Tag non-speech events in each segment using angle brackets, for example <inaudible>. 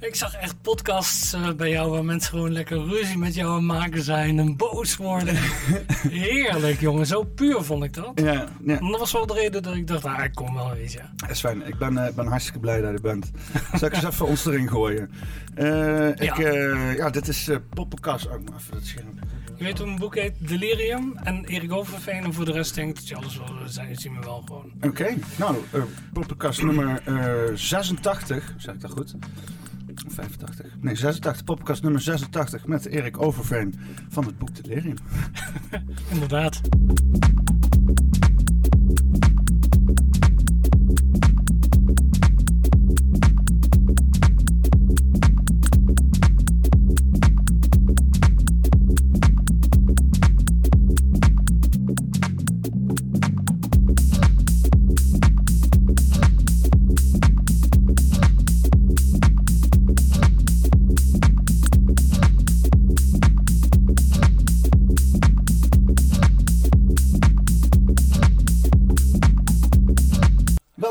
Ik zag echt podcasts eh, bij jou waar mensen gewoon lekker ruzie met jou aan maken zijn en boos worden. <laughs> Heerlijk, jongen. Zo puur vond ik dat. Ja, ja. En dat was wel de reden dat ik dacht, ah, ik kom wel, weet je. Dat is fijn. Ik ben, eh, ben hartstikke blij dat je bent. Zal ik eens <laughs> even ons erin gooien? Eh, ik, Ja. ja, dit is eh Poppenkast. Oh, moet even dat scherm. Je weet hoe mijn boek heet? Delirium en Erik Overveen. En voor de rest denk ik dat je alles wel zijn, zien we wel gewoon. Oké, nou, eh Poppenkast nummer eh 86. Zeg ik dat goed? 85. Nee, 86. Poppenkast nummer 86 met Erik Overveen van het boek Delirium. <laughs> Inderdaad.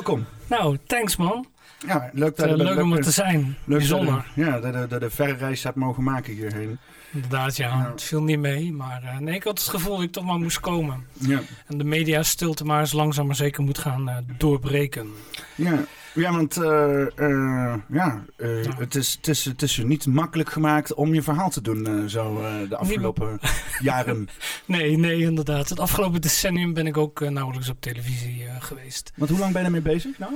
Welkom. Nou, thanks man. Ja, leuk dat Eh, je leuk om er te zijn. Leuk Bijzonder. Ja, dat je de verre reis hebt mogen maken hierheen. Inderdaad, ja. Ja. Het viel niet mee. Maar eh, nee, ik had het gevoel dat ik toch maar moest komen. Ja. En de media stilte maar eens langzaam maar zeker moet gaan eh, doorbreken. Ja, ja want eh, eh, ja, eh, Ja. Het, is, het, is, het is je niet makkelijk gemaakt om je verhaal te doen zo de afgelopen jaren. <laughs> Nee, nee, inderdaad. Het afgelopen decennium ben ik ook nauwelijks op televisie geweest. Want hoe lang ben je ermee bezig nou?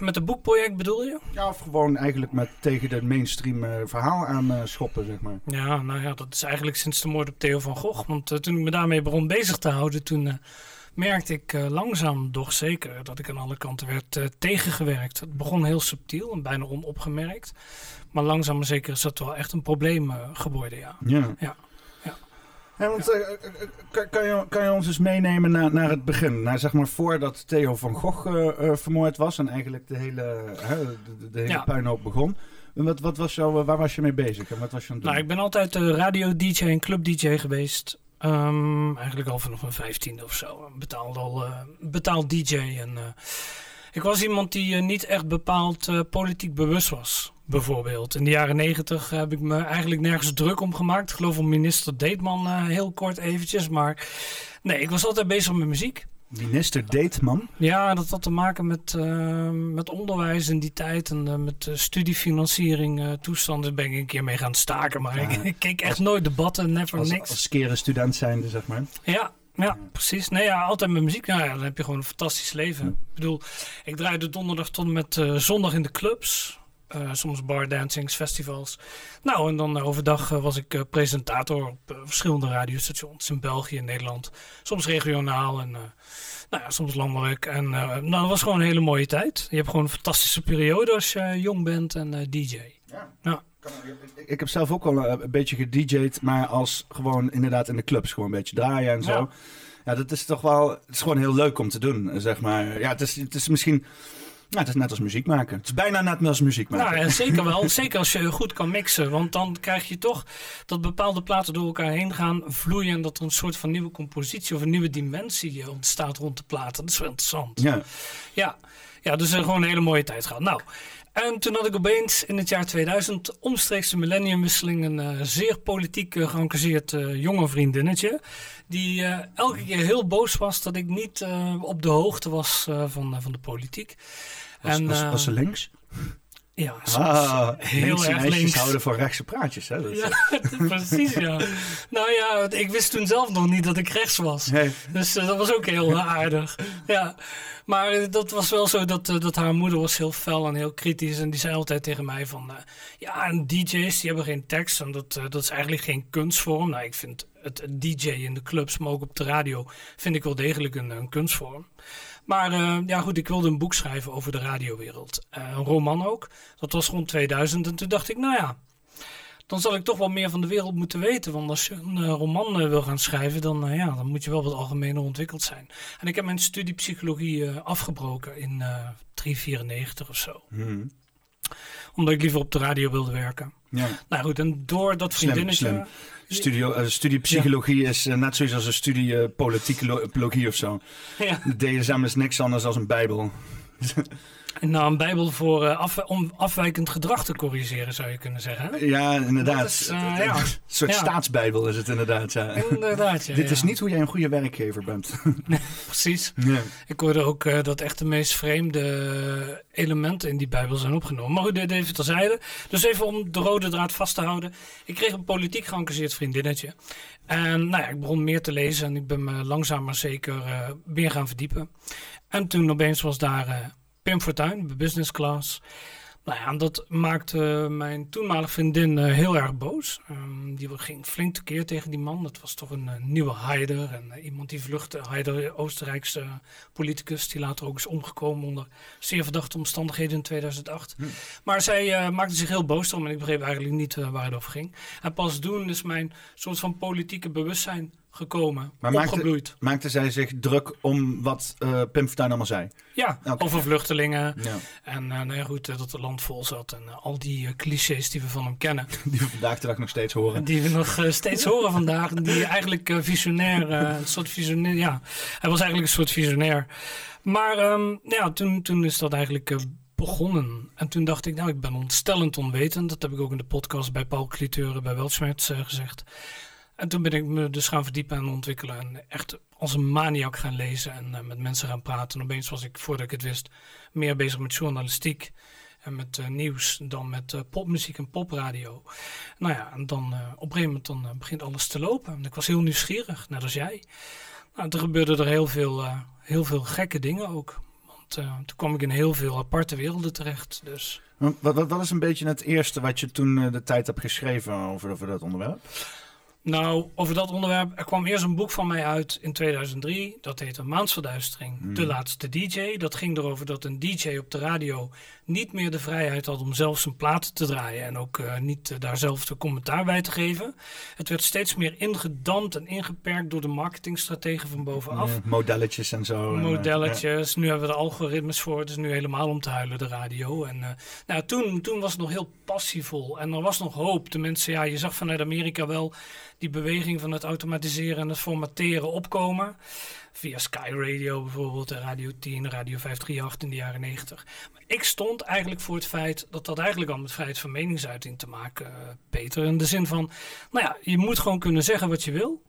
Met het boekproject bedoel je? Ja, of gewoon eigenlijk met tegen het mainstream verhaal aan schoppen, zeg maar. Ja, nou ja, dat is eigenlijk sinds de moord op Theo van Gogh. Want toen ik me daarmee begon bezig te houden, toen merkte ik eh, langzaam doch zeker dat ik aan alle kanten werd eh, tegengewerkt. Het begon heel subtiel en bijna onopgemerkt. Maar langzaam maar zeker is dat wel echt een probleem eh, geworden, ja. Ja. Ja, ja. Want, kan, kan, je, kan je ons eens meenemen naar, naar het begin? Naar, zeg maar voordat Theo van Gogh eh, eh, vermoord was en eigenlijk de hele, hè, de, de- hele Ja. puinhoop begon. En Wat, wat was jouw, waar was je mee bezig en wat was je aan het doen? Nou, ik ben altijd eh, radio-dj en club-dj geweest. Ehm, eigenlijk al vanaf mijn vijftiende of zo. Betaald al eh, betaald DJ. En, eh, ik was iemand die eh, niet echt bepaald eh, politiek bewust was. Bijvoorbeeld. In de jaren negentig heb ik me eigenlijk nergens druk om gemaakt. Ik geloof om minister Deetman eh, heel kort eventjes. Maar nee, ik was altijd bezig met muziek. Minister Deetman. Ja, dat had te maken met, eh, met onderwijs in die tijd en eh, met eh, studiefinanciering eh, toestanden. Daar ben ik een keer mee gaan staken, maar Ja, ik, <laughs> ik keek echt nooit debatten, never Als, niks. als keren student zijnde, zeg maar. Ja, ja, precies. Nee, ja, altijd met muziek. Nou ja, dan heb je gewoon een fantastisch leven. Ja. Ik bedoel, ik draaide donderdag tot en met zondag in de clubs. Eh, soms bardancings, festivals. Nou, en dan eh, overdag eh, was ik presentator op verschillende radiostations in België en Nederland. Soms regionaal en nou ja, soms landelijk. En nou, dat was gewoon een hele mooie tijd. Je hebt gewoon een fantastische periode als je jong bent en DJ. Ja. Ja. Ik, heb zelf ook al een, een beetje gedj'd, maar als gewoon inderdaad in de clubs gewoon een beetje draaien en zo. Ja. Ja. dat is toch wel, het is gewoon heel leuk om te doen, zeg maar. Ja, het is, het is misschien, ja, het is net als muziek maken. Het is bijna net als muziek maken. Nou ja, zeker wel. <laughs> zeker als je goed kan mixen. Want dan krijg je toch dat bepaalde platen door elkaar heen gaan vloeien. En dat er een soort van nieuwe compositie of een nieuwe dimensie eh, ontstaat rond de platen. Dat is wel interessant. Ja, Ja, ja dus er gewoon een hele mooie tijd gehad. Nou, en toen had ik opeens in het jaar 2000, omstreeks de millenniumwisseling, een eh, zeer politiek eh, geëngageerd eh, jonge vriendinnetje. Die eh, elke keer heel boos was dat ik niet eh, op de hoogte was eh, van, van de politiek. was, was, eh, was ze links? Ja, soms Ah, heel linkse erg links. houden van rechtse praatjes, hè? Dat Ja, <laughs> precies ja. Nou ja, ik wist toen zelf nog niet dat ik rechts was. Nee. Dus eh, dat was ook heel <laughs> aardig. Ja. Maar eh, dat was wel zo dat, eh, dat haar moeder was heel fel en heel kritisch. En die zei altijd tegen mij van... ja, en DJ's die hebben geen tekst. En dat, dat is eigenlijk geen kunstvorm. Nou, ik vind het, het DJ in de clubs, maar ook op de radio... vind ik wel degelijk een, een kunstvorm. Maar eh, ja goed, ik wilde een boek schrijven over de radiowereld. Eh, een roman ook. Dat was rond 2000. En toen dacht ik, nou ja... Dan zal ik toch wel meer van de wereld moeten weten. Want als je een eh, roman wil gaan schrijven, dan, ja, dan moet je wel wat algemener ontwikkeld zijn. En ik heb mijn studie psychologie afgebroken in eh 394 of zo. Hm. Omdat ik liever op de radio wilde werken. Ja. Nou goed, en door dat Slim, vriendinnetje... slim. Studio, eh, studie psychologie is eh, net zoiets als een studie politicologie of zo. Ja, De DSM is niks anders dan een bijbel. <laughs> Nou, een bijbel voor af, om afwijkend gedrag te corrigeren, zou je kunnen zeggen. Ja, inderdaad. Is, uh, ja. <laughs> Een soort ja. staatsbijbel is het inderdaad. Ja. Inderdaad, ja, Dit is niet hoe jij een goede werkgever bent. Nee, <laughs> precies. Ik hoorde ook uh, dat echt de meest vreemde elementen in die bijbel zijn opgenomen. Maar goed, dit even terzijde. Dus even om de rode draad vast te houden. Ik kreeg een politiek geëngageerd vriendinnetje. En nou ja, ik begon meer te lezen en ik ben me langzaam maar zeker uh, meer gaan verdiepen. En toen opeens was daar Pim Fortuyn, Business Class. Nou ja, dat maakte mijn toenmalige vriendin uh, heel erg boos. Um, die ging flink tekeer tegen die man. Dat was toch een, een nieuwe Haider. En uh, iemand die vluchtte. Haider, Oostenrijkse politicus. Die later ook is omgekomen onder zeer verdachte omstandigheden in 2008. Hm. Maar zij uh, maakte zich heel boos om. En ik begreep eigenlijk niet waar het over ging. En pas toen is mijn soort van politieke bewustzijn gekomen, maar opgebloeid. Maakte, maakte zij zich druk om wat uh, Pim Fortuyn allemaal zei? Ja, okay. over vluchtelingen. Ja. En uh, nou ja, goed, dat het land vol zat. En uh, al die clichés die we van hem kennen. <laughs> Die we vandaag de dag nog steeds horen. Die we nog steeds horen vandaag. Die eigenlijk visionair, een soort visionair, ja. Hij was eigenlijk een soort visionair. Maar um, ja, toen, toen is dat eigenlijk begonnen. En toen dacht ik, nou, ik ben ontstellend onwetend. Dat heb ik ook in de podcast bij Paul Cliteuren bij Weltschmerz gezegd. En toen ben ik me dus gaan verdiepen en ontwikkelen. En echt als een maniak gaan lezen en uh, met mensen gaan praten. En opeens was ik, voordat ik het wist, meer bezig met journalistiek. En met uh, nieuws dan met uh, popmuziek en popradio. Nou ja, en dan op een gegeven moment dan, begint alles te lopen. En ik was heel nieuwsgierig, net als jij. Nou, er gebeurden er heel veel, heel veel gekke dingen ook. Want toen kwam ik in heel veel aparte werelden terecht. Dus. Wat, wat, wat is een beetje het eerste wat je toen de tijd hebt geschreven over, over dat onderwerp? Nou, over dat onderwerp. Er kwam eerst een boek van mij uit in 2003. Dat heette Maansverduistering. Mm. De laatste DJ. Dat ging erover dat een DJ op de radio niet meer de vrijheid had om zelf zijn platen te draaien. En ook uh, niet uh, daar zelf de commentaar bij te geven. Het werd steeds meer ingedampt en ingeperkt door de marketingstrategen van bovenaf. Ja, modelletjes en zo. Modelletjes. En, uh, nu hebben we er algoritmes voor. Het is nu helemaal om te huilen, de radio. En nou, toen, toen was het nog heel passievol. En er was nog hoop. De mensen, ja, je zag vanuit Amerika wel die beweging van het automatiseren en het formateren opkomen. Via Sky Radio bijvoorbeeld, en Radio 10, Radio 538 in de jaren 90. Maar ik stond eigenlijk voor het feit dat dat eigenlijk al met vrijheid van meningsuiting te maken, uh, Peter. In de zin van, nou ja, je moet gewoon kunnen zeggen wat je wil.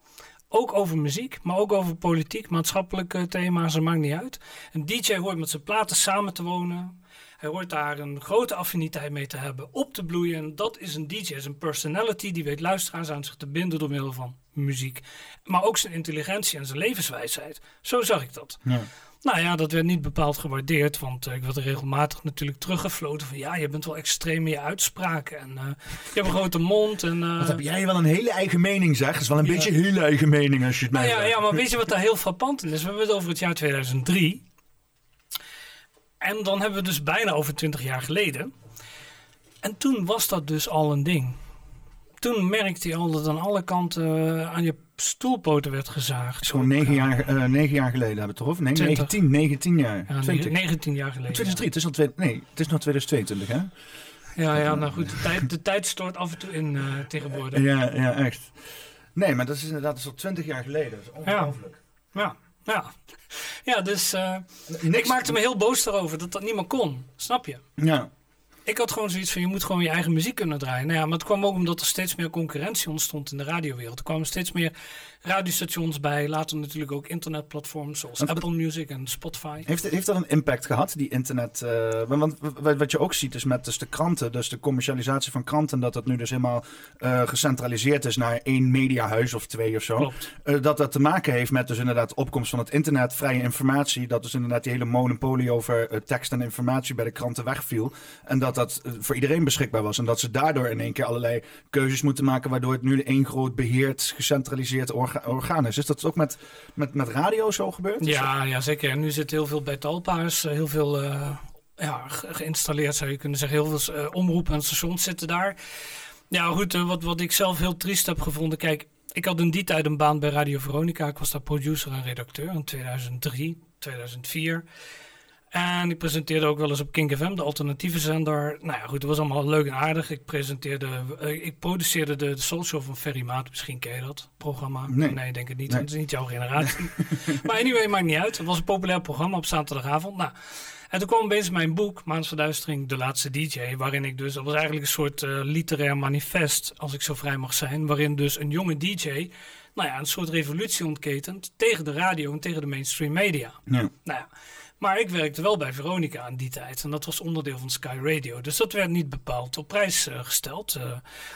Ook over muziek, maar ook over politiek, maatschappelijke thema's, dat maakt niet uit. Een DJ hoort met zijn platen samen te wonen. Hij hoort daar een grote affiniteit mee te hebben, op te bloeien. En dat is een DJ, is een personality die weet luisteraars aan zich te binden door middel van muziek. Maar ook zijn intelligentie en zijn levenswijsheid. Zo zag ik dat. Ja. Nou ja, dat werd niet bepaald gewaardeerd, want uh, ik werd er regelmatig natuurlijk teruggefloten van ja, je bent wel extreem in je uitspraken en uh, je hebt een grote mond. En, uh, wat heb jij wel een hele eigen mening zeg? Dat is wel een ja. beetje een hele eigen mening als je het mij nou ja, zegt. ja, maar weet je wat daar heel frappant in is? We hebben het over het jaar 2003. En dan hebben we dus bijna over 20 jaar geleden. En toen was dat dus al een ding. Toen merkte je al dat aan alle kanten uh, aan je stoelpoten werd gezaagd. Gewoon 9 jaar, uh, negen jaar geleden hebben we het toch? Of nee, 19, 19 jaar. Ja, 20. 19 jaar geleden. 2003, het is al twee, nee, het is nog 2022 hè? Ja, ja nou goed, de tijd, de tijd stort af en toe in uh, tegenwoordig. Ja, ja, echt. Nee, maar dat is inderdaad al 20 jaar geleden. Dat is ongelooflijk. Ja. ja. Ja, ja dus uh, ik maakte me heel boos daarover dat dat niemand kon. Snap je? Ja. Ik had gewoon zoiets van, je moet gewoon je eigen muziek kunnen draaien. Nou ja, maar het kwam ook omdat er steeds meer concurrentie ontstond in de radiowereld. Er kwamen steeds meer radiostations bij. Later natuurlijk ook internetplatforms zoals Apple Music en Spotify. Heeft, heeft dat een impact gehad, die internet? Uh, want wat je ook ziet is met dus de kranten, dus de commercialisatie van kranten, dat dat nu dus helemaal uh, gecentraliseerd is naar één mediahuis of twee of zo. Uh, dat dat te maken heeft met dus inderdaad de opkomst van het internet, vrije informatie. Dat dus inderdaad die hele monopolie over tekst en informatie bij de kranten wegviel. En dat dat voor iedereen beschikbaar was. En dat ze daardoor in één keer allerlei keuzes moeten maken, waardoor het nu één groot beheerd, gecentraliseerd orgaan orgaan is. Is dat ook met, met, met radio zo gebeurd? Ja, ja, zeker. En nu zit heel veel bij Talpa's, heel veel uh, ja, ge geïnstalleerd zou je kunnen zeggen. Heel veel uh, omroepen en stations zitten daar. Ja, goed, uh, wat, wat ik zelf heel triest heb gevonden. Kijk, ik had in die tijd een baan bij Radio Veronica. Ik was daar producer en redacteur in 2003, 2004. En ik presenteerde ook wel eens op Kink FM, de alternatieve zender. Nou ja, goed, het was allemaal leuk en aardig. Ik presenteerde, uh, ik produceerde de, de Soul Show van Ferry Maat. Misschien ken je dat programma. Nee, nee denk het niet. Nee. Het is niet jouw generatie. <laughs> maar anyway, maakt niet uit. Het was een populair programma op zaterdagavond. Nou, En toen kwam opeens mijn boek, Maansverduistering, De Laatste DJ. Waarin ik dus, dat was eigenlijk een soort uh, literair manifest, als ik zo vrij mag zijn. Waarin dus een jonge DJ, nou ja, een soort revolutie ontketent tegen de radio en tegen de mainstream media. Ja. Nou ja. Maar ik werkte wel bij Veronica aan die tijd. En dat was onderdeel van Sky Radio. Dus dat werd niet bepaald op prijs uh, gesteld. Uh,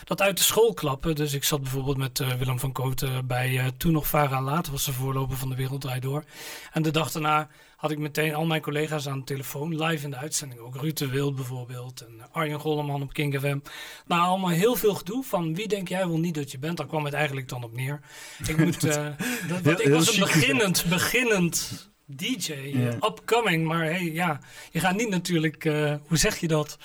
dat uit de school klappen. Dus ik zat bijvoorbeeld met uh, Willem van Kooten bij toen nog Vara Laat. was de voorloper van de Wereld Draait Door. En de dag daarna had ik meteen al mijn collega's aan de telefoon. Live in de uitzending. Ook Ruud de Wild bijvoorbeeld. En Arjen Golleman op King FM. Nou, allemaal heel veel gedoe van wie denk jij wel niet dat je bent. Daar kwam het eigenlijk dan op neer. Ik, moet, <laughs> dat, ik was een beginnend, beginnend DJ, upcoming. Maar hey, ja, je gaat niet natuurlijk, uh, hoe zeg je dat?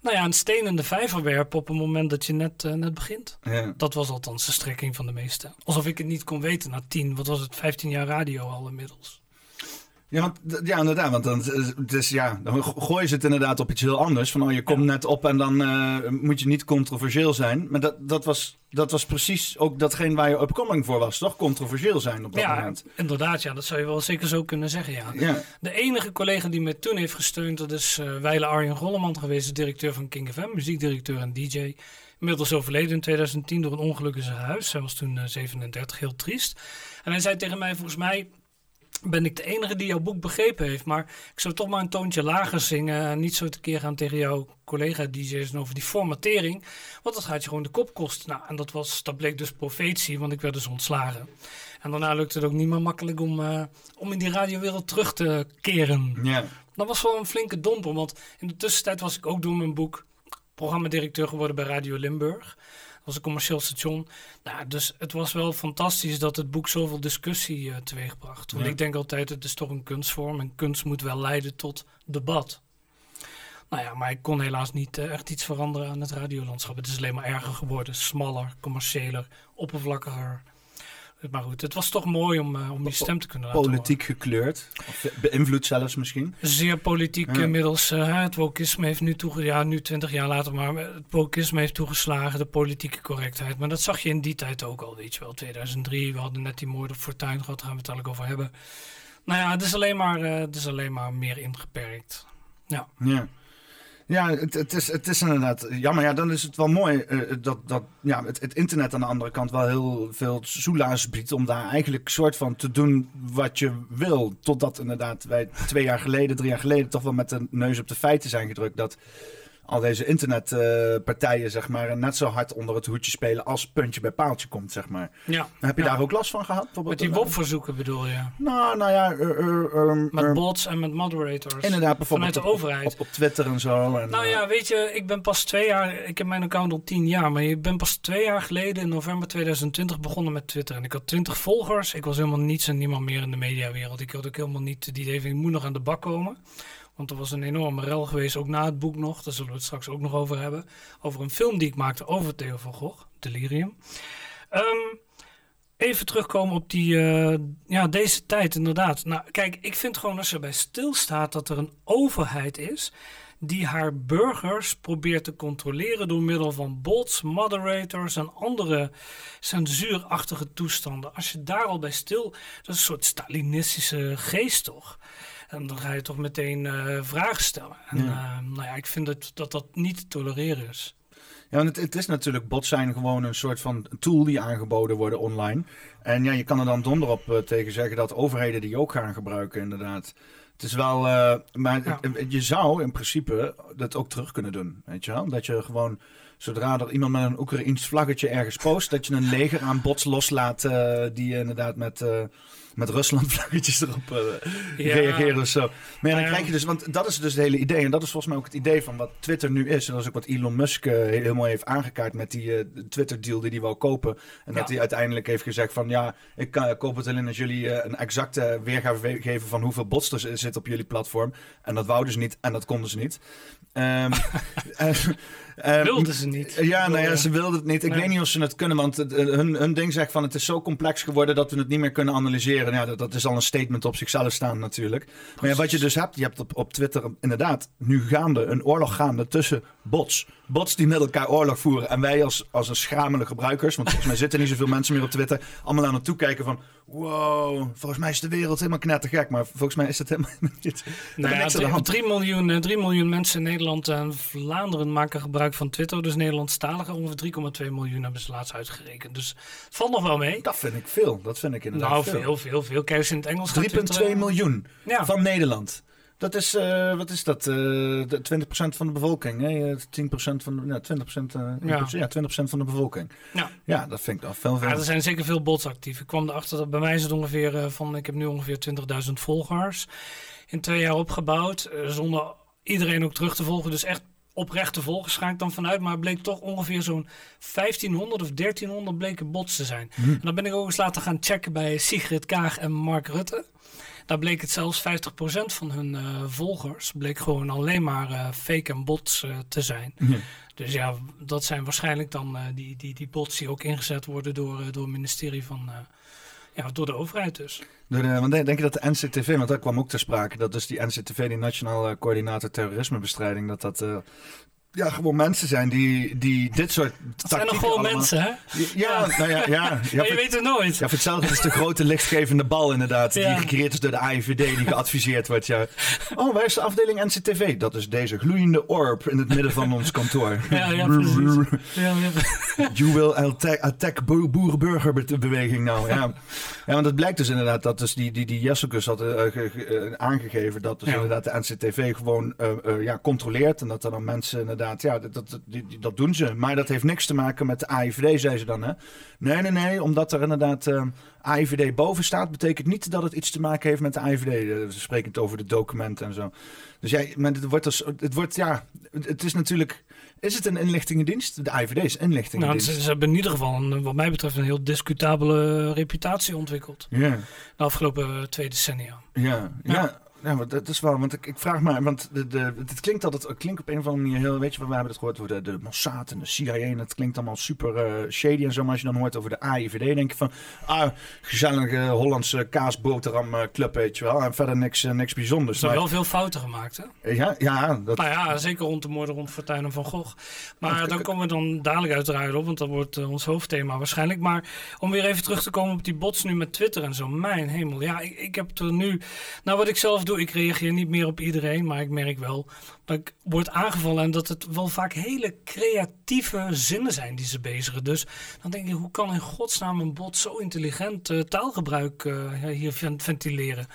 Nou ja, een steen in de vijver werpen op het moment dat je net, uh, net begint. Dat was althans de strekking van de meesten. Alsof ik het niet kon weten na tien, wat was het, 15 jaar radio al inmiddels. Ja, want, ja, inderdaad. Want dan, dus, ja, dan gooi je het inderdaad op iets heel anders. Van oh, je komt net op en dan uh, moet je niet controversieel zijn. Maar dat, dat, was, dat was precies ook datgene waar je upcoming voor was, toch? Controversieel zijn op dat ja, moment. Inderdaad, ja, dat zou je wel zeker zo kunnen zeggen. Ja. ja. De enige collega die me toen heeft gesteund, dat is uh, Weile Arjen Golleman geweest, directeur van King FM, muziekdirecteur en DJ. Inmiddels overleden in 2010 door een ongeluk in zijn huis. Hij was toen uh, 37, heel triest. En hij zei tegen mij, volgens mij ben ik de enige die jouw boek begrepen heeft. Maar ik zou toch maar een toontje lager zingen. En niet zo tekeer gaan tegen jouw collega-DJ's over die formatering. Want dat gaat je gewoon de kop kosten. Nou, en dat, was, dat bleek dus profetie, want ik werd dus ontslagen. En daarna lukte het ook niet meer makkelijk om, uh, om in die radiowereld terug te keren. Ja. Dat was wel een flinke domper, want in de tussentijd was ik ook door mijn boek programmadirecteur geworden bij Radio Limburg was een commercieel station. Nou, dus het was wel fantastisch dat het boek zoveel discussie uh, teweegbracht. Want ik denk altijd, het is toch een kunstvorm en kunst moet wel leiden tot debat. Nou ja, maar ik kon helaas niet uh, echt iets veranderen aan het radiolandschap. Het is alleen maar erger geworden, smaller, commerciëler, oppervlakkiger. Maar goed, het was toch mooi om, uh, om die stem te kunnen laten Politiek gekleurd? Of beïnvloed zelfs misschien? Zeer politiek inmiddels. Uh, het wokisme heeft nu toegeslagen, ja, nu twintig jaar later, maar het wokisme heeft toegeslagen, de politieke correctheid. Maar dat zag je in die tijd ook al, weet je wel. 2003, we hadden net die moord op Fortuin gehad, daar gaan we het eigenlijk over hebben. Nou ja, het is alleen maar, uh, het is alleen maar meer ingeperkt. Ja. ja. Ja, het, is, het is inderdaad jammer. Ja, dan is het wel mooi uh, dat, dat ja, het, het, internet aan de andere kant wel heel veel soelaas biedt. Om daar eigenlijk soort van te doen wat je wil. Totdat inderdaad wij twee jaar geleden, drie jaar geleden toch wel met de neus op de feiten zijn gedrukt. Dat al deze internetpartijen, zeg maar, net zo hard onder het hoedje spelen als puntje bij paaltje komt, zeg maar. Ja. Heb je daar ook last van gehad? Met die WOP-verzoeken bedoel je? Nou, nou ja. Uh, uh, met bots en met moderators. Inderdaad, bijvoorbeeld. Vanuit de overheid. Op, Twitter en zo. En, nou ja, weet je, ik ben pas twee jaar, ik heb mijn account al tien jaar, maar ik ben pas twee jaar geleden in november 2020 begonnen met Twitter. En ik had twintig volgers. Ik was helemaal niets en niemand meer in de mediawereld. Ik had ook helemaal niet die idee van, ik moet nog aan de bak komen. Want er was een enorme rel geweest, ook na het boek nog. Daar zullen we het straks ook nog over hebben. Over een film die ik maakte over Theo van Gogh, Delirium. Um, even terugkomen op die, uh, ja, deze tijd inderdaad. Nou, kijk, ik vind gewoon als er bij stilstaat dat er een overheid is die haar burgers probeert te controleren door middel van bots, moderators en andere censuurachtige toestanden. Als je daar al bij stil, dat is een soort Stalinistische geest toch? En dan ga je toch meteen uh, vragen stellen. En ja. uh, nou ja, ik vind dat, dat dat niet te tolereren is. Ja, want het, het, is natuurlijk, bots zijn gewoon een soort van tool die aangeboden worden online. En ja, je kan er dan donder op uh, tegen zeggen dat overheden die ook gaan gebruiken, inderdaad. Het is wel, maar ja. je zou in principe dat ook terug kunnen doen, weet je wel? Dat je gewoon, zodra er iemand met een Oekraïns vlaggetje ergens post, dat je een leger aan bots loslaat die inderdaad met met Rusland <laughs> vlaggetjes erop uh, reageren of zo. Maar ja, dan krijg je dus, want dat is dus het hele idee. En dat is volgens mij ook het idee van wat Twitter nu is. En dat is ook wat Elon Musk uh, heel mooi heeft aangekaart met die uh, Twitter-deal die hij wou kopen. En dat hij uiteindelijk heeft gezegd van ja, ik, kan, koop het alleen als jullie een exacte weergave geven van hoeveel bots er zit op jullie platform. En dat wouden ze niet en dat konden ze niet. <laughs> Um, Uh, wilden ze niet. Ja, nou ja, ze wilden het niet. Ik weet niet of ze het kunnen, want hun, hun ding zegt van het is zo complex geworden dat we het niet meer kunnen analyseren. Ja, dat, dat is al een statement op zichzelf staan natuurlijk. Maar ja, wat je dus hebt, je hebt op, op Twitter inderdaad nu gaande, een oorlog gaande tussen bots bots die met elkaar oorlog voeren. En wij als, als een schamele gebruikers, want volgens mij zitten niet zoveel <laughs> mensen meer op Twitter, allemaal aan het toekijken van, wow, volgens mij is de wereld helemaal knettergek. Maar volgens mij is het helemaal <laughs> niet. Nou ja, 3, miljoen, 3 miljoen mensen in Nederland en Vlaanderen maken gebruik van Twitter. Dus Nederlandstaligen ongeveer 3,2 miljoen hebben ze laatst uitgerekend. Dus valt nog wel mee. Dat vind ik veel. Dat vind ik inderdaad nou, veel. veel, veel, veel. Kijk in het Engels 3,2 miljoen ja. van Nederland. Dat is, uh, wat is dat? Uh, 20% van de bevolking. Hè? 10% van de, ja, 20%, uh, ja. ja 20% van de bevolking. Ja. ja, dat vind ik al veel. veel. Ja, er zijn zeker veel bots actief. Ik kwam erachter dat bij mij is het ongeveer van, ik heb nu ongeveer 20.000 volgers. In twee jaar opgebouwd, zonder iedereen ook terug te volgen. Dus echt oprechte volgers ga ik dan vanuit. Maar het bleek toch ongeveer zo'n 1500 of 1300 bleken bots te zijn. Hm. En dan ben ik ook eens laten gaan checken bij Sigrid Kaag en Mark Rutte. Daar bleek het zelfs 50% van hun uh, volgers bleek gewoon alleen maar uh, fake en bots uh, te zijn. Ja. Dus ja, dat zijn waarschijnlijk dan die, die, die bots die ook ingezet worden door, door het ministerie van... ja, door de overheid dus. Door want denk je dat de NCTV, want dat kwam ook ter sprake, dat dus die NCTV, die Nationale Coördinator Terrorismebestrijding, dat dat ja, gewoon mensen zijn die, die dit soort dat zijn nog gewoon mensen, hè? Ja, nou ja, ja. <laughs> ja je weet het nooit. Ja, voor hetzelfde is de grote lichtgevende bal inderdaad, die gecreëerd is door de AIVD, die geadviseerd wordt. Ja. Oh, waar is de afdeling NCTV? Dat is deze gloeiende orb in het midden van ons kantoor. <laughs> Ja, ja, precies. Ja, ja. <laughs> You will attack, boerenburgerbeweging nou. Ja. ja, want het blijkt dus inderdaad dat dus die, die, die Jessicus had uh, aangegeven dat dus inderdaad de NCTV gewoon uh, ja, controleert en dat er dan mensen inderdaad ja, dat, dat, dat doen ze. Maar dat heeft niks te maken met de AIVD, zei ze dan. Hè? Nee, nee, nee, omdat er inderdaad uh, ehm, AIVD boven staat, betekent niet dat het iets te maken heeft met de AIVD. We spreken het over de documenten en zo. Dus ja, maar het wordt, dus, het wordt, ja, het is natuurlijk... Is het een inlichtingendienst? De AIVD is inlichtingendienst. Nou, ze, hebben in ieder geval, een, wat mij betreft, een heel discutabele reputatie ontwikkeld. Ja. De afgelopen twee decennia. ja. ja. Ja, dat is wel, want ik, ik vraag me, want de, de, het klinkt altijd, het klinkt op een of andere manier heel, weet je, we hebben het gehoord over de, de Mossad en de CIA en het klinkt allemaal super uh, shady en zo, maar als je dan hoort over de AIVD, denk je van, ah, gezellige Hollandse kaasboterham uh, club, weet je wel, en verder niks, uh, niks bijzonders. Er zijn wel veel fouten gemaakt, hè? Ja, ja. Dat... Nou ja, zeker rond de moorden rond Fortuyn en Van Gogh. Maar dan komen we dan dadelijk uiteraard op, want dat wordt ons hoofdthema waarschijnlijk. Maar om weer even terug te komen op die bots nu met Twitter en zo, mijn hemel, ja, ik, ik heb er nu, nou wat ik zelf doe, ik reageer niet meer op iedereen, maar ik merk wel dat ik word aangevallen en dat het wel vaak hele creatieve zinnen zijn die ze bezigen. Dus dan denk je, hoe kan in godsnaam een bot zo intelligent uh, taalgebruik uh, hier ventileren?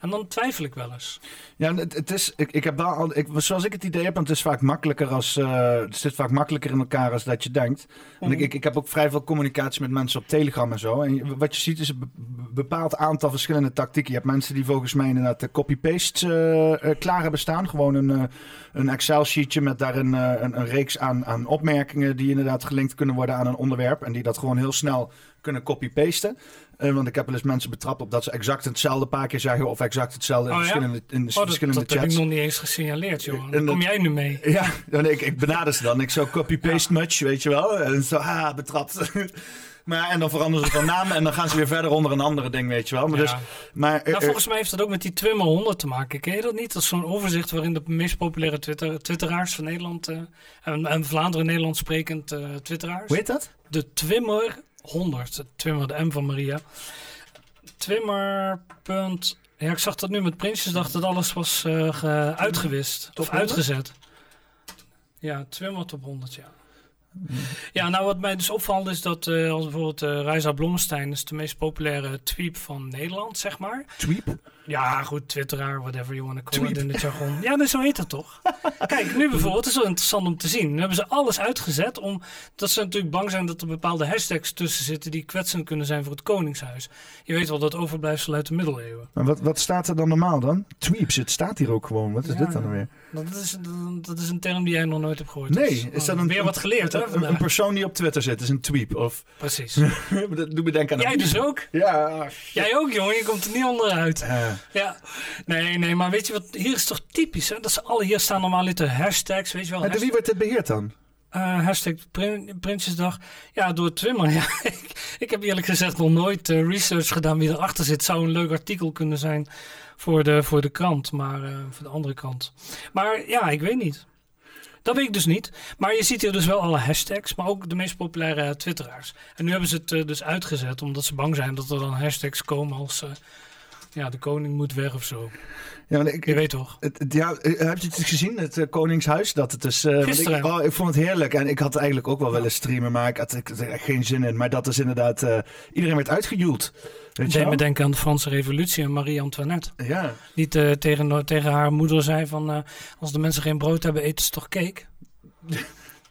En dan twijfel ik wel eens. Ja, het, het is, ik, ik heb wel al, ik, zoals ik het idee heb, want het is vaak makkelijker als, uh, het zit vaak makkelijker in elkaar als dat je denkt. Mm. ik, ik, ik heb ook vrij veel communicatie met mensen op Telegram en zo. En wat je ziet is een bepaald aantal verschillende tactieken. Je hebt mensen die volgens mij inderdaad de copy-paste klaar hebben staan. Gewoon een, een Excel-sheetje met daarin een, een, reeks aan, aan opmerkingen die inderdaad gelinkt kunnen worden aan een onderwerp. En die dat gewoon heel snel kunnen copy-pasten. Uh, want ik heb wel eens mensen betrapt op dat ze exact hetzelfde paar keer zeggen. Of exact hetzelfde in oh, verschillende, in oh, verschillende dat, chats. Dat heb ik nog niet eens gesignaleerd, joh. Dan kom jij nu mee. Ja, dan, ik, ik benader ze dan. Ik zo copy-paste ja. much, weet je wel. En zo, ha, betrapt. <laughs> Maar, en dan veranderen ze van naam en dan gaan ze weer verder onder een andere ding, weet je wel. Maar dus, maar, nou, volgens mij heeft dat ook met die Twimmer 100 te maken. Ken je dat niet? Dat is zo'n overzicht waarin de meest populaire Twitter, twitteraars van Nederland uh, en, en, Vlaanderen Nederland sprekend uh, twitteraars. Hoe heet dat? De Twimmer 100. Twimmer, de M van Maria. Twimmer. Ja, ik zag dat nu met Prinsjesdag dat alles was uh, uitgewist. Top of uitgezet. Ja, Twimmer top 100, ja. Ja, nou wat mij dus opvalt is dat uh, als bijvoorbeeld uh, Reisa Blommestein is de meest populaire tweep van Nederland, zeg maar. Tweep? Ja, goed, twitteraar, whatever you want to call it in het jargon. Ja, dus zo heet dat toch? <laughs> Kijk, nu bijvoorbeeld, het is wel interessant om te zien. Nu hebben ze alles uitgezet, omdat ze natuurlijk bang zijn dat er bepaalde hashtags tussen zitten die kwetsend kunnen zijn voor het Koningshuis. Je weet wel dat overblijfsel uit de middeleeuwen. Maar wat, wat staat er dan normaal dan? Tweeps, het staat hier ook gewoon. Wat is dit dan weer? Dat is, dat is een term die jij nog nooit hebt gehoord. Nee, is, dat een, weer wat geleerd, hè? Een, een, persoon die op Twitter zit, is een tweep. Of... Precies. <laughs> dat doet me denken aan Jij dus ook? Ja. Jij ook, jongen. Je komt er niet onderuit. Uh. Ja. Nee, nee, maar weet je wat? Hier is toch typisch, hè? Dat ze alle hier staan normaal de hashtags, weet je wel. En door wie wordt dit beheerd dan? Uh, hashtag Prinsjesdag. Ja, door Twimmer. <laughs> Ja, ik, ik heb eerlijk gezegd nog nooit uh, research gedaan wie erachter zit. Zou een leuk artikel kunnen zijn voor de, voor de krant, maar uh, voor de andere kant. Maar ja, ik weet niet. Dat weet ik dus niet. Maar je ziet hier dus wel alle hashtags, maar ook de meest populaire twitteraars. En nu hebben ze het dus uitgezet, omdat ze bang zijn dat er dan hashtags komen als... ja, de koning moet weg of zo. Ja, ik, je weet toch? Het, ja, heb je het gezien, het Koningshuis? Dat het is, Gisteren. Ik, oh, ik, vond het heerlijk en ik had eigenlijk ook wel willen streamen, maar ik had, er echt geen zin in. Maar dat is inderdaad, iedereen werd uitgejoeld. Weet me denken aan de Franse Revolutie en Marie-Antoinette. Ja. Die tegen, tegen haar moeder zei van... Als de mensen geen brood hebben, eten ze toch cake?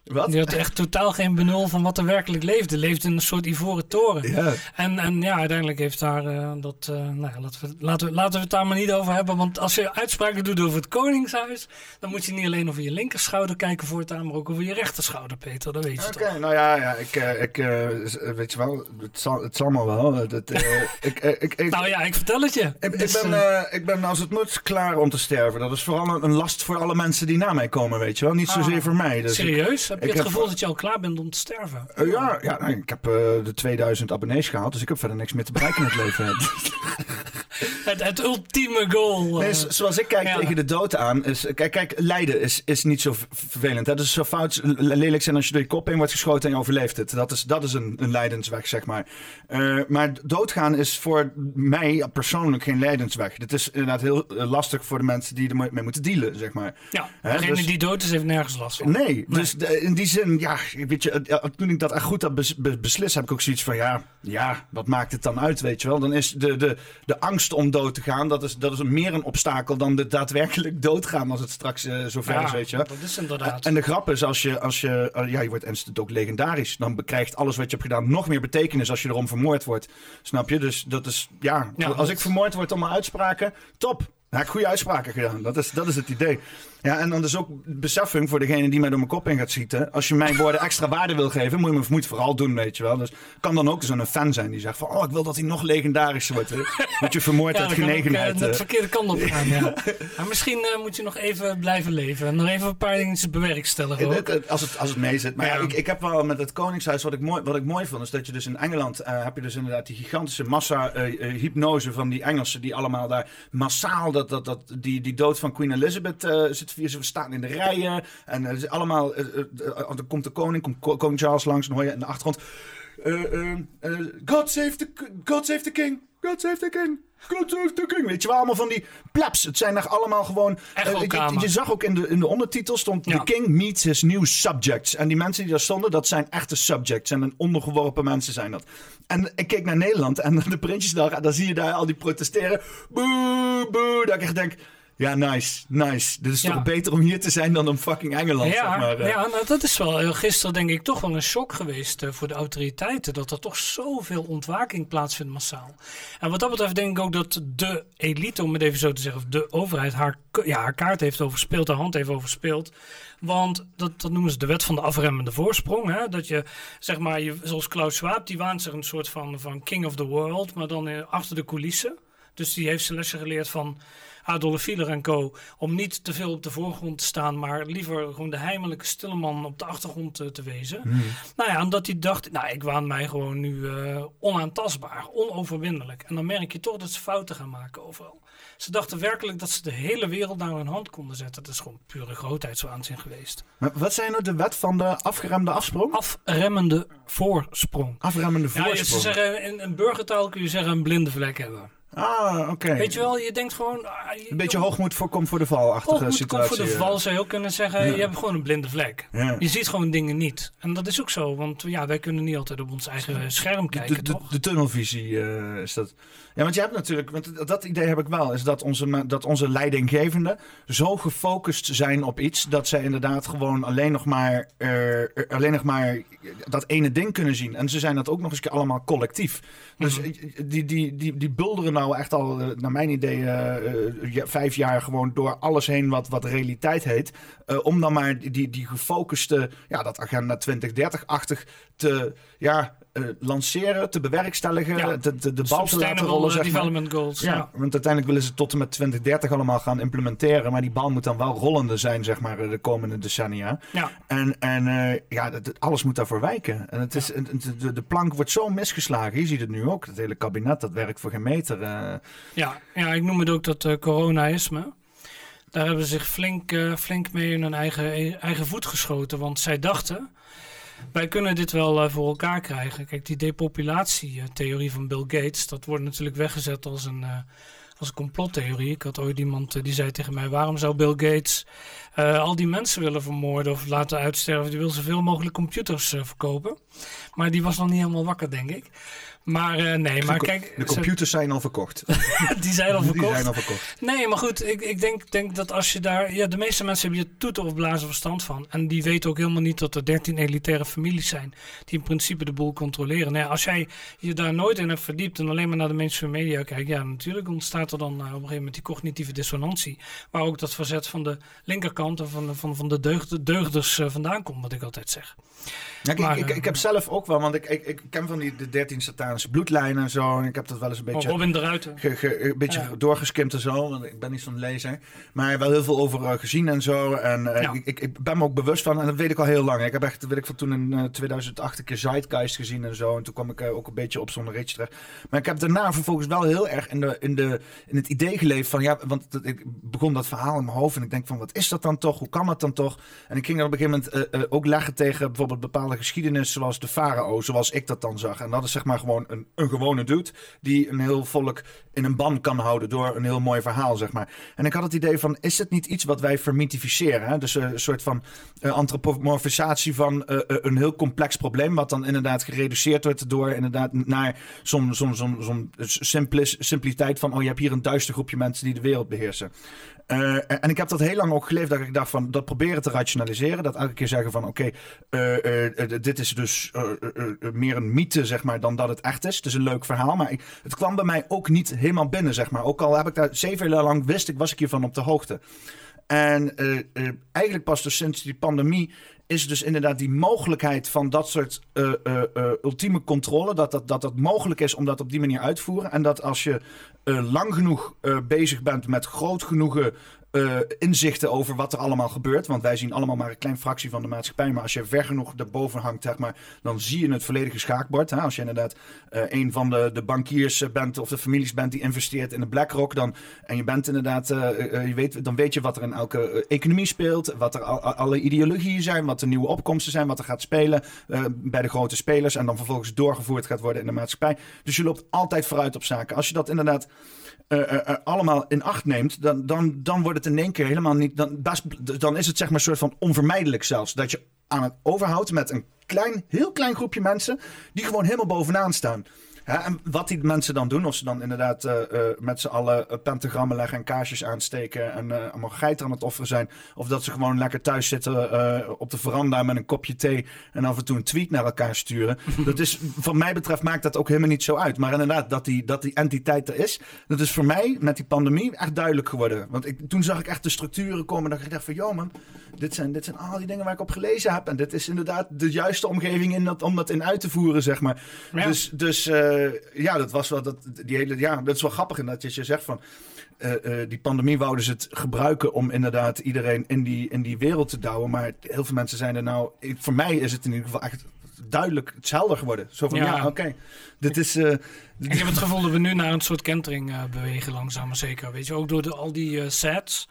Wat? Die had echt totaal geen benul van wat er werkelijk leefde. Leefde in een soort ivoren toren. Ja. En, en ja, uiteindelijk heeft daar uh, dat. Uh, nou ja, laten, we, laten, we, laten we het daar maar niet over hebben. Want als je uitspraken doet over het Koningshuis. dan moet je niet alleen over je linkerschouder kijken voortaan. maar ook over je rechterschouder, Peter. Dat weet je Oké, okay, nou ja, ja ik, uh, ik weet je wel. Het zal, het zal maar wel. Dat, <laughs> ik, ik, ik, nou ja, ik vertel het je. Ik, dus, ik, ben, ik ben als het moet klaar om te sterven. Dat is vooral een, last voor alle mensen die na mij komen, weet je wel. Niet zozeer ah, voor mij. Dus serieus? Heb je het gevoel dat je al klaar bent om te sterven? Uh, ja, ja nee, ik heb uh, de 2000 abonnees gehaald, dus ik heb verder niks meer te bereiken in het <laughs> leven. Het, het, ultieme goal. Nee, zoals ik kijk ja. tegen de dood aan, is, kijk, kijk lijden is, is niet zo vervelend. Dat is zo fout, lelijk zijn als je door je kop heen wordt geschoten en je overleeft het. Dat is, dat is een, een lijdensweg, zeg maar. Uh, maar doodgaan is voor mij persoonlijk geen lijdensweg. Dit is inderdaad heel lastig voor de mensen die ermee moeten dealen, zeg maar. Ja, degene dus, die dood is, heeft nergens last van. Nee, nee. dus de, in die zin, ja, weet je, toen ik dat echt goed had bes, beslist, heb ik ook zoiets van, ja, ja, wat maakt het dan uit, weet je wel? Dan is de, de, de angst om dood te gaan, dat is, dat is meer een obstakel dan de daadwerkelijk <laughs> doodgaan als het straks uh, zover ja, is, weet je dat is inderdaad. En de grap is, als je, als je, uh, ja, je wordt, is ook legendarisch, dan krijgt alles wat je hebt gedaan nog meer betekenis als je erom vermoord wordt. Snap je? Dus dat is, ja, ja als ik vermoord word om mijn uitspraken, top. Ik goede uitspraken gedaan. Dat is, dat is het idee. Ja, en dan is ook beseffing voor degene die mij door mijn kop in gaat schieten. Als je mijn woorden extra waarde wil geven, moet je het moet vooral doen, weet je wel. Dus kan dan ook zo'n fan zijn die zegt van, oh, ik wil dat hij nog legendarischer wordt. Dat je vermoord uit genegenheid. Ja, de verkeerde kant op gaan, ja. <laughs> Maar misschien uh, moet je nog even blijven leven. En nog even een paar dingen bewerkstelligen het, als, het, als het mee zit. Maar ja. ja, ik, ik heb wel met het Koningshuis, wat ik mooi, wat ik mooi vond, is dat je dus in Engeland uh, heb je dus inderdaad die gigantische massa uh, hypnose van die Engelsen die allemaal daar massaal dat, dat, dat, die, die dood van Queen Elizabeth zit ze staan in de rijen. En uh, allemaal, uh, uh, dan komt de koning, komt koning Charles langs. En hoor je in de achtergrond... God, save the, God save the king! God save the king! God save the king! Weet je wel, allemaal van die plebs. Het zijn echt allemaal gewoon... Je, je, zag ook in de, in de ondertitel stond... Ja. The king meets his new subjects. En die mensen die daar stonden, dat zijn echte subjects. En ondergeworpen mensen zijn dat. En ik keek naar Nederland en <laughs> de Prinsjesdag. En dan zie je daar al die protesteren. Boe, boe. Dat ik echt denk... Ja, nice, nice. Dit is ja. toch beter om hier te zijn dan om fucking Engeland, ja, zeg maar. Ja, nou, dat is wel gisteren denk ik toch wel een shock geweest uh, voor de autoriteiten. Dat er toch zoveel ontwaking plaatsvindt massaal. En wat dat betreft denk ik ook dat de elite, om het even zo te zeggen, of de overheid haar, ja, haar kaart heeft overspeeld, haar hand heeft overspeeld. Want dat, dat noemen ze de wet van de afremmende voorsprong. Hè? Dat je, zeg maar, je, zoals Klaus Schwab, die waant zich een soort van, van king of the world, maar dan uh, achter de coulissen. Dus die heeft zijn lessen geleerd van Adolf Hitler en co. Om niet te veel op de voorgrond te staan, maar liever gewoon de heimelijke stille man op de achtergrond te, te wezen. Hmm. Nou ja, omdat hij dacht, nou ik waan mij gewoon nu uh, onaantastbaar, onoverwinnelijk. En dan merk je toch dat ze fouten gaan maken overal. Ze dachten werkelijk dat ze de hele wereld naar hun hand konden zetten. Dat is gewoon pure grootheidswaanzin geweest. Maar wat zijn nou de wet van de afgeremde afsprong? Afremmende voorsprong. Afremmende voorsprong. Ja, ze zeggen, in, in burgertaal kun je zeggen een blinde vlek hebben. Ah, oké. Weet je wel, je denkt gewoon... Ah, een beetje hoogmoed voor kom voor de val-achtige situatie. voor de val zou je ook kunnen zeggen. Je hebt gewoon een blinde vlek. Ja. Je ziet gewoon dingen niet. En dat is ook zo, want ja, wij kunnen niet altijd op ons eigen scherm kijken, de, de, toch? De tunnelvisie uh, is dat... Ja, want je hebt natuurlijk, want dat idee heb ik wel, is dat onze, dat onze leidinggevenden zo gefocust zijn op iets dat zij inderdaad gewoon alleen nog maar, uh, alleen nog maar dat ene ding kunnen zien. En ze zijn dat ook nog eens allemaal collectief. Dus mm -hmm. die, die, die, die bulderen nou echt al, naar mijn idee, uh, vijf jaar gewoon door alles heen wat, wat realiteit heet. Om dan maar die, die gefocuste, ja, dat agenda 2030-achtig te, ja, uh, lanceren, te bewerkstelligen, ja. de, bal te laten rollen. Zeg development maar. goals. Ja, ja, want uiteindelijk willen ze tot en met 2030 allemaal gaan implementeren. Maar die bal moet dan wel rollende zijn, zeg maar, de komende decennia. Ja. En, en uh, ja, dat, alles moet daarvoor wijken. En het is, de, de, plank wordt zo misgeslagen. Je ziet het nu ook. Het hele kabinet, dat werkt voor geen meter. Uh. Ja, ja, ik noem het ook dat coronaïsme. daar hebben ze zich flink, flink mee in hun eigen, eigen voet geschoten. Want zij dachten, wij kunnen dit wel voor elkaar krijgen. Kijk, die depopulatietheorie van Bill Gates, dat wordt natuurlijk weggezet als een als een complottheorie. Ik had ooit iemand eh, die zei tegen mij: waarom zou Bill Gates al die mensen willen vermoorden of laten uitsterven? Die wil zoveel mogelijk computers verkopen. Maar die was nog niet helemaal wakker, denk ik. Maar uh, nee, maar kijk... De computers zijn al verkocht. <laughs> die zijn al verkocht? Die zijn al verkocht. Nee, maar goed, ik, ik denk, denk dat als je daar... Ja, de meeste mensen hebben je toeter of blazen verstand van. En die weten ook helemaal niet dat er dertien elitaire families zijn... die in principe de boel controleren. Nou als jij je daar nooit in hebt verdiept... en alleen maar naar de mainstream media kijkt... ja, natuurlijk ontstaat er dan uh, op een gegeven moment die cognitieve dissonantie. Waar ook dat verzet van de linkerkant... en van, van, van de deugd, deugders uh, vandaan komt, wat ik altijd zeg. Ja, ik, ik, ik, heb zelf ook wel, want ik, ik, ik ken van die de 13 satanische bloedlijnen en zo. En ik heb dat wel eens een beetje. Robin de Ruiter. een beetje doorgeskimd en zo. Want ik ben niet zo'n lezer. Maar wel heel veel over uh, gezien en zo. En uh, ik, ik, ben me ook bewust van. En dat weet ik al heel lang. Ik heb echt, weet ik van toen in uh, 2008 een keer Zeitgeist gezien en zo. En toen kwam ik ook een beetje op zo'n ritje terecht. Maar ik heb daarna vervolgens wel heel erg in, de, in, de, in het idee geleefd van ja, want dat, ik begon dat verhaal in mijn hoofd. En ik denk van wat is dat dan toch? Hoe kan dat dan toch? En ik ging dat op een gegeven moment ook leggen tegen bijvoorbeeld bepaalde geschiedenis zoals de farao, zoals ik dat dan zag. En dat is zeg maar gewoon een, een gewone dude die een heel volk in een ban kan houden door een heel mooi verhaal, zeg maar. En ik had het idee van, is het niet iets wat wij vermythificeren? Hè? Dus uh, een soort van uh, antropomorfisatie van uh, een heel complex probleem, wat dan inderdaad gereduceerd wordt door inderdaad naar zo'n zo'n zo'n zo'n simpliteit van, oh je hebt hier een duister groepje mensen die de wereld beheersen. Uh, en ik heb dat heel lang ook geleefd dat ik dacht van dat proberen te rationaliseren. Dat elke keer zeggen van oké, uh, uh, dit is dus meer een mythe zeg maar dan dat het echt is. Het is een leuk verhaal, maar het kwam bij mij ook niet helemaal binnen zeg maar. Ook al heb ik daar zeven jaar lang wist ik, was ik hiervan op de hoogte. En eigenlijk pas dus sinds die pandemie is dus inderdaad die mogelijkheid van dat soort uh, uh, uh, ultieme controle. Dat dat, dat dat mogelijk is om dat op die manier uit te voeren. En dat als je lang genoeg bezig bent met groot genoegen uh, inzichten over wat er allemaal gebeurt. Want wij zien allemaal maar een klein fractie van de maatschappij. Maar als je ver genoeg erboven hangt, zeg maar, dan zie je het volledige schaakbord. Hè? Als je inderdaad uh, een van de, de bankiers bent of de families bent die investeert in de BlackRock. Dan, en je bent inderdaad, je weet, dan weet je wat er in elke economie speelt. Wat er al, alle ideologieën zijn. Wat de nieuwe opkomsten zijn. Wat er gaat spelen bij de grote spelers. En dan vervolgens doorgevoerd gaat worden in de maatschappij. Dus je loopt altijd vooruit op zaken. Als je dat inderdaad allemaal in acht neemt, dan, dan, dan wordt het in één keer helemaal niet. Dan, dan is het zeg maar een soort van onvermijdelijk zelfs. Dat je aan het overhoudt met een klein, heel klein groepje mensen die gewoon helemaal bovenaan staan en wat die mensen dan doen, of ze dan inderdaad uh, uh, met z'n allen uh, pentagrammen leggen en kaarsjes aansteken en allemaal geiten aan het offeren zijn. Of dat ze gewoon lekker thuis zitten op de veranda met een kopje thee en af en toe een tweet naar elkaar sturen. <laughs> dat is, van mij betreft maakt dat ook helemaal niet zo uit. Maar inderdaad, dat die, dat die entiteit er is, dat is voor mij met die pandemie echt duidelijk geworden. Want ik, toen zag ik echt de structuren komen dat ik dacht van, joh man, dit zijn, dit zijn al die dingen waar ik op gelezen heb. En dit is inderdaad de juiste omgeving in dat, om dat in uit te voeren, zeg maar. Dus, dus uh, ja, dat was wel dat, die hele, ja, dat is wel grappig. En dat je zegt van. Uh, uh, die pandemie wouden ze het gebruiken om inderdaad iedereen in die, in die wereld te douwen. Maar heel veel mensen zijn er nou. Voor mij is het in ieder geval echt duidelijk hetzelfde geworden. Zo van ja, ja oké. Okay, dit is. Uh, ik heb het gevoel dat we nu naar een soort kentering bewegen, langzaam maar zeker. Weet je, ook door de, al die sets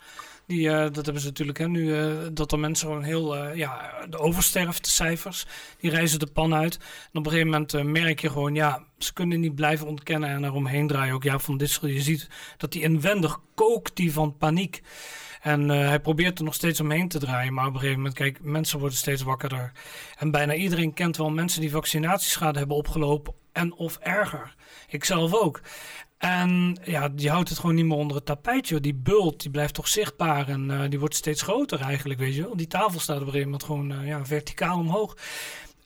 die, uh, dat hebben ze natuurlijk hè, nu, uh, dat er mensen gewoon heel, uh, ja, de oversterftecijfers, die reizen de pan uit. En op een gegeven moment merk je gewoon, ja, ze kunnen niet blijven ontkennen en eromheen draaien. Ook ja, van dit je ziet dat die inwendig kookt die van paniek. En hij probeert er nog steeds omheen te draaien. Maar op een gegeven moment, kijk, mensen worden steeds wakkerder. En bijna iedereen kent wel mensen die vaccinatieschade hebben opgelopen. En of erger. Ik zelf ook. En ja, die houdt het gewoon niet meer onder het tapijtje. Die bult, die blijft toch zichtbaar en uh, die wordt steeds groter eigenlijk, weet je wel. Die tafel staat op een gegeven gewoon uh, ja, verticaal omhoog.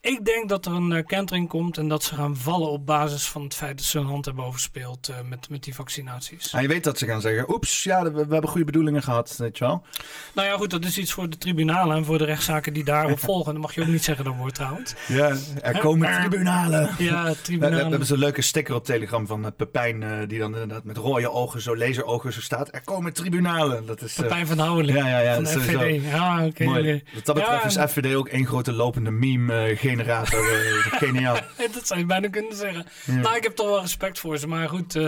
Ik denk dat er een uh, kentering komt en dat ze gaan vallen op basis van het feit dat ze hun hand hebben overspeeld uh, met, met die vaccinaties. En je weet dat ze gaan zeggen, oeps, ja, we, we, hebben goede bedoelingen gehad, weet je wel. Nou ja, goed, dat is iets voor de tribunalen en voor de rechtszaken die daarop <laughs> volgen. Dan mag je ook niet zeggen dat woord trouwens. Ja, er komen <laughs> tribunalen. Ja, tribunalen. We, we, hebben zo'n leuke sticker op Telegram van uh, Pepijn, die dan inderdaad met rode ogen, zo laserogen zo staat. Er komen tribunalen. Dat is, Pepijn van Houweling. Ja, ja, ja. Van FVD. Ja, oké. Okay, Wat dat betreft ja, is FVD ook één grote lopende meme generator. <laughs> geniaal. dat zou je bijna kunnen zeggen. Ja. Nou, ik heb toch wel respect voor ze. Maar goed, uh,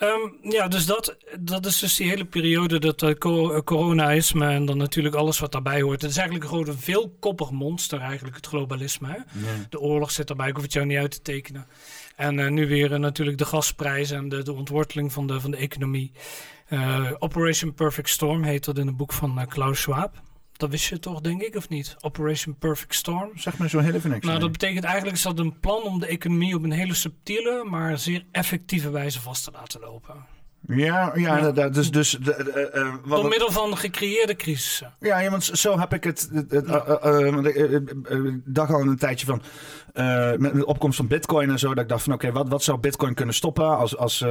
um, ja, dus dat, dat is dus die hele periode dat uh, coronaïsme en dan natuurlijk alles wat daarbij hoort. Het is eigenlijk gewoon een veelkoppig monster eigenlijk, het globalisme. Hè? Ja. De oorlog zit erbij, ik hoef het jou niet uit te tekenen. En uh, nu weer natuurlijk de gasprijzen en de, de ontworteling van de, van de economie. Operation Perfect Storm heet dat in een boek van Klaus Schwab. Dat wist je toch, denk ik, of niet? Operation Perfect Storm. Zeg maar zo heel even niks. Nou, dat betekent eigenlijk is dat een plan om de economie op een hele subtiele, maar zeer effectieve wijze vast te laten lopen. Ja, ja, ja. dus... dus de, uh, wat Door middel van gecreëerde crisissen. Ja, ja, want zo heb ik het... het dag al een tijdje van... met de opkomst van bitcoin en zo, dat ik dacht van oké, wat, wat zou bitcoin kunnen stoppen als, als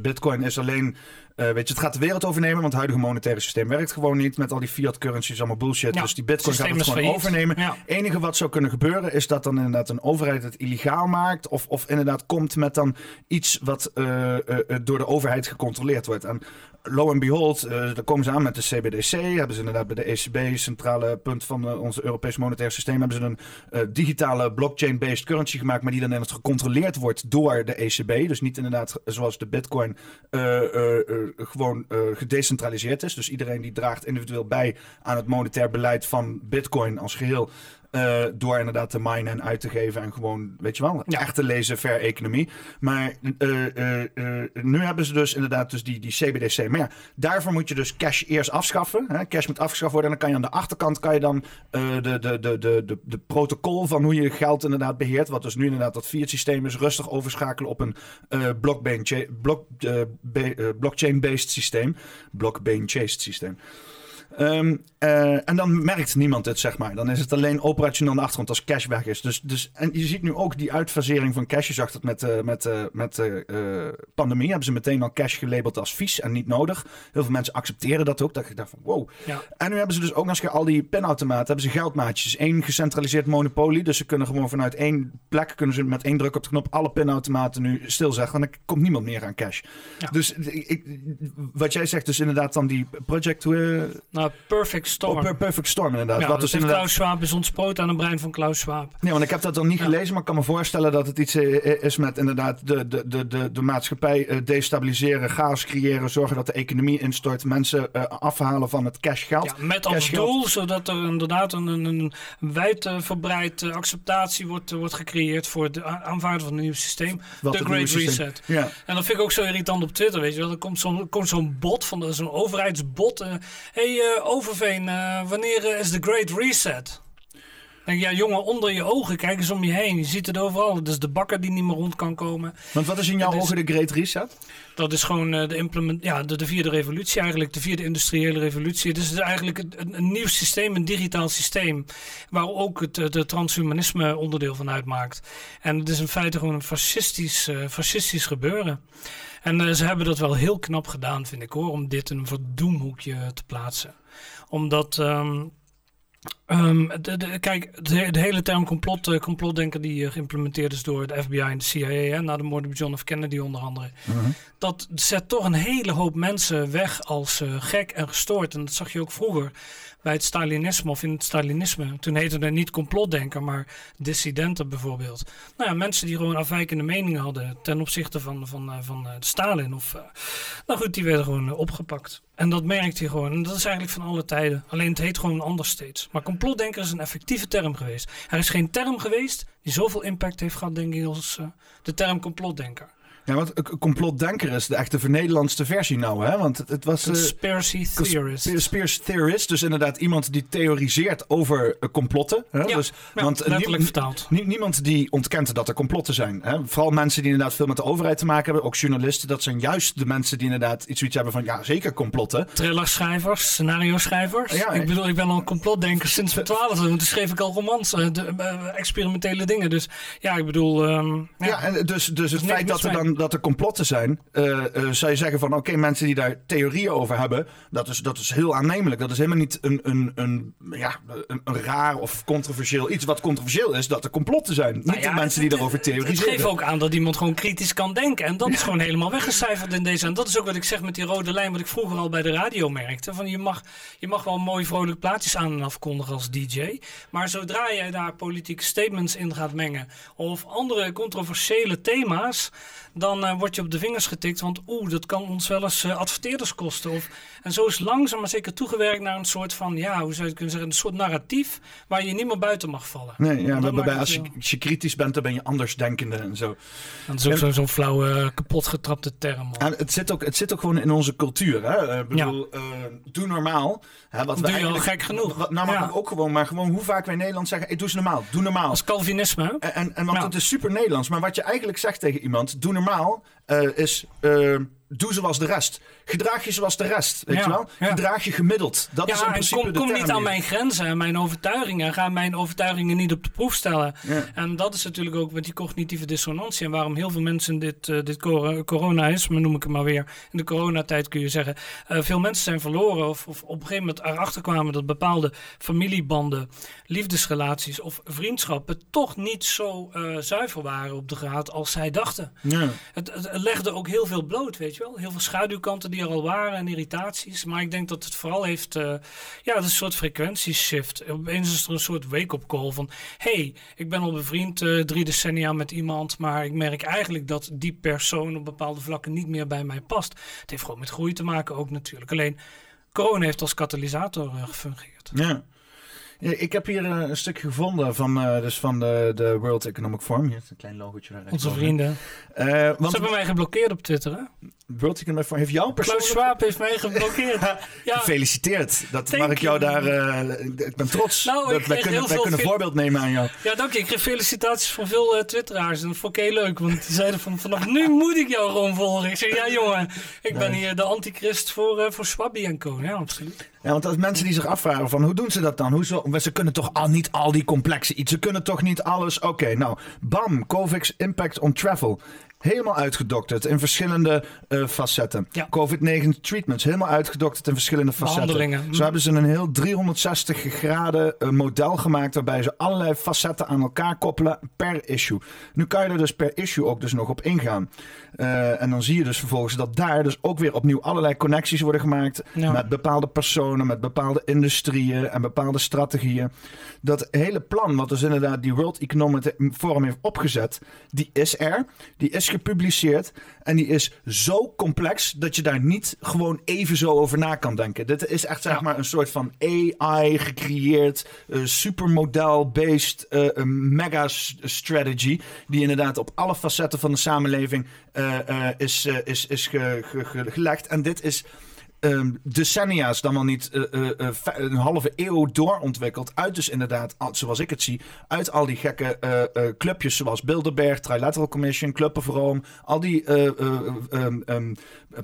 bitcoin is alleen weet je, het gaat de wereld overnemen, want het huidige monetaire systeem werkt gewoon niet. Met al die fiat currencies, allemaal bullshit. dus die bitcoin gaat het gewoon overnemen. Het enige wat zou kunnen gebeuren is dat dan inderdaad een overheid het illegaal maakt. Of, of inderdaad komt met dan iets wat door de overheid gecontroleerd wordt. En lo and behold, uh, daar komen ze aan met de CBDC. Hebben ze inderdaad bij de ECB, centrale punt van uh, ons Europees monetair systeem, hebben ze een uh, digitale blockchain-based currency gemaakt, maar die dan inderdaad gecontroleerd wordt door de ECB. Dus niet inderdaad zoals de Bitcoin gewoon gedecentraliseerd is. Dus iedereen die draagt individueel bij aan het monetair beleid van Bitcoin als geheel. Uh, door inderdaad te minen en uit te geven en gewoon, weet je wel, ja. echt te lezen ver economie. Maar uh, uh, nu hebben ze dus inderdaad dus die, die CBDC. Maar ja, daarvoor moet je dus cash eerst afschaffen. Hè? Cash moet afgeschaft worden en dan kan je aan de achterkant kan je dan de, de, de, de, de, de protocol van hoe je geld inderdaad beheert. Wat dus nu inderdaad dat fiat systeem is, rustig overschakelen op een blockchain-based systeem. Blockchain-based systeem. Um, uh, en dan merkt niemand het, zeg maar. Dan is het alleen operationeel aan de achtergrond als cash weg is. Dus, dus, en je ziet nu ook die uitfasering van cash. Je zag dat met, uh, met, uh, met pandemie. Hebben ze meteen al cash gelabeld als vies en niet nodig. Heel veel mensen accepteren dat ook. Dat ik dacht van wow. Ja. En nu hebben ze dus ook nog eens al die pinautomaten. Hebben ze geldmaatjes. Eén gecentraliseerd monopolie. Dus ze kunnen gewoon vanuit één plek. Kunnen ze met één druk op de knop alle pinautomaten nu stilzeggen. Want er komt niemand meer aan cash. Ja. Dus ik, wat jij zegt, dus inderdaad dan die project... nou, perfect Storm. Perfect Storm, inderdaad. Ja, wat dus inderdaad... Klaus Schwab is ontsproot aan het brein van Klaus Schwab. Nee, want ik heb dat dan niet gelezen, maar ik kan me voorstellen dat het iets eh, is met inderdaad de, de, de, de, de maatschappij eh, destabiliseren, chaos creëren, zorgen dat de economie instort, mensen uh, afhalen van het cashgeld. Ja, met als doel, zodat er inderdaad een, een, een wijdverbreid acceptatie wordt, wordt gecreëerd voor het aanvaarden van een nieuw systeem. de Great Reset. Ja. En dat vind ik ook zo irritant op Twitter, weet je wel. Er komt zo'n zo'n bot, van zo'n overheidsbot. Hé, hey, Overveen, uh, wanneer is de Great Reset? Denk, ja, jongen, onder je ogen, kijk eens om je heen. Je ziet het overal. Dus de bakker die niet meer rond kan komen. Want wat is in jouw ogen de Great Reset? Dat is gewoon de, implement, ja, de, de, vierde revolutie eigenlijk. De vierde industriële revolutie. Dus het is eigenlijk een, een, nieuw systeem, een digitaal systeem. Waar ook het de transhumanisme onderdeel van uitmaakt. En het is in feite gewoon een fascistisch, uh, fascistisch gebeuren. En uh, ze hebben dat wel heel knap gedaan, vind ik hoor. Om dit in een verdoemhoekje te plaatsen omdat. Um, um, de, de, kijk, de, de, hele term complot, uh, complotdenken die uh, geïmplementeerd is door de FBI en de CIA, hè, na de moord op John F. Kennedy onder andere, uh -huh. dat zet toch een hele hoop mensen weg als uh, gek en gestoord. En dat zag je ook vroeger bij het Stalinisme of in het Stalinisme. Toen heette het niet complotdenker, maar dissidenten bijvoorbeeld. Nou ja, mensen die gewoon afwijkende meningen hadden ten opzichte van, van, van Stalin. Of, nou goed, die werden gewoon opgepakt. En dat merkt hij gewoon. En dat is eigenlijk van alle tijden. Alleen het heet gewoon anders steeds. Maar complotdenker is een effectieve term geweest. Er is geen term geweest die zoveel impact heeft gehad, denk ik, als de term complotdenker. Ja, want complotdenker is de echte vernederlandste versie nou, hè? Want het, was... Uh, conspiracy theorist. Conspiracy theorist, dus inderdaad iemand die theoriseert over uh, complotten. Hè? Ja, dus, ja, want, letterlijk vertaald. niemand die ontkent dat er complotten zijn. Hè? Vooral mensen die inderdaad veel met de overheid te maken hebben, ook journalisten, dat zijn juist de mensen die inderdaad iets zoiets hebben van, ja, zeker complotten. Thrillerschrijvers, scenario-schrijvers. Ja, ik bedoel, ik ben al een complotdenker sinds mijn <laughs> twaalfde, want toen schreef ik al romans, uh, de, experimentele dingen. Dus ja, ik bedoel... Um, ja, en dus, dus het feit dat er dan omdat er complotten zijn, uh, zou je zeggen van oké, mensen die daar theorieën over hebben, dat is, dat is heel aannemelijk. Dat is helemaal niet een, een, een, ja, een, een raar of controversieel iets. Wat controversieel is, dat er complotten zijn. niet nou de mensen die daarover theoriseren. Het geeft ook aan dat iemand gewoon kritisch kan denken. En dat is gewoon helemaal weggecijferd in deze. En dat is ook wat ik zeg met die rode lijn, wat ik vroeger al bij de radio merkte. Van je, mag, je mag wel mooi vrolijk plaatjes aan en afkondigen als DJ. Maar zodra jij daar politieke statements in gaat mengen. of andere controversiële thema's dan uh, word je op de vingers getikt. Want oeh, dat kan ons wel eens uh, adverteerders kosten. Of, en zo is langzaam maar zeker toegewerkt naar een soort van, ja, hoe zou je kunnen zeggen, een soort narratief waar je niet meer buiten mag vallen. Nee, ja, waarbij als je, als je, kritisch bent, dan ben je andersdenkende en zo. Dat is ook zo'n zo flauwe, kapotgetrapte term. En het, zit ook, het zit ook gewoon in onze cultuur. Hè? Ik bedoel, ja. doe normaal. Hè, wat doe je al gek genoeg. Wat, nou, maar ja. ook gewoon, maar gewoon hoe vaak wij in Nederland zeggen, hey, doe ze normaal, doe normaal. Als Calvinisme. En, en, en want ja. het is super Nederlands. Maar wat je eigenlijk zegt tegen iemand, doe normaal, uh, is uh, doe zoals de rest. Gedraag je zoals de rest, weet je wel? Gedraag je gemiddeld. Dat ja, is in principe kom, de kom niet aan mijn grenzen en mijn overtuigingen. Ga mijn overtuigingen niet op de proef stellen. En dat is natuurlijk ook met die cognitieve dissonantie. En waarom heel veel mensen dit, uh, dit corona is, maar noem ik het maar weer. In de coronatijd kun je zeggen. Uh, veel mensen zijn verloren of, of, op een gegeven moment erachter kwamen dat bepaalde familiebanden, liefdesrelaties of vriendschappen toch niet zo uh, zuiver waren op de graad als zij dachten. Het, het legde ook heel veel bloot, weet je Heel veel schaduwkanten die er al waren en irritaties. Maar ik denk dat het vooral heeft, uh, ja, een soort frequentieshift. Opeens is er een soort wake-up call van, hey, ik ben al bevriend uh, drie decennia met iemand, maar ik merk eigenlijk dat die persoon op bepaalde vlakken niet meer bij mij past. Het heeft gewoon met groei te maken ook natuurlijk. Alleen, corona heeft als katalysator uh, gefungeerd. Ja. Ik heb hier een stukje gevonden van, uh, dus van de, de World Economic Forum. Hier is een klein logootje daar. Onze vrienden. Uh, want, Ze hebben mij geblokkeerd op Twitter, hè? World Economic Forum heeft jou persoonlijk... Klaus Schwab heeft mij geblokkeerd. <laughs> ja. Gefeliciteerd. Dat mag ik jou daar... Uh, ik ben trots. Nou, dat wij kunnen, wij kunnen voorbeeld nemen aan jou. Ja, dank je. Ik kreeg felicitaties van veel twitteraars. En dat vond ik heel leuk. Want die zeiden van vanaf nu <laughs> moet ik jou gewoon volgen. Ik zei, ja jongen, ik ben hier de antichrist voor, voor Swabby en Co. Ja, absoluut. Ja, want als mensen die zich afvragen van hoe doen ze dat dan? Hoe zo, ze kunnen toch al niet al die complexe iets. Ze kunnen toch niet alles. Oké, nou, bam, COVID's impact on travel. Helemaal uitgedokterd in verschillende uh, facetten. Ja. COVID-19 treatments, helemaal uitgedokterd in verschillende facetten. Zo hebben ze een heel 360 graden uh, model gemaakt waarbij ze allerlei facetten aan elkaar koppelen per issue. Nu kan je er dus per issue ook dus nog op ingaan. Uh, en dan zie je dus vervolgens dat daar dus ook weer opnieuw allerlei connecties worden gemaakt ja. met bepaalde personen, met bepaalde industrieën en bepaalde strategieën. Dat hele plan wat dus inderdaad die World Economic Forum heeft opgezet, die is er. Die is gepubliceerd. En die is zo complex dat je daar niet gewoon even zo over na kan denken. Dit is echt zeg maar een soort van AI gecreëerd, uh, supermodel-based uh, mega strategy. Die inderdaad op alle facetten van de samenleving uh, is, is, is ge, ge, ge, gelegd. En dit is um, decennia's, dan wel niet uh, uh, een halve eeuw doorontwikkeld. Uit dus inderdaad, zoals ik het zie, uit al die gekke clubjes zoals Bilderberg, Trilateral Commission, Club of Rome. Al die um, um,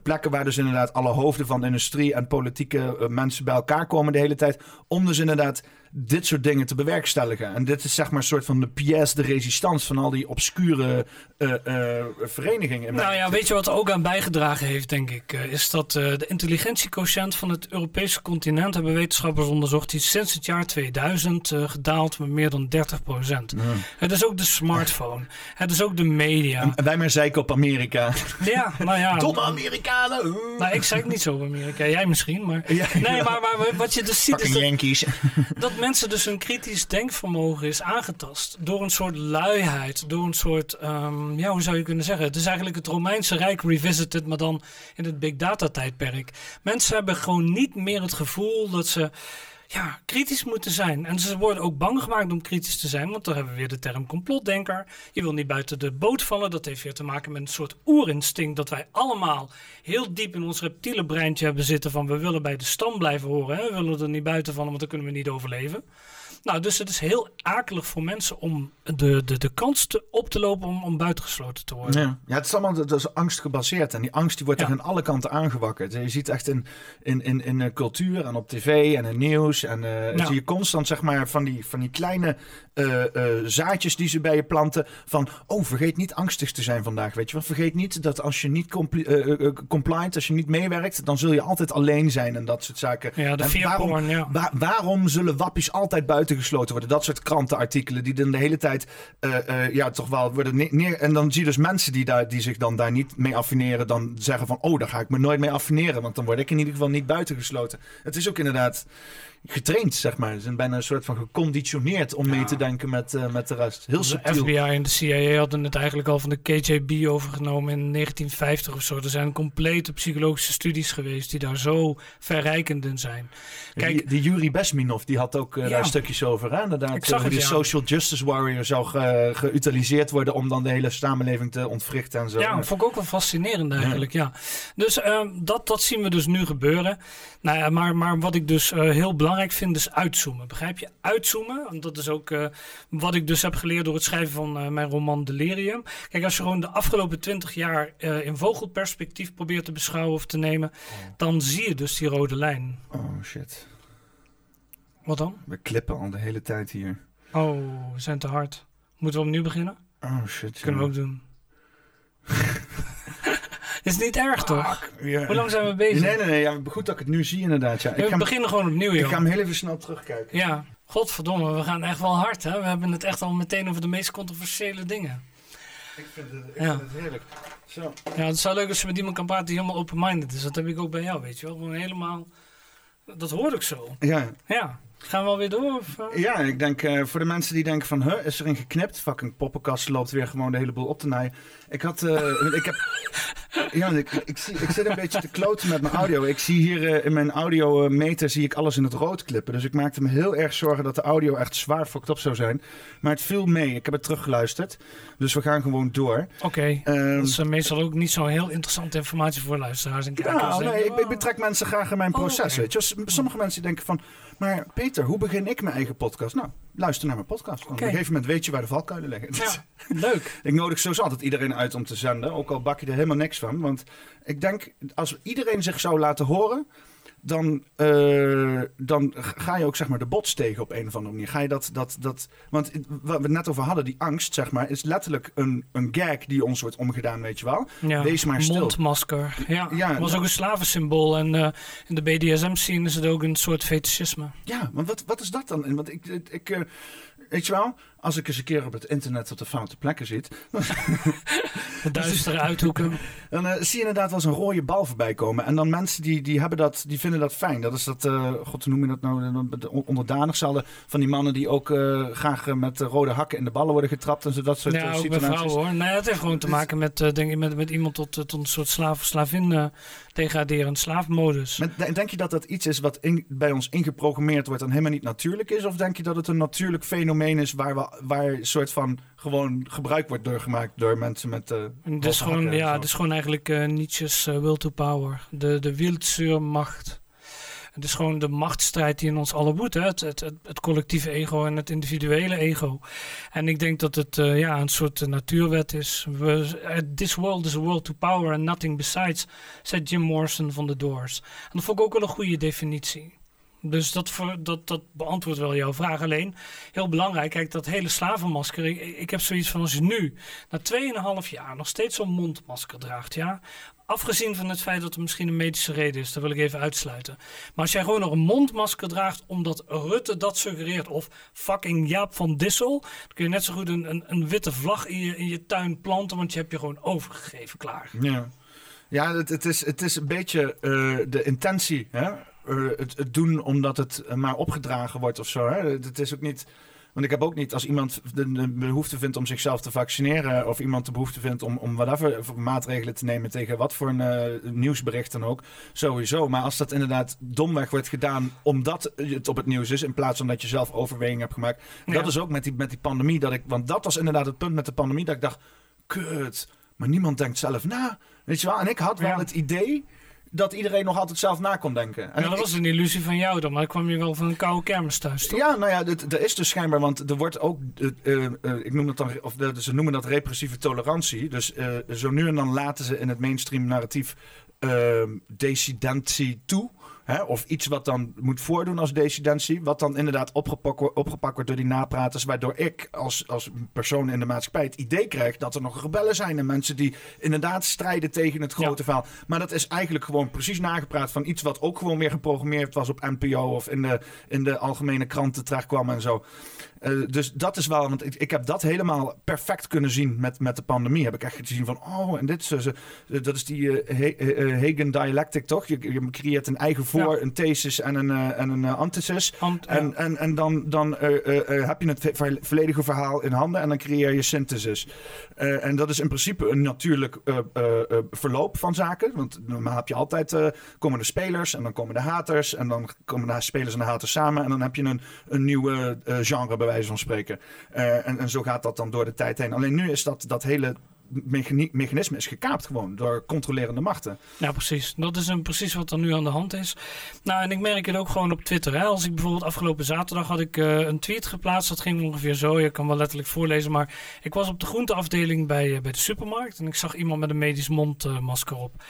plekken waar dus inderdaad alle hoofden van industrie en politieke mensen bij elkaar komen de hele tijd. Om dus inderdaad dit soort dingen te bewerkstelligen. En dit is zeg maar een soort van de pièce de résistance van al die obscure uh, uh, verenigingen. Nou ja, weet je wat er ook aan bijgedragen heeft, denk ik? Uh, is dat de intelligentiequotient van het Europese continent, hebben wetenschappers onderzocht, die is sinds het jaar 2000 gedaald met meer dan 30 procent. Het is ook de smartphone. Het is ook de media. En, wij maar zeiken op Amerika. Ja, nou ja. <laughs> Domme Amerikanen! Nou, ik niet zo Amerika. Jij misschien, maar... Ja, nee, maar, maar, wat je dus ziet is <laughs> dat, mensen dus hun kritisch denkvermogen is aangetast. Door een soort luiheid, door een soort, um, ja, hoe zou je kunnen zeggen? Het is eigenlijk het Romeinse Rijk revisited, maar dan in het big data tijdperk. Mensen hebben gewoon niet meer het gevoel dat ze ja, kritisch moeten zijn. En ze worden ook bang gemaakt om kritisch te zijn, want dan hebben we weer de term complotdenker. Je wil niet buiten de boot vallen. Dat heeft weer te maken met een soort oerinstinct dat wij allemaal heel diep in ons reptiele breintje hebben zitten van we willen bij de stam blijven horen. Hè? We willen er niet buiten vallen, want dan kunnen we niet overleven. Nou, dus het is heel akelig voor mensen om de, de, de kans te, op te lopen om, om buitengesloten te worden. Ja, ja het is allemaal dat is angst gebaseerd. En die angst die wordt ja. aan alle kanten aangewakkerd. Je ziet echt in, in, in, in cultuur en op tv en in nieuws. En uh, zie je constant zeg maar van die, van die kleine uh, zaadjes die ze bij je planten. Van, oh, vergeet niet angstig te zijn vandaag, weet je wel. Vergeet niet dat als je niet compli compliant, als je niet meewerkt, dan zul je altijd alleen zijn en dat soort zaken. Ja, de waarom, ja. waarom zullen wappies altijd buitengesloten worden? Dat soort krantenartikelen die dan de hele tijd, ja, toch wel worden neer... En dan zie je dus mensen die, daar, die zich dan daar niet mee affineren, dan zeggen van, oh, daar ga ik me nooit mee affineren, want dan word ik in ieder geval niet buitengesloten. Het is ook inderdaad getraind, zeg maar. Ze zijn bijna een soort van geconditioneerd om mee te denken met, uh, met de rest. Heel de FBI en de CIA hadden het eigenlijk al van de KGB overgenomen in 1950 of zo. Er zijn complete psychologische studies geweest die daar zo verrijkend in zijn. Kijk, die, die Yuri Besminov, die had ook uh, daar stukjes over. Hè? Inderdaad, Ik zag uh, die ja. social justice warrior zou ge, geutiliseerd worden om dan de hele samenleving te ontwrichten en zo. Ja, dat vond ik ook wel fascinerend eigenlijk, ja. Dus ehm, dat, dat zien we dus nu gebeuren. Nou ja, maar, maar wat ik dus heel belangrijk belangrijk vind is uitzoomen. Begrijp je? Uitzoomen. Want dat is ook uh, wat ik dus heb geleerd door het schrijven van uh, mijn roman Delirium. Kijk, als je gewoon de afgelopen twintig jaar uh, in vogelperspectief probeert te beschouwen of te nemen, oh. dan zie je dus die rode lijn. Oh shit. Wat dan? We klippen al de hele tijd hier. Oh, we zijn te hard. Moeten we opnieuw beginnen? Oh shit. Kunnen we ook doen. <laughs> Is niet erg, toch? Ja. Hoe lang zijn we bezig? Nee, nee, nee. Ja, goed dat ik het nu zie, inderdaad. Ja. Ja, we ga, beginnen gewoon opnieuw, joh. Ik ga hem heel even snel terugkijken. Ja, godverdomme, we gaan echt wel hard, hè? We hebben het echt al meteen over de meest controversiële dingen. Ik vind het, ik vind het heerlijk. Zo. Ja, het zou leuk als je met iemand kan praten die helemaal open-minded is. Dat heb ik ook bij jou, weet je wel. Gewoon helemaal... Dat hoor ik zo. Ja. Ja. Gaan we alweer door? Of, uh? Ja, ik denk uh, voor de mensen die denken van, huh, is erin geknipt? Fucking poppenkast loopt weer gewoon de hele boel op te naaien. Ik had, uh, <laughs> ik heb, ja, ik, ik, zie, ik zit een beetje te kloten met mijn audio. Ik zie hier in mijn audiometer zie ik alles in het rood klippen. Dus ik maakte me heel erg zorgen dat de audio echt zwaar fucked op zou zijn. Maar het viel mee. Ik heb het teruggeluisterd. Dus we gaan gewoon door. Oké. Okay. Um, dat is meestal ook niet zo heel interessante informatie voor luisteraars en kijkers. Ja, nee, ik, ik, betrek mensen graag in mijn proces. Oh, okay. weet je. Sommige mensen denken van, maar Peter, hoe begin ik mijn eigen podcast? Nou, luister naar mijn podcast. Op okay. een gegeven moment weet je waar de valkuilen liggen. Ja, <laughs> leuk. ik nodig sowieso altijd iedereen uit om te zenden. Ook al bak je er helemaal niks van. Want ik denk, als iedereen zich zou laten horen... Dan, uh, dan ga je ook zeg maar de bots tegen op een of andere manier. Ga je dat, dat, dat, want wat we het net over hadden, die angst, zeg maar, is letterlijk een, een gag die ons wordt omgedaan, weet je wel. Ja, Wees maar stil. Mondmasker. Ja, was ook een slavensymbool. En uh, in de BDSM-scene is het ook een soort fetischisme. Ja, maar wat, wat is dat dan? Want ik, ik, ik uh, weet je wel, als ik eens een keer op het internet op de foute plekken zit. <laughs> duistere uithoeken. <laughs> Dan uh, zie je inderdaad wel eens een rode bal voorbij komen. En dan mensen die, die, hebben dat, die vinden dat fijn. Dat is dat, uh, god, hoe noem je dat nou? Onderdanig zullen van die mannen die ook uh, graag met rode hakken in de ballen worden getrapt. En zo dat soort ja, ook situaties. bij vrouwen hoor. Nee, het heeft gewoon te maken met, denk ik, met, met iemand tot, tot een soort slaaf, slavin degraderend slaafmodus. Met, denk je dat dat iets is wat in, bij ons ingeprogrammeerd wordt en helemaal niet natuurlijk is? Of denk je dat het een natuurlijk fenomeen is waar, we, waar een soort van gewoon gebruik wordt doorgemaakt door mensen met. Uh, het is gewoon, ja, het is gewoon eigenlijk uh, Nietzsche's uh, will to power. De, de Wildzuurmacht. Het is gewoon de machtsstrijd die in ons allen woedt. Het, het, het, het, collectieve ego en het individuele ego. En ik denk dat het uh, ja, een soort natuurwet is. We, this world is a world to power and nothing besides, zei Jim Morrison van The Doors. En dat vond ik ook wel een goede definitie. Dus dat, voor, dat, dat beantwoordt wel jouw vraag. Alleen, heel belangrijk, kijk, dat hele slavenmasker. Ik, ik heb zoiets van als je nu, na 2,5 jaar, nog steeds zo'n mondmasker draagt, ja. Afgezien van het feit dat er misschien een medische reden is, dat wil ik even uitsluiten. Maar als jij gewoon nog een mondmasker draagt omdat Rutte dat suggereert, of fucking Jaap van Dissel, dan kun je net zo goed een, een, witte vlag in je, in je tuin planten, want je hebt je gewoon overgegeven klaar. Ja, ja het, het, is, het is een beetje uh, de intentie, hè? Uh, het, het, doen omdat het maar opgedragen wordt of zo. Hè? Het is ook niet. Want ik heb ook niet, als iemand de, behoefte vindt om zichzelf te vaccineren. of iemand de behoefte vindt om, om whatever maatregelen te nemen tegen wat voor een uh, nieuwsbericht dan ook. Sowieso. Maar als dat inderdaad domweg wordt gedaan omdat het op het nieuws is. in plaats van dat je zelf overweging hebt gemaakt. Ja. Dat is ook met die, met die pandemie. Dat ik, want dat was inderdaad het punt met de pandemie. Dat ik dacht: kut. Maar niemand denkt zelf na. Weet je wel? En ik had wel ja. het idee dat iedereen nog altijd zelf na kon denken. En ja, dat was een illusie van jou dan, maar dan kwam je wel van een koude kermis thuis, toch? Ja, nou ja, er is dus schijnbaar, want er wordt ook, uh, uh, ik noem dat dan, of ze noemen dat repressieve tolerantie. Dus zo nu en dan laten ze in het mainstream narratief decidentie toe. Hè, of iets wat dan moet voordoen als decidentie. Wat dan inderdaad opgepakt, wordt- opgepakt wordt door die napraters. Waardoor ik als, als persoon in de maatschappij het idee krijg dat er nog rebellen zijn. En mensen die inderdaad strijden tegen het grote verhaal. Maar dat is eigenlijk gewoon precies nagepraat van iets wat ook gewoon weer geprogrammeerd was op NPO. Of in de, in de algemene kranten terecht kwam en zo. Eh, dus dat is wel, want ik, ik heb dat helemaal perfect kunnen zien met, met de pandemie. Heb ik echt gezien van, oh, en dit is, eh, dat is die eh, eh, eh, Hagen dialectic, toch? Je, je creëert een eigen voor, Ja. een thesis en een, eh, en een eh, antithesis. Ant- En, ja. en, en dan, dan eh, eh, eh, heb je het vo- vo- volledige verhaal in handen en dan creëer je synthesis. Eh, en dat is in principe een natuurlijk eh, eh, eh, verloop van zaken. Want normaal heb je altijd, eh, komen de spelers en dan komen de haters. En dan komen de spelers en de haters samen. En dan heb je een, een nieuwe eh, genre bij wijze van spreken. Eh, en, en zo gaat dat dan door de tijd heen. Alleen nu is dat, dat hele mechanisme is gekaapt gewoon door controlerende machten. Ja, precies. Dat is een, precies wat er nu aan de hand is. Nou, en ik merk het ook gewoon op Twitter. Hè. Als ik bijvoorbeeld afgelopen zaterdag had ik eh, een tweet geplaatst. Dat ging ongeveer zo. Je kan wel letterlijk voorlezen. Maar ik was op de groenteafdeling bij, eh, bij de supermarkt. En ik zag iemand met een medisch mondmasker op.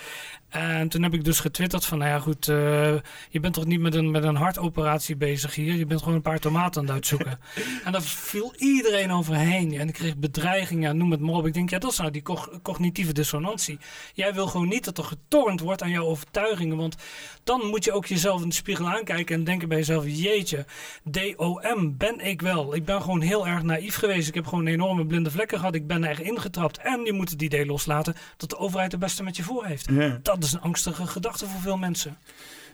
En toen heb ik dus getwitterd van, nou ja goed, eh, je bent toch niet met een, met een hartoperatie bezig hier. Je bent gewoon een paar tomaten aan het uitzoeken. <laughs> en daar viel iedereen overheen. En ik kreeg bedreigingen, noem het maar op. Ik denk, ja, dat is nou die cog- cognitieve dissonantie. Jij wil gewoon niet dat er getornd wordt aan jouw overtuigingen. Want dan moet je ook jezelf in de spiegel aankijken en denken bij jezelf, jeetje, DOM ben ik wel. Ik ben gewoon heel erg naïef geweest. Ik heb gewoon enorme blinde vlekken gehad. Ik ben er ingetrapt. En je moet het idee loslaten dat de overheid het beste met je voor heeft. Ja. Dat is een angstige gedachte voor veel mensen.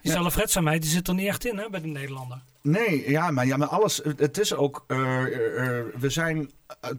Die Ja. zelfredzaamheid die zit er niet echt in hè, bij de Nederlander. Nee, ja, maar, ja, maar alles. Het is ook. eh, eh, eh, we zijn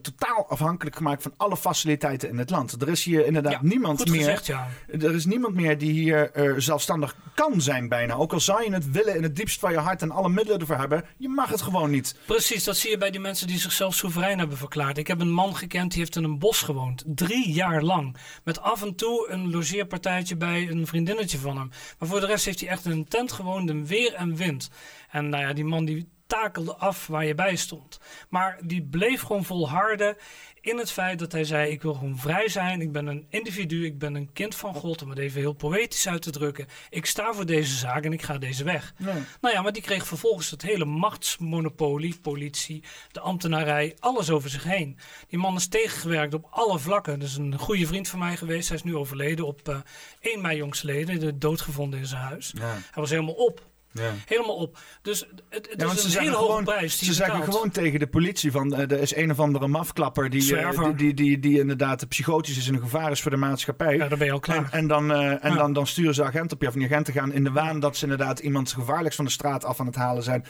totaal afhankelijk gemaakt van alle faciliteiten in het land. Er is hier inderdaad Ja, niemand Goed meer. gezegd, ja. Er is niemand meer die hier zelfstandig kan zijn, bijna. Ook al zou je het willen in het diepst van je hart en alle middelen ervoor hebben, je mag het gewoon niet. Precies, dat zie je bij die mensen die zichzelf soeverein hebben verklaard. Ik heb een man gekend die heeft in een bos gewoond. Drie jaar lang. Met af en toe een logeerpartijtje bij een vriendinnetje van hem. Maar voor de rest heeft hij echt in een tent gewoond in weer en wind. En nou ja, die man die takelde af waar je bij stond. Maar die bleef gewoon volharden in het feit dat hij zei: Ik wil gewoon vrij zijn. Ik ben een individu. Ik ben een kind van God. Om het even heel poëtisch uit te drukken. Ik sta voor deze zaak en ik ga deze weg. Nou ja, maar die kreeg vervolgens het hele machtsmonopolie, politie, de ambtenarij, alles over zich heen. Die man is tegengewerkt op alle vlakken. Dus een goede vriend van mij geweest. Hij is nu overleden op eh 1 mei jongstleden, de doodgevonden in zijn huis. Ja, Hij was helemaal op. ja. Helemaal op. Dus het, het Ja, is een hele hoge gewoon, prijs. Die ze zeggen gewoon tegen de politie van eh, er is een of andere mafklapper die, eh, die, die, die, die inderdaad psychotisch is en een gevaar is voor de maatschappij. Ja, dan ben je al klaar. En, en, dan, eh, en Ja. dan, dan sturen ze agenten op je. En die agenten gaan in de waan dat ze inderdaad iemand gevaarlijks van de straat af aan het halen zijn.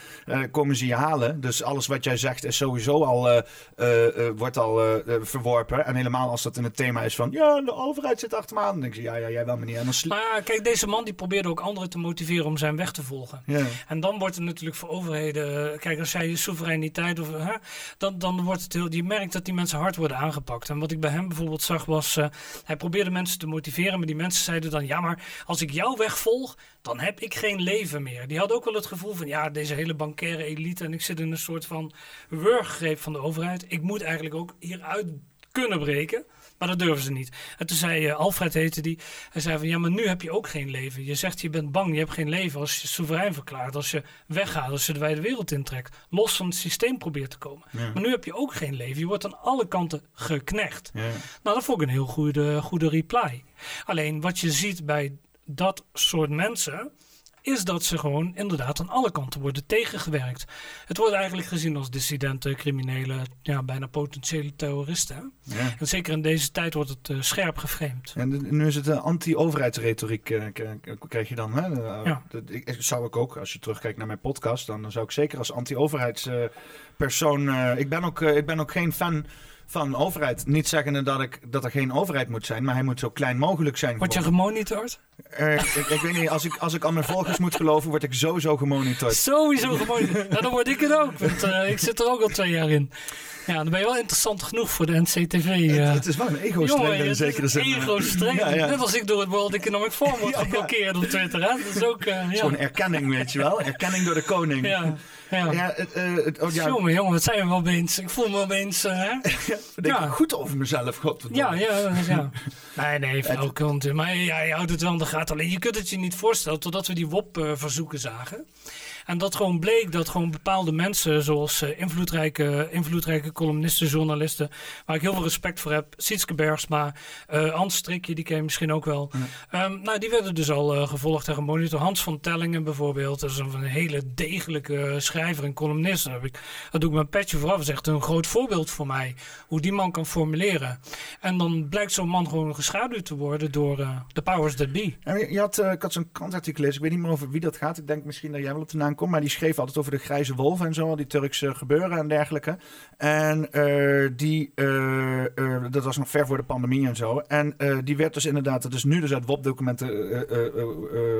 komen ze je halen. Dus alles wat jij zegt is sowieso al, wordt al verworpen. En helemaal als dat in het thema is van ja, de overheid zit achter me aan. Dan denk je ja, ja, jij wel meneer. En dan Maar kijk, deze man die probeerde ook anderen te motiveren om zijn weg te volgen. Ja. En dan wordt het natuurlijk voor overheden. eh, Kijk, als je soevereiniteit. Of, hè, dan, dan wordt het heel. Je merkt dat die mensen hard worden aangepakt. En wat ik bij hem bijvoorbeeld zag was. eh, hij probeerde mensen te motiveren. Maar die mensen zeiden dan: ja, maar als ik jou wegvolg. dan heb ik geen leven meer. Die hadden ook wel het gevoel van. ja, deze hele bankaire elite. en ik zit in een soort van wurggreep van de overheid. Ik moet eigenlijk ook hieruit kunnen breken. Maar dat durven ze niet. En toen zei eh, Alfred heette die. Hij zei van ja, maar nu heb je ook geen leven. Je zegt je bent bang, je hebt geen leven als je soeverein verklaart. Als je weggaat, als je de wijde wereld intrekt. Los van het systeem probeert te komen. Ja. Maar nu heb je ook geen leven. Je wordt aan alle kanten geknecht. Ja. Nou, dat vond ik een heel goede, goede reply. Alleen wat je ziet bij dat soort mensen. Is dat ze gewoon inderdaad aan alle kanten worden tegengewerkt. Het wordt eigenlijk gezien als dissidenten, criminelen, ja, bijna potentiële terroristen. Ja. En zeker in deze tijd wordt het eh, scherp geframed. En de- nu is het uh, anti-overheidsretoriek, eh, k- krijg je dan. Hè? Eh, Ja. dat, ik, zou ik ook, als je terugkijkt naar mijn podcast, dan zou ik zeker als anti-overheidspersoon. eh, ik, ben ook, eh, ik ben ook geen fan van overheid. Niet zeggende dat, ik, dat er geen overheid moet zijn, maar hij moet zo klein mogelijk zijn. Word je gemonitord? Eh, ik, ik weet niet, als ik, als ik aan mijn volgers moet geloven, word ik sowieso gemonitord. Sowieso gemonitord. nou, dan word ik het ook. Want eh, ik zit er ook al twee jaar in. Ja, dan ben je wel interessant genoeg voor de NCTV. eh. Het, het is wel een ego-strenger in zekere zin. ego-streng. Ja, ja. Net als ik door het World Economic Forum word Ja, ja. geblokkeerd op Twitter. Hè? Dat is ook... gewoon erkenning, weet je wel. Erkenning door de koning. Ja, Ja. Ja, uh, uh, oh, ja. Jongen, jongen, wat zijn we wel opeens? Ik voel me opeens... Uh, ja, denk ja. goed over mezelf, god. Ja, ja, ja. <laughs> nee, nee, flauwekul Maar ja, je houdt het wel in de gaten. Alleen je kunt het je niet voorstellen totdat we die WOP-verzoeken zagen. En dat gewoon bleek dat gewoon bepaalde mensen, zoals uh, invloedrijke, invloedrijke columnisten, journalisten, waar ik heel veel respect voor heb, Sietske Bergsma, uh, Hans Strikje, die ken je misschien ook wel. Um, nou, die werden dus al uh, gevolgd en gemonitord. Hans van Tellingen bijvoorbeeld, dat is een, een hele degelijke schrijver en columnist. Dat, ik, dat doe ik mijn petje vooraf. Dat is echt een groot voorbeeld voor mij, hoe die man kan formuleren. En dan blijkt zo'n man gewoon geschaduwd te worden door de powers that be. En je had, ik had zo'n krantartikel gelezen, ik weet niet meer over wie dat gaat. Ik denk misschien dat jij wel op de naam maar die schreef altijd over de grijze wolf en zo, die Turkse gebeuren en dergelijke. En uh, die, uh, uh, dat was nog ver voor de pandemie en zo. En die werd dus inderdaad, dat is nu dus uit WOP-documenten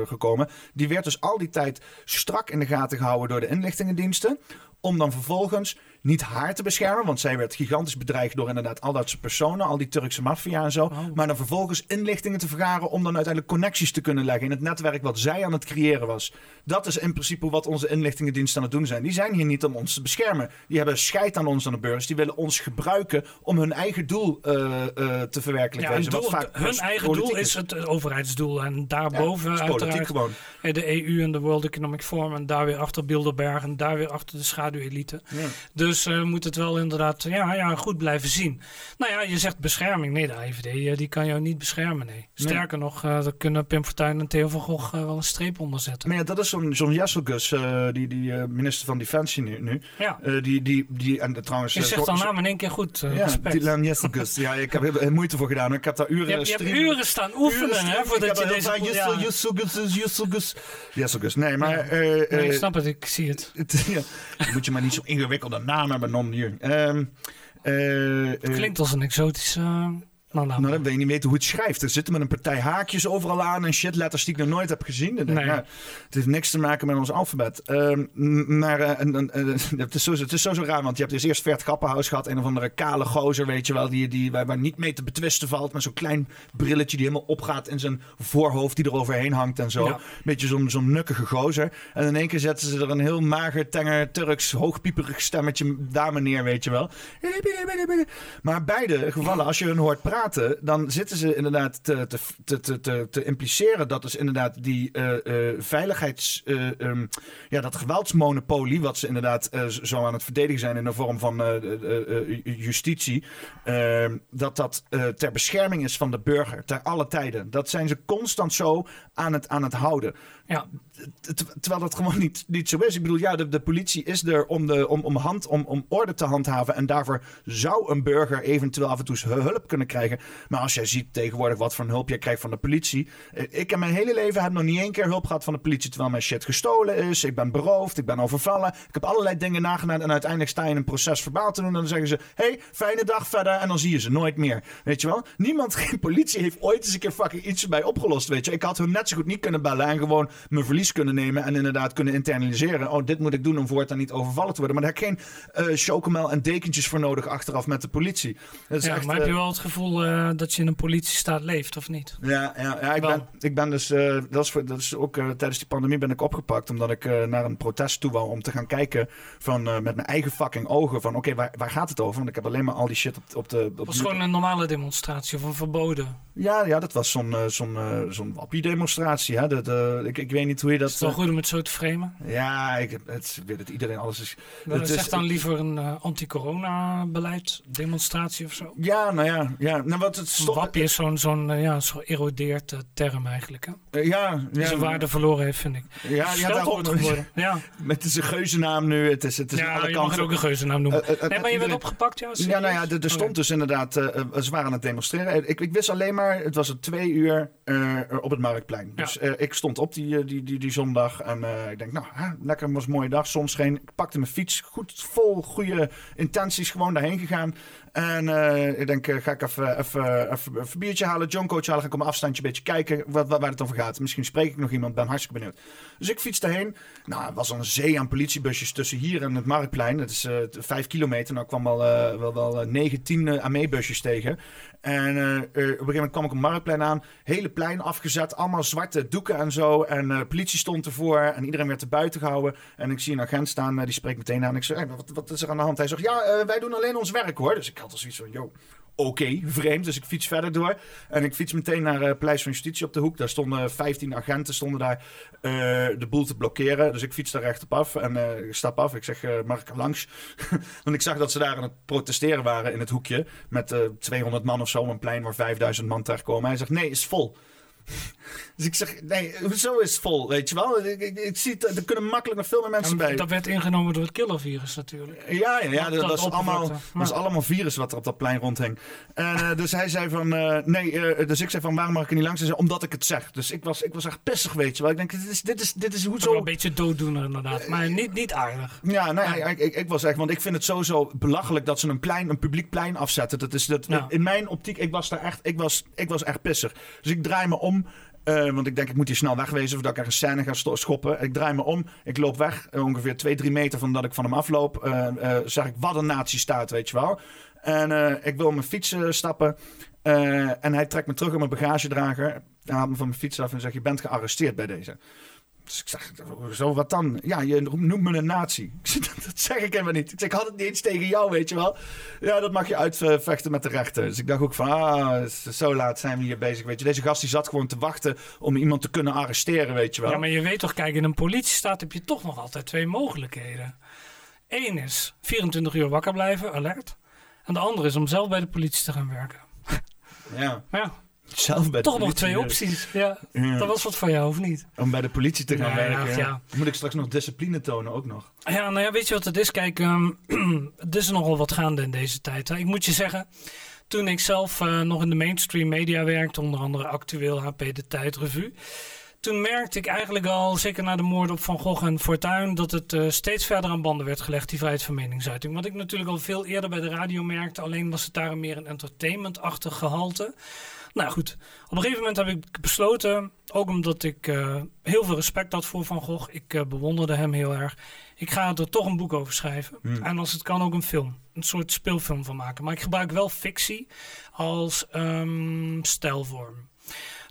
gekomen, die werd dus al die tijd strak in de gaten gehouden door de inlichtingendiensten. Om dan vervolgens niet haar te beschermen, want zij werd gigantisch bedreigd door inderdaad al dat soort personen, al die Turkse maffia en zo. Oh. Maar dan vervolgens inlichtingen te vergaren om dan uiteindelijk connecties te kunnen leggen in het netwerk wat zij aan het creëren was. Dat is in principe wat onze inlichtingendiensten aan het doen zijn. Die zijn hier niet om ons te beschermen. Die hebben scheid aan ons aan de beurs. Die willen ons gebruiken om hun eigen doel uh, uh, te verwerkelijken. Ja, doel, hun eigen doel is het overheidsdoel. En daarboven ja, uiteraard gewoon. de EU en de World Economic Forum. En daar weer achter Bilderberg en daar weer achter de schaduwelite. Ja. Dus dus uh, moet het wel inderdaad ja, ja, goed blijven zien. Nou ja, je zegt bescherming. Nee, de IVD uh, die kan jou niet beschermen. Nee. Sterker nog, uh, daar kunnen Pim Fortuyn en Theo van Gogh wel een streep onder zetten. Maar ja, dat is zo'n zo'n Jesselgus, die, die minister van Defensie nu. nu. Ja. die, die, die, en trouwens... Je zegt dan naam in één keer goed. ja, Dylan Jesselgus. ja, ik heb er moeite voor gedaan. Ik heb daar uren... Je, je hebt uren staan oefenen, uren hè, voordat je deze... Jesselgus, Jesselgus, Jesselgus. Nee, maar... nee, ik snap het, ik zie het. <laughs> ja. moet je maar niet zo ingewikkelde naam hebben, non hier. Um, uh, het klinkt als een exotische nou, nou, dan weet je niet weten hoe het schrijft. Er zitten met een partij haakjes overal aan en shit, letters die ik nog nooit heb gezien. nee. nou, het heeft niks te maken met ons alfabet. Uh, maar uh, uh, <laughs> het, is zo, het is zo, zo raar, want je hebt dus eerst Vert Grappenhuis gehad. Een of andere kale gozer, weet je wel, die, die, waar, waar niet mee te betwisten valt. Met zo'n klein brilletje die helemaal opgaat in zijn voorhoofd die er overheen hangt en zo. Beetje zo'n zo'n nukkige gozer. En in één keer zetten ze er een heel mager, tenger, Turks, hoogpieperig stemmetje dame neer, weet je wel. Maar beide gevallen, als je hun hoort praten dan zitten ze inderdaad te, te, te, te, te impliceren dat dus inderdaad die uh, uh, veiligheids, uh, um, ja, dat geweldsmonopolie, wat ze inderdaad zo aan het verdedigen zijn in de vorm van justitie, ehm, dat dat ter bescherming is van de burger, ter alle tijden. Dat zijn ze constant zo aan het, aan het houden. Ja. Terwijl dat gewoon niet, niet zo is. Ik bedoel, ja, de, politie is er om, de, om, om, hand, om, om orde te handhaven. En daarvoor zou een burger eventueel af en toe hulp kunnen krijgen. Maar als jij ziet tegenwoordig wat voor hulp je krijgt van de politie. Eh, ik heb mijn hele leven heb nog niet één keer hulp gehad van de politie. Terwijl mijn shit gestolen is. Ik ben beroofd. Ik ben overvallen. Ik heb allerlei dingen nagedaan. En uiteindelijk sta je in een proces verbaal te doen. En dan zeggen ze: hey, fijne dag verder. En dan zie je ze nooit meer. Weet je wel? Niemand, <laughs> geen politie heeft ooit eens een keer fucking iets bij opgelost. Weet je, ik had hun net zo goed niet kunnen bellen. En gewoon mijn verlies kunnen nemen en inderdaad kunnen internaliseren. Oh, dit moet ik doen om voortaan niet overvallen te worden. Maar daar heb geen uh, chocomel en dekentjes voor nodig achteraf met de politie. Dat is ja, echt, maar heb je eh, wel het gevoel uh, dat je in een politiestaat leeft of niet? Ja, ja, ja ik, ben, ik ben dus, dat, is voor, dat is ook tijdens die pandemie ben ik opgepakt omdat ik naar een protest toe wou om te gaan kijken van met mijn eigen fucking ogen van oké, waar, waar gaat het over? Want ik heb alleen maar al die shit op, op de... Op het was gewoon een normale demonstratie of een verboden? Ja, ja dat was zo'n zo'n zo'n wappie-demonstratie. Hè? De, de, ik, ik weet niet hoe je dat... Is het wel goed om het zo te framen? Ja, ik het, weet het iedereen alles is... Het zeg dan liever een uh, anti-corona-beleid, demonstratie of zo? Ja, nou ja. ja. Nou, wat het stop... Wappie is zo'n zo'n uh, ja, zo erodeerd uh, term eigenlijk. Hè? Ja. Die zijn waarde verloren heeft, vind ik. Ja, ja daarom. <laughs> ja. Met het is een geuzennaam nu. Het is, het is ja, alle je mag het ook een geuzennaam noemen. nee, maar je bent opgepakt, ja? Ja, nou ja, er, stond dus inderdaad... ze waren aan het demonstreren. Ik, ik wist alleen maar... Het was het twee uur op het Marktplein. Dus ik stond op die, die, die, die zondag. En uh, ik denk, nou, hè, lekker, was een mooie dag. Soms geen. Ik pakte mijn fiets, goed vol goede intenties, gewoon daarheen gegaan. En uh, ik denk, uh, ga ik even, even, even, een biertje halen, John Coach halen. Ga ik op een afstandje een beetje kijken wat, wat, waar het over gaat. Misschien spreek ik nog iemand, ben hartstikke benieuwd. Dus ik fiets daarheen. Nou, er was een zee aan politiebusjes tussen hier en het Marktplein. Dat is vijf kilometer. Nou kwam al wel, wel 9, 10 AME-busjes tegen. En uh, op een gegeven moment kwam ik op Marktplein aan. Hele plein afgezet, allemaal zwarte doeken en zo. En uh, politie stond ervoor en iedereen werd er buiten gehouden. En ik zie een agent staan, die spreekt meteen aan. Ik zeg, wat, wat, is er aan de hand? Hij zegt, ja, wij doen alleen ons werk hoor. Dus ik had er zoiets van, yo oké, vreemd. Dus ik fiets verder door. En ik fiets meteen naar uh, Paleis van Justitie op de hoek. Daar stonden 15 agenten stonden daar uh, de boel te blokkeren. Dus ik fiets daar recht op af en ik stap af. Ik zeg, er langs? <laughs> Want ik zag dat ze daar aan het protesteren waren in het hoekje. Met 200 man of zo, een plein waar 5000 man terechtkomen. Hij zegt, nee, is vol. <laughs> Dus ik zeg, nee, hoezo is het vol, weet je wel? Ik, ik, ik zie, er kunnen makkelijk nog veel meer mensen bij. Dat werd ingenomen door het killervirus natuurlijk. Ja, ja, ja dat, is allemaal, dat is allemaal virus wat er op dat plein rondhing. En uh, <laughs> dus hij zei van, uh, nee, uh, dus ik zei van, waarom mag ik er niet langs? Hij zei, omdat ik het zeg. Dus ik was, ik was echt pissig, weet je wel. Ik denk, dit is, dit is, dit is hoe zo... Een beetje dooddoener inderdaad, maar niet, niet aardig. Ja, nee, ja. Ik, ik, ik, was echt, want ik vind het sowieso belachelijk dat ze een plein, een publiek plein afzetten. Dat is, dat, ja. In mijn optiek, ik was daar echt, ik was, ik was echt pissig. Dus ik draai me om uh, want ik denk, ik moet hier snel wegwezen voordat ik er een scène ga schoppen. Ik draai me om, ik loop weg, uh, ongeveer 2, 3 meter van dat ik van hem afloop. Uh, zeg ik, wat een nazi staat, weet je wel. En ik wil mijn fiets stappen. en hij trekt me terug op mijn bagagedrager. Hij haalt me van mijn fiets af en zegt, je bent gearresteerd bij deze. Dus ik zeg, zo wat dan? Ja, je noemt me een nazi. <laughs> dat zeg ik helemaal niet. Ik zeg, ik had het niet eens tegen jou, weet je wel. Ja, dat mag je uitvechten met de rechter. Dus ik dacht ook van, ah, zo laat zijn we hier bezig, weet je. Deze gast die zat gewoon te wachten om iemand te kunnen arresteren, weet je wel. Ja, maar je weet toch, kijk, in een politiestaat heb je toch nog altijd twee mogelijkheden. Eén is 24 uur wakker blijven, alert. En de andere is om zelf bij de politie te gaan werken. Ja. Maar ja, zelf bij Toch nog twee opties. <laughs> Ja. Dat was wat van jou, of niet? Om bij de politie te gaan werken. Ja. Moet ik straks nog discipline tonen ook nog? Ja, nou ja, weet je wat het is? Kijk, <clears throat> um, er is nogal wat gaande in deze tijd. Hè. Ik moet je zeggen, toen ik zelf uh, nog in de mainstream media werkte, onder andere actueel HP De Tijd Revue. Toen merkte ik eigenlijk al, zeker na de moorden op Van Gogh en Fortuyn, dat het uh, steeds verder aan banden werd gelegd, die vrijheid van meningsuiting. Wat ik natuurlijk al veel eerder bij de radio merkte, alleen was het daar meer een entertainmentachtig gehalte. Nou goed, op een gegeven moment heb ik besloten, ook omdat ik uh, heel veel respect had voor Van Gogh, ik uh, bewonderde hem heel erg. Ik ga er toch een boek over schrijven. Hmm. En als het kan ook een film, een soort speelfilm van maken. Maar ik gebruik wel fictie als um, stijlvorm.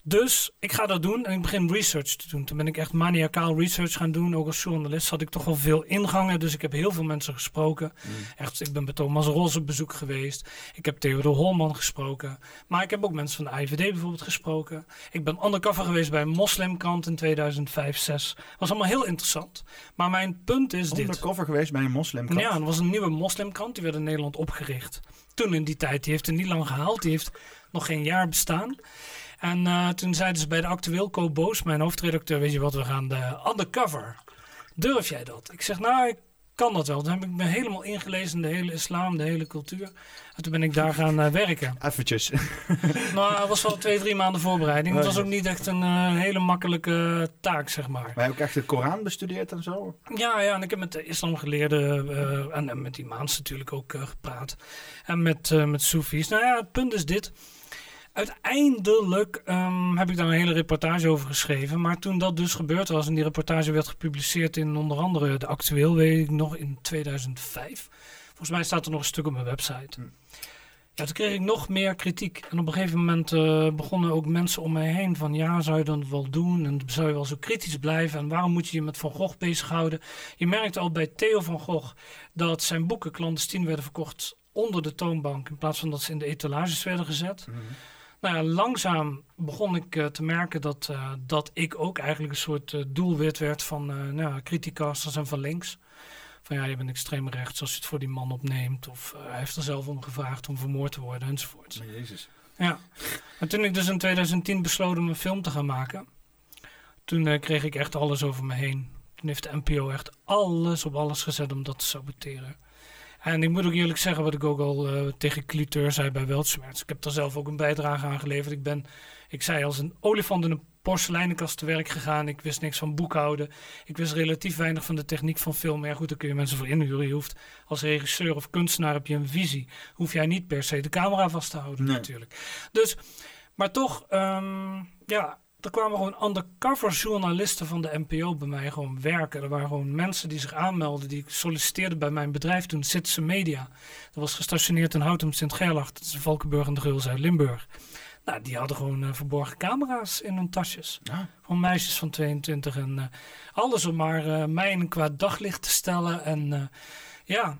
Dus ik ga dat doen en ik begin research te doen. Toen ben ik echt maniacaal research gaan doen. Ook als journalist had ik toch wel veel ingangen. Dus ik heb heel veel mensen gesproken. Mm. Echt, ik ben bij Thomas Ros op bezoek geweest. Ik heb Theodor Holman gesproken. Maar ik heb ook mensen van de IVD bijvoorbeeld gesproken. Ik ben undercover geweest bij een moslimkrant in 2005, 6. Was allemaal heel interessant. Maar mijn punt is undercover dit. Undercover geweest bij een moslimkrant? Ja, er was een nieuwe moslimkrant. Die werd in Nederland opgericht. Toen in die tijd. Die heeft er niet lang gehaald. Die heeft nog geen jaar bestaan. En uh, toen zeiden ze bij de actueel Co Boos, mijn hoofdredacteur, weet je wat, we gaan de undercover. Durf jij dat? Ik zeg, nou, ik kan dat wel. Toen heb ik me helemaal ingelezen in de hele islam, de hele cultuur. En toen ben ik daar gaan uh, werken. <laughs> Eventjes. <laughs> nou, het was wel twee, drie maanden voorbereiding. Het was ook niet echt een uh, hele makkelijke taak, zeg maar. Maar heb ook echt de Koran bestudeerd en zo? Ja, ja en ik heb met de islamgeleerden uh, en, en, met imams natuurlijk ook gepraat. En met, met Soefies. Nou ja, het punt is dit. Uiteindelijk um, heb ik daar een hele reportage over geschreven. Maar toen dat dus gebeurd was en die reportage werd gepubliceerd in onder andere de Actueel, weet ik nog, in 2005. Volgens mij staat er nog een stuk op mijn website. Hm. Ja, toen kreeg ik nog meer kritiek. En op een gegeven moment uh, begonnen ook mensen om mij heen van... ja, zou je dat wel doen? En zou je wel zo kritisch blijven? En waarom moet je je met Van Gogh bezighouden? Je merkte al bij Theo van Gogh dat zijn boeken clandestien werden verkocht onder de toonbank... in plaats van dat ze in de etalages werden gezet. Hm. Nou ja, langzaam begon ik uh, te merken dat, uh, dat ik ook eigenlijk een soort uh, doelwit werd van nou, criticasters en van links. Van ja, je bent extreem rechts als je het voor die man opneemt. Of hij heeft er zelf om gevraagd om vermoord te worden enzovoort. Maar jezus. Ja. En toen ik dus in 2010 besloot om een film te gaan maken. Toen kreeg ik echt alles over me heen. Toen heeft de NPO echt alles op alles gezet om dat te saboteren. En ik moet ook eerlijk zeggen, wat ik ook al uh, tegen Cliteur zei bij Weltschmerz. Ik heb daar zelf ook een bijdrage aan geleverd. Ik ben, ik zei, als een olifant in een porseleinenkast te werk gegaan. Ik wist niks van boekhouden. Ik wist relatief weinig van de techniek van film. Maar ja, goed, daar kun je mensen voor inhuren. Je hoeft als regisseur of kunstenaar heb je een visie. Hoef jij niet per se de camera vast te houden natuurlijk. Dus, maar toch, um, ja, er kwamen gewoon undercover journalisten van de NPO bij mij gewoon werken. Er waren gewoon mensen die zich aanmelden, die solliciteerden bij mijn bedrijf toen, Citizen Media. Dat was gestationeerd in Houtem Sint-Gerlach, dat is Valkenburg en de Geul Zuid-Limburg. Nou, die hadden gewoon eh, verborgen camera's in hun tasjes. Ja. Van meisjes van 22 en uh, alles om maar uh, mij in kwaad daglicht te stellen. En ja,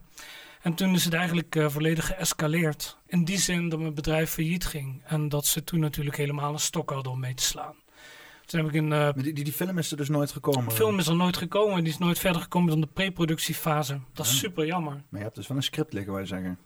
en toen is het eigenlijk volledig geëscaleerd. In die zin dat mijn bedrijf failliet ging. En dat ze toen natuurlijk helemaal een stok hadden om mee te slaan. Toen heb ik een, uh, die, die, die, film is er dus nooit gekomen? De film is er nooit gekomen. Die is nooit verder gekomen dan de preproductiefase. Dat is ja. super jammer. Maar je hebt dus wel een script liggen, je zeggen.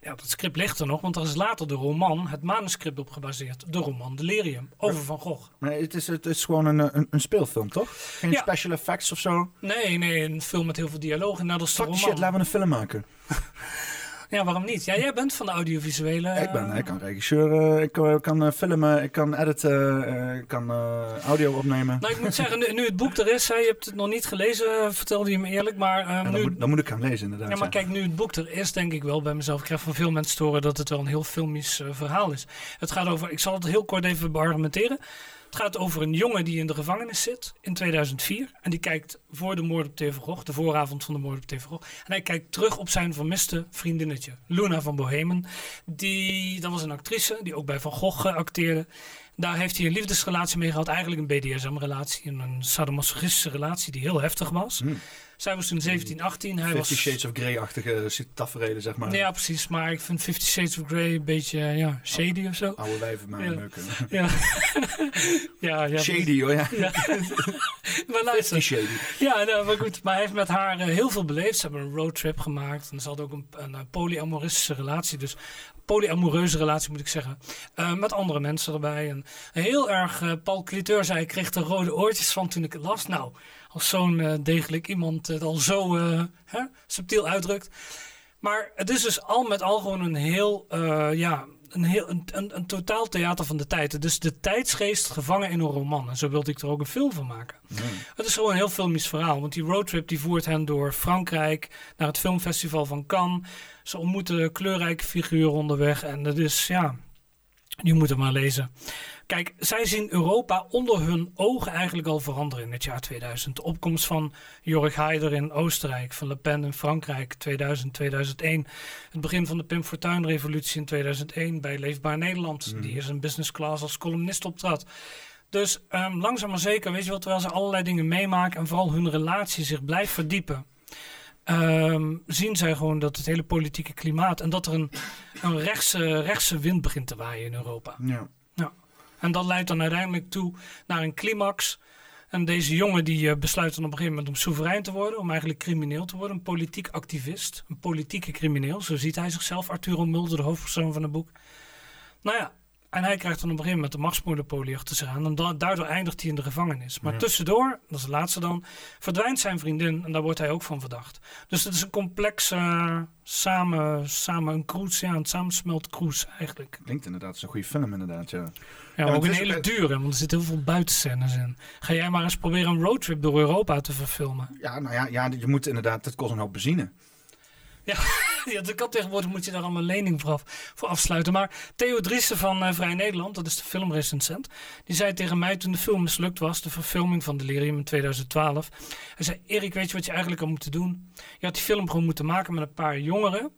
Ja, dat script ligt er nog, want er is later de roman, het manuscript op gebaseerd. De roman Delirium, over Van Gogh. Maar het is, het is gewoon een, een, een speelfilm, toch? Geen ja. special effects of zo? Nee, nee, een film met heel veel dialoog. Nou, dat is de roman. shit, laten we een film maken. <laughs> Ja, waarom niet? Ja, jij bent van de audiovisuele... Ik ben, ik kan regisseur, ik kan, kan filmen, ik kan editen, ik kan audio opnemen. Nou, ik moet zeggen, nu, nu, het boek er is, hè, je hebt het nog niet gelezen, vertelde je me eerlijk, maar... Um, dan, nu, moet, dan moet ik gaan lezen, inderdaad. Ja, maar kijk, nu het boek er is, denk ik wel bij mezelf, ik krijg van veel mensen te horen dat het wel een heel filmisch uh, verhaal is. Het gaat over, ik zal het heel kort even beargumenteren. Het gaat over een jongen die in de gevangenis zit in 2004. En die kijkt voor de moord op van Gogh, de vooravond van de moord op van Gogh. En hij kijkt terug op zijn vermiste vriendinnetje, Luna van Bohemen. Die, dat was een actrice die ook bij Van Gogh acteerde. Daar heeft hij een liefdesrelatie mee gehad, eigenlijk een BDSM-relatie. Een sadomasochistische relatie die heel heftig was. Hmm. Zij was toen 17, 18. Hij Fifty was... Shades of Grey-achtige tafereelen, zeg maar. Ja, precies. Maar ik vind Fifty Shades of Grey een beetje ja, shady of zo. Oude wijven maar ja. <laughs> Ja. <laughs> ja, ja. Shady hoor, ja. ja. <laughs> maar luister. shady. Ja, nou, maar goed. Maar hij heeft met haar uh, heel veel beleefd. Ze hebben een roadtrip gemaakt. En ze had ook een, een, een polyamoristische relatie. Dus polyamoreuze relatie moet ik zeggen. Uh, met andere mensen erbij. En heel erg, uh, Paul Cliteur zei, ik kreeg er rode oortjes van toen ik het las. Nou, als zo'n uh, degelijk iemand het al zo hè, subtiel uitdrukt. Maar het is dus al met al gewoon een heel, ja, een, heel, een, een, een, totaal theater van de tijd. Dus de tijdsgeest gevangen in een roman. En zo wilde ik er ook een film van maken. Mm. Het is gewoon een heel filmisch verhaal. Want die roadtrip die voert hen door Frankrijk naar het filmfestival van Cannes. Ze ontmoeten kleurrijke figuren onderweg. En dat is, ja, je moet het maar lezen. Kijk, zij zien Europa onder hun ogen eigenlijk al veranderen in het jaar 2000. De opkomst van Jorg Haider in Oostenrijk, van Le Pen in Frankrijk 2000, 2001. Het begin van de Pim Fortuyn-revolutie in 2001 bij Leefbaar Nederland. Mm. Die is een business class als columnist optrad. Dus um, langzaam maar zeker, weet je wel, terwijl ze allerlei dingen meemaken en vooral hun relatie zich blijft verdiepen. Um, zien zij gewoon dat het hele politieke klimaat en dat er een, een rechtse, rechtse wind begint te waaien in Europa. Ja. ja. En dat leidt dan uiteindelijk toe naar een climax. En deze jongen die uh, besluit dan op een gegeven moment om soeverein te worden, om eigenlijk crimineel te worden, een politiek activist, een politieke crimineel, zo ziet hij zichzelf, Arturo Mulder, de hoofdpersoon van het boek. Nou ja, en hij krijgt dan op een gegeven moment de machtsmonopolie achter zich aan. En da daardoor eindigt hij in de gevangenis. Maar Ja. tussendoor, dat is de laatste dan, verdwijnt zijn vriendin. En daar wordt hij ook van verdacht. Dus het is een complex, eh, samen, samen een cruise, ja, een samensmelt cruise eigenlijk. Klinkt inderdaad als een goede film, inderdaad, ja. Ja, maar ook een is- hele dure, want er zitten heel veel buitenscènes in. Ga jij maar eens proberen een roadtrip door Europa te verfilmen. Ja, nou ja, ja, je moet inderdaad, dat kost een hoop benzine. Ja, <laughs> dat kan tegenwoordig moet je daar allemaal lening voor, voor afsluiten. Maar Theo Driessen van eh, Vrij Nederland, dat is de filmrecensent, die zei tegen mij toen de film mislukt was, de verfilming van Delirium in 2012. Hij zei, Erik, weet je wat je eigenlijk had moeten doen? Je had die film gewoon moeten maken met een paar jongeren.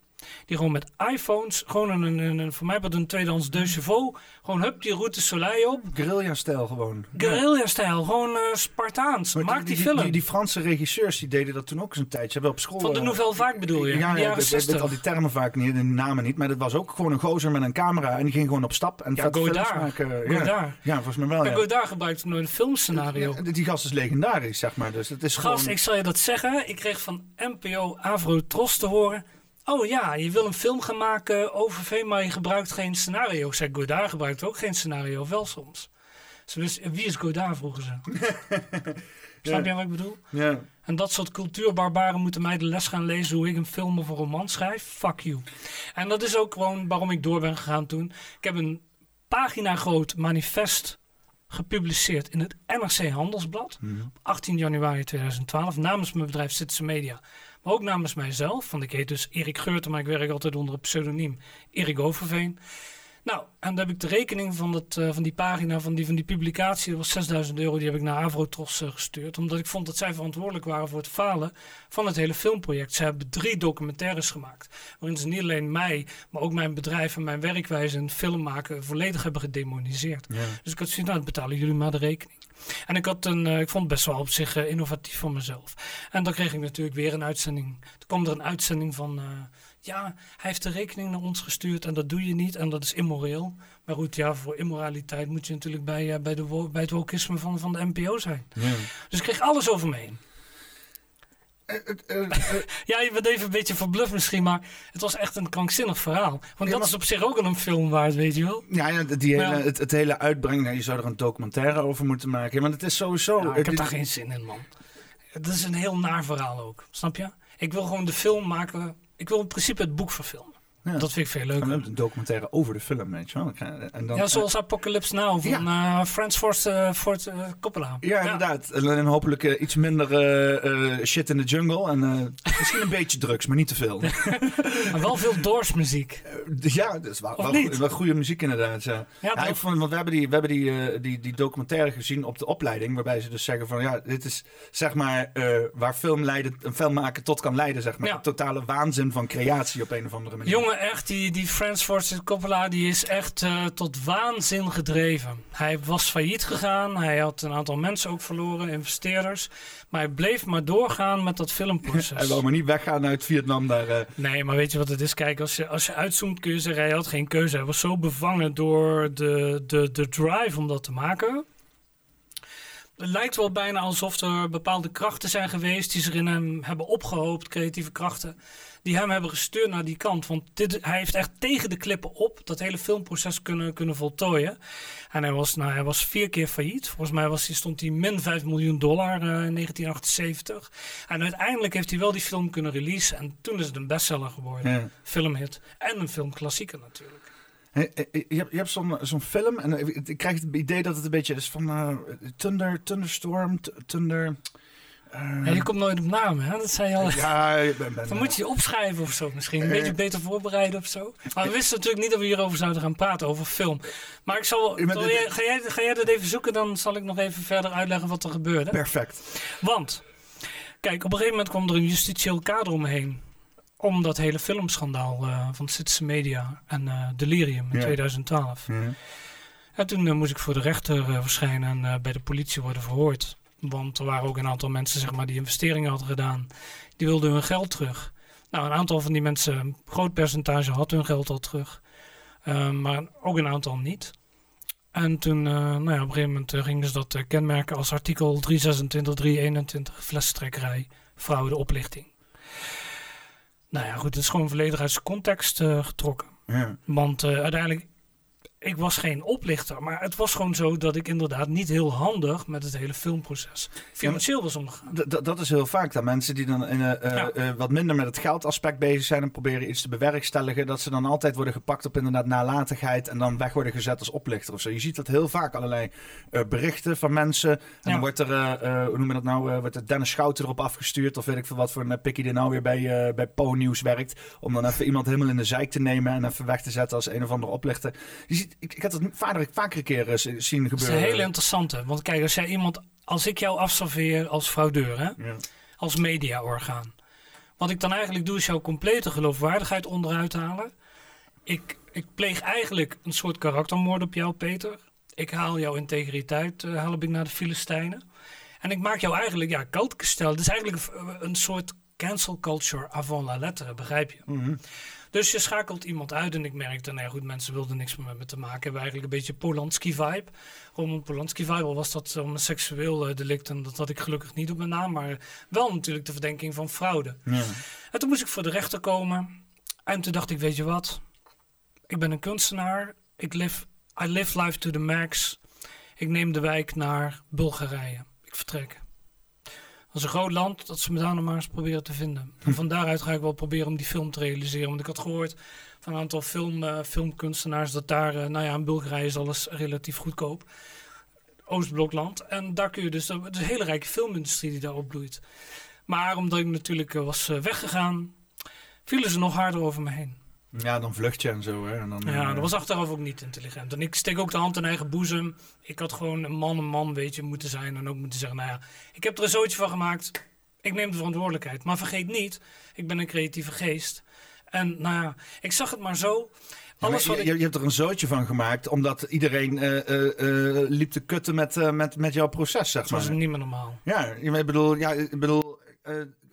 Die gewoon met iPhones, gewoon een, een, een, voor mij wat een tweedehands De Chevaux, gewoon hup die route Soleil op. Guerrilla-stijl gewoon. Ja. Guerrilla-stijl, gewoon eh, Spartaans. Maar Maak die, die, film. Die, die Franse regisseurs die deden dat toen ook eens een tijdje. Hebben op school. van de eh, Nouvelle Vague bedoel je? Ja, ja ik weet- ik weet 60. al die termen vaak niet, de namen niet. Maar dat was ook gewoon een gozer met een camera. En die ging gewoon op stap en Ja, Godard. maken. Ja. Godard. ja, volgens mij wel. Ja, Ja. Godard gebruikte nooit een filmscenario. Ja, die gast is legendarisch, zeg maar. Dus het is Gast, gewoon... ik zal je dat zeggen. Ik kreeg van NPO Avro Tros te horen. Oh ja, je wil een film gaan maken over Veen, maar je gebruikt geen scenario. Zei, Godard gebruikt ook geen scenario, wel soms. Dus, wie is Godard, vroegen ze. <laughs> Snap je wat ik bedoel? Ja. En dat soort cultuurbarbaren moeten mij de les gaan lezen hoe ik een film of een roman schrijf. Fuck you. En dat is ook gewoon waarom ik door ben gegaan toen. Ik heb een pagina groot manifest gepubliceerd in het NRC Handelsblad. Mhm. 18 januari 2012 namens mijn bedrijf Citizen Media. Maar ook namens mijzelf, want ik heet dus Erik Geurten, maar ik werk altijd onder het pseudoniem Erik Overveen. Nou, en dan heb ik de rekening van, dat, van die pagina, van die, van die publicatie, dat was 6000 euro, die heb ik naar Avrotros gestuurd. Omdat ik vond dat zij verantwoordelijk waren voor het falen van het hele filmproject. Ze hebben drie documentaires gemaakt, waarin ze niet alleen mij, maar ook mijn bedrijf en mijn werkwijze en film maken volledig hebben gedemoniseerd. Dus ik had zoiets, nou, betalen jullie maar de rekening. En ik, had een, ik vond het best wel op zich innovatief van mezelf. En dan kreeg ik natuurlijk weer een uitzending. Toen kwam er een uitzending van ja, hij heeft de rekening naar ons gestuurd en dat doe je niet en dat is immoreel. Maar goed, ja, voor immoraliteit moet je natuurlijk bij, uh, bij, de, bij het wokisme van, van de NPO zijn. Ja. Dus ik kreeg alles over me heen. Uh, uh, <laughs> ja, je bent even een beetje verbluft misschien, maar het was echt een krankzinnig verhaal. Want dat is op zich ook al een film waard, weet je wel. Ja, ja die hele, het, het, hele uitbrengen, nou, je zou er een documentaire over moeten maken. Want het is sowieso... Ja, ik heb daar geen zin in, man. Het is een heel naar verhaal ook, snap je? Ik wil gewoon de film maken ik wil in principe het boek verfilmen. Ja. Dat vind ik veel leuker. Een documentaire over de film, weet je wel. En dan, ja, zoals Apocalypse Now van ja. uh, Frans Ford, uh, Ford uh, Coppola. Ja, inderdaad. En hopelijk iets minder shit in de jungle. En <laughs> misschien een beetje drugs, maar niet te veel. <laughs> maar wel veel Doors muziek. ja, dat is wel, wel, wel, goede muziek inderdaad. Ja. Ja, ik vond, want we hebben, die, we hebben die, die, die documentaire gezien op de opleiding. Waarbij ze dus zeggen van ja, dit is zeg maar waar film leiden, een film maken tot kan leiden. Zeg maar. Totale waanzin van creatie op een of andere manier. Jongen, echt, die, die Frans Ford Coppola die is echt uh, tot waanzin gedreven. Hij was failliet gegaan. Hij had een aantal mensen ook verloren, investeerders. Maar hij bleef maar doorgaan met dat filmproces. <laughs> hij wou maar niet weggaan uit Vietnam daar. Uh... Nee, maar weet je wat het is? Kijk, als je, als je uitzoomt kun je zeggen, hij had geen keuze. Hij was zo bevangen door de, de, de drive om dat te maken. Het lijkt wel bijna alsof er bepaalde krachten zijn geweest die zich in hem hebben opgehoopt, creatieve krachten die hem hebben gestuurd naar die kant. Want dit, hij heeft echt tegen de klippen op dat hele filmproces kunnen, kunnen voltooien. En hij was, nou, hij was vier keer failliet. Volgens mij was, stond hij min 5 miljoen dollar uh, in 1978. En uiteindelijk heeft hij wel die film kunnen releasen. En toen is het een bestseller geworden. Filmhit. En een filmklassieker natuurlijk. Hey, je hebt, je hebt zo'n zo'n film en ik krijg het idee dat het een beetje is van uh, Thunder, Thunderstorm, Thunder... Uh, je komt nooit op naam, hè? Dat zei je al. Ja, ben, ben, <laughs> Dan moet je je opschrijven of zo misschien. Een uh, beetje beter voorbereiden of zo. Maar we wisten natuurlijk niet dat we hierover zouden gaan praten, over film. Maar ik zal, ga, jij, ga jij dat even zoeken, dan zal ik nog even verder uitleggen wat er gebeurde. Perfect. Want, kijk, op een gegeven moment kwam er een justitieel kader omheen. Om dat hele filmschandaal uh, van Citizen Media en uh, Delirium in ja. 2012. Ja. En toen moest ik voor de rechter verschijnen en bij de politie worden verhoord. Want er waren ook een aantal mensen zeg maar, die investeringen hadden gedaan. Die wilden hun geld terug. Nou, een aantal van die mensen, een groot percentage had hun geld al terug. Uh, maar ook een aantal niet. En toen, uh, nou ja, op een gegeven moment uh, gingen ze dat kenmerken als artikel 326, 321, flesstrekkerij, fraude, oplichting. Nou ja, goed, het is gewoon volledig uit zijn context getrokken. Ja. Want uiteindelijk ik was geen oplichter, maar het was gewoon zo dat ik inderdaad niet heel handig met het hele filmproces financieel was omgegaan. Dat is heel vaak dat mensen die dan in, uh, wat minder met het geldaspect bezig zijn en proberen iets te bewerkstelligen, dat ze dan altijd worden gepakt op inderdaad nalatigheid en dan weg worden gezet als oplichter of zo. Je ziet dat heel vaak, allerlei berichten van mensen. En ja. dan wordt er, hoe noemen we dat nou, wordt er Dennis Schouten erop afgestuurd of weet ik veel wat voor een pikkie die nou weer bij, bij Po Nieuws werkt. Om dan even iemand helemaal in de zijk te nemen en even weg te zetten als een of andere oplichter. Je ziet ik, ik had het vader vaker een keer uh, zien gebeuren. Dat is een hele interessante. Want kijk, als jij iemand, als ik jou afserveer als fraudeur, hè, ja. als mediaorgaan. Wat ik dan eigenlijk doe, is jouw complete geloofwaardigheid onderuit halen. Ik, ik pleeg eigenlijk een soort karaktermoord op jou, Peter. Ik haal jouw integriteit, uh, haal ik naar de Filistijnen. En ik maak jou eigenlijk, ja, koud gesteld. Het is eigenlijk een, soort cancel culture avant la lettre, begrijp je? Mm dus je schakelt iemand uit en ik merkte, nou ja, goed, mensen wilden niks meer met me te maken hebben. Eigenlijk een beetje Polanski-vibe. Roman Polanski-vibe, al was dat om een seksueel uh, delict en dat had ik gelukkig niet op mijn naam. Maar wel natuurlijk de verdenking van fraude. Ja. En toen moest ik voor de rechter komen. En toen dacht ik, weet je wat? Ik ben een kunstenaar. Ik live, I live life to the max. Ik neem de wijk naar Bulgarije. Ik vertrek. Dat is een groot land, dat ze me daar nog maar eens proberen te vinden. En van daaruit ga ik wel proberen om die film te realiseren. Want ik had gehoord van een aantal film, uh, filmkunstenaars dat daar, uh, nou ja, in Bulgarije is alles relatief goedkoop. Oostblokland. En daar kun je dus, het is een hele rijke filmindustrie die daar opbloeit. Maar omdat ik natuurlijk uh, was weggegaan, vielen ze nog harder over me heen. Ja, dan vlucht je en zo. Hè? En dan, Ja, eh, dat was achteraf ook niet intelligent. En ik steek ook de hand in eigen boezem. Ik had gewoon een man een man, weet je, moeten zijn. En ook moeten zeggen, nou ja, ik heb er een zootje van gemaakt. Ik neem de verantwoordelijkheid. Maar vergeet niet, ik ben een creatieve geest. En nou ja, ik zag het maar zo. Alles maar wat je, ik... je hebt er een zootje van gemaakt, omdat iedereen eh, eh, liep te kutten met, met, met jouw proces, zeg Het was maar. niet meer normaal. Ja, ik bedoel, ja, ik bedoel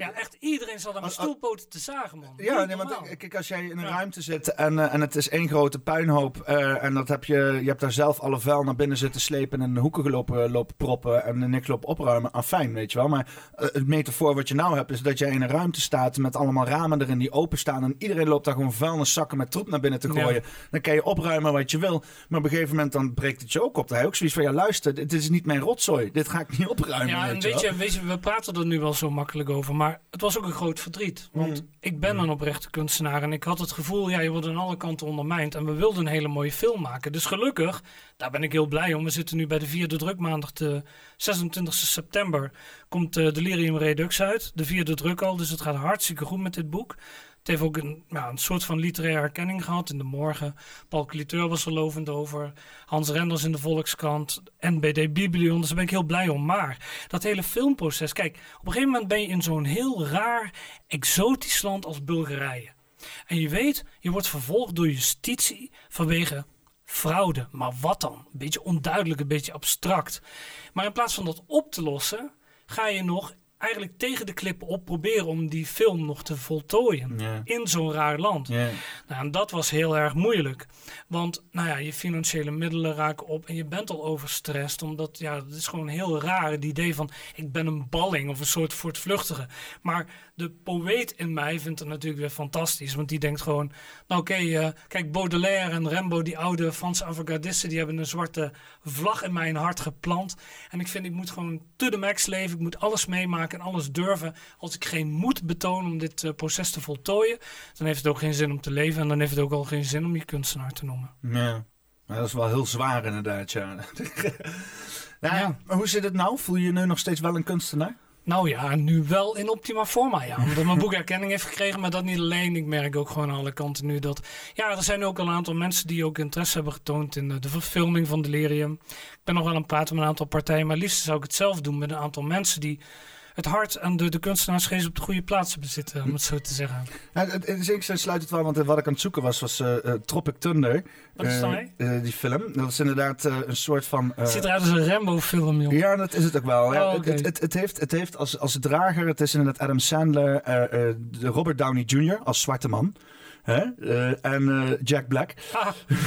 Ja, echt iedereen zat aan mijn stoelpoten te zagen, man. Ja, Niet nee, want kijk, als jij in een Ja. ruimte zit en, eh, en het is één grote puinhoop eh, en dat heb je, je hebt daar zelf alle vuil naar binnen zitten slepen en in de hoeken gelopen lopen proppen en niks lopen opruimen, ah, fijn, weet je wel. Maar eh, het metafoor wat je nou hebt is dat jij in een ruimte staat met allemaal ramen erin die openstaan en iedereen loopt daar gewoon vuilniszakken met troep naar binnen te Ja. gooien. Dan kan je opruimen wat je wil, maar op een gegeven moment dan breekt het je ook op. Dan heb je ook zoiets van, ja luister, dit is niet mijn rotzooi, dit ga ik niet opruimen, Ja, en je, weet je, we praten er nu wel zo makkelijk over, maar het was ook een groot verdriet. Want Mm. ik ben een oprechte kunstenaar en ik had het gevoel, ja, je wordt aan alle kanten ondermijnd. En we wilden een hele mooie film maken. Dus gelukkig, daar ben ik heel blij om. We zitten nu bij de vierde drukmaandag, de 26 september, komt uh, Delirium Redux uit. De vierde druk al, dus het gaat hartstikke goed met dit boek. Het heeft ook een, soort van literaire herkenning gehad in de morgen. Paul Cliteur was er lovend over. Hans Renders in de Volkskrant. NBD Biblion. Dus daar ben ik heel blij om. Maar dat hele filmproces. Kijk, op een gegeven moment ben je in zo'n heel raar, exotisch land als Bulgarije. En je weet, je wordt vervolgd door justitie vanwege fraude. Maar wat dan? Een beetje onduidelijk, een beetje abstract. Maar in plaats van dat op te lossen, ga je nog eigenlijk tegen de klippen op proberen om die film nog te voltooien. In zo'n raar land. Nou, en dat was heel erg moeilijk. Want nou ja, je financiële middelen raken op en je bent al overstrest. Omdat ja, het is gewoon heel raar het idee van ik ben een balling of een soort voortvluchtige. Maar de poëet in mij vindt het natuurlijk weer fantastisch. Want die denkt gewoon, nou oké, eh, kijk Baudelaire en Rembo, die oude Franse avant-gardisten, die hebben een zwarte vlag in mijn hart geplant. En ik vind, ik moet gewoon to the max leven. Ik moet alles meemaken en alles durven. Als ik geen moed betoon om dit eh, proces te voltooien, dan heeft het ook geen zin om te leven. En dan heeft het ook al geen zin om je kunstenaar te noemen. Ja, maar dat is wel heel zwaar inderdaad, ja. <laughs> nou, Ja. Maar hoe zit het nou? Voel je je nu nog steeds wel een kunstenaar? Nou ja, nu wel in optima forma, ja. Omdat mijn boek erkenning heeft gekregen, maar dat niet alleen. Ik merk ook gewoon aan alle kanten nu dat... Ja, er zijn ook al een aantal mensen die ook interesse hebben getoond in de verfilming van Delirium. Ik ben nog wel aan het praten met een aantal partijen, maar liefst zou ik het zelf doen met een aantal mensen die het hart en de, de kunstenaarsgeest op de goede plaatsen bezitten, om het zo te zeggen. Ja, in zekere zin sluit het wel, want wat ik aan het zoeken was, was eh, eh, Tropic Thunder. Wat is Eh, dat? eh, die film. Dat is inderdaad eh, een soort van... eh, Het ziet eruit als een Rambo-film, joh. ja, dat is het ook wel. Ja, Oh, het, het, het, het heeft, het heeft als, als drager, het is inderdaad Adam Sandler, eh, eh, de Robert Downey Jr. als zwarte man. Hè? Eh, en eh, Jack Black. Ah, <laughs>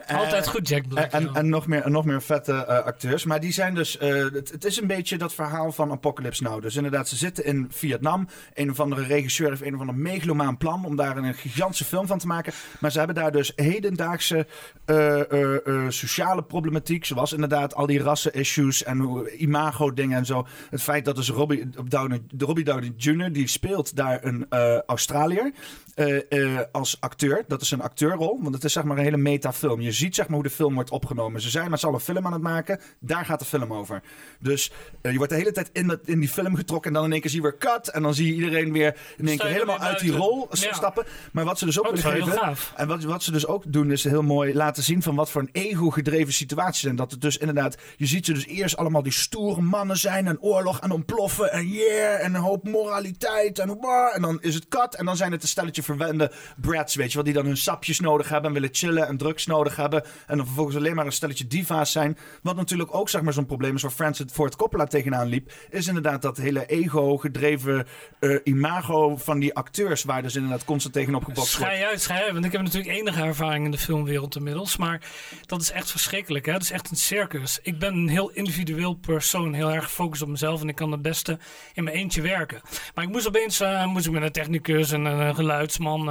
Eh, altijd goed, Jack Black. En, en, nog meer, en nog meer vette eh, acteurs. Maar die zijn dus. eh, het, het is een beetje dat verhaal van Apocalypse Now. Dus inderdaad, ze zitten in Vietnam. Een of andere regisseur heeft een of ander megalomaan plan. om daar een gigantische film van te maken. Maar ze hebben daar dus hedendaagse eh, eh, eh, sociale problematiek. Zoals inderdaad al die rassen-issues. en imago-dingen en zo. Het feit dat dus Robbie Downey, de Robbie Downey Jr. die speelt daar een eh, Australiër. eh, eh, als acteur. Dat is een acteurrol. Want het is zeg maar een hele metafilm. Je ziet zeg maar hoe de film wordt opgenomen. Ze zijn met z'n allen een film aan het maken. Daar gaat de film over. Dus eh, je wordt de hele tijd in, dat, in die film getrokken. En dan in één keer zie je weer cut. En dan zie je iedereen weer in één keer er helemaal uit die rol Ja. stappen. Maar wat ze dus ook is willen geven... En wat, wat ze dus ook doen is heel mooi laten zien van wat voor een ego-gedreven situaties zijn. Dat het dus inderdaad, je ziet ze dus eerst allemaal die stoere mannen zijn en oorlog en ontploffen en yeah en een hoop moraliteit en bah, en dan is het kat en dan zijn het een stelletje verwende brats, weet je wel, die dan hun sapjes nodig hebben en willen chillen en drugs nodig hebben en dan vervolgens alleen maar een stelletje diva's zijn. Wat natuurlijk ook zeg maar zo'n probleem is waar Francis Ford Coppola tegenaan liep, is inderdaad dat hele ego-gedreven eh, imago van die acteurs waar dus inderdaad constant tegenop gebokst wordt. Schij uit, schij. Want ik heb natuurlijk enige ervaring in de filmwereld inmiddels. Maar dat is echt verschrikkelijk. Hè? Dat is echt een circus. Ik ben een heel individueel persoon. Heel erg gefocust op mezelf. En ik kan het beste in mijn eentje werken. Maar ik moest opeens eh, moest ik met een technicus en een geluidsman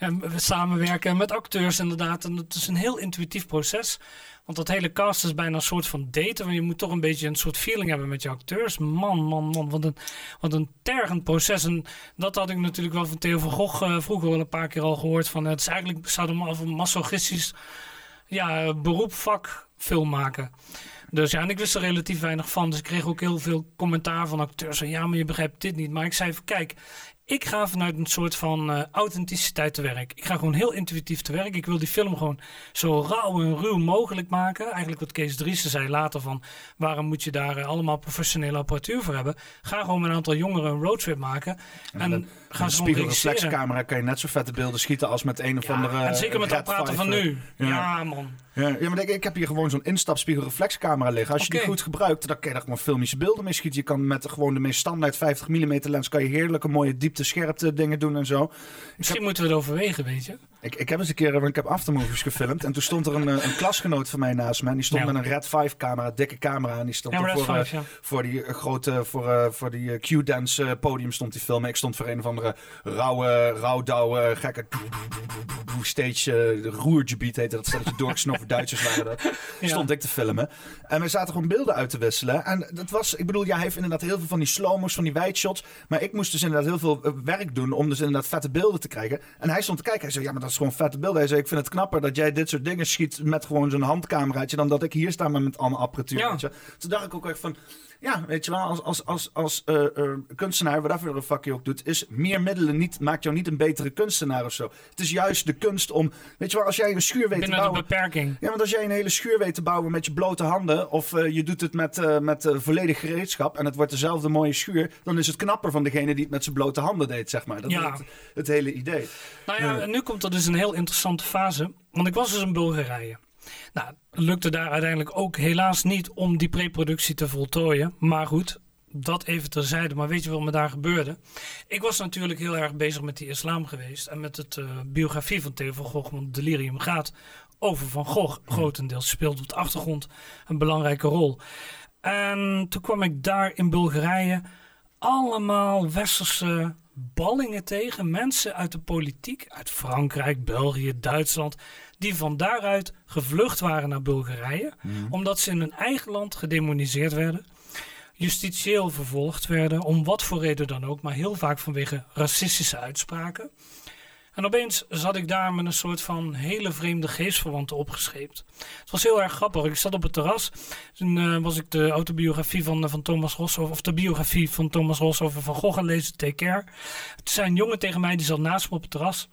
we samenwerken. Met acteurs inderdaad. En het is een heel intuïtief proces. Want dat hele cast is bijna een soort van daten. Want je moet toch een beetje een soort feeling hebben met je acteurs. Man, man, man. Wat een, een tergend proces. En dat had ik natuurlijk wel van Theo van Gogh eh, vroeger wel een paar keer al gehoord. Van, het is eigenlijk sadoma- een masochistisch ja, beroep, vak, film maken. Dus ja, en ik wist er relatief weinig van. Dus ik kreeg ook heel veel commentaar van acteurs. Ja, maar je begrijpt dit niet. Maar ik zei van, kijk, Ik ga vanuit een soort van uh, authenticiteit te werk. Ik ga gewoon heel intuïtief te werk. Ik wil die film gewoon zo rauw en ruw mogelijk maken. Eigenlijk wat Kees Driessen zei later van... waarom moet je daar uh, allemaal professionele apparatuur voor hebben? Ga gewoon met een aantal jongeren een roadtrip maken. En, en gaan ze spiegelreflexcamera kan je net zo vette beelden schieten als met een of andere... En zeker met de apparaten van nu. Ja, man. Ja, ja maar ik, ik, heb hier gewoon zo'n instapspiegelreflexcamera liggen. Als je die goed gebruikt, dan kan je daar gewoon filmische beelden mee schieten. Je kan met gewoon de meest standaard 50 mm lens kan je heerlijke mooie diepte scherpte dingen doen en zo. Misschien moeten we het overwegen, weet je. Ik, ik heb eens een keer ik heb aftermovies gefilmd. En toen stond er een, eh, een klasgenoot van mij naast me. En die stond met een Red 5 camera, dikke camera. En die stond er voor, 5, uh, voor die uh, grote, voor, uh, voor die Q-dance podium stond die filmen. Ik stond voor een of andere rauwe, rauwdouwe, gekke stage roergebied heette dat. Stelletje doorgesnoven <laughs> Duitsers waren dat. Ja. Stond ik te filmen. En we zaten gewoon beelden uit te wisselen. En dat was, ik bedoel, ja, hij heeft inderdaad heel veel van die slow-mo's, van die wide shots. Maar ik moest dus inderdaad heel veel werk doen om dus inderdaad vette beelden te krijgen. En hij stond te kijken. Hij zei, ja, maar dat is gewoon vette beelden. Hij zei, ik vind het knapper dat jij dit soort dingen schiet met gewoon zo'n handcameraatje... dan dat ik hier sta met allemaal apparatuur. Ja. Toen dacht ik ook echt van... Ja, weet je wel, als, als, als, als uh, uh, kunstenaar, whatever de fuck je ook doet, is meer middelen niet, maakt jou niet een betere kunstenaar of zo. Het is juist de kunst om, weet je wel, als jij een schuur weet Binnen te bouwen. De beperking. Ja, want als jij een hele schuur weet te bouwen met je blote handen, of uh, je doet het met, met volledig gereedschap en het wordt dezelfde mooie schuur, dan is het knapper van degene die het met zijn blote handen deed, zeg maar. Dat ja. is het, het, hele idee. Nou ja, en nu komt er dus een heel interessante fase. Want ik was dus in Bulgarije. Nou, lukte daar uiteindelijk ook helaas niet om die preproductie te voltooien. Maar goed, dat even terzijde. Maar weet je wat me daar gebeurde? Ik was natuurlijk heel erg bezig met die islam geweest. En met het uh, biografie van Theo van Gogh. Want Delirium gaat over Van Gogh. Grotendeels speelt op de achtergrond een belangrijke rol. En toen kwam ik daar in Bulgarije allemaal westerse ballingen tegen. Mensen uit de politiek, uit Frankrijk, België, Duitsland die van daaruit gevlucht waren naar Bulgarije, mhm. omdat ze in hun eigen land gedemoniseerd werden, justitieel vervolgd werden, om wat voor reden dan ook, maar heel vaak vanwege racistische uitspraken. En opeens zat ik daar met een soort van hele vreemde geestverwanten opgescheept. Het was heel erg grappig. Ik zat op het terras. Toen uh, was ik de autobiografie van, van Thomas Ross, of de biografie van Thomas Ross over Van Gogh aan lezen, Take Care. Toen zei een jongen tegen mij, die zat naast me op het terras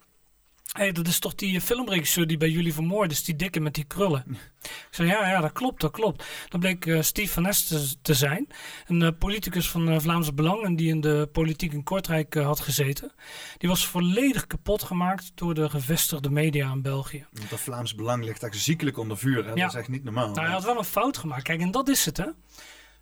hey, dat is toch die filmregisseur die bij jullie vermoord is, die dikke met die krullen. Ik zei, ja, ja, dat klopt, dat klopt. Dat bleek uh, Steve van Nest te, te, zijn, een uh, politicus van uh, Vlaams Belang en die in de politiek in Kortrijk had gezeten. Die was volledig kapot gemaakt door de gevestigde media in België. Dat Vlaams Belang ligt echt ziekelijk onder vuur, hè? Ja. dat is echt niet normaal. Nou, hij had wel een fout gemaakt. Kijk, en dat is het, hè.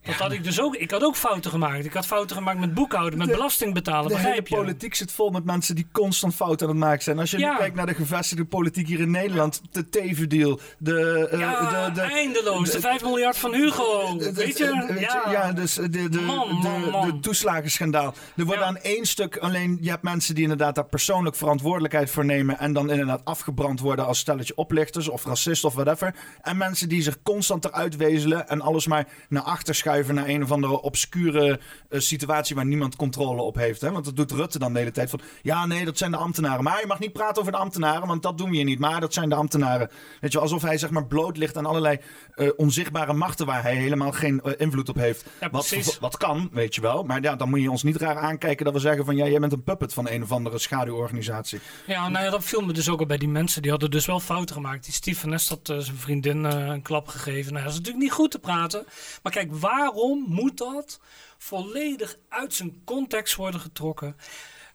Dat had ik dus ook. Ik had ook fouten gemaakt. Ik had fouten gemaakt met boekhouden, met belasting betalen. De begrijp je? politiek zit vol met mensen die constant fouten aan het maken zijn. Als je nu kijkt naar de gevestigde politiek hier in Nederland, de Teven-deal, de, uh, ja, de, de, eindeloos. De, 5 miljard van Hugo. weet je? ja. ja, dus de, de, de, toeslagenschandaal. Er wordt aan één stuk alleen. Je hebt mensen die inderdaad daar persoonlijk verantwoordelijkheid voor nemen. En dan inderdaad afgebrand worden als stelletje oplichters of racist of whatever. En mensen die zich constant eruit wezelen en alles maar naar achter schuiven naar een of andere obscure uh, situatie waar niemand controle op heeft. Hè? Want dat doet Rutte dan de hele tijd van, ja nee, dat zijn de ambtenaren. Maar je mag niet praten over de ambtenaren, want dat doen we hier niet. Maar dat zijn de ambtenaren. Weet je, alsof hij zeg maar bloot ligt aan allerlei uh, onzichtbare machten waar hij helemaal geen uh, invloed op heeft. Ja, wat, wat kan, weet je wel. Maar ja, dan moet je ons niet raar aankijken dat we zeggen van, ja, jij bent een puppet van een of andere schaduworganisatie. Ja, nou ja, dat viel me dus ook al bij die mensen. Die hadden dus wel fouten gemaakt. Die Steve van Nest had zijn vriendin een klap gegeven. Nou, dat is natuurlijk niet goed te praten. Maar kijk, waar waarom moet dat volledig uit zijn context worden getrokken?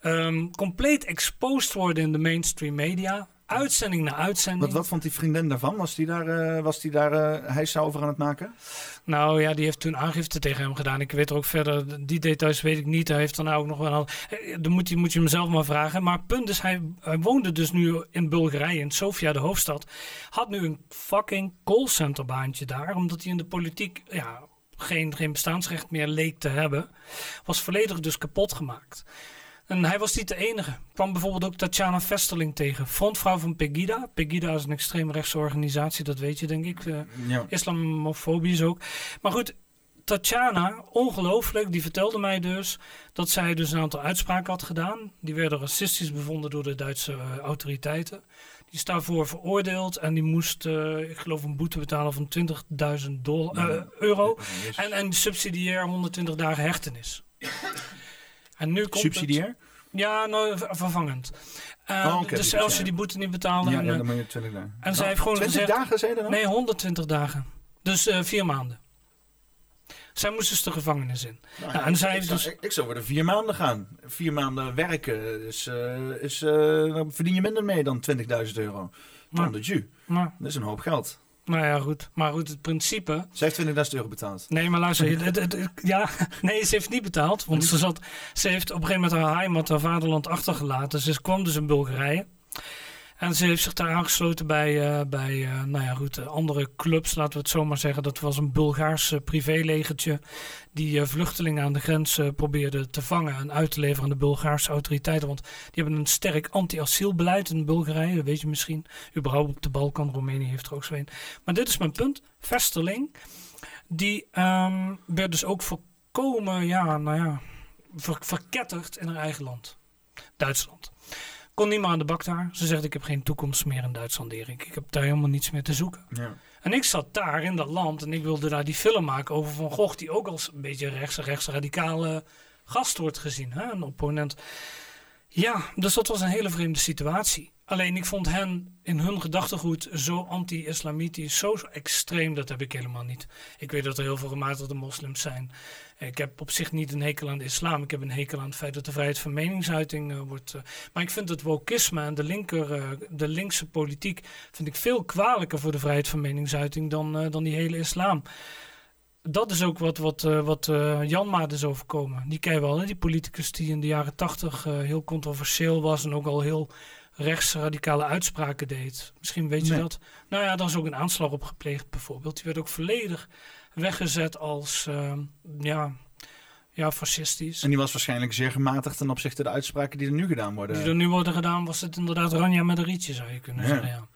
Um, compleet exposed worden in de mainstream media. Uitzending na uitzending. Wat, wat vond die vriendin daarvan? Was die daar, uh, was die daar uh, hijs over aan het maken? Nou ja, die heeft toen aangifte tegen hem gedaan. Ik weet er ook verder, die details weet ik niet. Hij heeft dan ook nog wel. Eh, dan moet je, moet je hem zelf maar vragen. Maar punt is, hij, hij woonde dus nu in Bulgarije, in Sofia, de hoofdstad. Had nu een fucking callcenterbaantje daar, omdat hij in de politiek. Ja, geen, geen bestaansrecht meer leek te hebben, was volledig dus kapot gemaakt. En hij was niet de enige. kwam bijvoorbeeld ook Tatjana Vesterling tegen, frontvrouw van Pegida. Pegida is een extreemrechtse organisatie, dat weet je denk ik. Uh, ja. Islamofobisch ook. Maar goed, Tatjana, ongelooflijk, die vertelde mij dus dat zij dus een aantal uitspraken had gedaan. Die werden racistisch bevonden door de Duitse uh, autoriteiten. Die is daarvoor veroordeeld en die moest, uh, ik geloof, een boete betalen van 20.000 uh, euro. En, en subsidiair 120 dagen hechtenis. En nu komt subsidiair? Ja, nou, vervangend. Uh, Oh, dus die- als je die boete niet betaalde... Ja, en, ja, eh, dan moet je 20 dagen. en zij heeft gewoon 20 gezegd- dagen, zei je dan? Nee, 120 dagen. Dus eh, vier maanden. Zij moest dus de gevangenis in. Nou, Ja, en ik- zij ik, dus- ik, ik zou voor de vier maanden gaan. Vier maanden werken, is, eh, is, eh, dan verdien je minder mee dan 20.000 euro. Dan de ju. Dat is een hoop geld. nou ja, goed. Maar goed, het principe... Zij heeft 20.000 euro betaald. Nee, maar luister. het- het- het- ja, <laughs> nee, ze heeft niet betaald. Want ze, zat, ze heeft op een gegeven moment haar heimat, haar vaderland achtergelaten. Ze kwam dus in Bulgarije. En ze heeft zich daar aangesloten bij, eh, bij eh, nou ja, goed, eh, andere clubs, laten we het zo maar zeggen. Dat was een Bulgaars privélegertje die vluchtelingen aan de grens probeerde te vangen en uit te leveren aan de Bulgaarse autoriteiten. Want die hebben een sterk anti-asielbeleid in Bulgarije, dat weet je misschien. Überhaupt op de Balkan, Roemenië heeft er ook zo een. Maar dit is mijn punt. Vesterling, die ehm, werd dus ook voorkomen, ja, nou ja, ver- verketterd in haar eigen land. Duitsland. Kon niet meer aan de bak daar. Ze zegt, ik heb geen toekomst meer in Duitsland, Erik. Ik heb daar helemaal niets meer te zoeken. Ja. En ik zat daar in dat land en ik wilde daar die film maken over Van Gogh, die ook als een beetje rechts, rechtsradicale gast wordt gezien, hè? een opponent. Ja, dus dat was een hele vreemde situatie. Alleen ik vond hen in hun gedachtegoed zo anti-islamitisch, zo extreem, dat heb ik helemaal niet. Ik weet dat er heel veel gematigde moslims zijn. Ik heb op zich niet een hekel aan de islam. Ik heb een hekel aan het feit dat de vrijheid van meningsuiting eh, wordt. eh, maar ik vind het wokisme en de, linker, eh, de linkse politiek vind ik veel kwalijker voor de vrijheid van meningsuiting dan, dan die hele islam. Dat is ook wat, wat, wat Janmaat is overkomen. Die ken je wel, hè? die politicus die in de jaren tachtig heel controversieel was en ook al heel rechtsradicale uitspraken deed. Misschien weet je Nee. dat. Nou ja, daar is ook een aanslag op gepleegd bijvoorbeeld. Die werd ook volledig weggezet als eh, ja, ja, fascistisch. En die was waarschijnlijk zeer gematigd ten opzichte de uitspraken die er nu gedaan worden. Die er nu worden gedaan, was het inderdaad Ranja met een rietje, zou je kunnen Ja. zeggen. Ja.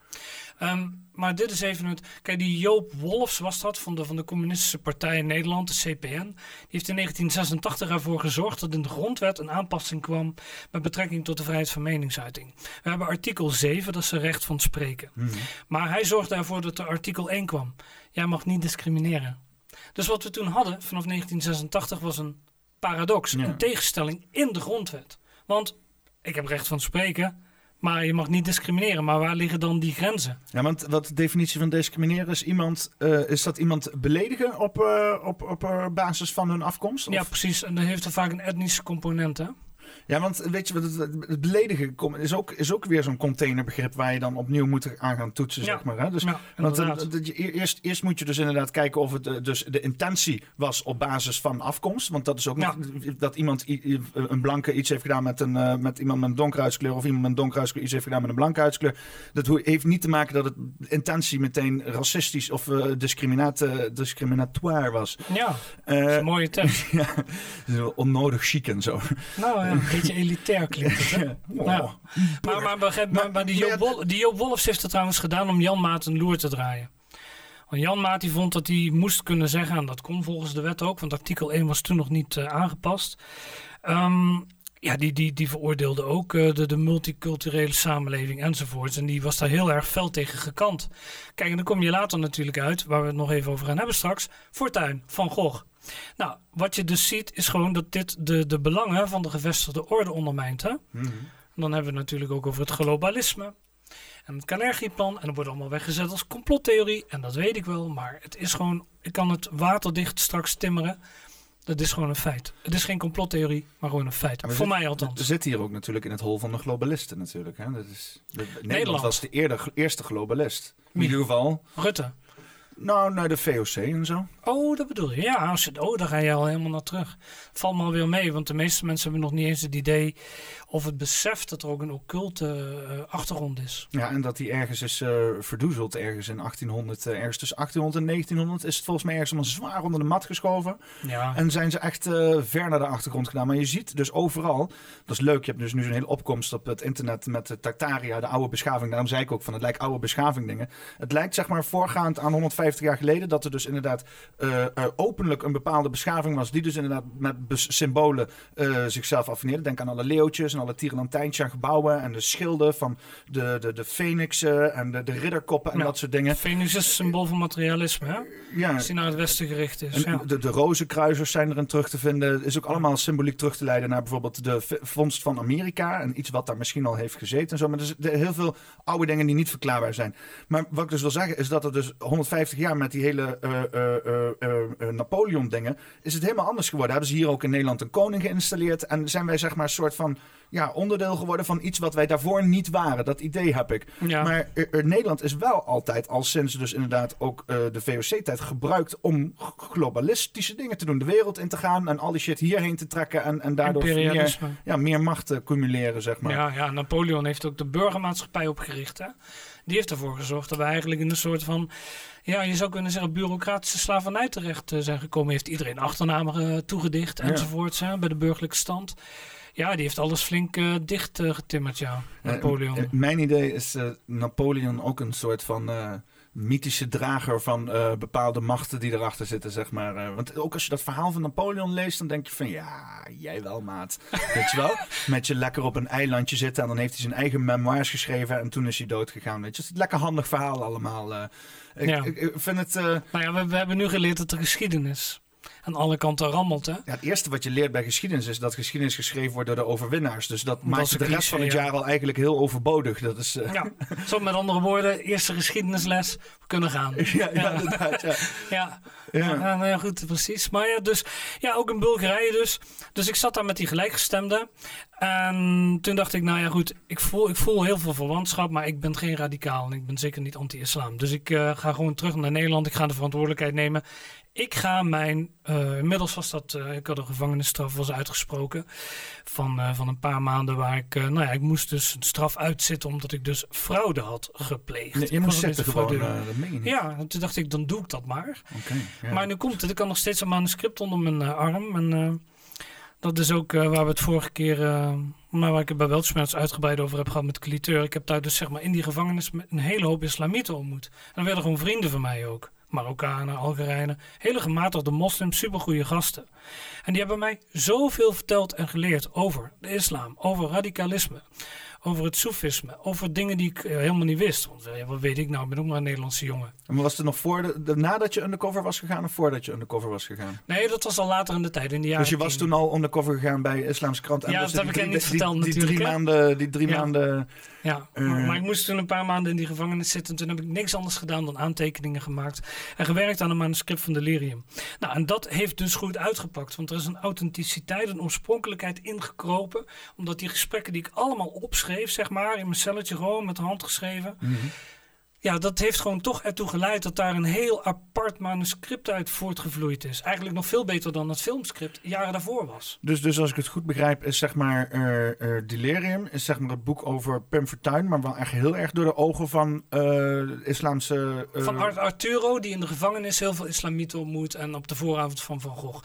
Ehm, maar dit is even het. Kijk, die Joop Wolfs was dat van de, van de Communistische Partij in Nederland, de CPN. Die heeft in 1986 ervoor gezorgd dat in de grondwet een aanpassing kwam met betrekking tot de vrijheid van meningsuiting. We hebben artikel 7, dat is het recht van spreken. Mhm. Maar hij zorgde ervoor dat er artikel 1 kwam. Jij mag niet discrimineren. Dus wat we toen hadden vanaf 1986 was een paradox, Ja. een tegenstelling in de grondwet. Want ik heb recht van spreken, maar je mag niet discrimineren. Maar waar liggen dan die grenzen? Ja, want wat de definitie van discrimineren is iemand, eh, is dat iemand beledigen op, eh, op, op eh, basis van hun afkomst? Of- Ja, precies. En dat heeft er vaak een etnische component, hè? Ja, want weet je, wat het, het beledigen is ook, is ook weer zo'n containerbegrip waar je dan opnieuw moet aan gaan toetsen, Ja. zeg maar. Hè? Dus, ja, want eerst, eerst moet je dus inderdaad kijken of het eh, dus de intentie was op basis van afkomst. Want dat is ook Ja. nog dat iemand, een blanke iets heeft gedaan met, een, eh, met iemand met een donkere huidskleur of iemand met een donkere huidskleur iets heeft gedaan met een blanke huidskleur. Dat heeft niet te maken dat het intentie meteen racistisch of eh discriminaat, eh, discriminatoire was. ja, dat is een mooie term. <laughs> ja, onnodig chic en zo. nou ja, <laughs> beetje elitair klinkt het, hè? <laughs> Oh. Ja. Maar, maar, begrijp- maar, maar die, Maar Joop ja, Wol- die Joop Wolfs heeft het trouwens gedaan om Jan Maat een loer te draaien. Want Jan Maat die vond dat hij moest kunnen zeggen, en dat kon volgens de wet ook, want artikel 1 was toen nog niet eh, aangepast. Ehm, ja, die, die, die veroordeelde ook eh, de, de multiculturele samenleving enzovoorts. En die was daar heel erg fel tegen gekant. Kijk, en dan kom je later natuurlijk uit, waar we het nog even over gaan hebben straks, Fortuin van Gogh. Nou, wat je dus ziet is gewoon dat dit de, de belangen van de gevestigde orde ondermijnt. Hè? Mhm. En dan hebben we het natuurlijk ook over het globalisme. En het Carnegie-plan. En dat wordt allemaal weggezet als complottheorie. En dat weet ik wel. Maar het is gewoon... Ik kan het waterdicht straks timmeren. Dat is gewoon een feit. Het is geen complottheorie, maar gewoon een feit. We Voor zit- mij We althans. zitten hier ook natuurlijk in het hol van de globalisten natuurlijk. Hè? Dat is, de- Nederland, Nederland. was de eerder, eerste globalist. In ieder geval, Rutte. Nou, naar de VOC en zo. Oh, dat bedoel je. Ja, als je, oh, daar ga je al helemaal naar terug. Valt me alweer mee, want de meeste mensen hebben nog niet eens het idee of het besef dat er ook een occulte eh, achtergrond is. Ja, en dat die ergens is eh, verdoezeld, ergens in 1800, eh, ergens tussen 1800 en 1900, is het volgens mij ergens allemaal zwaar onder de mat geschoven. Ja, En zijn ze echt ver naar de achtergrond gedaan. Maar je ziet dus overal, dat is leuk, je hebt dus nu zo'n hele opkomst op het internet met de Tartaria, de oude beschaving. Daarom zei ik ook van, het lijkt oude beschaving dingen. Het lijkt zeg maar voorgaand aan 125 150 jaar geleden. Dat er dus inderdaad openlijk een bepaalde beschaving was. Die dus inderdaad met symbolen zichzelf affineerde. Denk aan alle leeuwtjes en alle tierenlantijntjes aan gebouwen. En de schilden van de, de, de fenixen en de, de ridderkoppen en dat soort dingen. Phoenix is een symbool van materialisme, hè? Ja. Als die naar het westen gericht is. ja. de, de rozenkruisers zijn erin terug te vinden. Is ook allemaal symboliek terug te leiden naar bijvoorbeeld de vondst van Amerika. En iets wat daar misschien al heeft gezeten en zo. Maar er zijn heel veel oude dingen die niet verklaarbaar zijn. Maar wat ik dus wil zeggen is dat er dus 150 jaar met die hele uh, uh, Napoleon dingen... is het helemaal anders geworden. Hebben ze hier ook in Nederland een koning geïnstalleerd. En zijn wij zeg maar een soort van ja, onderdeel geworden van iets wat wij daarvoor niet waren. Dat idee heb ik. Maar Nederland is wel altijd, al sinds dus inderdaad ook de VOC-tijd, gebruikt om globalistische dingen te doen. De wereld in te gaan en al die shit hierheen te trekken. En, en daardoor meer, ja, meer macht te cumuleren, zeg maar. Ja, ja, Napoleon heeft ook de burgermaatschappij opgericht. Hè? Die heeft ervoor gezorgd dat we eigenlijk in een soort van, ja, je zou kunnen zeggen, bureaucratische slavernij terecht zijn gekomen. Heeft iedereen achternamen toegedicht enzovoorts ja. bij de burgerlijke stand. Ja, die heeft alles flink uh, dicht uh, getimmerd, ja. Napoleon. mijn idee is Napoleon ook een soort van mythische drager van bepaalde machten die erachter zitten, zeg maar. Want ook als je dat verhaal van Napoleon leest, dan denk je van ja, jij wel, maat. <laughs> Weet je wel? Met je lekker op een eilandje zitten en dan heeft hij zijn eigen memoirs geschreven en toen is hij dood gegaan. Weet je, het is een lekker handig verhaal allemaal. Ik, ja. ik, ik, vind het. nou ja, we, we, hebben nu geleerd dat de geschiedenis aan alle kanten rammelt. Hè? Ja, het eerste wat je leert bij geschiedenis is dat geschiedenis geschreven wordt door de overwinnaars. Dus dat, maakt de rest van het jaar al eigenlijk heel overbodig. Dat is, uh... ja, <laughs> zo met andere woorden, eerste geschiedenisles, we kunnen gaan. <laughs> Ja, ja, inderdaad. Ja. <laughs> ja. Ja. Nou ja, goed, precies. Maar ja, dus, ja, ook in Bulgarije dus. Dus ik zat daar met die gelijkgestemden. En toen dacht ik, nou ja, goed, ik voel, ik voel heel veel verwantschap, maar ik ben geen radicaal en ik ben zeker niet anti-islam. Dus ik uh, ga gewoon terug naar Nederland. Ik ga de verantwoordelijkheid nemen. Ik ga mijn, uh, inmiddels was dat, uh, ik had een gevangenisstraf was uitgesproken van, uh, van een paar maanden waar ik, nou ja, ik moest dus een straf uitzitten omdat ik dus fraude had gepleegd. Nee, je moest zitten gewoon, dat meen je niet. Ja, toen dacht ik, dan doe ik dat maar. Okay, ja. Maar nu komt het, ik had nog steeds een manuscript onder mijn arm en dat is ook waar we het vorige keer, maar waar ik het bij Weltschmerz uitgebreid over heb gehad met Cliteur. Ik heb daar dus zeg maar in die gevangenis een hele hoop islamieten ontmoet. En dan werden gewoon vrienden van mij ook. Marokkanen, Algerijnen, hele gematigde moslims, supergoeie gasten. En die hebben mij zoveel verteld en geleerd over de islam, over radicalisme over het soefisme, over dingen die ik eh, helemaal niet wist. Want uh, wat weet ik nou, ik ben ook maar een Nederlandse jongen. Maar was het nog voor de, nadat je undercover was gegaan of voordat je undercover was gegaan? Nee, dat was al later in de tijd, in de jaren Dus je was toen al undercover gegaan bij Islamse krant? En ja, dat heb ik niet verteld die, die, drie maanden, die drie maanden... Ja, uh, maar, ik moest toen een paar maanden in die gevangenis zitten. Toen heb ik niks anders gedaan dan aantekeningen gemaakt. En gewerkt aan een manuscript van Delirium. Nou, en dat heeft dus goed uitgepakt. Want er is een authenticiteit, een oorspronkelijkheid ingekropen. Omdat die gesprekken die ik allemaal opschreef, zeg maar, in mijn celletje gewoon met de hand geschreven. Mhm ja, dat heeft gewoon toch ertoe geleid dat daar een heel apart manuscript uit voortgevloeid is. Eigenlijk nog veel beter dan het filmscript jaren daarvoor was. Dus, dus als ik het goed begrijp, is zeg maar uh, Delirium, is zeg maar het boek over Pim Fortuyn, maar wel echt heel erg door de ogen van uh, islamse... Van Arturo, die in de gevangenis heel veel islamieten ontmoet en op de vooravond van Van Gogh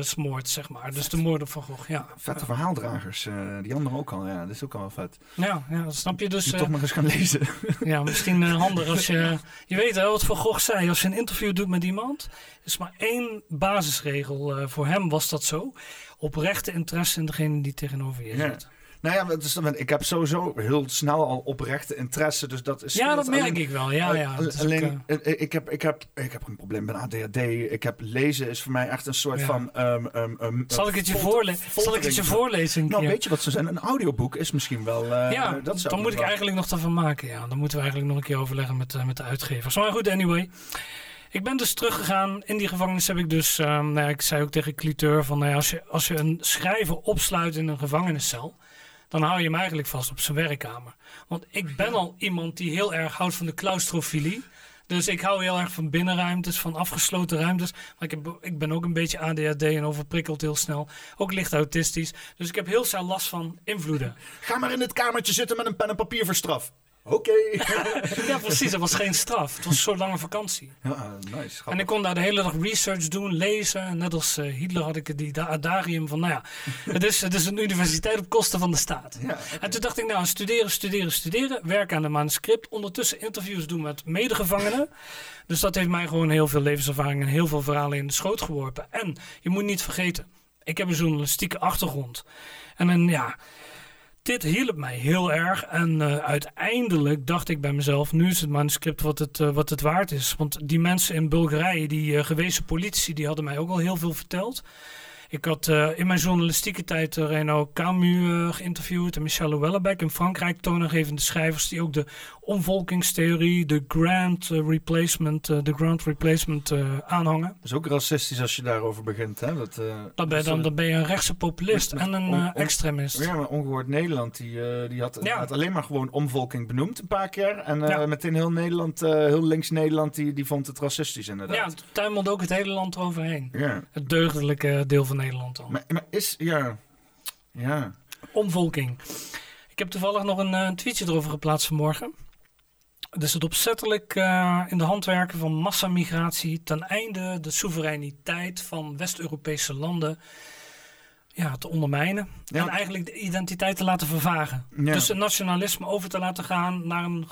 smoort, zeg maar. Dus de moord op Van Gogh, ja. Vette verhaaldragers, die anderen ook al, ja, dat is ook al wel vet. Ja, ja dat snap je dus. Je toch maar eens gaan lezen. <laughs> ja, misschien handig als je... Je weet wel wat Van Gogh zei. Als je een interview doet met iemand... is maar één basisregel. Uh, voor hem was dat zo. Oprechte interesse in degene die tegenover je zit. Nou ja, is, ik heb sowieso heel snel al oprechte interesse. Dus dat is. Ja, dat merk ik wel. Ja, ja. Alleen, ik, uh, ik, heb, ik, heb, ik heb een probleem met ADHD. Ik heb lezen is voor mij echt een soort van. Um, um, Zal ik het je, voorle Zal ik het je voorlezen? Nou, weet je wat ze zijn? Een audioboek is misschien wel. Uh, ja, dat dan moet ik eigenlijk nog ervan maken. Ja, dan moeten we eigenlijk nog een keer overleggen met, uh, met de uitgevers. Maar goed, anyway. Ik ben dus teruggegaan. In die gevangenis heb ik dus, um, nou ja, ik zei ook tegen Cliteur van, nou ja, als, je, als je een schrijver opsluit in een gevangeniscel, dan hou je hem eigenlijk vast op zijn werkkamer. Want ik ben al iemand die heel erg houdt van de claustrofilie. Dus ik hou heel erg van binnenruimtes, van afgesloten ruimtes. Maar ik, heb, ik ben ook een beetje ADHD en overprikkeld heel snel. Ook licht autistisch. Dus ik heb heel snel last van invloeden. Ga maar in het kamertje zitten met een pen en papier voor straf. Oké. <laughs> ja, precies. Het was geen straf. Het was zo'n lange vakantie. Ja, nice. En ik kon daar de hele dag research doen, lezen. net als uh, Hitler had ik die adarium van, nou ja, het is, het is een universiteit op kosten van de staat. Ja, En toen dacht ik, nou, studeren, studeren, studeren. Werken aan de manuscript. Ondertussen interviews doen met medegevangenen. Dus dat heeft mij gewoon heel veel levenservaring en heel veel verhalen in de schoot geworpen. En je moet niet vergeten, ik heb een journalistieke achtergrond. En een, ja, dit hielp mij heel erg. En uh, uiteindelijk dacht ik bij mezelf: nu is het manuscript wat het, uh, wat het waard is. Want die mensen in Bulgarije, die uh, gewezen politici, die hadden mij ook al heel veel verteld. Ik had in mijn journalistieke tijd Renaud Camus geïnterviewd en Michel Wellebeck in Frankrijk, toonaangevende schrijvers die ook de omvolkingstheorie, de grand replacement, de grand replacement aanhangen. Dat is ook racistisch als je daarover begint, hè? Dat, dan, ben je, dan, dan ben je een rechtse populist en een on, on, extremist. Ja, maar Ongehoord Nederland, die, die had, ja. had, alleen maar gewoon omvolking benoemd een paar keer. En ja. meteen heel Nederland, heel links Nederland, die, die vond het racistisch inderdaad. Ja, het tuimelde ook het hele land eroverheen. Ja. Het deugdelijke deel van Nederland al. Maar, maar is, ja, ja. Omvolking. Ik heb toevallig nog een, een tweetje erover geplaatst vanmorgen. Dus het opzettelijk uh, in de handwerken van massamigratie ten einde de soevereiniteit van West-Europese landen ja, te ondermijnen. En eigenlijk de identiteit te laten vervagen. Dus het nationalisme over te laten gaan naar een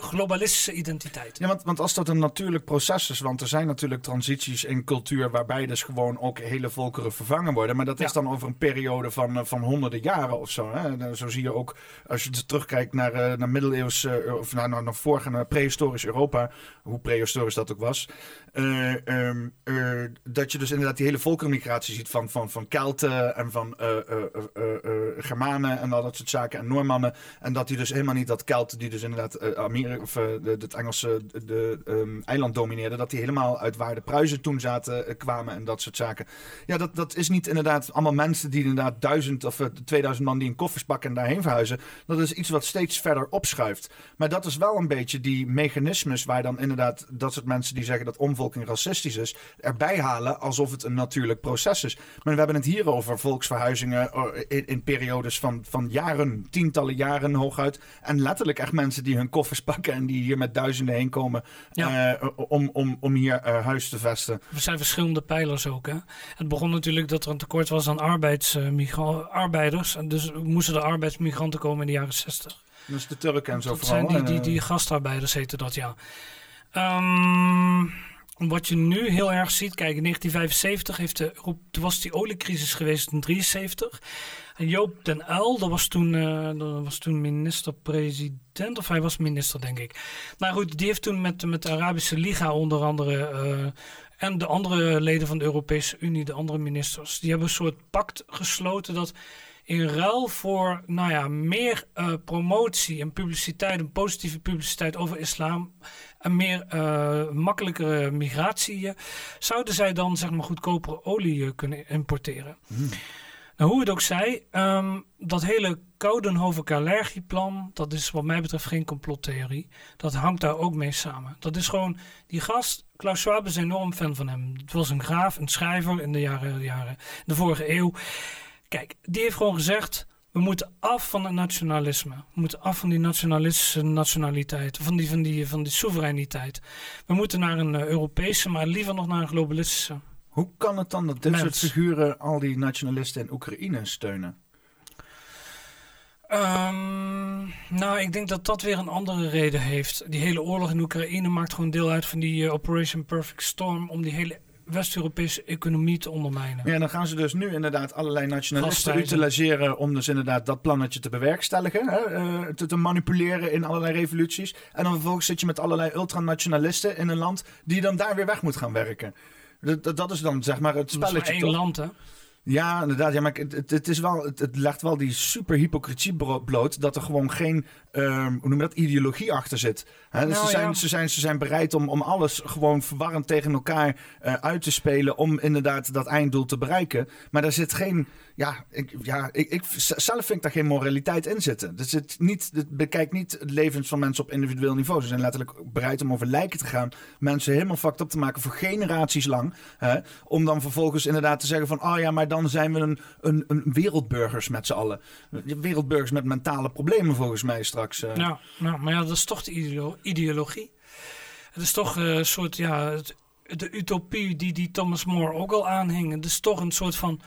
globalistische identiteit. Ja, want, want als dat een natuurlijk proces is, want er zijn natuurlijk transities in cultuur waarbij dus gewoon ook hele volkeren vervangen worden. Maar dat is dan over een periode van, eh, van honderden jaren of zo. Hè? Zo zie je ook, als je terugkijkt naar, uh, naar middeleeuws, of naar, naar, naar vorige, naar prehistorisch Europa, hoe prehistorisch dat ook was. Uh, um, dat je dus inderdaad die hele volkerenmigratie ziet van, van, van Kelten en van uh, Germanen en al dat soort zaken en Noormannen. En dat die dus helemaal niet dat Kelten die dus inderdaad Amerika of de, het Engelse de, um, eiland domineerden, dat die helemaal uit waar de Pruisen toen zaten kwamen en dat soort zaken. Ja, dat, dat is niet inderdaad allemaal mensen die inderdaad duizend of 2000 man die in koffers pakken en daarheen verhuizen. Dat is iets wat steeds verder opschuift. Maar dat is wel een beetje die mechanismes waar dan inderdaad dat soort mensen die zeggen dat omvolking racistisch is, erbij halen alsof het een natuurlijk proces is. Maar we hebben het hier over volksverhuizingen oh, in, in, periodes van, van jaren, tientallen jaren hooguit. En letterlijk echt mensen die hun koffers pakken en die hier met duizenden heen komen ja. uh, om, om, om hier uh, huis te vesten. Er zijn verschillende pijlers ook. Hè? Het begon natuurlijk dat er een tekort was aan arbeidsmigra-arbeiders. en dus moesten de arbeidsmigranten komen in de jaren 60. Dus de Turken en zo dat vooral. Zijn die, die, die gastarbeiders heten dat, ja. Um, wat je nu heel erg ziet, kijk, in 1975 heeft de, was die oliecrisis geweest in 1973. En Joop den Uyl, dat was toen, uh, dat was toen minister-president, of hij was minister, denk ik. Maar goed, die heeft toen met, met de Arabische Liga onder andere... Uh, en de andere leden van de Europese Unie, de andere ministers, die hebben een soort pact gesloten dat in ruil voor nou ja, meer uh, promotie en publiciteit, een positieve publiciteit over islam en meer uh, makkelijkere migratie, zouden zij dan zeg maar goedkopere olie eh, kunnen importeren. Hmm. Nou, hoe het ook zij, um, dat hele Coudenhoven-Kalergi-plan, dat is wat mij betreft geen complottheorie. Dat hangt daar ook mee samen. Dat is gewoon, die gast, Klaus Schwab is enorm fan van hem. Het was een graaf, een schrijver in de jaren, jaren de vorige eeuw. Kijk, die heeft gewoon gezegd: we moeten af van het nationalisme. We moeten af van die nationalistische nationaliteit, van die, van die, van die soevereiniteit. We moeten naar een uh, Europese, maar liever nog naar een globalistische. Hoe kan het dan dat dit soort figuren al die nationalisten in Oekraïne steunen? Um, nou, ik denk dat dat weer een andere reden heeft. Die hele oorlog in Oekraïne maakt gewoon deel uit van die uh, Operation Perfect Storm om die hele West-Europese economie te ondermijnen. Ja, dan gaan ze dus nu inderdaad allerlei nationalisten utiliseren om dus inderdaad dat plannetje te bewerkstelligen, hè, uh, te, te, manipuleren in allerlei revoluties. En dan vervolgens zit je met allerlei ultranationalisten in een land die dan daar weer weg moet gaan werken. Dat, dat is dan zeg maar het spelletje. Dat is één land, hè? Ja, inderdaad. Ja, maar het, het, is wel, het, het legt wel die super hypocrisie bloot dat er gewoon geen um, hoe noem je dat, ideologie achter zit. He, dus nou, ze, zijn, ze, zijn, ze zijn bereid om, om alles gewoon verwarrend tegen elkaar uh, uit te spelen om inderdaad dat einddoel te bereiken. Maar daar zit geen, ja, ik, ja ik, ik zelf vind daar geen moraliteit in zitten. Er zit niet, het bekijkt niet het leven van mensen op individueel niveau. Ze zijn letterlijk bereid om over lijken te gaan, mensen helemaal fucked up te maken voor generaties lang. Om dan vervolgens inderdaad te zeggen van, oh ja, maar dan zijn we een, een, een wereldburgers met z'n allen. Wereldburgers met mentale problemen volgens mij straks. Nou, maar ja, dat is toch de ideologie. Het is toch een soort, ja, de utopie die, die Thomas More ook al aanhing. Het is toch een soort van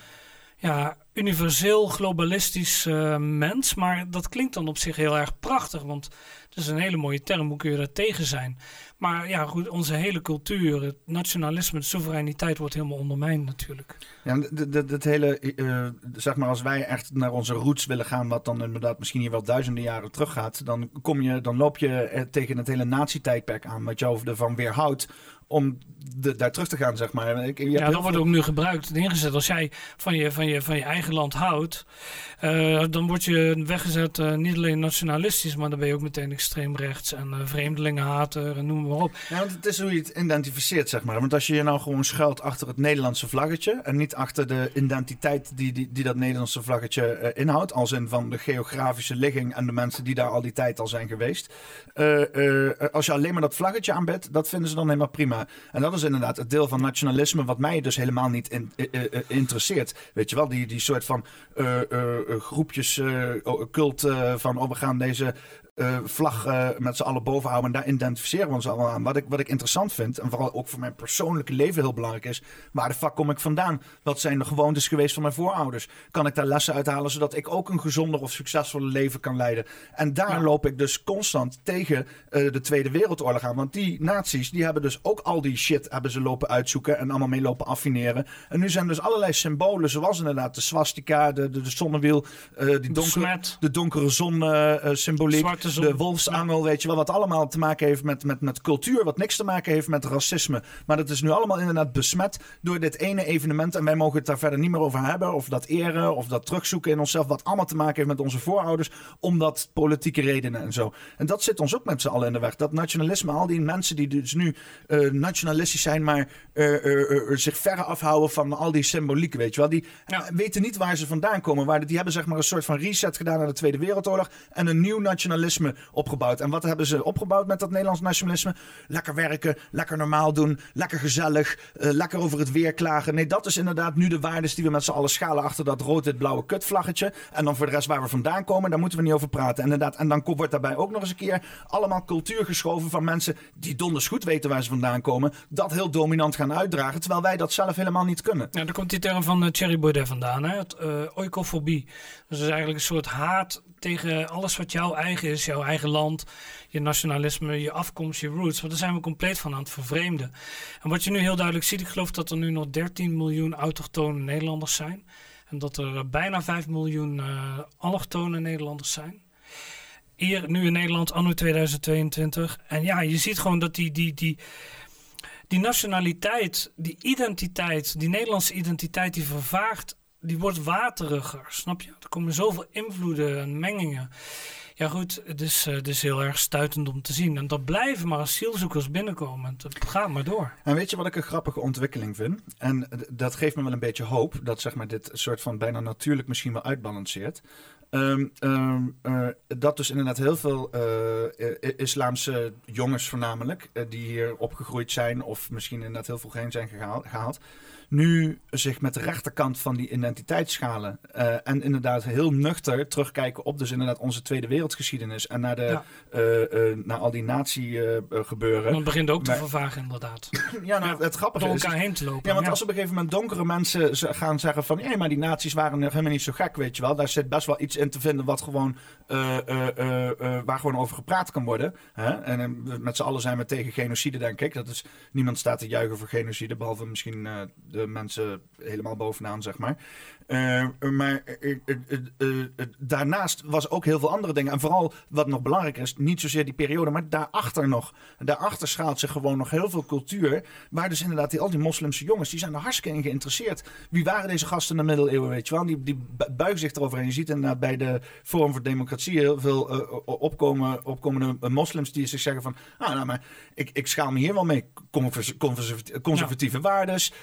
ja, universeel globalistisch uh, mens. Maar dat klinkt dan op zich heel erg prachtig. Want het is een hele mooie term. Hoe kun je daar tegen zijn? Maar ja, goed, onze hele cultuur, het nationalisme, de soevereiniteit wordt helemaal ondermijnd natuurlijk. Ja, dat hele, uh, zeg maar, als wij echt naar onze roots willen gaan, wat dan inderdaad misschien hier wel duizenden jaren teruggaat, dan kom je, dan loop je tegen het hele nazi-tijdperk aan, wat jou ervan weerhoudt om de, daar terug te gaan, zeg maar. Ik, ja, dat wordt ook nu gebruikt en ingezet. Als jij van je, van je, van je eigen land houdt, uh, dan word je weggezet uh, niet alleen nationalistisch, maar dan ben je ook meteen extreem rechts en uh, vreemdelingenhater en noem maar op. Ja, want het is hoe je het identificeert, zeg maar. Want als je je nou gewoon schuilt achter het Nederlandse vlaggetje en niet achter de identiteit die, die, die dat Nederlandse vlaggetje inhoudt, als in van de geografische ligging en de mensen die daar al die tijd al zijn geweest. als je alleen maar dat vlaggetje aanbidt, dat vinden ze dan helemaal prima. En dat is inderdaad het deel van nationalisme wat mij dus helemaal niet in, interesseert. Weet je wel, die, die soort van groepjes cult van oh, we gaan deze uh, vlag uh, met z'n allen boven houden. En daar identificeren we ons allemaal aan. Wat ik, wat ik interessant vind, en vooral ook voor mijn persoonlijke leven heel belangrijk is. Waar de fuck kom ik vandaan? Wat zijn de gewoontes geweest van mijn voorouders? Kan ik daar lessen uithalen zodat ik ook een gezonder of succesvoller leven kan leiden? En daar loop ik dus constant tegen uh, de Tweede Wereldoorlog aan. Want die naties, die hebben dus ook al die shit hebben ze lopen uitzoeken en allemaal mee lopen affineren. En nu zijn dus allerlei symbolen, zoals inderdaad de swastika, de, de, de zonnewiel, die donkere, de donkere zon de wolfsangel, weet je wel. Wat allemaal te maken heeft met, met, met cultuur. Wat niks te maken heeft met racisme. Maar dat is nu allemaal inderdaad besmet door dit ene evenement. En wij mogen het daar verder niet meer over hebben. Of dat eren, of dat terugzoeken in onszelf. Wat allemaal te maken heeft met onze voorouders. Omdat politieke redenen en zo. En dat zit ons ook met z'n allen in de weg. Dat nationalisme, al die mensen die dus nu uh, nationalistisch zijn, maar uh, uh, zich verre afhouden van al die symboliek, weet je wel. Die weten niet waar ze vandaan komen. Waar, die hebben zeg maar een soort van reset gedaan na de Tweede Wereldoorlog. En een nieuw nationalisme opgebouwd. En wat hebben ze opgebouwd met dat Nederlands nationalisme? Lekker werken, lekker normaal doen, lekker gezellig, uh, lekker over het weer klagen. Nee, dat is inderdaad nu de waardes die we met z'n allen schalen achter dat rood-wit-blauwe kutvlaggetje. En dan voor de rest waar we vandaan komen, daar moeten we niet over praten. Inderdaad. En dan wordt daarbij ook nog eens een keer allemaal cultuur geschoven van mensen die donders goed weten waar ze vandaan komen. Dat heel dominant gaan uitdragen, terwijl wij dat zelf helemaal niet kunnen. Ja, daar komt die term van uh, Thierry Baudet vandaan, hè? Het, uh, oikofobie. Dus is eigenlijk een soort haat tegen alles wat jouw eigen is, jouw eigen land, je nationalisme, je afkomst, je roots. Want daar zijn we compleet van aan het vervreemden. En wat je nu heel duidelijk ziet, ik geloof dat er nu nog 13 miljoen autochtone Nederlanders zijn. En dat er bijna 5 miljoen uh, allochtone Nederlanders zijn. Hier nu in Nederland, anno 2022. En ja, je ziet gewoon dat die, die, die, die nationaliteit, die identiteit, die Nederlandse identiteit, die vervaagt die wordt wateriger, snap je? Er komen zoveel invloeden en mengingen. Ja goed, het is, is heel erg stuitend om te zien. En dat blijven maar asielzoekers binnenkomen. Het gaat maar door. En weet je wat ik een grappige ontwikkeling vind? En dat geeft me wel een beetje hoop. Dat zeg maar, dit soort van bijna natuurlijk misschien wel uitbalanceert. Um, um, uh, dat dus inderdaad heel veel uh, islamse jongens voornamelijk, die hier opgegroeid zijn of misschien inderdaad heel veel heen zijn gehaald nu zich met de rechterkant van die identiteitsschalen uh, en inderdaad heel nuchter terugkijken op dus inderdaad onze Tweede Wereldgeschiedenis en naar, de, ja. uh, uh, naar al die nazi-gebeuren. het begint ook te vervagen inderdaad. <clears throat> ja, nou, het grappige Door elkaar heen te lopen. Ja, want als op een gegeven moment donkere mensen gaan zeggen van ja, maar die nazi's waren helemaal niet zo gek, weet je wel. Daar zit best wel iets in te vinden wat gewoon, waar gewoon over gepraat kan worden. Hè? En met z'n allen zijn we tegen genocide, denk ik. Dat is, niemand staat te juichen voor genocide, behalve misschien de mensen helemaal bovenaan, zeg maar. Uh, maar uh, uh, daarnaast was ook heel veel andere dingen. En vooral wat nog belangrijker is, niet zozeer die periode, maar daarachter nog. Daarachter schaalt zich gewoon nog heel veel cultuur. Waar dus inderdaad die, al die moslimse jongens, die zijn er hartstikke in geïnteresseerd. Wie waren deze gasten in de middeleeuwen, weet je wel? Die, die buigen zich eroverheen. Je ziet inderdaad bij de Forum voor Democratie heel veel opkomen, opkomende moslims die zich zeggen van... Ah, nou, maar ik, ik schaal me hier wel mee. Conservatieve, conservatieve ja. waardes.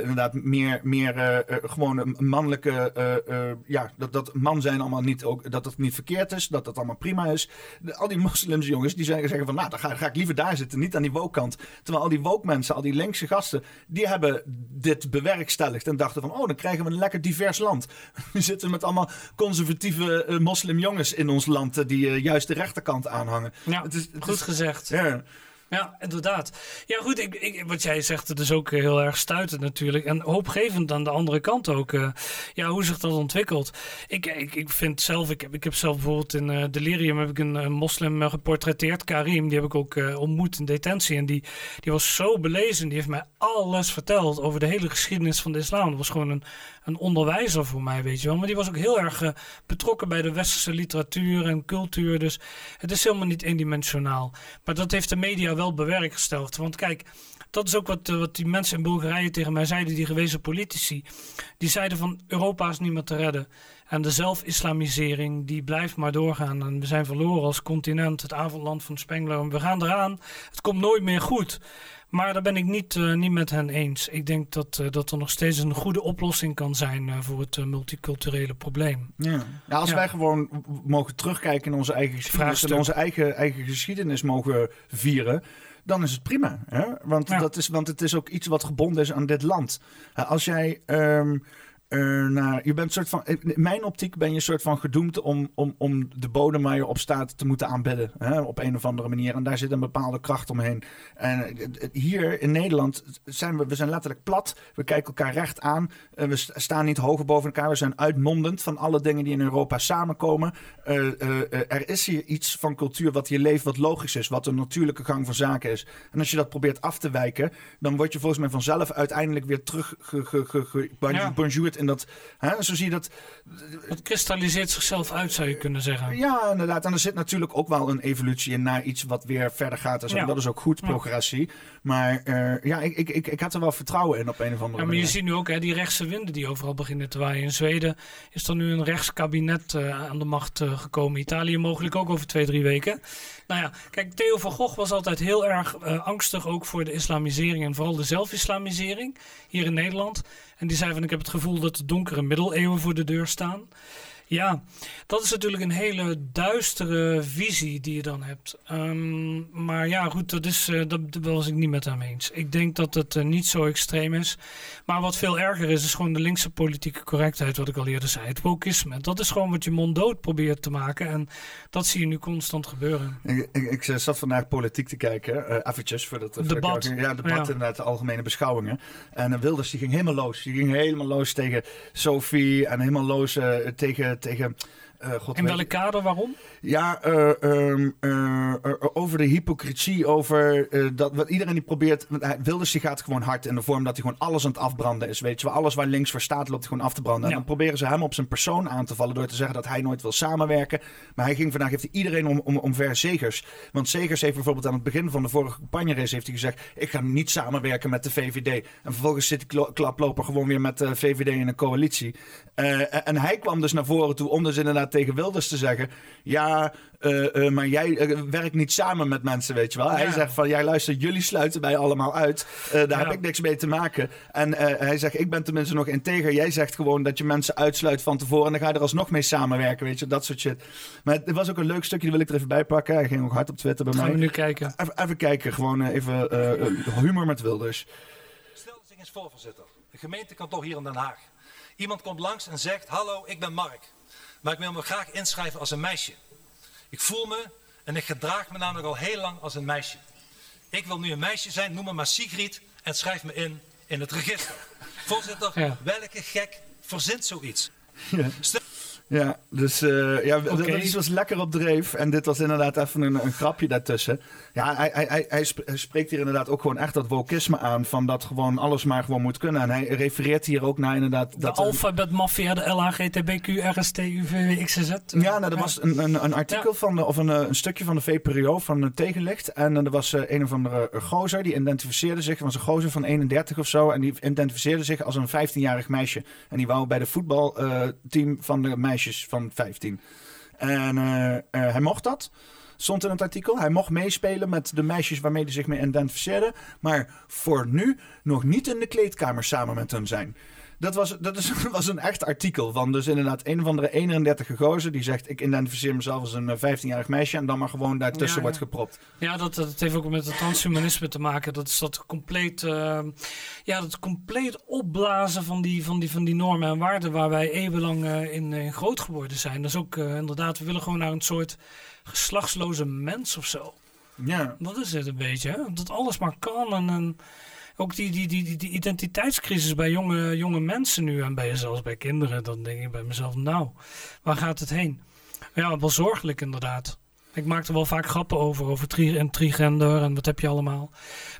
inderdaad, meer, meer gewoon mannelijk uh, ja, dat, dat man zijn allemaal niet ook, dat het niet verkeerd is, dat dat allemaal prima is. al die moslims jongens die zeggen, zeggen van, nou, dan ga, ga, ik liever daar zitten, niet aan die woke-kant. Terwijl al die woke-mensen, al die linkse gasten, die hebben dit bewerkstelligd en dachten van, oh, dan krijgen we een lekker divers land. <laughs> We zitten met allemaal conservatieve progressieve moslimjongens in ons land die juist de rechterkant aanhangen. Ja, het is, het goed gezegd. Ja. Ja, inderdaad. Ja, goed, ik, ik, wat jij zegt, het is ook heel erg stuitend natuurlijk. En hoopgevend aan de andere kant ook. Uh, ja, hoe zich dat ontwikkelt. Ik, ik, ik vind zelf, ik heb, ik heb zelf bijvoorbeeld in uh, Delirium heb ik een, moslim geportretteerd, Karim. Die heb ik ook ontmoet in detentie. En die, die was zo belezen. Die heeft mij alles verteld over de hele geschiedenis van de islam. Dat was gewoon een, een onderwijzer voor mij, weet je wel. Maar die was ook heel erg betrokken bij de westerse literatuur en cultuur. Dus het is helemaal niet eendimensionaal. Maar dat heeft de media wel wel bewerkstelligd. Want kijk, dat is ook wat, eh, wat die mensen in Bulgarije tegen mij zeiden, die gewezen politici. Die zeiden van Europa is niet meer te redden. En de zelfislamisering die blijft maar doorgaan. En we zijn verloren als continent, het avondland van Spengler. We gaan eraan. Het komt nooit meer goed. Maar daar ben ik niet, uh, niet met hen eens. Ik denk dat, uh, dat er nog steeds een goede oplossing kan zijn uh, voor het multiculturele probleem. Ja. ja als ja. wij gewoon mogen terugkijken in onze eigen geschiedenis en onze eigen, eigen geschiedenis mogen vieren, dan is het prima. Hè? Want, ja. dat is, want het is ook iets wat gebonden is aan dit land. als jij. Um, uh, naar, je bent soort van, in mijn optiek ben je een soort van gedoemd om, om, om de bodem waar je op staat te moeten aanbidden. Hè, op een of andere manier. En daar zit een bepaalde kracht omheen. En hier in Nederland zijn we, we zijn letterlijk plat. We kijken elkaar recht aan. Uh, we staan niet hoger boven elkaar. We zijn uitmondend van alle dingen die in Europa samenkomen. Uh, er is hier iets van cultuur wat hier leeft, wat logisch is. Wat een natuurlijke gang van zaken is. En als je dat probeert af te wijken, dan word je volgens mij vanzelf uiteindelijk weer terug ge, ge, ge, ge, ja. En dat, hè, zo zie je dat. Het kristalliseert zichzelf uit, zou je kunnen zeggen. Ja, inderdaad. En er zit natuurlijk ook wel een evolutie in naar iets wat weer verder gaat. En zo. Ja. Dat is ook goed, progressie. Maar uh, ja, ik, ik, ik, ik had er wel vertrouwen in op een of andere ja, maar je ziet nu ook hè, die rechtse winden die overal beginnen te waaien. In Zweden is er nu een rechtskabinet uh, aan de macht uh, gekomen. Italië mogelijk ook over twee, drie weken. Nou ja, kijk, Theo van Gogh was altijd heel erg angstig ook voor de islamisering en vooral de zelfislamisering hier in Nederland. En die zei van ik heb het gevoel dat de donkere middeleeuwen voor de deur staan. Ja, dat is natuurlijk een hele duistere visie die je dan hebt. Um, maar ja, goed, dat, is, uh, dat, dat, was ik niet met hem eens. Ik denk dat het uh, niet zo extreem is. Maar wat veel erger is, is gewoon de linkse politieke correctheid, wat ik al eerder zei. Het wokisme. Dat is gewoon wat je monddood probeert te maken. En dat zie je nu constant gebeuren. Ik, ik, ik zat vandaag politiek te kijken, uh, eventjes voor dat debat. Ja, debat ja. en de algemene beschouwingen. En Wilders die ging helemaal los. Die ging helemaal los tegen Sophie en helemaal los tegen tegen God In welk kader, waarom? Ja, uh, um, uh, over de hypocrisie, over dat wat iedereen die probeert. Wilders die gaat gewoon hard in de vorm dat hij gewoon alles aan het afbranden is. Weet je wel, alles waar links voor staat loopt hij gewoon af te branden. Ja. En dan proberen ze hem op zijn persoon aan te vallen door te zeggen dat hij nooit wil samenwerken. Maar hij ging vandaag, heeft hij iedereen om, om, omver Zegers. Want Zegers heeft bijvoorbeeld aan het begin van de vorige campagne-race heeft hij gezegd: Ik ga niet samenwerken met de VVD. En vervolgens zit die klaploper gewoon weer met de VVD in een coalitie. en hij kwam dus naar voren toe om dus inderdaad tegen Wilders te zeggen: Ja, uh, uh, maar jij uh, werkt niet samen met mensen, weet je wel. Ja. Hij zegt van: Jij luistert, jullie sluiten mij allemaal uit. daar ja. heb ik niks mee te maken. En hij zegt: Ik ben tenminste nog integer. Jij zegt gewoon dat je mensen uitsluit van tevoren. En dan ga je er alsnog mee samenwerken, weet je, dat soort shit. Maar het was ook een leuk stukje, die wil ik er even bij pakken. Hij ging ook hard op Twitter bij Gaan mij. we nu kijken. Even, even kijken, gewoon even humor met Wilders. Stel dat ik eens voorzitter. De gemeentekantoor hier in Den Haag. Iemand komt langs en zegt: Hallo, ik ben Mark. Maar ik wil me graag inschrijven als een meisje. Ik voel me en ik gedraag me namelijk al heel lang als een meisje. Ik wil nu een meisje zijn, noem me maar Sigrid en schrijf me in in het register. <laughs> Voorzitter, ja. welke gek verzint zoiets? Ja. Ja, dus uh, ja, okay. dat was lekker op dreef. En dit was inderdaad even een, een grapje daartussen. Ja, hij, hij, hij, spreekt hier inderdaad ook gewoon echt dat wokisme aan. Van dat gewoon alles maar gewoon moet kunnen. En hij refereert hier ook naar inderdaad... De dat alfabet mafia, de LHGTBQ, RST, UV, XZ. Ja, nou, er was een, een, een artikel ja. van de, of een, een stukje van de VPRO van het tegenlicht. En er was een of andere gozer, die identificeerde zich, was een gozer van 31 of zo. En die identificeerde zich als een 15-jarig meisje. En die wou bij de voetbalteam uh, van de van 15. En uh, uh, hij mocht dat. Stond in het artikel. Hij mocht meespelen met de meisjes waarmee hij zich mee identificeerde. Maar voor nu nog niet in de kleedkamer samen met hun zijn. Dat was, dat is, <laughs> was een echt artikel van dus inderdaad een of andere 31 gozer die zegt ik identificeer mezelf als een 15-jarig meisje en dan maar gewoon daartussen Ja, wordt gepropt. Ja, dat, dat heeft ook met het transhumanisme te maken. Dat is dat compleet, eh, ja, dat compleet opblazen van die, van, die, van die normen en waarden waar wij eeuwenlang eh, in, in groot geworden zijn. Dat is ook eh, inderdaad, we willen gewoon naar een soort geslachtsloze mens of zo. Ja. Dat is het een beetje, hè? dat alles maar kan. En, en ook die, die, die, die, identiteitscrisis bij jonge, jonge mensen nu en bij zelfs bij kinderen. Dan denk ik bij mezelf, nou, waar gaat het heen? Ja, wel zorgelijk inderdaad. Ik maak er wel vaak grappen over, over tri en trigender en wat heb je allemaal.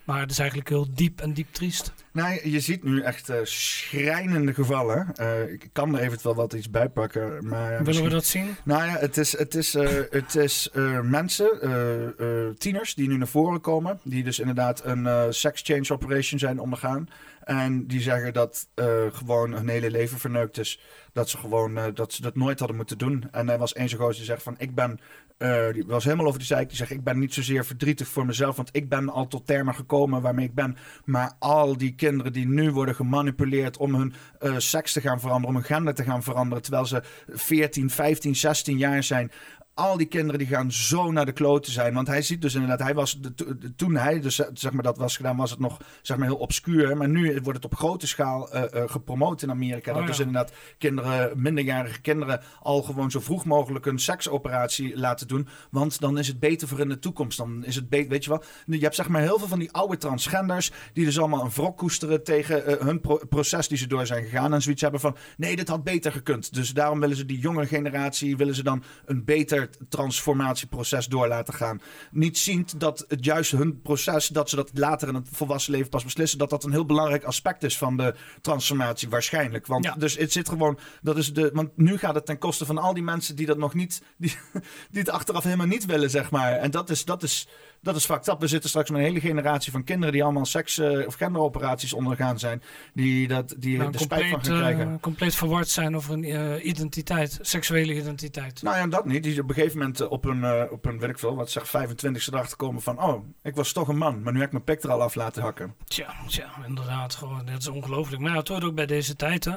Maar het is eigenlijk heel diep en diep triest. Nou, je ziet nu echt eh, schrijnende gevallen. Eh, ik kan er eventueel wat iets bij pakken. Maar, Willen misschien- we dat zien? Nou ja, het is, het is, eh, het is mensen, tieners, die nu naar voren komen. Die dus inderdaad een sex change operation zijn ondergaan. En die zeggen dat gewoon hun hele leven verneukt is. Dat ze gewoon dat ze dat nooit hadden moeten doen. En er was één zo'n gozer die zegt van ik ben. Eh, die was helemaal over die zeik. Die zegt ik ben niet zozeer verdrietig voor mezelf. Want ik ben al tot termen gekomen waarmee ik ben. Maar al die kinderen die nu worden gemanipuleerd om hun eh, seks te gaan veranderen. Om hun gender te gaan veranderen. Terwijl ze 14, 15, 16 jaar zijn. Al die kinderen die gaan zo naar de kloten zijn. Want hij ziet dus inderdaad, hij was de, to- de- toen hij dus eh, zeg maar dat was gedaan, was het nog zeg maar heel obscuur. Maar nu wordt het op grote schaal eh, eh, gepromoot in Amerika. Oh, dat ja. dus inderdaad kinderen, minderjarige kinderen, al gewoon zo vroeg mogelijk een seksoperatie laten doen. Want dan is het beter voor in de toekomst. Dan is het beter, weet je wel. Je hebt zeg maar heel veel van die oude transgenders die dus allemaal een wrok koesteren tegen hun pro- proces die ze door zijn gegaan. En zoiets hebben van, nee, dit had beter gekund. Dus daarom willen ze die jonge generatie, willen ze dan een beter transformatieproces door laten gaan. Niet ziend dat het juist hun proces, dat ze dat later in het volwassen leven pas beslissen, dat dat een heel belangrijk aspect is van de transformatie waarschijnlijk. Want Ja. dus het zit gewoon, dat is de, want nu gaat het ten koste van al die mensen die dat nog niet, die, <laughs> die het achteraf helemaal niet willen, zeg maar. En dat is, dat is, dat is fucked up. We zitten straks met een hele generatie van kinderen die allemaal seks- eh, of genderoperaties ondergaan zijn, die, dat, die Nou, er spijt van gaan eh, krijgen. compleet verward zijn over een eh, identiteit, seksuele identiteit. Nou ja, dat niet. Die op een gegeven moment op een, eh, op weet ik veel, wat zeg, 25 erachter komen van, oh, ik was toch een man, maar nu heb ik mijn pik er al af laten hakken. Tja, tja, inderdaad. Gewoon, dat is ongelooflijk. Maar ja, het hoort ook bij deze tijd. Hè?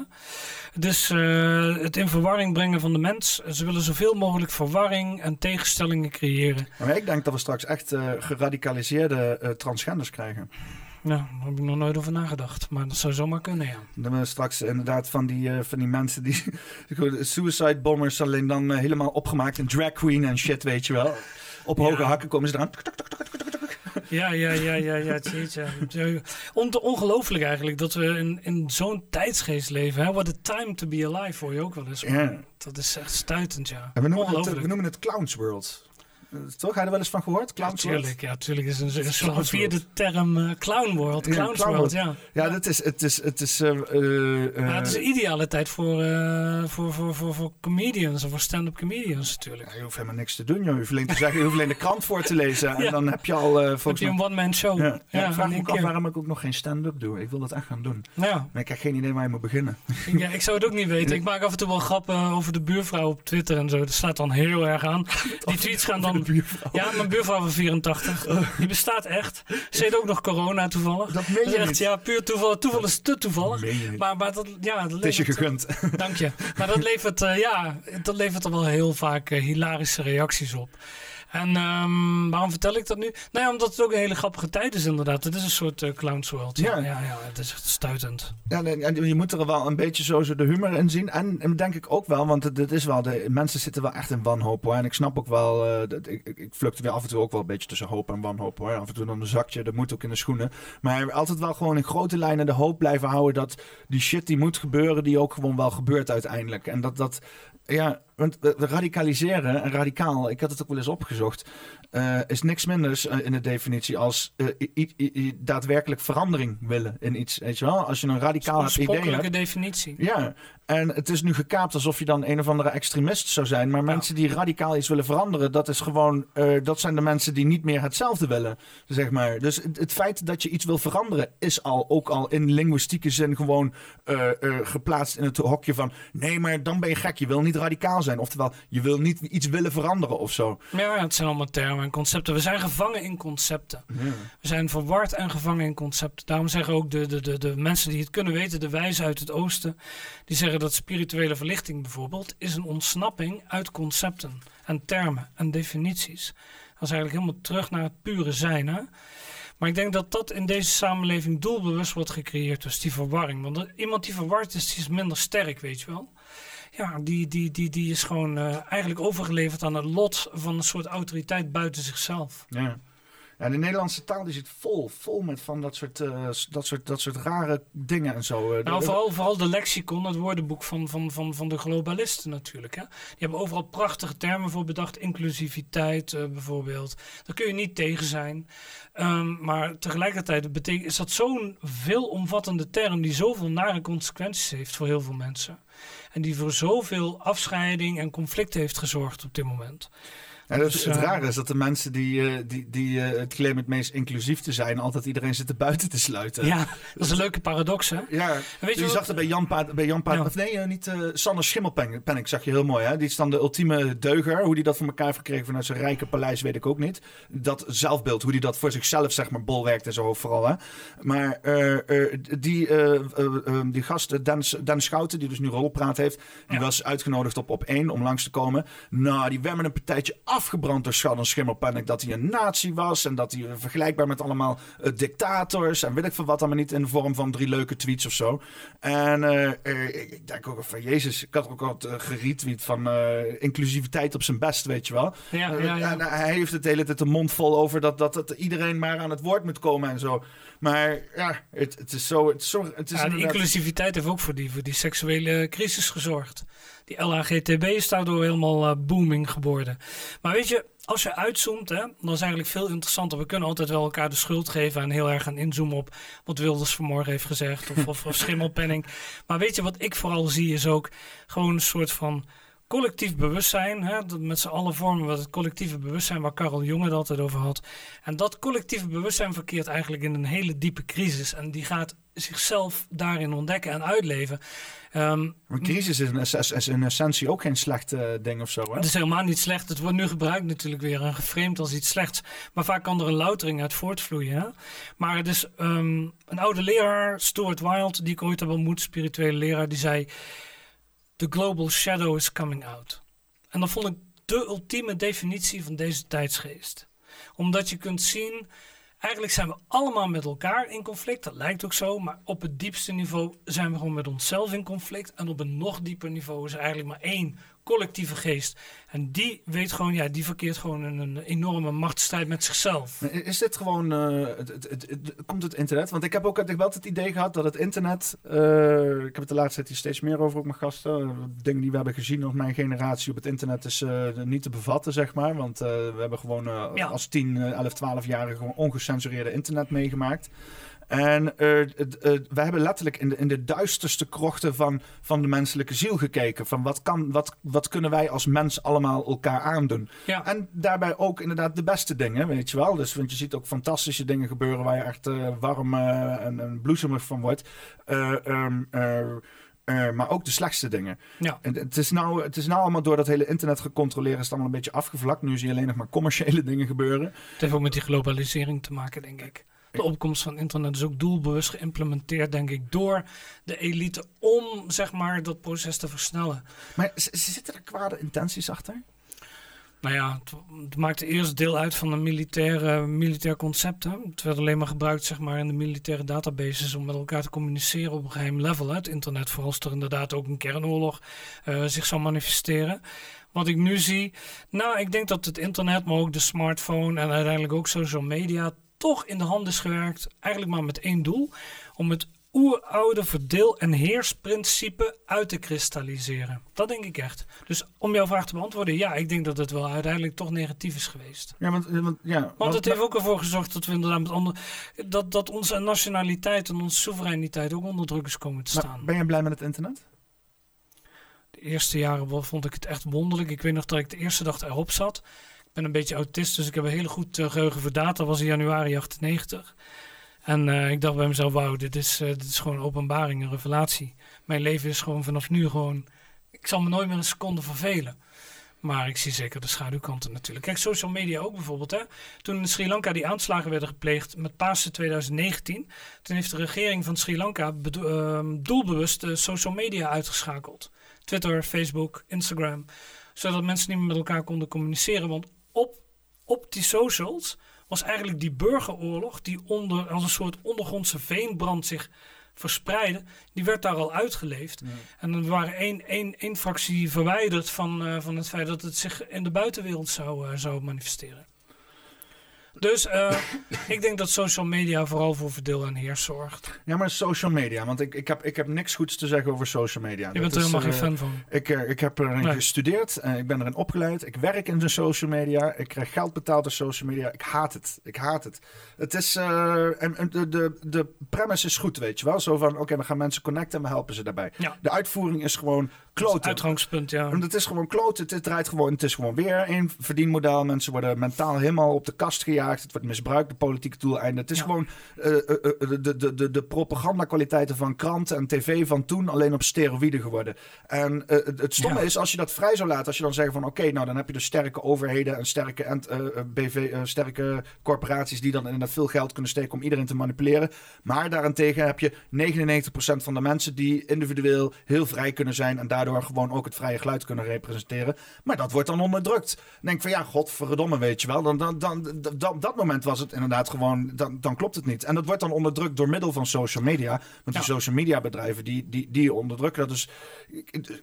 Dus het in verwarring brengen van de mens. Ze willen zoveel mogelijk verwarring en tegenstellingen creëren. Maar ik denk dat we straks echt geradicaliseerde eh, transgenders krijgen. Nou, daar heb ik nog nooit over nagedacht. Maar dat zou zomaar kunnen, ja. Dat we straks inderdaad van die, eh, van die mensen die <laughs> suicide bombers alleen dan eh, helemaal opgemaakt in drag queen en shit, weet je wel. Op hoge Ja. hakken komen ze eraan. Ja, ja, ja, ja, ja. On ongelooflijk eigenlijk dat we in, in zo'n tijdsgeest leven. Hè? What a time to be alive, hoor je ook wel eens. Ja. Dat is echt stuitend, ja. En we noemen, het, we noemen het Clowns World. Eh, toch? Heb je er wel eens van gehoord? Ja, Clowns World? tuurlijk, ja, tuurlijk is een, soort vierde term eh, Clown World. Ja, Clowns Clown World, World. ja. Ja, dat is, het is, het is, eh, eh, Maar het is een ideale tijd voor, eh, voor, voor, voor, voor comedians of voor stand-up comedians natuurlijk. ja, je hoeft helemaal niks te doen, joh. Je hoeft alleen te zeggen, je hoeft alleen de krant voor te lezen. En Ja. dan heb je al, eh Heb je een one-man show? Ja, Ja, ja, ik vraag me af keer. waarom ik ook nog geen stand-up doe. Ik wil dat echt gaan doen. Ja, Maar ik heb geen idee waar je moet beginnen. ja, ik zou het ook niet weten. Ik maak af en toe wel grappen over de buurvrouw op Twitter en zo. Dat staat dan heel erg aan. <laughs> Die tweets gaan dan... Ja, mijn buurvrouw van 84. Die bestaat echt. Ze heet ook nog corona toevallig. Dat meen Dat je echt, niet. ja, puur toeval. Toeval is te toevallig. Maar, maar dat, ja, dat Het is je levert- gegund. <laughs> Dank je. Maar dat levert, eh, ja, dat levert er wel heel vaak eh, hilarische reacties op. En ehm, waarom vertel ik dat nu? Nou ja, omdat het ook een hele grappige tijd is inderdaad. Het is een soort eh, clowns world. Ja. Ja. Ja, ja, het is echt stuitend. Ja, en je moet er wel een beetje zo zo de humor in zien. En, en denk ik ook wel, want het is wel, de mensen zitten wel echt in wanhoop hoor. En ik snap ook wel, eh, dat, ik, ik, ik fluctueer af en toe ook wel een beetje tussen hoop en wanhoop hoor. Af en toe dan een zakje, dat moet ook in de schoenen. Maar altijd wel gewoon in grote lijnen de hoop blijven houden dat die shit die moet gebeuren, die ook gewoon wel gebeurt uiteindelijk. En dat dat, ja, want radicaliseren en radicaal, ik had het ook wel eens opgezocht, eh, is niks minders eh, in de definitie als eh, i- i- i- daadwerkelijk verandering willen in iets. Weet je wel? Als je een radicaal hebt idee hebt. definitie. Ja, en het is nu gekaapt alsof je dan een of andere extremist zou zijn. Maar mensen die radicaal iets willen veranderen, dat is gewoon, dat zijn de mensen die niet meer hetzelfde willen, zeg maar. Dus het, het feit dat je iets wil veranderen, is al ook al in linguïstieke zin gewoon geplaatst in het hokje van, nee, maar dan ben je gek. Je wil niet radicaal zijn. Oftewel, je wil niet iets willen veranderen of zo. Ja, het zijn allemaal termen en concepten. We zijn gevangen in concepten. We zijn verward en gevangen in concepten. Daarom zeggen ook de, de, de, de mensen die het kunnen weten, de wijzen uit het oosten, die zeggen dat spirituele verlichting bijvoorbeeld is een ontsnapping uit concepten en termen en definities. Dat is eigenlijk helemaal terug naar het pure zijn. Hè? Maar ik denk dat dat in deze samenleving doelbewust wordt gecreëerd, dus die verwarring. Want iemand die verward is, die is minder sterk, weet je wel ja, die, die, die, die is gewoon uh, eigenlijk overgeleverd aan het lot van een soort autoriteit buiten zichzelf. Ja. Ja, de Nederlandse taal die zit vol, vol met van dat soort, uh, dat soort, dat soort rare dingen en zo. Nou, vooral, vooral de lexicon, het woordenboek van, van, van, van de globalisten natuurlijk. Hè. Die hebben overal prachtige termen voor bedacht. Inclusiviteit uh, bijvoorbeeld. Daar kun je niet tegen zijn. Um, maar tegelijkertijd betekent, is dat zo'n veelomvattende term die zoveel nare consequenties heeft voor heel veel mensen. En die voor zoveel afscheiding en conflict heeft gezorgd op dit moment. Dat, dus, het uh, rare is dat de mensen die, uh, die, die uh, het claimen het meest inclusief te zijn, altijd iedereen zit er buiten te sluiten. Ja, dat is een leuke paradox, hè? Ja, weet je, je zag er bij Jan Paat, bij Jan Paat, ja. of nee, niet Sander Schimmelpenning, zag je heel mooi, hè? Die is dan de ultieme deuger. Hoe die dat voor elkaar verkregen vanuit zijn rijke paleis, weet ik ook niet. Dat zelfbeeld, hoe die dat voor zichzelf, zeg maar, bolwerkt en zo vooral, hè? Maar die, die gast, Schouten, die dus nu rolpraat heeft, die ja. was uitgenodigd op op één om langs te komen. Nou, die werden een partijtje af afgebrand door Schadden Schimmelpenninck dat hij een nazi was en dat hij vergelijkbaar met allemaal uh, dictators en weet ik veel wat allemaal niet in de vorm van drie leuke tweets of zo. En uh, uh, ik denk ook van Jezus, ik had ook wat geretweet van inclusiviteit op zijn best, weet je wel. Ja, ja, ja. En hij heeft het de hele tijd de mond vol over dat, dat, dat iedereen maar aan het woord moet komen en zo. Maar ja, het, het is zo. Het is zo het is ja, inclusiviteit heeft ook voor die, voor die seksuele crisis gezorgd. Die LHGTB is daardoor helemaal booming geworden. Maar weet je, als je uitzoomt, hè, dan is eigenlijk veel interessanter. We kunnen altijd wel elkaar de schuld geven en heel erg gaan inzoomen op wat Wilders vanmorgen heeft gezegd. Of, of, of schimmelpenning. Maar weet je, wat ik vooral zie is ook gewoon een soort van collectief bewustzijn. Hè, dat met z'n allen vormen we het collectieve bewustzijn waar Karel Jonge het altijd over had. En dat collectieve bewustzijn verkeert eigenlijk in een hele diepe crisis. En die gaat zichzelf daarin ontdekken en uitleven. Um, een crisis is in, in, essentie ook geen slecht uh, ding of zo. Hè? Het is helemaal niet slecht. Het wordt nu gebruikt natuurlijk weer en geframed als iets slechts. Maar vaak kan er een loutering uit voortvloeien. Hè? Maar het is um, een oude leraar, Stuart Wilde, die ik ooit heb ontmoet, spirituele leraar, die zei The global shadow is coming out. En dat vond ik de ultieme definitie van deze tijdsgeest. Omdat je kunt zien, eigenlijk zijn we allemaal met elkaar in conflict. Dat lijkt ook zo, maar op het diepste niveau zijn we gewoon met onszelf in conflict. En op een nog dieper niveau is er eigenlijk maar één collectieve geest. En die weet gewoon, ja, die verkeert gewoon in een enorme machtsstrijd met zichzelf. Is dit gewoon, uh, het, het, het, komt het internet? Want ik heb ook ik heb altijd het idee gehad dat het internet, uh, ik heb het de laatste tijd hier steeds meer over ook mijn gasten, dingen die we hebben gezien op mijn generatie op het internet is uh, niet te bevatten, zeg maar. Want we hebben gewoon ja. als 10, 11, 12-jarigen gewoon ongecensureerde internet meegemaakt. En uh, wij hebben letterlijk in de, in de duisterste krochten van, van de menselijke ziel gekeken. Van wat, kan, wat, wat kunnen wij als mens allemaal elkaar aandoen? Ja. En daarbij ook inderdaad de beste dingen, weet je wel. Dus, want je ziet ook fantastische dingen gebeuren waar je echt uh, warm en, en bloesemig van wordt. Um, maar ook de slechtste dingen. Ja. En het, is nou, het is nou allemaal door dat hele internet gecontroleerd is het allemaal een beetje afgevlakt. Nu zie je alleen nog maar commerciële <laughs> dingen gebeuren. Het heeft ook met die globalisering te maken, denk ik. De opkomst van internet is ook doelbewust geïmplementeerd, denk ik, door de elite om zeg maar dat proces te versnellen. Maar zitten er kwade intenties achter? Nou ja, het, het maakte eerst deel uit van een militaire, militair concept. Hè. Het werd alleen maar gebruikt zeg maar, in de militaire databases om met elkaar te communiceren op een geheim level. Hè. Het internet, vooral als er inderdaad ook een kernoorlog uh, zich zou manifesteren. Wat ik nu zie, nou, ik denk dat het internet, maar ook de smartphone en uiteindelijk ook social media toch in de hand is gewerkt, eigenlijk maar met één doel: om het oeroude verdeel- en heersprincipe uit te kristalliseren. Dat denk ik echt. Dus om jouw vraag te beantwoorden, ja, ik denk dat het wel uiteindelijk toch negatief is geweest. Ja, want, want, ja, want het heeft ook ervoor gezorgd dat we inderdaad met andere, dat, dat onze nationaliteit en onze soevereiniteit ook onder druk is komen te staan. ben je blij met het internet? De eerste jaren vond ik het echt wonderlijk. Ik weet nog dat ik de eerste dag erop zat ben een beetje autist, dus ik heb een hele goed uh, geheugen voor data. Dat was in januari 98. En uh, ik dacht bij mezelf, wauw, dit is, uh, dit is gewoon openbaring, een revelatie. Mijn leven is gewoon vanaf nu gewoon... Ik zal me nooit meer een seconde vervelen. Maar ik zie zeker de schaduwkanten natuurlijk. Kijk, social media ook bijvoorbeeld. Hè? Toen in Sri Lanka die aanslagen werden gepleegd met Pasen 2019, toen heeft de regering van Sri Lanka ehm, doelbewust social media uitgeschakeld. Twitter, Facebook, Instagram. Zodat mensen niet meer met elkaar konden communiceren. Want op, op die socials was eigenlijk die burgeroorlog, die onder, als een soort ondergrondse veenbrand zich verspreidde, die werd daar al uitgeleefd. En er waren één, één, één fractie verwijderd van, uh, van het feit dat het zich in de buitenwereld zou, uh, zou manifesteren. Dus uh, <laughs> ik denk dat social media vooral voor verdeel en heers zorgt. Ja, maar social media, want ik, ik, heb, ik heb niks goeds te zeggen over social media. Je bent er helemaal geen fan van. Ik, ik heb erin nee. gestudeerd, ik ben erin opgeleid. Ik werk in de social media. Ik krijg geld betaald door social media. Ik haat het. Ik haat het. Het is, en, de, de, de premise is goed, weet je wel. Zo van, oké, okay, we gaan mensen connecten en we helpen ze daarbij. Ja. De uitvoering is gewoon kloten. Het uitgangspunt, ja. En het is gewoon kloten. Het, draait gewoon, het is gewoon weer een verdienmodel. Mensen worden mentaal helemaal op de kast gejaagd. Het wordt misbruikt, de politieke doeleinden. Het is gewoon uh, uh, de, de, de, de propagandakwaliteiten van kranten en tv van toen alleen op steroïden geworden. En het, het stomme ja. is, als je dat vrij zou laten, als je dan zegt van oké, nou dan heb je dus sterke overheden en sterke, en, BV, sterke corporaties die dan inderdaad veel geld kunnen steken om iedereen te manipuleren. Maar daarentegen heb je 99% van de mensen die individueel heel vrij kunnen zijn en daardoor gewoon ook het vrije geluid kunnen representeren. Maar dat wordt dan onderdrukt. Denk van ja, godverdomme, weet je wel. Dan, dan, dan, dan, dat moment was het inderdaad gewoon, dan, dan klopt het niet. En dat wordt dan onderdrukt door middel van social media. Want ja. die social media bedrijven, die, die, die onderdrukken dat. Dus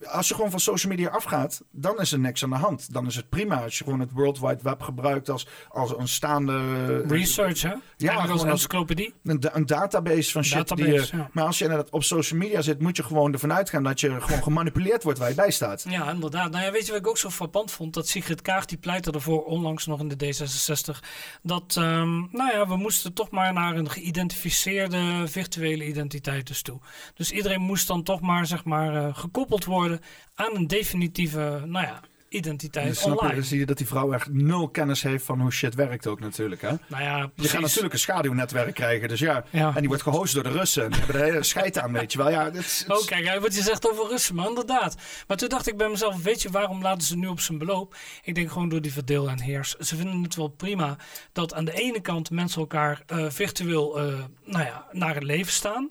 als je gewoon van social media afgaat, dan is er niks aan de hand. Dan is het prima als je gewoon het World Wide Web gebruikt als, als een staande... Research, hè? Ja, als een encyclopedie. Een, een, database van shit. Database, die je, ja. Maar als je inderdaad op social media zit, moet je gewoon ervan uitgaan dat je gewoon <laughs> gemanipuleerd wordt waar je bij staat. Ja, inderdaad. Nou ja, weet je wat ik ook zo frappant vond? Dat Sigrid Kaag, die pleitte ervoor onlangs nog in de D66, dat, um, nou ja, we moesten toch maar naar een geïdentificeerde virtuele identiteit dus toe. Dus iedereen moest dan toch maar, zeg maar, uh, gekoppeld worden aan een definitieve, nou ja, identiteit dus online. Je, zie je dat die vrouw echt nul kennis heeft van hoe shit werkt ook natuurlijk. Hè? Nou ja, je gaat natuurlijk een schaduwnetwerk krijgen. Dus ja. ja. En die wordt gehost door de Russen. Die hebben de hele scheid aan, weet je wel. Ja, dit, Oh, kijk, wat je zegt over Russen, maar inderdaad. Maar toen dacht ik bij mezelf, weet je, waarom laten ze nu op zijn beloop? Ik denk gewoon door die verdeel en heers. Ze vinden het wel prima dat aan de ene kant mensen elkaar uh, virtueel uh, nou ja, naar het leven staan.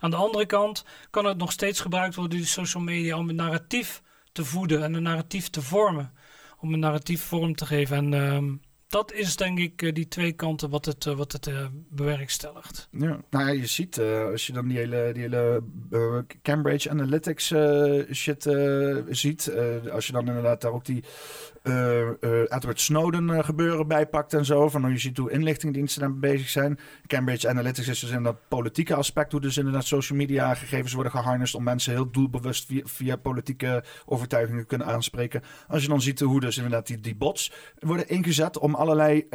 Aan de andere kant kan het nog steeds gebruikt worden, die social media, om een narratief te voeden en een narratief te vormen. Om een narratief vorm te geven. En uh, dat is denk ik uh, die twee kanten wat het, uh, wat het uh, bewerkstelligt. Ja, nou ja, je ziet als je dan die hele, die hele Cambridge Analytics shit ziet. als je dan inderdaad daar ook die Edward Snowden uh, gebeuren bijpakt en zo. Van hoe je ziet hoe inlichtingendiensten daarmee bezig zijn. Cambridge Analytics is dus in dat politieke aspect. Hoe dus inderdaad social media gegevens worden geharnest om mensen heel doelbewust via, via politieke overtuigingen kunnen aanspreken. Als je dan ziet hoe dus inderdaad die, die bots worden ingezet om allerlei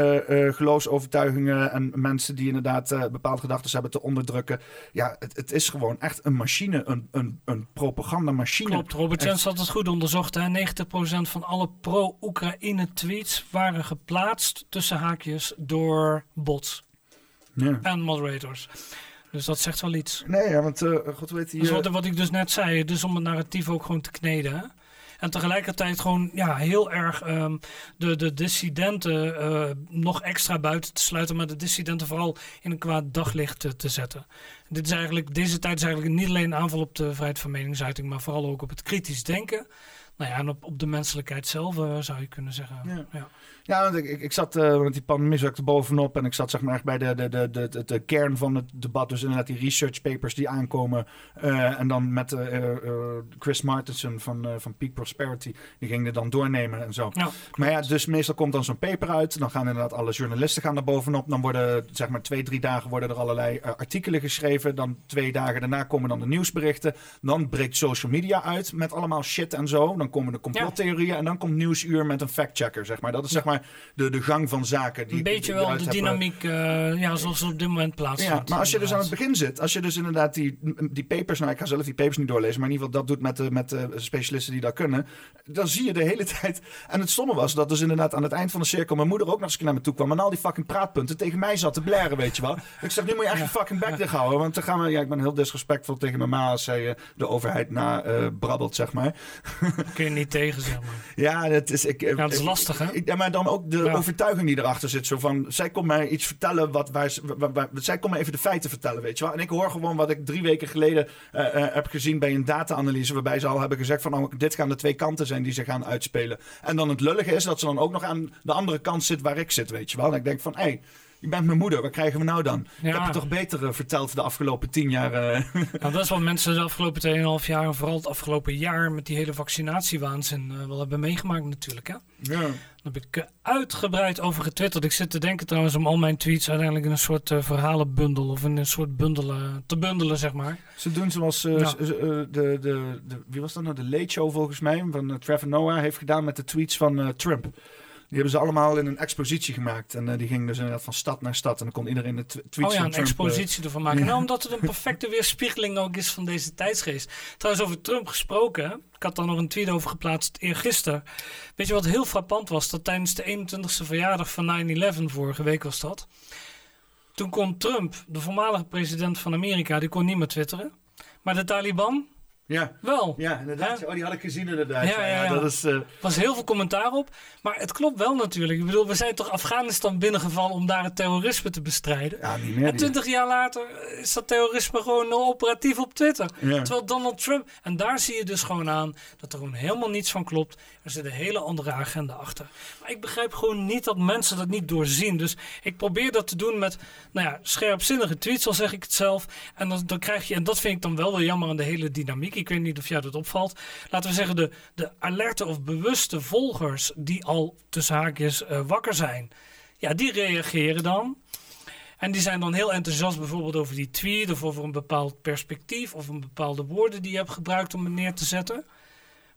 geloofsovertuigingen en mensen die inderdaad bepaalde gedachten hebben te onderdrukken. Ja, het, het, is gewoon echt een machine, een, een, een propagandamachine. Klopt, Robert Jens had het goed onderzocht. Hè? 90% van alle pro Oekraïne-tweets waren geplaatst tussen haakjes door bots ja. en moderators. Dus dat zegt wel iets. Nee, ja, want uh, God weet. Dus wat, wat, ik dus net zei, dus om het narratief ook gewoon te kneden. Hè? En tegelijkertijd gewoon ja, heel erg um, de, de dissidenten uh, nog extra buiten te sluiten, maar de dissidenten vooral in een kwaad daglicht te, te zetten. Dit is eigenlijk, deze tijd is eigenlijk niet alleen een aanval op de vrijheid van meningsuiting, maar vooral ook op het kritisch denken. Nou ja, en op, op de menselijkheid zelf uh, zou je kunnen zeggen. Ja, ja. Ja want ik, ik, ik zat, uh, want die pandemie zat er bovenop en ik zat zeg maar echt bij de, de, de, de, de, de kern van het debat. Dus inderdaad die research papers die aankomen. Uh, en dan met Chris Martenson van, van Peak Prosperity, die ging er dan doornemen en zo. Ja, maar ja, dus meestal komt dan zo'n paper uit. Dan gaan inderdaad alle journalisten gaan er bovenop. Dan worden zeg maar twee, drie dagen worden er allerlei artikelen geschreven. Dan twee dagen daarna komen dan de nieuwsberichten. Dan breekt social media uit met allemaal shit en zo. Dan komen de complottheorieën ja. en dan komt Nieuwsuur met een factchecker, zeg maar. Dat is zeg maar maar de, de gang van zaken. Die, een beetje die wel de dynamiek uh, ja, zoals op dit moment plaatsvindt. Ja, maar als je dus aan het begin zit, als je dus inderdaad die, die papers, nou ik ga zelf die papers niet doorlezen, maar in ieder geval dat doet met de, met de specialisten die dat kunnen, dan zie je de hele <laughs> tijd. En het stomme was dat dus inderdaad aan het eind van de cirkel mijn moeder ook nog eens naar me toe kwam en al die fucking praatpunten tegen mij zat te blaren, weet je wel. Ik zeg, nu moet je echt je fucking bek dicht houden, want dan gaan we, ja, ik ben heel disrespectvol tegen mijn ma als zij uh, de overheid na uh, brabbelt, zeg maar. Kun je niet tegen, zeg maar. <laughs> Ja, dat is, ik, ja, dat is lastig, hè? ja, maar dan ook de ja. overtuiging die erachter zit. Zo van, zij komt mij iets vertellen wat wij, waar, waar, zij komt mij even de feiten vertellen, weet je wel. En ik hoor gewoon wat ik drie weken geleden uh, uh, heb gezien bij een data-analyse, waarbij ze al hebben gezegd van, oh, dit gaan de twee kanten zijn die ze gaan uitspelen. En dan het lullige is dat ze dan ook nog aan de andere kant zit waar ik zit, weet je wel. En ik denk van, hé, hey, je bent mijn moeder, wat krijgen we nou dan? Ja. Ik heb je toch beter uh, verteld de afgelopen tien jaar. Uh... Nou, dat is wat mensen de afgelopen 2,5 jaar, en vooral het afgelopen jaar met die hele vaccinatiewaanzin uh, wel hebben meegemaakt natuurlijk. Hè? Ja. Daar heb ik uitgebreid over getwitterd. Ik zit te denken trouwens om al mijn tweets uiteindelijk in een soort verhalenbundel of in een soort bundelen te bundelen, zeg maar. Ze doen zoals ja. de, de, de, de, wie was dat nou? De Late Show volgens mij, van Trevor Noah, heeft gedaan met de tweets van Trump. Die hebben ze allemaal in een expositie gemaakt. En uh, die ging dus inderdaad van stad naar stad. En dan kon iedereen de tweets Oh ja, een Trump, expositie ervan maken. Ja. Nou, omdat het een <laughs> perfecte weerspiegeling ook is van deze tijdsgeest. Trouwens, over Trump gesproken. Ik had daar nog een tweet over geplaatst eergisteren. Weet je wat heel frappant was? Dat tijdens de 21ste verjaardag van 9-11, vorige week was dat. Toen kon Trump, de voormalige president van Amerika, die kon niet meer twitteren. Maar de Taliban, ja. Wel. Ja, inderdaad. Oh, die had ik gezien inderdaad. Ja, ja, ja. Dat is, uh... was heel veel commentaar op. Maar het klopt wel natuurlijk. Ik bedoel, we zijn toch Afghanistan binnengevallen om daar het terrorisme te bestrijden. Ja, niet meer. En twintig jaar later is dat terrorisme gewoon operatief op Twitter. Terwijl Donald Trump... En daar zie je dus gewoon aan dat er gewoon helemaal niets van klopt. Er zit een hele andere agenda achter. Maar ik begrijp gewoon niet dat mensen dat niet doorzien. Dus ik probeer dat te doen met, nou ja, scherpzinnige tweets, al zeg ik het zelf. En dan, dan krijg je, en dat vind ik dan wel wel jammer aan de hele dynamiek. Ik weet niet of jou dat opvalt. Laten we zeggen, de, de alerte of bewuste volgers die al tussen haakjes uh, wakker zijn. Ja, die reageren dan. En die zijn dan heel enthousiast bijvoorbeeld over die tweet of over een bepaald perspectief of een bepaalde woorden die je hebt gebruikt om het neer te zetten.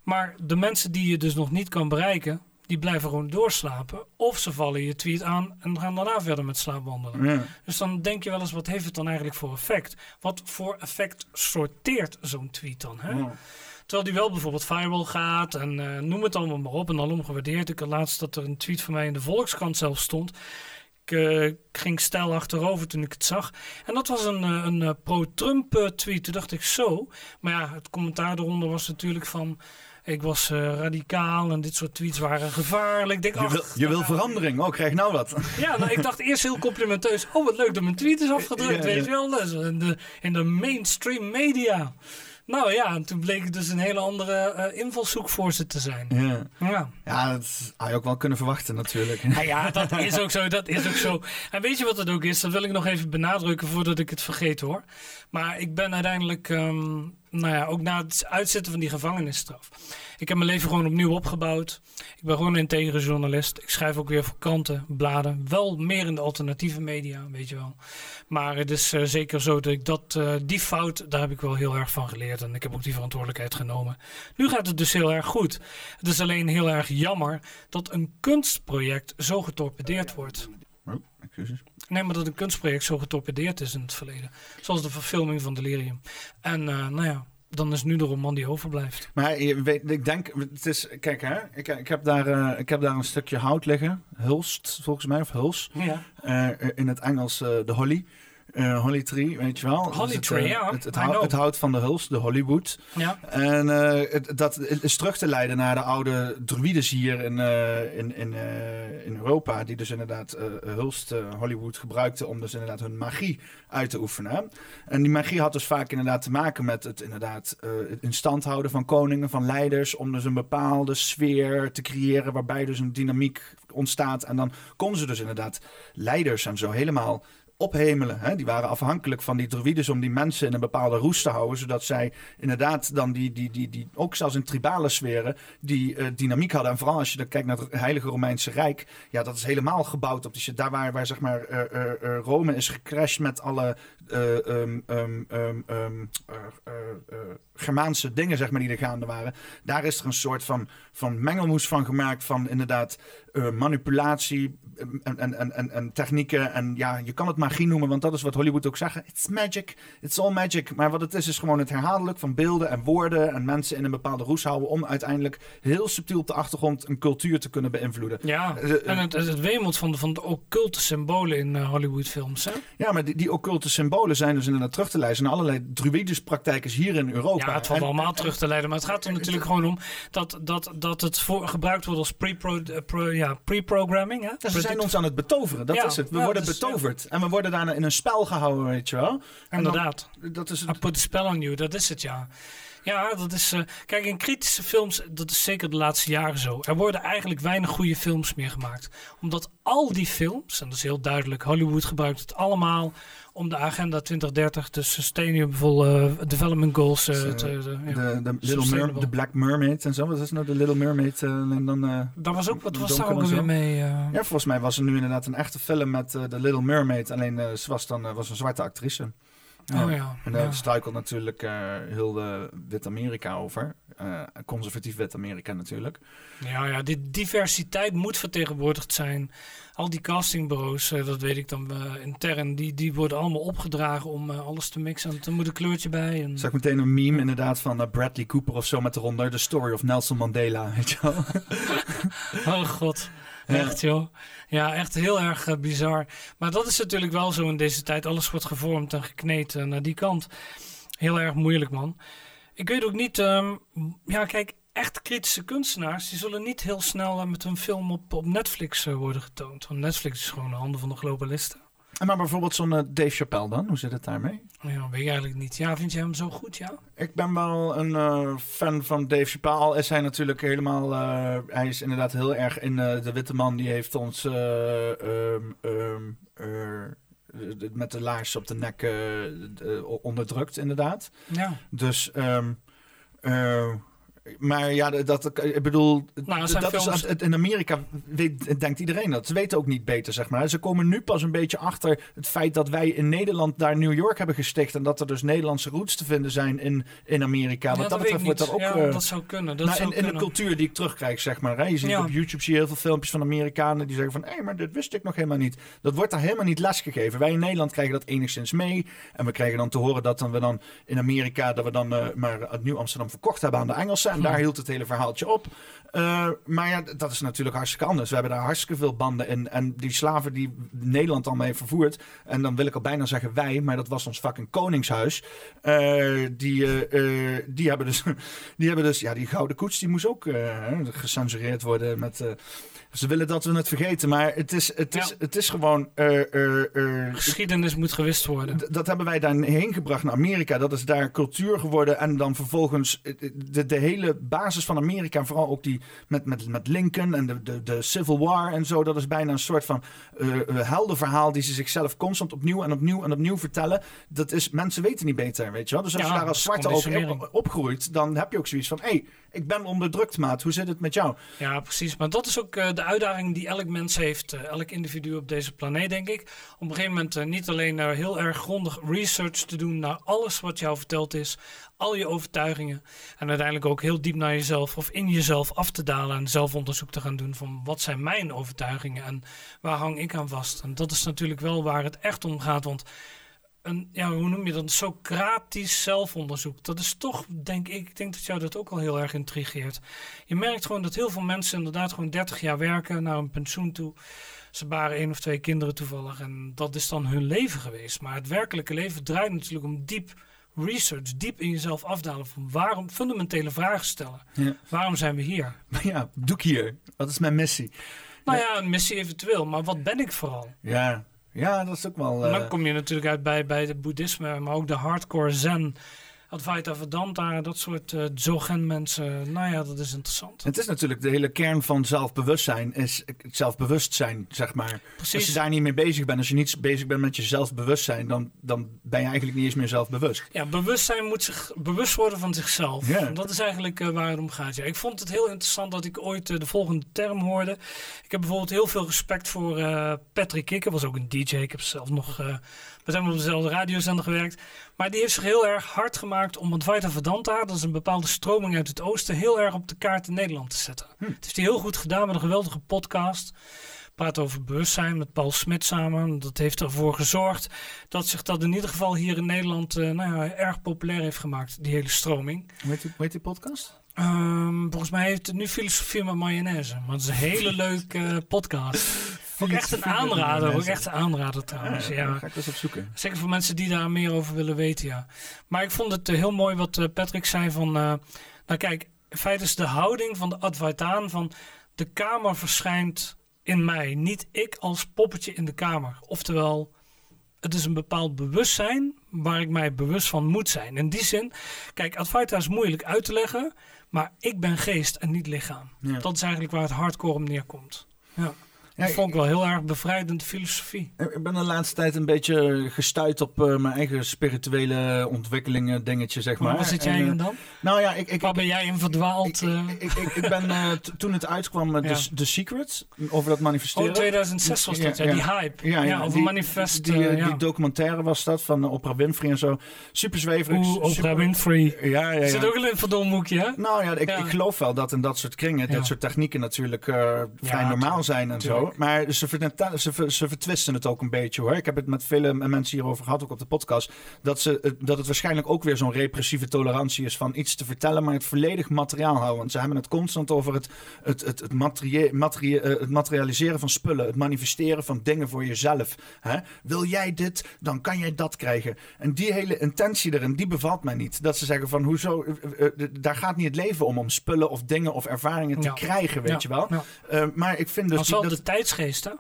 Maar de mensen die je dus nog niet kan bereiken, die blijven gewoon doorslapen. Of ze vallen je tweet aan en gaan daarna verder met slaapwandelen. Ja. Dus dan denk je wel eens, wat heeft het dan eigenlijk voor effect? Wat voor effect sorteert zo'n tweet dan? Hè? Ja. Terwijl die wel bijvoorbeeld viral gaat en uh, noem het allemaal maar op. En dan omgewaardeerd. Ik had laatst dat er een tweet van mij in de Volkskrant zelf stond. Ik uh, ging stijl achterover toen ik het zag. En dat was een, een, een pro-Trump tweet. Toen dacht ik zo. Maar ja, het commentaar eronder was natuurlijk van... Ik was uh, radicaal en dit soort tweets waren gevaarlijk. Ik denk, je, wil, je wil verandering, oh, krijg nou wat. Ja, nou, ik dacht eerst heel complimenteus. Oh, wat leuk dat mijn tweet is afgedrukt, ja, weet je wel. Dus in, de, in de mainstream media. Nou ja, en toen bleek het dus een hele andere uh, invalshoek voor ze te zijn. Ja, ja. ja dat had je ook wel kunnen verwachten natuurlijk. Ja, ja, dat is ook zo, dat is ook zo. En weet je wat het ook is? Dat wil ik nog even benadrukken voordat ik het vergeet hoor. Maar ik ben uiteindelijk, um, nou ja, ook na het uitzetten van die gevangenisstraf. Ik heb mijn leven gewoon opnieuw opgebouwd. Ik ben gewoon een integere journalist. Ik schrijf ook weer voor kranten, bladen. Wel meer in de alternatieve media, weet je wel. Maar het is uh, zeker zo dat ik dat, uh, die fout, daar heb ik wel heel erg van geleerd. En ik heb ook die verantwoordelijkheid genomen. Nu gaat het dus heel erg goed. Het is alleen heel erg jammer dat een kunstproject zo getorpedeerd wordt. Oh, excuses. Nee, maar dat een kunstproject zo getorpedeerd is in het verleden. Zoals de verfilming van Delirium. En uh, nou ja, dan is nu de roman die overblijft. Maar je weet, ik denk, het is, kijk hè, ik, ik, heb daar, uh, ik heb daar een stukje hout liggen. Hulst, volgens mij, of huls. Ja. Uh, in het Engels de holly. Uh, Holly Tree, weet je wel. Holly het, Tree, uh, ja. Het, het, hout, het, hout van de huls, de Hollywood. Ja. En het, dat is terug te leiden naar de oude druides hier in, in, in, in Europa. Die dus inderdaad hulst Hollywood gebruikten om dus inderdaad hun magie uit te oefenen. En die magie had dus vaak inderdaad te maken met het inderdaad het in stand houden van koningen, van leiders. Om dus een bepaalde sfeer te creëren waarbij dus een dynamiek ontstaat. En dan konden ze dus inderdaad leiders en zo helemaal ophemelen. Hè? Die waren afhankelijk van die druides om die mensen in een bepaalde roes te houden. Zodat zij inderdaad dan die, die, die, die ook zelfs in tribale sferen, die uh, dynamiek hadden. En vooral als je dan kijkt naar het Heilige Romeinse Rijk. Ja, dat is helemaal gebouwd op die. Daar waar, waar zeg maar uh, uh, Rome is gecrashed met alle um, Germaanse dingen zeg maar die er gaande waren. Daar is er een soort van, van mengelmoes van gemaakt van inderdaad manipulatie en, en, en, en, technieken. En ja, je kan het magie noemen, want dat is wat Hollywood ook zeggen. It's magic, it's all magic. Maar wat het is, is gewoon het herhaaldelijk van beelden en woorden en mensen in een bepaalde roes houden om uiteindelijk heel subtiel op de achtergrond een cultuur te kunnen beïnvloeden. Ja, uh, en het, het wemelt van de, van de occulte symbolen in uh, Hollywoodfilms. Hè? Ja, maar die, die occulte symbolen zijn dus inderdaad terug te leiden naar allerlei druïdische praktijken hier in Europa. Ja, het valt allemaal terug te leiden, maar het gaat er natuurlijk gewoon om dat, dat, dat het voor, gebruikt wordt als pre-programming. Pro, ja, pre hè? Zijn ons aan het betoveren, dat is het. We worden dus, betoverd. En we worden daarna in een spel gehouden, weet je wel. Inderdaad. Dan, dat is het. I put the spell on you, dat is het, ja. Ja, dat is. Uh, kijk, in kritische films, dat is zeker de laatste jaren zo. Er worden eigenlijk weinig goede films meer gemaakt. Omdat al die films, en dat is heel duidelijk, Hollywood gebruikt het allemaal om de agenda 2030, de Sustainable uh, Development Goals. Uh, te, de, ja, de, Little Mer de Black Mermaid en zo. Wat is nou de Little Mermaid? en dan, Daar was ook, wat was daar ook weer mee? Ja, volgens mij was er nu inderdaad een echte film met de Little Mermaid. Alleen ze was dan was een zwarte actrice. Oh ja. En daar struikelt natuurlijk uh, heel de Wit-Amerika over. Uh, conservatief Wit-Amerika natuurlijk. Ja, ja, die diversiteit moet vertegenwoordigd zijn. Al die castingbureaus, uh, dat weet ik dan intern, die, die worden allemaal opgedragen om alles te mixen. En er moet een kleurtje bij. En... Zag ik meteen een meme inderdaad van Bradley Cooper of zo met eronder. The story of Nelson Mandela, weet je wel. <laughs> oh god. Echt joh. Ja, echt heel erg uh, bizar. Maar dat is natuurlijk wel zo in deze tijd. Alles wordt gevormd en gekneed uh, naar die kant. Heel erg moeilijk, man. Ik weet ook niet... Um, ja, kijk, echt kritische kunstenaars... die zullen niet heel snel uh, met hun film op, op Netflix worden getoond. Want Netflix is gewoon de handen van de globalisten. En maar bijvoorbeeld zo'n uh, Dave Chappelle dan, hoe zit het daarmee? Ja, weet ik eigenlijk niet. Ja, vind je hem zo goed, ja? Ik ben wel een uh, fan van Dave Chappelle. Al is hij natuurlijk helemaal... Uh, hij is inderdaad heel erg in de witte man. Die heeft ons um, um, met de laars op de nek onderdrukt, inderdaad. Ja. Dus... Um, maar ja, dat, ik bedoel, nou, dat is, in Amerika weet, denkt iedereen dat. Ze weten ook niet beter, zeg maar. Ze komen nu pas een beetje achter het feit dat wij in Nederland daar New York hebben gesticht. En dat er dus Nederlandse roots te vinden zijn in, in Amerika. Ja, Wat dat, dat wordt dat ook... Ja, uh, dat zou kunnen. Dat nou, zou in, in de cultuur die ik terugkrijg, zeg maar. Hè. Je ziet op YouTube zie je heel veel filmpjes van Amerikanen die zeggen van... Hé, hey, maar dit wist ik nog helemaal niet. Dat wordt daar helemaal niet lesgegeven. Wij in Nederland krijgen dat enigszins mee. En we krijgen dan te horen dat dan we dan in Amerika... dat we dan uh, maar het Nieuw Amsterdam verkocht hebben aan de Engelsen. En daar hield het hele verhaaltje op. Uh, maar ja, dat is natuurlijk hartstikke anders. We hebben daar hartstikke veel banden in. En die slaven die Nederland al mee vervoerd. En dan wil ik al bijna zeggen wij, maar dat was ons fucking koningshuis. Uh, die, uh, die hebben dus, <laughs> die hebben dus, ja, die gouden koets die moest ook gecensureerd worden met ze willen dat we het vergeten, maar het is, het is, het is gewoon. Uh, Geschiedenis moet gewist worden. Dat hebben wij daarheen gebracht naar Amerika. Dat is daar cultuur geworden. En dan vervolgens de, de hele basis van Amerika, vooral ook die met, met, met Lincoln en de, de, de Civil War en zo. Dat is bijna een soort van heldenverhaal die ze zichzelf constant opnieuw en opnieuw en opnieuw vertellen. Dat is, mensen weten niet beter, weet je wel. Dus als je daar als zwarte op, opgroeit, dan heb je ook zoiets van: hé, hey, ik ben onderdrukt, maat. Hoe zit het met jou? Ja, precies. Maar dat is ook uh, de uitdaging die elk mens heeft. Uh, elk individu op deze planeet, denk ik. Om op een gegeven moment uh, niet alleen heel erg grondig research te doen naar alles wat jou verteld is. Al je overtuigingen. En uiteindelijk ook heel diep naar jezelf of in jezelf af te dalen. En zelfonderzoek te gaan doen van wat zijn mijn overtuigingen en waar hang ik aan vast. En dat is natuurlijk wel waar het echt om gaat. Want een, ja, hoe noem je dat, Socratisch zelfonderzoek. Dat is toch, denk ik, ik denk dat jou dat ook al heel erg intrigeert. Je merkt gewoon dat heel veel mensen inderdaad gewoon 30 jaar werken naar een pensioen toe. Ze baren één of twee kinderen toevallig en dat is dan hun leven geweest. Maar het werkelijke leven draait natuurlijk om diep research, diep in jezelf afdalen van waarom, fundamentele vragen stellen. Ja. Waarom zijn we hier? Maar ja, doe ik hier? Wat is mijn missie? Nou ja, een missie eventueel, maar wat ben ik vooral? Ja, ja, dat is ook wel... Dan eh, kom je natuurlijk uit bij, bij het boeddhisme, maar ook de hardcore zen Advaita Vedanta, dat soort uh, zogen mensen. Nou ja, dat is interessant. Het is natuurlijk de hele kern van zelfbewustzijn, is zelfbewustzijn, zeg maar. Precies. Als je daar niet mee bezig bent, als je niet bezig bent met je zelfbewustzijn, dan, dan ben je eigenlijk niet eens meer zelfbewust. Ja, bewustzijn moet zich bewust worden van zichzelf. Ja. Dat is eigenlijk uh, waar het om gaat. Ja. Ik vond het heel interessant dat ik ooit uh, de volgende term hoorde. Ik heb bijvoorbeeld heel veel respect voor Patrick Kikker, was ook een DJ. Ik heb zelf nog, we zijn op dezelfde radiozender gewerkt. Maar die heeft zich heel erg hard gemaakt om Advaita Vedanta, dat is een bepaalde stroming uit het oosten, heel erg op de kaart in Nederland te zetten. Hm. Het heeft hij heel goed gedaan met een geweldige podcast. Praat over bewustzijn met Paul Smit samen. Dat heeft ervoor gezorgd dat zich dat in ieder geval hier in Nederland eh, nou ja, erg populair heeft gemaakt, die hele stroming. Hoe heet die, hoe heet die podcast? Ehm, volgens mij heeft het nu filosofie met mayonaise. Maar het is een hele <laughs> leuke eh, podcast. Ook echt een aanrader. Ook echt een aanrader trouwens. Ja, ga ik eens opzoeken. Zeker voor mensen die daar meer over willen weten, ja. Maar ik vond het eh, heel mooi wat eh, Patrick zei van... eh, nou kijk, in feite is de houding van de Advaitaan van... de kamer verschijnt in mij, niet ik als poppetje in de kamer. Oftewel, het is een bepaald bewustzijn waar ik mij bewust van moet zijn. In die zin, kijk, Advaita is moeilijk uit te leggen... maar ik ben geest en niet lichaam. Ja. Dat is eigenlijk waar het hardcore om neerkomt. Ja. Dat vond ik wel heel erg bevrijdende filosofie. Ik ben de laatste tijd een beetje gestuurd op eh, mijn eigen spirituele ontwikkelingen dingetje, zeg maar. Waar zit jij En, eh, in dan? Nou ja, ik, ik, Waar ben jij in verdwaald? ik, eh? ik, ik, ik ben eh, toen het uitkwam, Ja. The, The Secret, over dat manifesteren. Oh, 2006 was dat, ja, die hype. Ja, over manifest. Die, eh, eh, documentaire was dat van Oprah Winfrey en zo. Super zweverig. Oeh, Oprah Winfrey. Ja, ja, Zit ja. ook in een verdomhoekje, hè? Nou ja, ik, geloof wel dat in dat soort kringen, dat soort technieken natuurlijk eh, vrij normaal zijn en zo. Maar ze, ze, ze vertwisten het ook een beetje hoor. Ik heb het met vele mensen hierover gehad, ook op de podcast. Dat, ze, dat het waarschijnlijk ook weer zo'n repressieve tolerantie is van iets te vertellen, maar het volledig materiaal houden. Want ze hebben het constant over het, het, het, het, materie- materie- eh, het materialiseren van spullen, het manifesteren van dingen voor jezelf. Hè? Wil jij dit, dan kan jij dat krijgen. En die hele intentie erin, die bevalt mij niet. Dat ze zeggen van, hoezo, eh, eh, daar gaat niet het leven om, om spullen of dingen of ervaringen te Ja. krijgen, weet Ja, je wel. ja. Maar ik vind dus... Die- dat- de tijdsgeest, hè?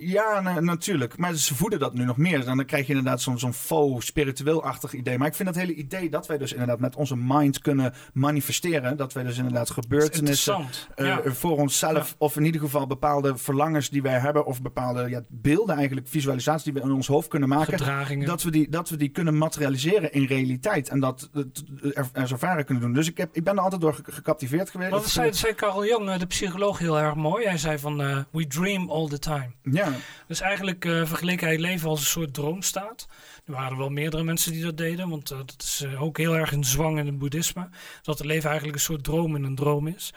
Ja, na- natuurlijk. Maar ze voeden dat nu nog meer. Dan krijg je inderdaad zo'n zo'n faux spiritueel-achtig idee. Maar ik vind dat hele idee dat wij dus inderdaad met onze mind kunnen manifesteren. Dat wij dus inderdaad gebeurtenissen eh, ja. voor onszelf, Ja. of in ieder geval bepaalde verlangens die wij hebben, of bepaalde ja, beelden eigenlijk, visualisaties die we in ons hoofd kunnen maken. Dat we, die, dat we die kunnen materialiseren in realiteit. En dat het er, er zo varen kunnen doen. Dus ik, heb, ik ben er altijd door ge- gecaptiveerd geweest. Wat zei, zei Carl Jung, eh, de psycholoog, heel erg mooi. Hij zei van, eh, we dream all the time. Ja, Dus eigenlijk eh vergeleek hij het leven als een soort droomstaat. Er waren wel meerdere mensen die dat deden, want eh, dat is eh, ook heel erg een zwang in het boeddhisme. Dat het leven eigenlijk een soort droom in een droom is.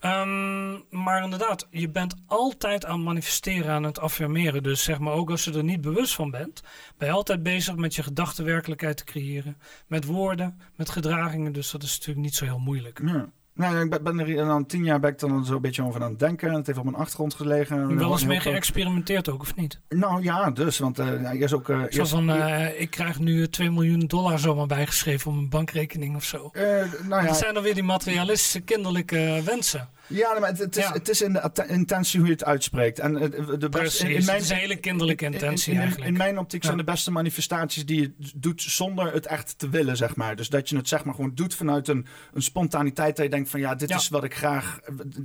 Ehm, maar inderdaad, je bent altijd aan het manifesteren, aan het affirmeren. Dus zeg maar, ook als je er niet bewust van bent, ben je altijd bezig met je gedachtenwerkelijkheid te creëren. Met woorden, met gedragingen. Dus dat is natuurlijk niet zo heel moeilijk. ja. Nou, ik ben- er dan tien jaar ben ik dan zo een beetje over aan het denken. Het heeft op mijn achtergrond gelegen. Wel eens mee geëxperimenteerd ook, of niet? Nou ja, dus. Want eh ja, eerst ook... eh, Zo eerst- van, eh, ik krijg nu 2 miljoen dollar zomaar bijgeschreven op mijn bankrekening of zo. eh, nou ja, Dat zijn dan weer die materialistische kinderlijke wensen. Ja, maar het, het is, Ja. het is in de intentie hoe je het uitspreekt. En eh, de beste, Precies, in, in het mijn, is een hele kinderlijke in- in- intentie in, in, eigenlijk. in mijn optiek zijn de beste manifestaties die je doet zonder het echt te willen, zeg maar. Dus dat je het zeg maar gewoon doet vanuit een, een spontaniteit. Dat je denkt van ja, dit Ja. is wat ik graag...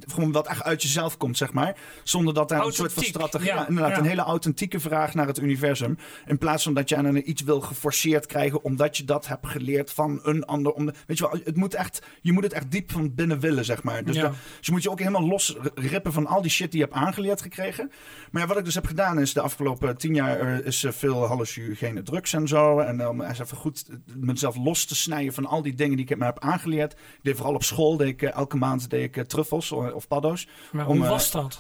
Gewoon wat echt uit jezelf komt, zeg maar. Zonder dat daar een soort van strategie... ja, inderdaad, ja. een hele authentieke vraag naar het universum. In plaats van dat je aan iets wil geforceerd krijgen... omdat je dat hebt geleerd van een ander. Om, weet je wel, het moet echt, je moet het echt diep van binnen willen, zeg maar. Dus, dat- moet je ook helemaal losrippen van al die shit die je hebt aangeleerd gekregen. Maar ja, wat ik dus heb gedaan is de afgelopen tien jaar eh, is eh, veel hallucinogene drugs en zo. En om eens even goed eh, mezelf los te snijden van al die dingen die ik me heb aangeleerd. Ik deed vooral op school, deed ik, eh, elke maand deed ik eh, truffels of, paddo's. maar om, hoe eh, was dat?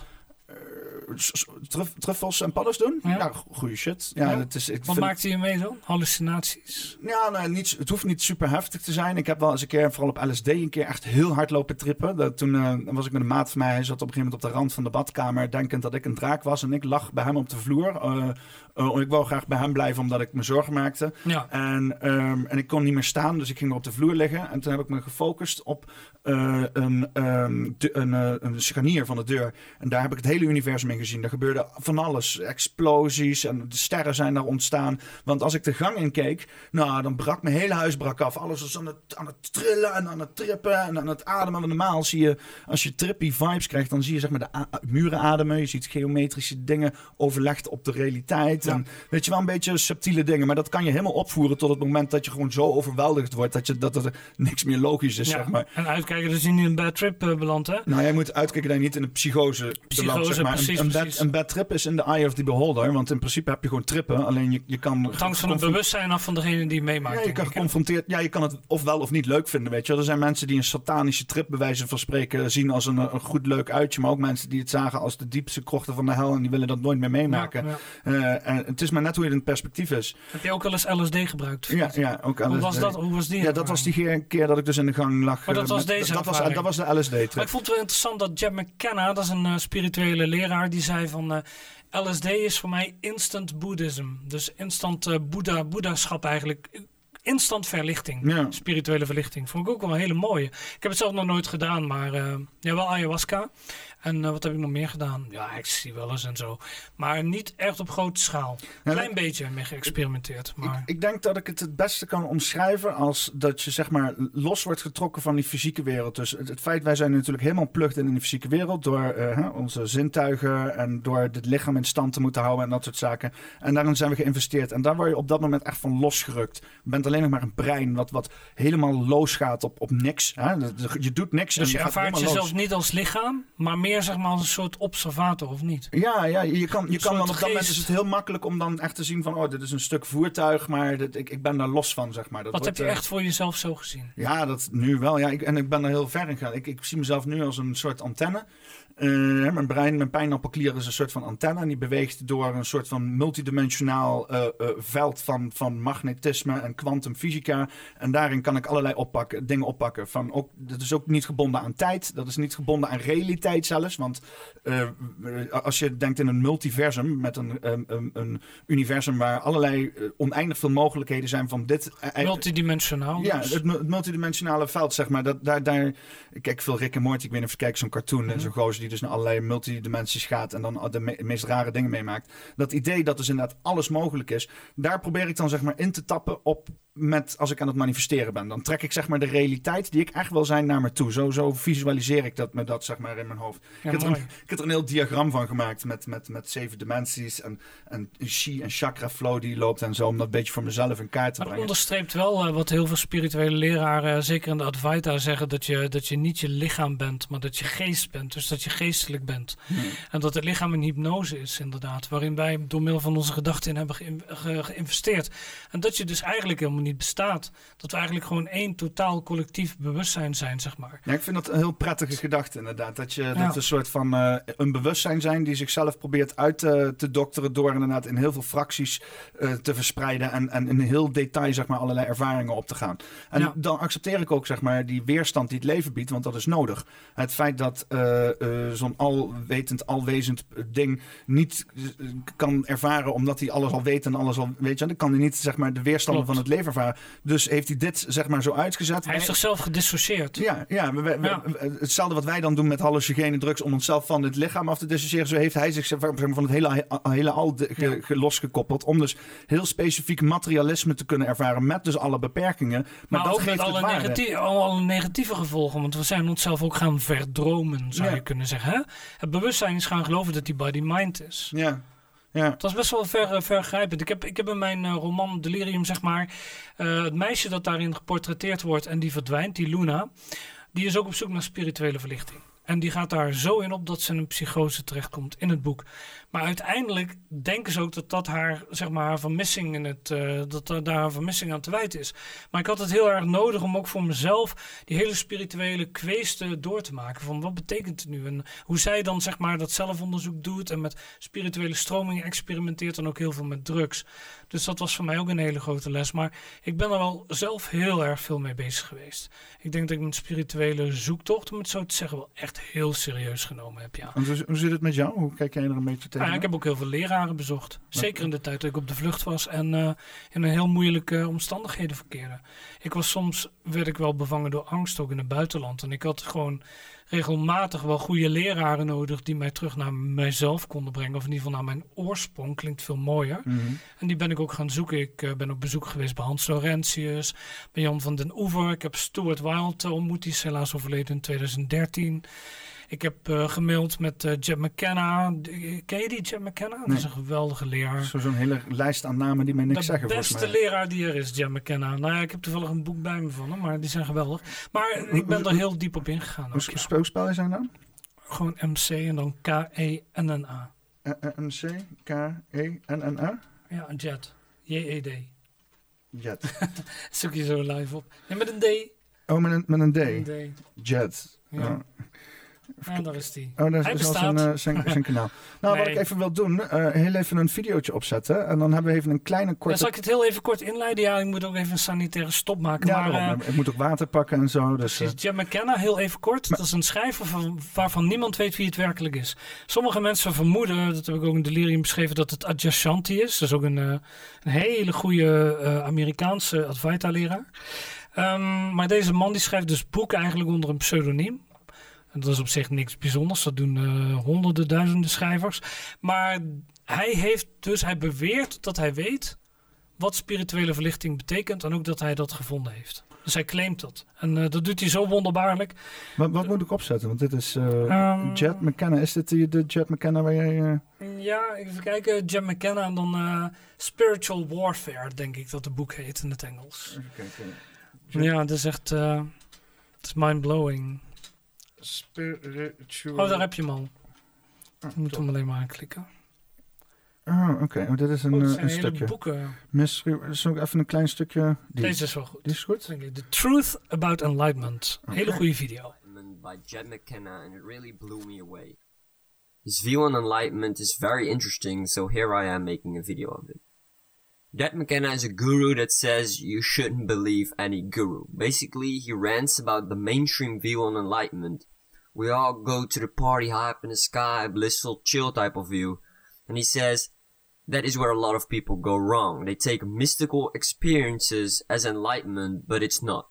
Truffels en paddo's doen? Ja. Ja, go- goede shit. Ja, Ja. Het, is, ik Wat vind- maakte je mee dan? Hallucinaties? ja, nou, niet, het hoeft niet super heftig te zijn. Ik heb wel eens een keer, vooral op LSD, een keer echt heel hard lopen trippen. Dat, toen eh, was ik met een maat van mij. Hij zat op een gegeven moment op de rand van de badkamer, denkend dat ik een draak was. En ik lag bij hem op de vloer. Eh, eh, ik wou graag bij hem blijven, omdat ik me zorgen maakte. Ja. En, ehm, en ik kon niet meer staan, dus ik ging er op de vloer liggen. En toen heb ik me gefocust op eh, een, de- een, een scharnier van de deur. En daar heb ik het hele universum in gezien. Er gebeurde van alles. Explosies en de sterren zijn daar ontstaan. Want als ik de gang in keek, nou, dan brak mijn hele huis brak af. Alles was aan het, aan het trillen en aan het trippen en aan het ademen. Want normaal zie je, als je trippy vibes krijgt, dan zie je zeg maar de muren ademen. Je ziet geometrische dingen overlegd op de realiteit. En weet je wel, een beetje subtiele dingen. Maar dat kan je helemaal opvoeren tot het moment dat je gewoon zo overweldigd wordt dat, je, dat er niks meer logisch is, zeg maar. En uitkijken dat je niet in een bad trip uh, belandt, hè? Nou, jij moet uitkijken dat je niet in een psychose, psychose belandt, zeg maar. Precies, een, precies. Bad, een, bad, trip is in the eye of the beholder. Want in principe heb je gewoon trippen. Alleen je, je kan... Hangt van het bewustzijn af van degene die meemaakt. Ja, je kan geconfronteerd... Ja, je kan het of wel of niet leuk vinden, weet je Er zijn mensen die een satanische trip, bij wijze van spreken, zien als een, een goed leuk uitje. Maar ook mensen die het zagen als de diepste krochten van de hel. En die willen dat nooit meer meemaken. Ja, ja. Uh, en het is maar net hoe je het in perspectief is. Heb je ook wel eens LSD gebruikt? Ja, ja ook LSD. Hoe was, dat, hoe was die? Ja, dat was die keer dat ik dus in de gang lag. Maar dat was met, deze dat was, dat was de LSD-trip. Maar ik vond het wel interessant dat Jeb McKenna, dat is een uh, spirituele leraar, die zei van... Uh, LSD is voor mij instant boeddhism. Dus instant uh, boeddha, boeddhaschap eigenlijk. Instant verlichting. Ja. Spirituele verlichting. Vond ik ook wel een hele mooie. Ik heb het zelf nog nooit gedaan, maar uh, ja, wel ayahuasca. En uh, wat heb ik nog meer gedaan? Ja, ik zie wel eens en zo. Maar niet echt op grote schaal. Een klein beetje mee geëxperimenteerd. Maar... Ik, ik, denk dat ik het het beste kan omschrijven als dat je zeg maar los wordt getrokken van die fysieke wereld. Dus het, het feit, wij zijn natuurlijk helemaal plukt in de fysieke wereld door uh, onze zintuigen en door het lichaam in stand te moeten houden en dat soort zaken. En daarin zijn we geïnvesteerd. En daar word je op dat moment echt van losgerukt. Je bent alleen nog maar een brein wat, wat helemaal losgaat op, op niks. Hè? Je doet niks. Dus je, je ervaart jezelf los. niet als lichaam, maar meer zeg maar als een soort observator of niet? Ja, ja je kan, je kan dan op dat moment is het heel makkelijk om dan echt te zien van oh, dit is een stuk voertuig, maar dit, ik, ik ben daar los van, zeg maar. Dat Wat wordt, heb je uh, echt voor jezelf zo gezien? Ja, dat nu wel. Ja, ik, en ik ben er heel ver in gegaan. Ik, ik zie mezelf nu als een soort antenne. Uh, mijn brein, mijn pijnappelklier is een soort van antenne. En die beweegt door een soort van multidimensionaal uh, uh, veld van, van magnetisme en kwantumfysica. En daarin kan ik allerlei oppakken, dingen oppakken. Van ook, dat is ook niet gebonden aan tijd. Dat is niet gebonden aan realiteit zelfs. Want als je denkt in een multiversum met een, een, een universum waar allerlei oneindig veel mogelijkheden zijn van dit. Multidimensionaal. Ja, dus. het, het, multidimensionale veld, zeg maar. Dat, daar, daar, ik kijk veel Rick en Morty. Ik weet niet of je kijkt zo'n cartoon en zo'n gozer die dus naar allerlei multidimensies gaat en dan de me meest rare dingen meemaakt. Dat idee dat dus inderdaad alles mogelijk is, daar probeer ik dan zeg maar in te tappen op met als ik aan het manifesteren ben. Dan trek ik zeg maar de realiteit die ik echt wil zijn naar me toe. Zo, zo visualiseer ik dat met dat zeg maar in mijn hoofd. Ja, ik, heb er een, ik heb er een heel diagram van gemaakt met, met, met zeven dimensies en, en chi en chakra flow die loopt en zo. Om dat een beetje voor mezelf in kaart te Maar brengen. onderstreept wel uh, wat heel veel spirituele leraren, uh, zeker in de Advaita, zeggen: dat je, dat je niet je lichaam bent, maar dat je geest bent. Dus dat je geestelijk bent. Hmm. En dat het lichaam een hypnose is, inderdaad. Waarin wij door middel van onze gedachten in hebben ge ge geïnvesteerd. En dat je dus eigenlijk helemaal niet bestaat. Dat we eigenlijk gewoon één totaal collectief bewustzijn zijn, zeg maar. Ja, ik vind dat een heel prettige gedachte, inderdaad. Dat je ja. dat een soort van uh, een bewustzijn zijn die zichzelf probeert uit uh, te dokteren door inderdaad in heel veel fracties uh, te verspreiden en, en in heel detail zeg maar allerlei ervaringen op te gaan. En ja. dan accepteer ik ook zeg maar die weerstand die het leven biedt, want dat is nodig. Het feit dat zo'n alwetend, alwezend ding niet kan ervaren omdat hij alles al weet en alles al weet je, dan kan hij niet zeg maar de weerstanden Klopt. van het leven Dus heeft hij dit zeg maar zo uitgezet. Hij heeft zichzelf gedissocieerd. Ja, ja, we, we, Ja. we- hetzelfde wat wij dan doen met hallucinogene drugs om onszelf van het lichaam af te dissociëren. Zo heeft hij zich zeg maar, van het hele, hele al de- ge- losgekoppeld. Om dus heel specifiek materialisme te kunnen ervaren met dus alle beperkingen. Maar, Maar, dat ook geeft met alle, negatieve, alle negatieve gevolgen. Want we zijn onszelf ook gaan verdromen, zou Ja. je kunnen zeggen. Hè? Het bewustzijn is gaan geloven dat die body-mind is. Ja, ja. Dat is best wel ver, eh, vergrijpend. Ik heb, ik heb in mijn eh, roman Delirium, zeg maar, eh, het meisje dat daarin geportretteerd wordt en die verdwijnt, die Luna, die is ook op zoek naar spirituele verlichting. En die gaat daar zo in op dat ze in een psychose terechtkomt in het boek. Maar uiteindelijk denken ze ook dat dat haar, zeg maar, haar vermissing in het, eh, dat daar haar vermissing aan te wijten is. Maar ik had het heel erg nodig om ook voor mezelf die hele spirituele kweeste door te maken. Van wat betekent het nu? En hoe zij dan, zeg maar, dat zelfonderzoek doet en met spirituele stromingen experimenteert en ook heel veel met drugs. Dus dat was voor mij ook een hele grote les. Maar ik ben er wel zelf heel erg veel mee bezig geweest. Ik denk dat ik mijn spirituele zoektocht, om het zo te zeggen, wel echt heel serieus genomen heb, ja. Hoe zit het met jou? Hoe kijk jij er een beetje tegen? Ja, ik heb ook heel veel leraren bezocht. Zeker in de tijd dat ik op de vlucht was en eh, in een heel moeilijke omstandigheden verkeerde. Ik was soms, werd ik wel bevangen door angst ook in het buitenland. En ik had gewoon regelmatig wel goede leraren nodig die mij terug naar mijzelf konden brengen. Of in ieder geval naar mijn oorsprong, klinkt veel mooier. Mhm. En die ben ik ook gaan zoeken. Ik eh, ben op bezoek geweest bij Hans Laurentius, bij Jan van den Oever. Ik heb Stuart Wilde ontmoet, die is helaas overleden in 2013. Ik heb uh, gemaild met uh, McKenna. Ken je die Jet McKenna? Nee. Dat is een geweldige leraar. Zo'n zo hele lijst aan namen die mij niks de zeggen. De beste leraar die er is, Jet McKenna. Nou ja, ik heb toevallig een boek bij me van hem, maar die zijn geweldig. Maar ik ben er heel diep op ingegaan. Hoe spel je zijn dan? Gewoon MC en dan K-E-N-N-A. MC, K-E-N-N-A? Ja, Jet. J-E-D. Jet. Zoek je zo live op. En met een D. Oh, met een, met een D. Een D. Jet. Ja. En daar is die. Oh, Hij is al bestaat. zijn, uh, <laughs> zijn, zijn kanaal. Nou, Nee. wat ik even wil doen, uh, heel even een videootje opzetten. En dan hebben we even een kleine Ja, korte... zal ik het heel even kort inleiden? Ja, ik moet ook even een sanitaire stop maken. Ja, maar, daarom. eh, ik moet ook water pakken en zo. Dus, eh, Precies, Jim McKenna, heel even kort. dat is een schrijver van, waarvan niemand weet wie het werkelijk is. Sommige mensen vermoeden, dat heb ik ook in Delirium beschreven, dat het Adjashanti is. Dat is ook een, eh, een hele goede eh, Amerikaanse Advaita-leraar. Ehm, maar deze man die schrijft dus boeken eigenlijk onder een pseudoniem. En dat is op zich niks bijzonders. Dat doen eh, honderden, duizenden schrijvers. Maar hij heeft dus, hij beweert dat hij weet wat spirituele verlichting betekent. En ook dat hij dat gevonden heeft. Dus hij claimt dat. En eh, dat doet hij zo wonderbaarlijk. wat, wat moet ik opzetten? Want dit is eh, Ehm, Jet McKenna. Is dit de Jet McKenna waar jij... eh, Ja, even kijken. Jim McKenna en dan Spiritual Warfare, denk ik dat het boek heet in het Engels. Even kijken. Jet- Ja, het is echt... het is mind-blowing. Spiritual... Oh, daar heb je hem al. Ah, Je moet top. hem alleen maar aanklikken. Oh, oké. Oh, dit is een, Oh, eh, zijn een hele stukje. boeken. Mystery... Is ook even een klein stukje... Die, Deze is wel goed. die is goed? The Truth About Enlightenment. Hele Oké. goede video. Enlightenment by Jed McKenna, and it really blew me away. His view on enlightenment is very interesting, so here I am making a video of it. Jed McKenna is a guru that says you shouldn't believe any guru. Basically, he rants about the mainstream view on enlightenment. We all go to the party high up in the sky, blissful, chill type of view. And he says that is where a lot of people go wrong. They take mystical experiences as enlightenment, but it's not.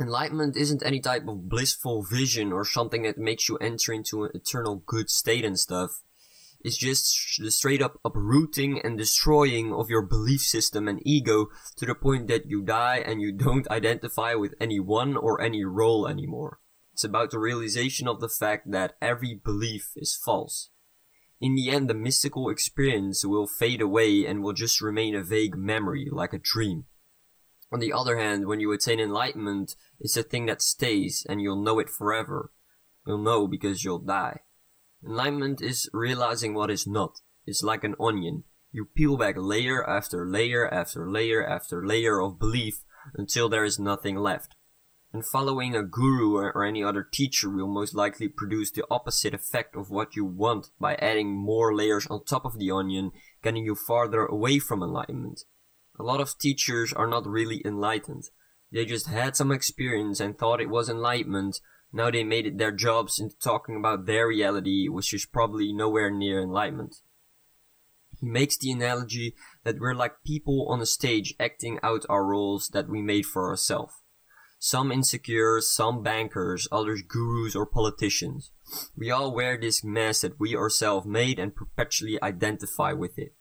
Enlightenment isn't any type of blissful vision or something that makes you enter into an eternal good state and stuff. It's just the straight up uprooting and destroying of your belief system and ego to the point that you die and you don't <laughs> identify with any one or any role anymore. It's about the realization of the fact that every belief is false. In the end, the mystical experience will fade away and will just remain a vague memory, like a dream. On the other hand, when you attain enlightenment, it's a thing that stays and you'll know it forever. You'll know because you'll die. Enlightenment is realizing what is not. It's like an onion. You peel back layer after layer after layer after layer of belief until there is nothing left. And following a guru or, any other teacher will most likely produce the opposite effect of what you want by adding more layers on top of the onion, getting you farther away from enlightenment. A lot of teachers are not really enlightened. They just had some experience and thought it was enlightenment. Now they made it their jobs into talking about their reality, which is probably nowhere near enlightenment. He makes the analogy that we're like people on a stage acting out our roles that we made for ourselves. Some insecure, some bankers, others gurus or politicians. We all wear this mask that we ourselves made and perpetually identify with it.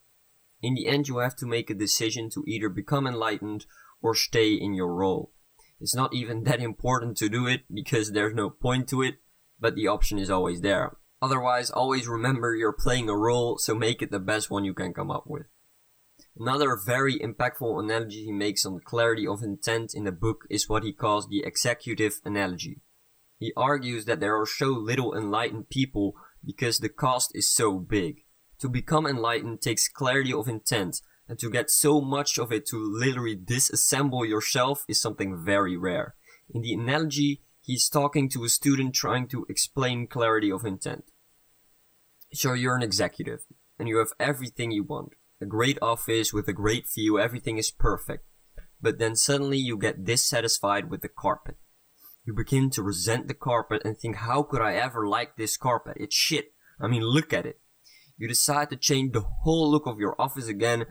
In the end, you have to make a decision to either become enlightened or stay in your role. It's not even <laughs> that important to do it because there's no point to it, but the option is always there. Otherwise, always remember you're playing a role, so make it the best one you can come up with. Another very impactful analogy he makes on the clarity of intent in the book is what he calls the executive analogy. He argues that there are so little enlightened people because the cost is so big. To become enlightened takes clarity of intent, and to get so much of it to literally disassemble yourself is something very rare. In the analogy, he's talking to a student trying to explain clarity of intent. So you're an executive, and you have everything you want. A great office with a great view, everything is perfect. But then suddenly you get dissatisfied with the carpet. You begin to resent the carpet and think, how could I ever like this carpet? It's shit. I mean, look at it. You decide to change the whole look of your office again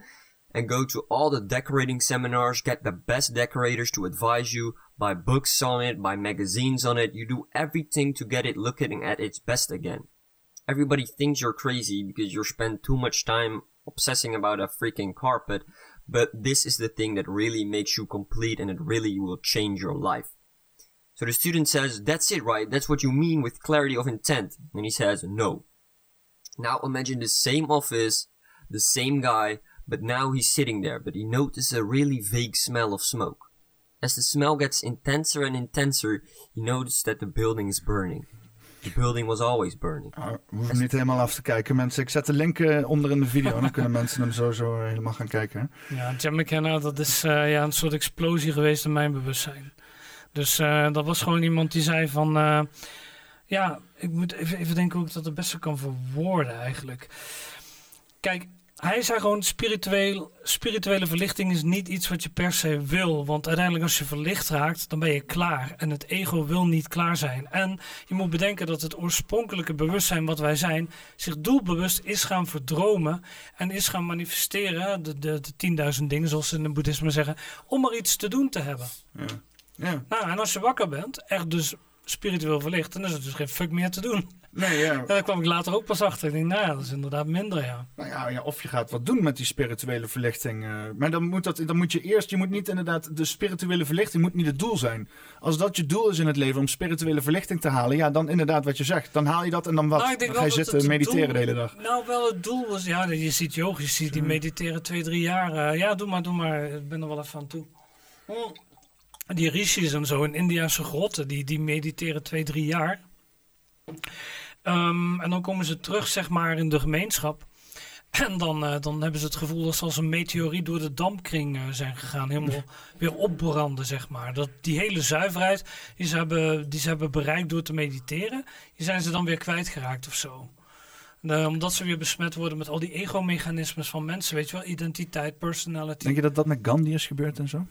and go to all the decorating seminars, get the best decorators to advise you, buy books on it, buy magazines on it. You do everything to get it looking at its best again. Everybody thinks you're crazy because you spend too much time obsessing about a freaking carpet, but this is the thing that really makes you complete and it really will change your life. So the student says, That's it, right? That's what you mean with clarity of intent. And he says, No. Now imagine the same office, the same guy, but now he's sitting there, but he notices a really vague smell of smoke. As the smell gets intenser and intenser, he notices that the building is burning. The building was always burning. Ah, we hoeven niet helemaal af te kijken, mensen. Ik zet de link eh, onder in de video. dan kunnen <laughs> mensen hem sowieso eh, helemaal gaan kijken. hè. Ja, Jim McKenna, dat is eh, ja, een soort explosie geweest in mijn bewustzijn. Dus eh, dat was gewoon iemand die zei van... eh, ja, ik moet even, even denken hoe ik dat het beste kan verwoorden eigenlijk. Kijk, hij zei gewoon spiritueel, spirituele verlichting is niet iets wat je per se wil. Want uiteindelijk als je verlicht raakt, dan ben je klaar. En het ego wil niet klaar zijn. En je moet bedenken dat het oorspronkelijke bewustzijn wat wij zijn... zich doelbewust is gaan verdromen en is gaan manifesteren... de, de, de 10.000 dingen, zoals ze in het boeddhisme zeggen... om er iets te doen te hebben. Ja. Ja. Nou, en als je wakker bent, echt dus spiritueel verlicht... dan is er dus geen fuck meer te doen. Nee, ja. Daar kwam ik later ook pas achter. Ik denk, nou ja, dat is inderdaad minder, ja. Nou ja, ja, of je gaat wat doen met die spirituele verlichting. eh, maar dan moet, dat, dan moet je eerst, je moet niet inderdaad, de spirituele verlichting moet niet het doel zijn. Als dat je doel is in het leven om spirituele verlichting te halen, ja, dan inderdaad wat je zegt. Dan haal je dat en dan wat? Nou, ik dan denk ga je zitten mediteren doel- de hele dag. Nou, wel het doel was, ja, je ziet yogis die mediteren twee, drie jaar. eh, ja, doe maar, doe maar. Ik ben er wel even aan toe. Mm. Die rishis en zo in Indiase grotten, die, die mediteren twee, drie jaar. Ehm, en dan komen ze terug, zeg maar, in de gemeenschap. <clears throat> En dan, eh, dan hebben ze het gevoel dat ze als een meteoriet door de dampkring eh, zijn gegaan. Helemaal weer opbranden, zeg maar. Dat, die hele zuiverheid die ze, hebben, die ze hebben bereikt door te mediteren, die zijn ze dan weer kwijtgeraakt of zo. Eh, omdat ze weer besmet worden met al die ego-mechanismes van mensen, weet je wel, identiteit, personality. Denk je dat dat met Gandhi is gebeurd en zo?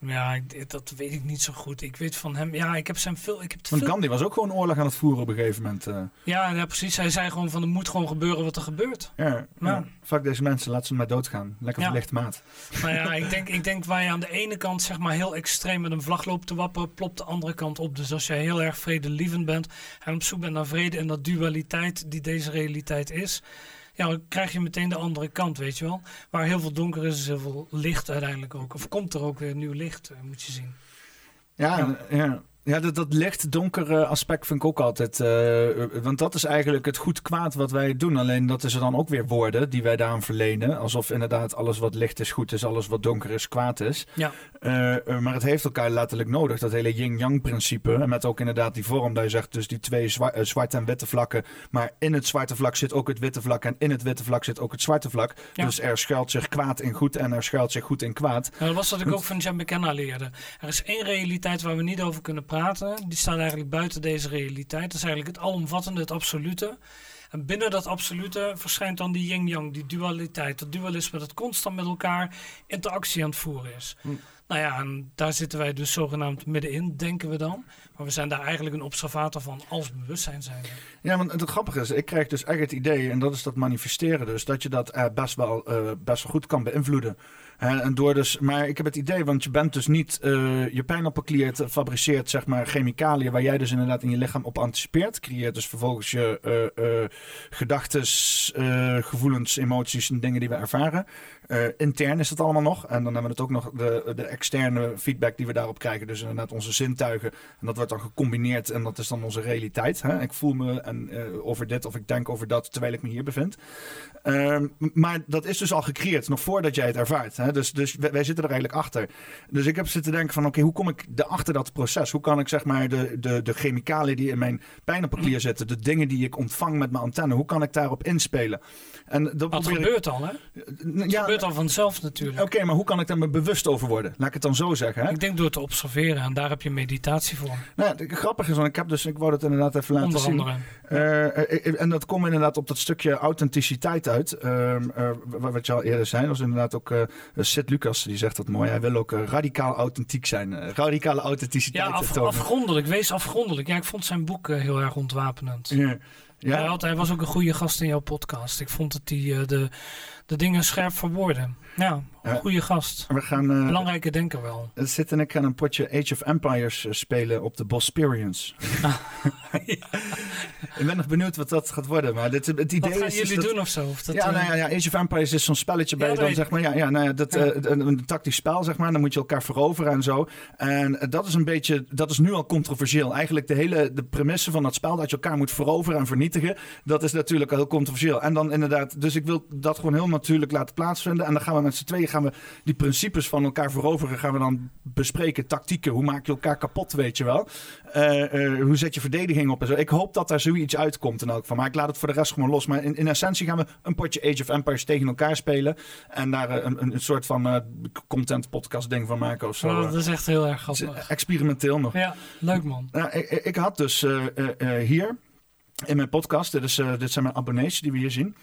Ja, dat weet ik niet zo goed. Ik weet van hem, ja, ik heb zijn veel, ik heb Want veel. Gandhi was ook gewoon oorlog aan het voeren op een gegeven moment. eh. Ja, ja, precies. Hij zei gewoon van, er moet gewoon gebeuren wat er gebeurt. ja, ja. Ja. Fuck deze mensen, laat ze maar doodgaan. Lekker Ja. verlicht maat. Maar ja, ik <laughs> denk, ik denk waar je aan de ene kant zeg maar heel extreem met een vlag loopt te wapperen, plopt de andere kant op. Dus als jij heel erg vredelievend bent en op zoek bent naar vrede en dat dualiteit die deze realiteit is, ja, dan krijg je meteen de andere kant, weet je wel. Waar heel veel donker is, is heel veel licht uiteindelijk ook. Of komt er ook weer nieuw licht, eh, moet je zien. Ja, Ja. ja. Ja. dat, dat licht-donkere aspect vind ik ook altijd. eh, want dat is eigenlijk het goed-kwaad wat wij doen. Alleen dat is er dan ook weer woorden die wij daaraan verlenen. Alsof inderdaad alles wat licht is goed is, alles wat donker is kwaad is. Ja. Eh, eh, maar het heeft elkaar letterlijk nodig. Dat hele yin-yang-principe. En met ook inderdaad die vorm dat je zegt, dus die twee zwa- eh, zwarte en witte vlakken. Maar in het zwarte vlak zit ook het witte vlak. En in het witte vlak zit ook het zwarte vlak. Ja. Dus er schuilt zich kwaad in goed en er schuilt zich goed in kwaad. Nou, dat was wat ik ook van Jan McKenna leerde. Er is één realiteit waar we niet over kunnen praten. Die staat eigenlijk buiten deze realiteit. Dat is eigenlijk het alomvattende, het absolute. En binnen dat absolute verschijnt dan die yin-yang, die dualiteit. Dat dualisme dat constant met elkaar interactie aan het voeren is. Hm. Nou ja, en daar zitten wij dus zogenaamd middenin, denken we dan. Maar we zijn daar eigenlijk een observator van als bewustzijn zijn. Ja, want het grappige is, ik krijg dus echt het idee, en dat is dat manifesteren dus, dat je dat eh, best, wel, eh, best wel goed kan beïnvloeden. Hè, en door dus, maar ik heb het idee, want je bent dus niet, eh, je pijnappelklier te- fabriceert zeg maar chemicaliën waar jij dus inderdaad in je lichaam op anticipeert. Creëert dus vervolgens je eh eh gedachtes, eh, gevoelens, emoties en dingen die we ervaren. Eh, intern is dat allemaal nog. En dan hebben we het ook nog de, de externe feedback die we daarop krijgen. Dus inderdaad onze zintuigen. En dat wordt dan gecombineerd en dat is dan onze realiteit. Hè? Ik voel me en, eh, over dit of ik denk over dat terwijl ik me hier bevind. Ehm, maar dat is dus al gecreëerd, nog voordat jij het ervaart. Hè? Dus, dus wij, wij zitten er eigenlijk achter. Dus ik heb zitten denken van oké, hoe kom ik de, achter dat proces? Hoe kan ik zeg maar de, de, de chemicaliën die in mijn pijnappelklier zitten, de dingen die ik ontvang met mijn antenne, hoe kan ik daarop inspelen? En dat probeer gebeurt al, hè? Ja, gebeurt al vanzelf natuurlijk. Oké, maar hoe kan ik daar me bewust over worden? Laat ik het dan zo zeggen. Hè? Ik denk door te observeren en daar heb je meditatie voor. Nou, ja, grappige is, want ik heb dus, ik wou het inderdaad even laten Onder zien. andere. Eh, eh, eh, en dat komt inderdaad op dat stukje authenticiteit uit. Eh, wa- wat je al eerder zei, was inderdaad ook Sid Lucas, die zegt dat mooi. Hij wil ook radicaal authentiek zijn. radicale authenticiteit Ja, af, afgrondelijk. Wees afgrondelijk. Ja, ik vond zijn boek heel erg ontwapenend. Ja. Ja, Hij, had, hij was ook een goede gast in jouw podcast. Ik vond dat hij de, de dingen scherp verwoordde. Ja, En Goeie gast. We gaan, uh, Belangrijke denker wel. Zit en ik gaan een potje Age of Empires spelen op de Bosperience. <laughs> ik ben nog benieuwd wat dat gaat worden. Maar dit, het idee wat gaan is jullie dat, doen of zo? Of dat, ja, nou ja, ja, Age of Empires is zo'n spelletje bij Ja, dan, zeg maar. Ja, ja, nou ja, dat, eh, een, een tactisch spel, zeg maar. Dan moet je elkaar veroveren en zo. En eh, dat is een beetje, dat is nu al controversieel. Eigenlijk de hele, de premisse van dat spel, dat je elkaar moet veroveren en vernietigen. Dat is natuurlijk al heel controversieel. En dan inderdaad, dus ik wil dat gewoon heel natuurlijk laten plaatsvinden. En dan gaan we met z'n tweeën, gaan we die principes van elkaar veroveren, gaan we dan bespreken. Tactieken, hoe maak je elkaar kapot, weet je wel. Eh, eh, hoe zet je verdediging op en zo. Ik hoop dat daar zoiets uitkomt in elk geval. Maar ik laat het voor de rest gewoon los. Maar in, in essentie gaan we een potje Age of Empires tegen elkaar spelen. En daar eh, een, een, soort van content podcast ding van maken of zo. Oh, dat is echt heel erg grappig. experimenteel nog. Ja, leuk man. Nou, ik, ik had dus hier in mijn podcast, dit, is, eh, dit zijn mijn abonnees die we hier zien.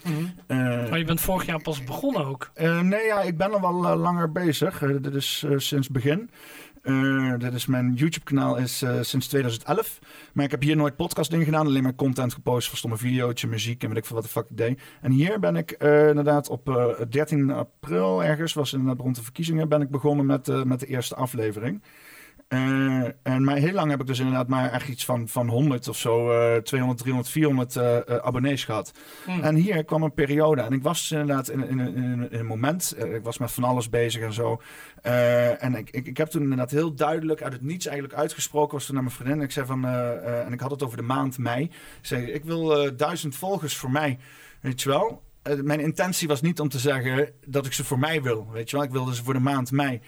Eh, Maar je bent vorig jaar pas begonnen ook. eh, nee, ja, ik ben al wel langer bezig. Dit is sinds begin. Dit is mijn YouTube-kanaal is sinds 2011. Maar ik heb hier nooit podcast in gedaan. Alleen maar content gepost voor stomme videootje, muziek en weet ik veel wat de fuck ik deed. En hier ben ik inderdaad op eh, 13 april ergens, was inderdaad rond de verkiezingen, ben ik begonnen met, met de eerste aflevering. Eh, en maar heel lang heb ik dus inderdaad maar echt iets van, van 100 of zo, eh 200, 300, 400 eh, eh, abonnees gehad. Hm. En hier kwam een periode. En ik was dus inderdaad in, in, in, in een moment. eh, ik was met van alles bezig en zo. Eh, en ik, ik, ik heb toen inderdaad heel duidelijk uit het niets eigenlijk uitgesproken. Was toen naar mijn vriendin. Ik zei van. en ik had het over de maand mei. Ik zei: Ik wil duizend volgers voor mij. Weet je wel? Mijn intentie was niet om te zeggen dat ik ze voor mij wil. Weet je wel? Ik wilde ze voor de maand mei.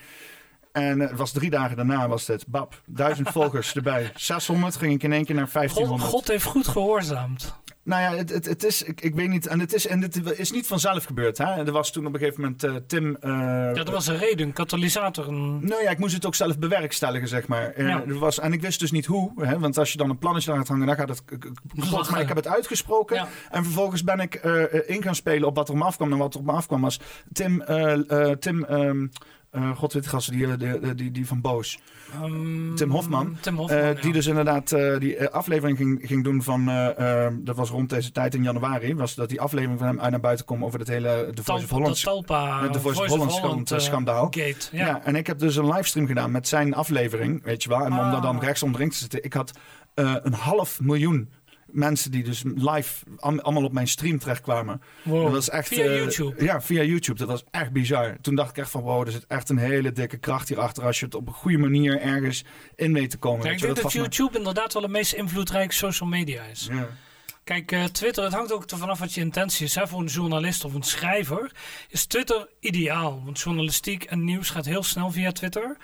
En het was drie dagen daarna was het, bab, duizend volgers erbij. <laughs> 600 ging ik in één keer naar God, 1500. God heeft goed gehoorzaamd. Nou ja, het, het, het is, ik, ik weet niet, en het is, en het is niet vanzelf gebeurd. Hè? Er was toen op een gegeven moment eh, Tim. eh, Ja, dat was een reden, een katalysator. Een... nou ja, ik moest het ook zelf bewerkstelligen, zeg maar. Eh, Ja. er was, en ik wist dus niet hoe, hè? want als je dan een plannetje aan gaat hangen, dan gaat het kapot. Maar ik heb het uitgesproken. Ja. En vervolgens ben ik in gaan spelen op wat er op me afkwam. En wat er op me afkwam was Tim, Tim ehm eh, God weet de gasten, die, die, die, die, van Boos. Ehm, Tim Hofman. Tim Hofman, Eh, ja. Die dus inderdaad eh, die eh, aflevering ging, ging doen van, eh, eh, dat was rond deze tijd in januari, was dat die aflevering van hem uit naar buiten kwam over het hele The Voice of Holland. Talpa, met de Voice of Holland eh, schandaal. Gate. Ja. Ja. en ik heb dus een livestream gedaan met zijn aflevering, weet je wel. En om Ah. daar dan rechts onderin te zitten, ik had eh, een half miljoen mensen die dus live am- allemaal op mijn stream terechtkwamen. Wow. Dat was echt, Via eh, YouTube. Ja, via YouTube. Dat was echt bizar. Toen dacht ik echt van, wow, er zit echt een hele dikke kracht hierachter als je het op een goede manier ergens in weet te komen. Weet ik denk dat YouTube inderdaad wel de meest invloedrijke social media is. Ja. Kijk, eh, Twitter, het hangt ook ervan af wat je intentie is. Hè? Voor een journalist of een schrijver is Twitter ideaal. Want journalistiek en nieuws gaat heel snel via Twitter.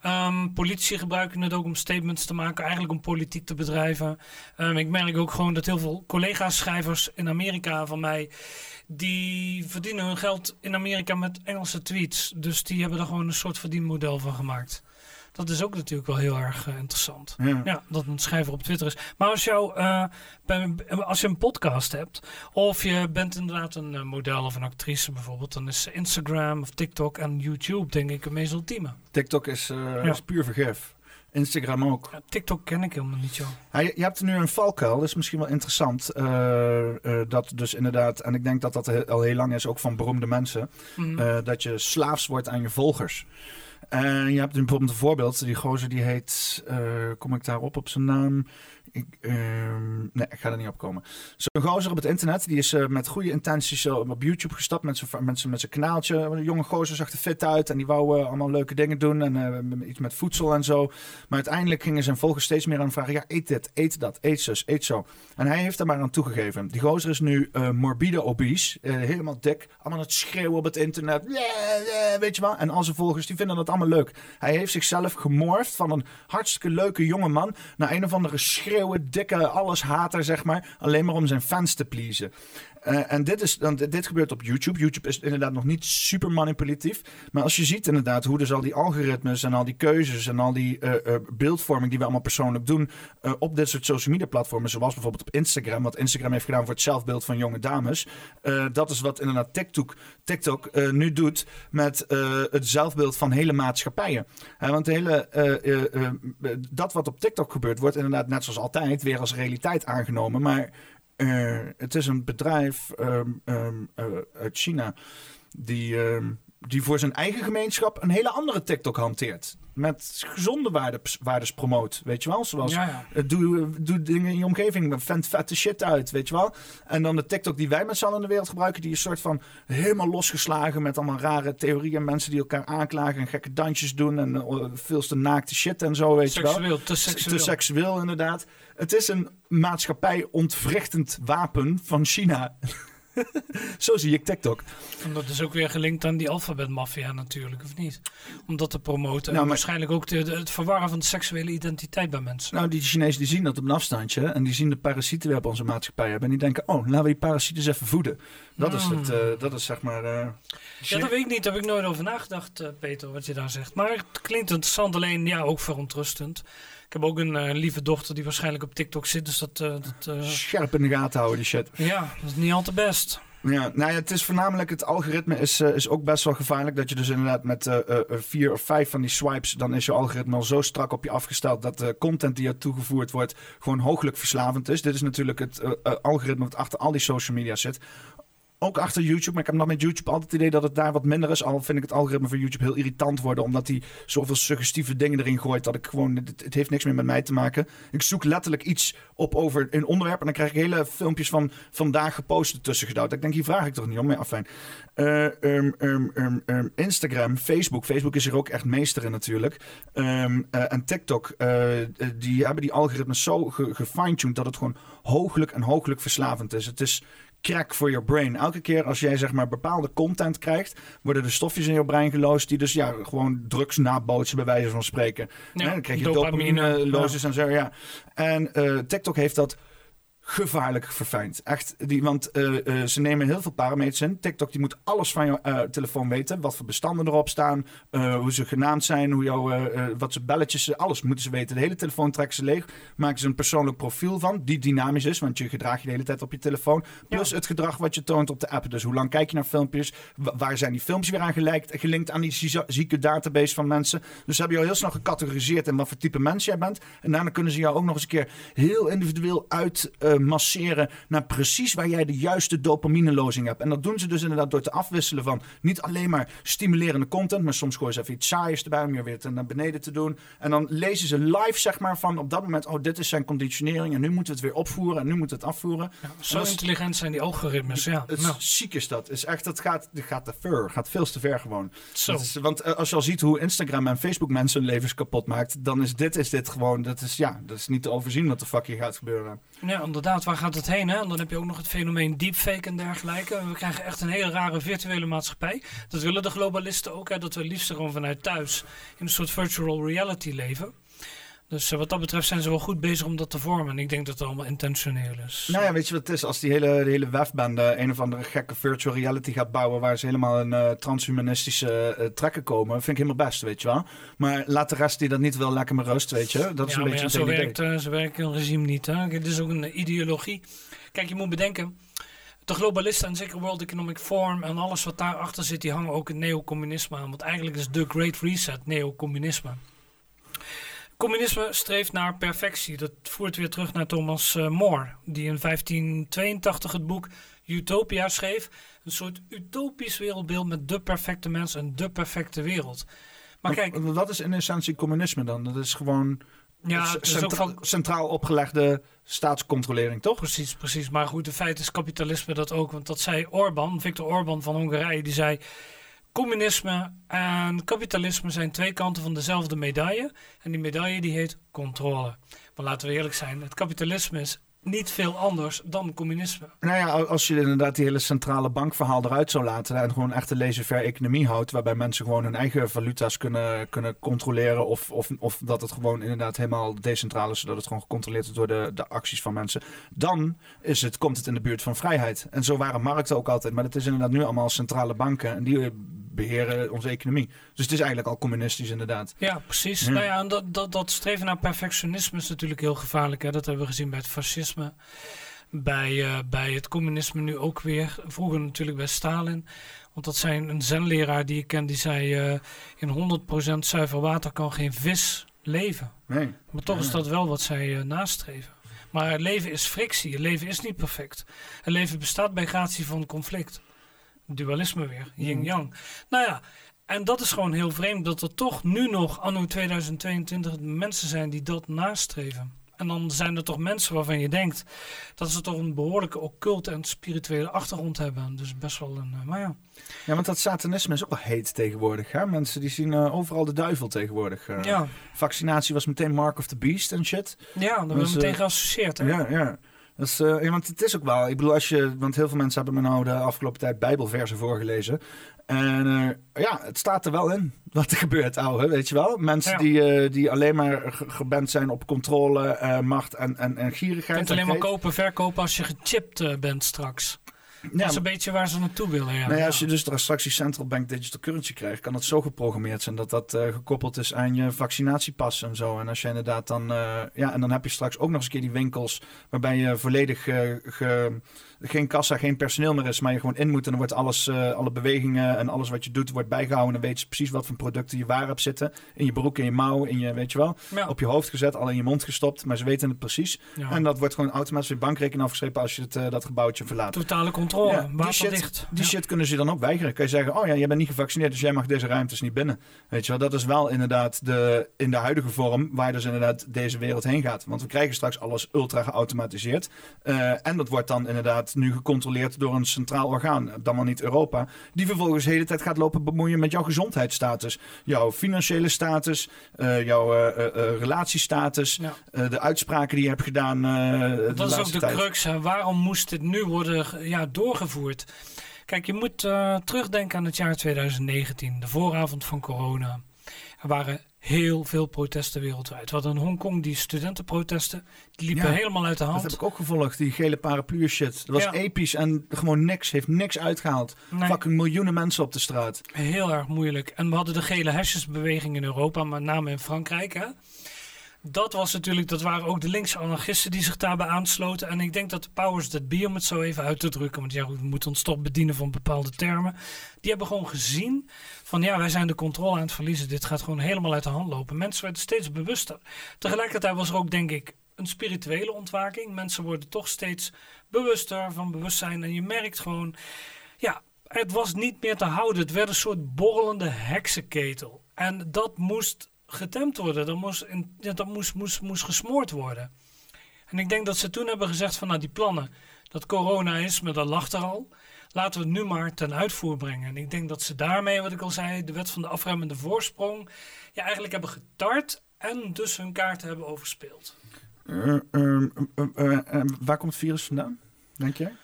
Ehm politici gebruiken het ook om statements te maken, eigenlijk om politiek te bedrijven. Ehm, ik merk ook gewoon dat heel veel collega's, schrijvers in Amerika van mij, die verdienen hun geld in Amerika met Engelse tweets. Dus die hebben er gewoon een soort verdienmodel van gemaakt. Dat is ook natuurlijk wel heel erg eh, interessant. Ja. Ja, dat een schrijver op Twitter is. Maar als, jou, eh, als je een podcast hebt, of je bent inderdaad een eh, model of een actrice bijvoorbeeld, dan is Instagram of TikTok en YouTube denk ik het meest ultieme. TikTok is, Ja. is puur vergif. Instagram ook. Ja, TikTok ken ik helemaal niet, joh. Ja, je, je hebt nu een valkuil, dat is misschien wel interessant. dat dus inderdaad, en ik denk dat dat al heel lang is, ook van beroemde mensen, Mhm. dat je slaafs wordt aan je volgers. En je hebt bijvoorbeeld een voorbeeld, die gozer die heet, eh, kom ik daarop op zijn naam? Ik, ehm, nee, ik ga er niet op komen. Zo'n gozer op het internet, die is eh, met goede intenties zo op YouTube gestapt met zijn, met zijn, kanaaltje. Een jonge gozer zag er fit uit en die wou eh, allemaal leuke dingen doen en eh, iets met voedsel en zo. Maar uiteindelijk gingen zijn volgers steeds meer aan vragen, ja, eet dit, eet dat, eet zus, eet zo. En hij heeft daar maar aan toegegeven. Die gozer is nu eh, morbide obese, eh, helemaal dik, allemaal het schreeuwen op het internet. Yeah, weet je wel? En al zijn volgers, die vinden dat allemaal leuk. Hij heeft zichzelf gemorfd van een hartstikke leuke jonge man naar een of andere schreeuwen, dikke alleshater, zeg maar. Alleen maar om zijn fans te pleasen. Eh, en dit, is, dan, dit gebeurt op YouTube. YouTube is inderdaad nog niet super manipulatief. Maar als je ziet inderdaad hoe dus al die algoritmes en al die keuzes en al die eh, eh, beeldvorming die we allemaal persoonlijk doen op dit soort social media platformen, zoals bijvoorbeeld op Instagram, wat Instagram heeft gedaan voor het zelfbeeld van jonge dames. Dat is wat inderdaad TikTok, TikTok nu doet met het zelfbeeld van hele maatschappijen. Want de hele, dat wat op TikTok gebeurt, wordt inderdaad net zoals altijd weer als realiteit aangenomen. Maar het is een bedrijf ehm, eh, uit China die, ehm, die voor zijn eigen gemeenschap een hele andere TikTok hanteert. Met gezonde waarde, waardes promoot, weet je wel? Zoals, Ja, ja. eh, doe, doe dingen in je omgeving, vent vette shit uit, weet je wel? En dan de TikTok die wij met z'n allen in de wereld gebruiken, die is soort van helemaal losgeslagen met allemaal rare theorieën. Mensen die elkaar aanklagen en gekke dansjes doen en uh, veel te naakte shit en zo, weet je wel? Te seksueel. Te seksueel, inderdaad. Het is een maatschappij ontwrichtend wapen van China. <laughs> <laughs> Zo zie ik TikTok. En dat is ook weer gelinkt aan die alfabetmafia natuurlijk, of niet? Om dat te promoten. Nou, en waarschijnlijk ook de, de- het verwarren van de seksuele identiteit bij mensen. Nou, die Chinezen die zien dat op een afstandje. En die zien de parasieten die we op onze maatschappij hebben. En die denken, oh, laten we die parasieten eens even voeden. Dat, is, het, eh, dat is zeg maar... eh, ja, dat weet ik niet. Daar heb ik nooit over nagedacht, eh, Peter, wat je daar zegt. Maar het klinkt interessant, alleen ja, ook verontrustend. Ik heb ook een eh, lieve dochter die waarschijnlijk op TikTok zit, dus dat... eh, dat eh, scherp in de gaten houden, die shit. ja, dat is niet al te best. Ja, nou ja, het is voornamelijk het algoritme is, is ook best wel gevaarlijk. Dat je dus inderdaad met vier of vijf van die swipes, dan is je algoritme al zo strak op je afgesteld dat de content die er toegevoerd wordt gewoon hooglijk verslavend is. Dit is natuurlijk het algoritme wat achter al die social media zit. Ook achter YouTube, maar ik heb nog met YouTube altijd het idee dat het daar wat minder is. Al vind ik het algoritme van YouTube heel irritant worden, omdat hij zoveel suggestieve dingen erin gooit. Dat ik gewoon, het, heeft niks meer met mij te maken. Ik zoek letterlijk iets op over een onderwerp en dan krijg ik hele filmpjes van vandaag gepost tussen gedouwd. Ik denk, hier vraag ik toch niet om. Maar ehm, ehm, Instagram, Facebook. Facebook is er ook echt meester in natuurlijk. Eh, en TikTok, eh, die hebben die algoritmes zo ge- gefine-tuned dat het gewoon hooglijk en hooglijk verslavend is. Het is crack voor je brain. Elke keer als jij zeg maar bepaalde content krijgt, worden er stofjes in je brein geloosd die dus ja, gewoon drugs nabootsen bij wijze van spreken. Ja, dan krijg je dopamine, dopamine en zo, ja. En eh, TikTok heeft dat gevaarlijk verfijnd. Echt, die, want eh, eh, ze nemen heel veel parameters in. TikTok die moet alles van jouw eh, telefoon weten. Wat voor bestanden erop staan. hoe ze genaamd zijn. Hoe jouw, wat ze belletjes. Alles moeten ze weten. De hele telefoon trekken ze leeg. Maken ze een persoonlijk profiel van. Die dynamisch is. Want je gedraagt je de hele tijd op je telefoon. Plus het gedrag wat je toont op de app. Dus hoe lang kijk je naar filmpjes. Wa- waar zijn die filmpjes weer aan gelinkt, gelinkt aan die zie- zieke database van mensen. Dus ze hebben jou heel snel gecategoriseerd in wat voor type mens jij bent. En daarna kunnen ze jou ook nog eens een keer heel individueel uit masseren naar precies waar jij de juiste dopaminelozing hebt. En dat doen ze dus inderdaad door te afwisselen van niet alleen maar stimulerende content, maar soms gooien ze even iets saaiers erbij om je weer te, naar beneden te doen. En dan lezen ze live zeg maar van op dat moment, oh dit is zijn conditionering en nu moeten we het weer opvoeren en nu moeten we het afvoeren. Ja, zo dat is- intelligent zijn die algoritmes, ja. het Nou, ziek is dat. Is echt, het gaat, het gaat te ver. gaat veel te ver gewoon. zo. Dat is- want eh, als je al ziet hoe Instagram en Facebook mensen hun levens kapot maakt, dan is dit, is dit gewoon, dat is, ja, dat is niet te overzien wat de fuck hier gaat gebeuren. Ja, inderdaad, waar gaat het heen? Hè? En dan heb je ook nog het fenomeen deepfake en dergelijke. We krijgen echt een hele rare virtuele maatschappij. Dat willen de globalisten ook, hè? dat we liefst gewoon vanuit thuis in een soort virtual reality leven. Dus eh, wat dat betreft zijn ze wel goed bezig om dat te vormen. En ik denk dat het allemaal intentioneel is. Nou ja, weet je wat het is? Als die hele, de hele wefbende een of andere gekke virtual reality gaat bouwen waar ze helemaal in eh, transhumanistische eh, trekken komen, vind ik helemaal best, weet je wel. Maar laat de rest die dat niet wil lekker maar rust, weet je. Dat is ja, een beetje ja, het zo, idee. werkt, eh, zo werkt een regime niet. Hè? Dit is ook een ideologie. Kijk, je moet bedenken. De globalisten en zeker World Economic Forum en alles wat daarachter zit, die hangen ook het neocommunisme aan. Want eigenlijk is de Great Reset neocommunisme. Communisme streeft naar perfectie. Dat voert weer terug naar Thomas eh, More, die in 1582 het boek Utopia schreef. Een soort utopisch wereldbeeld met de perfecte mens en de perfecte wereld. Maar kijk, Wat is in essentie communisme dan? Dat is gewoon ja, het is ook centra- van, centraal opgelegde staatscontrolering, toch? Precies, precies. Maar goed, in feite is kapitalisme dat ook. Want dat zei Orbán, Viktor Orbán van Hongarije, die zei... Communisme en kapitalisme zijn twee kanten van dezelfde medaille. En die medaille die heet controle. Maar laten we eerlijk zijn, het kapitalisme is niet veel anders dan communisme. Nou ja, als je inderdaad die hele centrale bankverhaal eruit zou laten en gewoon echt een laissez-faire economie houdt, waarbij mensen gewoon hun eigen valuta's kunnen, kunnen controleren of, of, of dat het gewoon inderdaad helemaal decentraal is, zodat het gewoon gecontroleerd wordt door de, de acties van mensen, dan is het, komt het in de buurt van vrijheid. En zo waren markten ook altijd, maar het is inderdaad nu allemaal centrale banken en die beheren onze economie. Dus het is eigenlijk al communistisch inderdaad. Ja, precies. Ja. Nou ja, en dat, dat, dat streven naar perfectionisme is natuurlijk heel gevaarlijk. Hè? Dat hebben we gezien bij het fascisme. Bij, eh, bij het communisme nu ook weer. Vroeger natuurlijk bij Stalin. Want dat zijn een zenleraar die ik ken, die zei... eh, in 100% zuiver water kan geen vis leven. Nee. Maar toch is dat wel wat zij eh, nastreven. Maar het leven is frictie. Het leven is niet perfect. Het leven bestaat bij gratie van conflict. Dualisme weer, yin-yang. Nou ja, en dat is gewoon heel vreemd dat er toch nu nog, anno 2022, mensen zijn die dat nastreven. En dan zijn er toch mensen waarvan je denkt dat ze toch een behoorlijke occulte en spirituele achtergrond hebben. Dus best wel een. Uh, maar ja. Ja, want dat satanisme is ook wel heet tegenwoordig. Hè? Mensen die zien uh, overal de duivel tegenwoordig. Uh, ja. Vaccinatie was meteen Mark of the Beast en shit. Ja, dat dus, we meteen geassocieerd. Hè? Ja, ja. Dus, uh, want het is ook wel, ik bedoel, als je, want heel veel mensen hebben me nou de afgelopen tijd Bijbelversen voorgelezen. En uh, ja, het staat er wel in wat er <laughs> gebeurt, ouwe, weet je wel. Mensen ja. die, uh, die alleen maar geband zijn op controle, macht en, en, en gierigheid. Je kunt alleen maar kopen, verkopen als je gechipt bent straks. Ja, dat is een beetje waar ze naartoe willen. Ja. Nou ja, als je dus straks die central bank digital currency krijgt, kan dat zo geprogrammeerd zijn dat dat uh, gekoppeld is aan je vaccinatiepas en zo. En als je inderdaad dan, uh, ja, en dan heb je straks ook nog eens een keer die winkels waarbij je volledig uh, ge, geen kassa, geen personeel meer is, maar je gewoon in moet. En dan wordt alles, alle bewegingen en alles wat je doet, wordt bijgehouden. En dan weet je precies wat voor producten je waar hebt zitten. In je broek, in je mouw, in je, weet je wel. Ja. Op je hoofd gezet, al in je mond gestopt. Maar ze weten het precies. Ja. En dat wordt gewoon automatisch je bankrekening afgeschreven als je het, dat gebouwtje verlaat. Totale controle, ja, die shit, die shit kunnen ze dan ook weigeren. Kan je zeggen, oh ja, jij bent niet gevaccineerd, dus jij mag deze ruimtes niet binnen. Weet je wel, dat is wel inderdaad de, in de huidige vorm waar dus inderdaad deze wereld heen gaat. Want we krijgen straks alles ultra geautomatiseerd. Uh, en dat wordt dan inderdaad nu gecontroleerd door een centraal orgaan, dan wel niet Europa, die vervolgens de hele tijd gaat lopen bemoeien met jouw gezondheidsstatus, jouw financiële status, uh, jouw uh, uh, relatiestatus, ja. de uitspraken die je hebt gedaan. dat is ook de tijd. crux. Waarom moest dit nu worden ja, doorgevoerd? Kijk, je moet terugdenken aan het jaar 2019, de vooravond van corona. Er waren heel veel protesten wereldwijd. Wat in Hongkong, die studentenprotesten, die liepen helemaal uit de hand. Dat heb ik ook gevolgd, die gele paraplu shit. Dat was episch en gewoon niks, heeft niks uitgehaald. Nee. Fucking miljoenen mensen op de straat. Heel erg moeilijk. En we hadden de gele hesjesbeweging in Europa, met name in Frankrijk. Hè? Dat was natuurlijk, dat waren ook de linkse anarchisten die zich daarbij aansloten. En ik denk dat de powers that be, om het zo even uit te drukken, want ja, we moeten ons toch bedienen van bepaalde termen. Die hebben gewoon gezien van ja, wij zijn de controle aan het verliezen. Dit gaat gewoon helemaal uit de hand lopen. Mensen werden steeds bewuster. Tegelijkertijd was er ook, denk ik, een spirituele ontwaking. Mensen worden toch steeds bewuster van bewustzijn. En je merkt gewoon, ja, het was niet meer te houden. Het werd een soort borrelende heksenketel. En dat moest getemd worden. Dat, moest, ja, dat moest, moest, moest gesmoord worden. En ik denk dat ze toen hebben gezegd van nou die plannen, dat corona is, maar dat lag er al. Laten we het nu maar ten uitvoer brengen. En ik denk dat ze daarmee, wat ik al zei, de wet van de afremmende voorsprong, ja, eigenlijk hebben getart en dus hun kaarten hebben overspeeld. Uh, uh, uh, waar komt het virus vandaan, denk jij?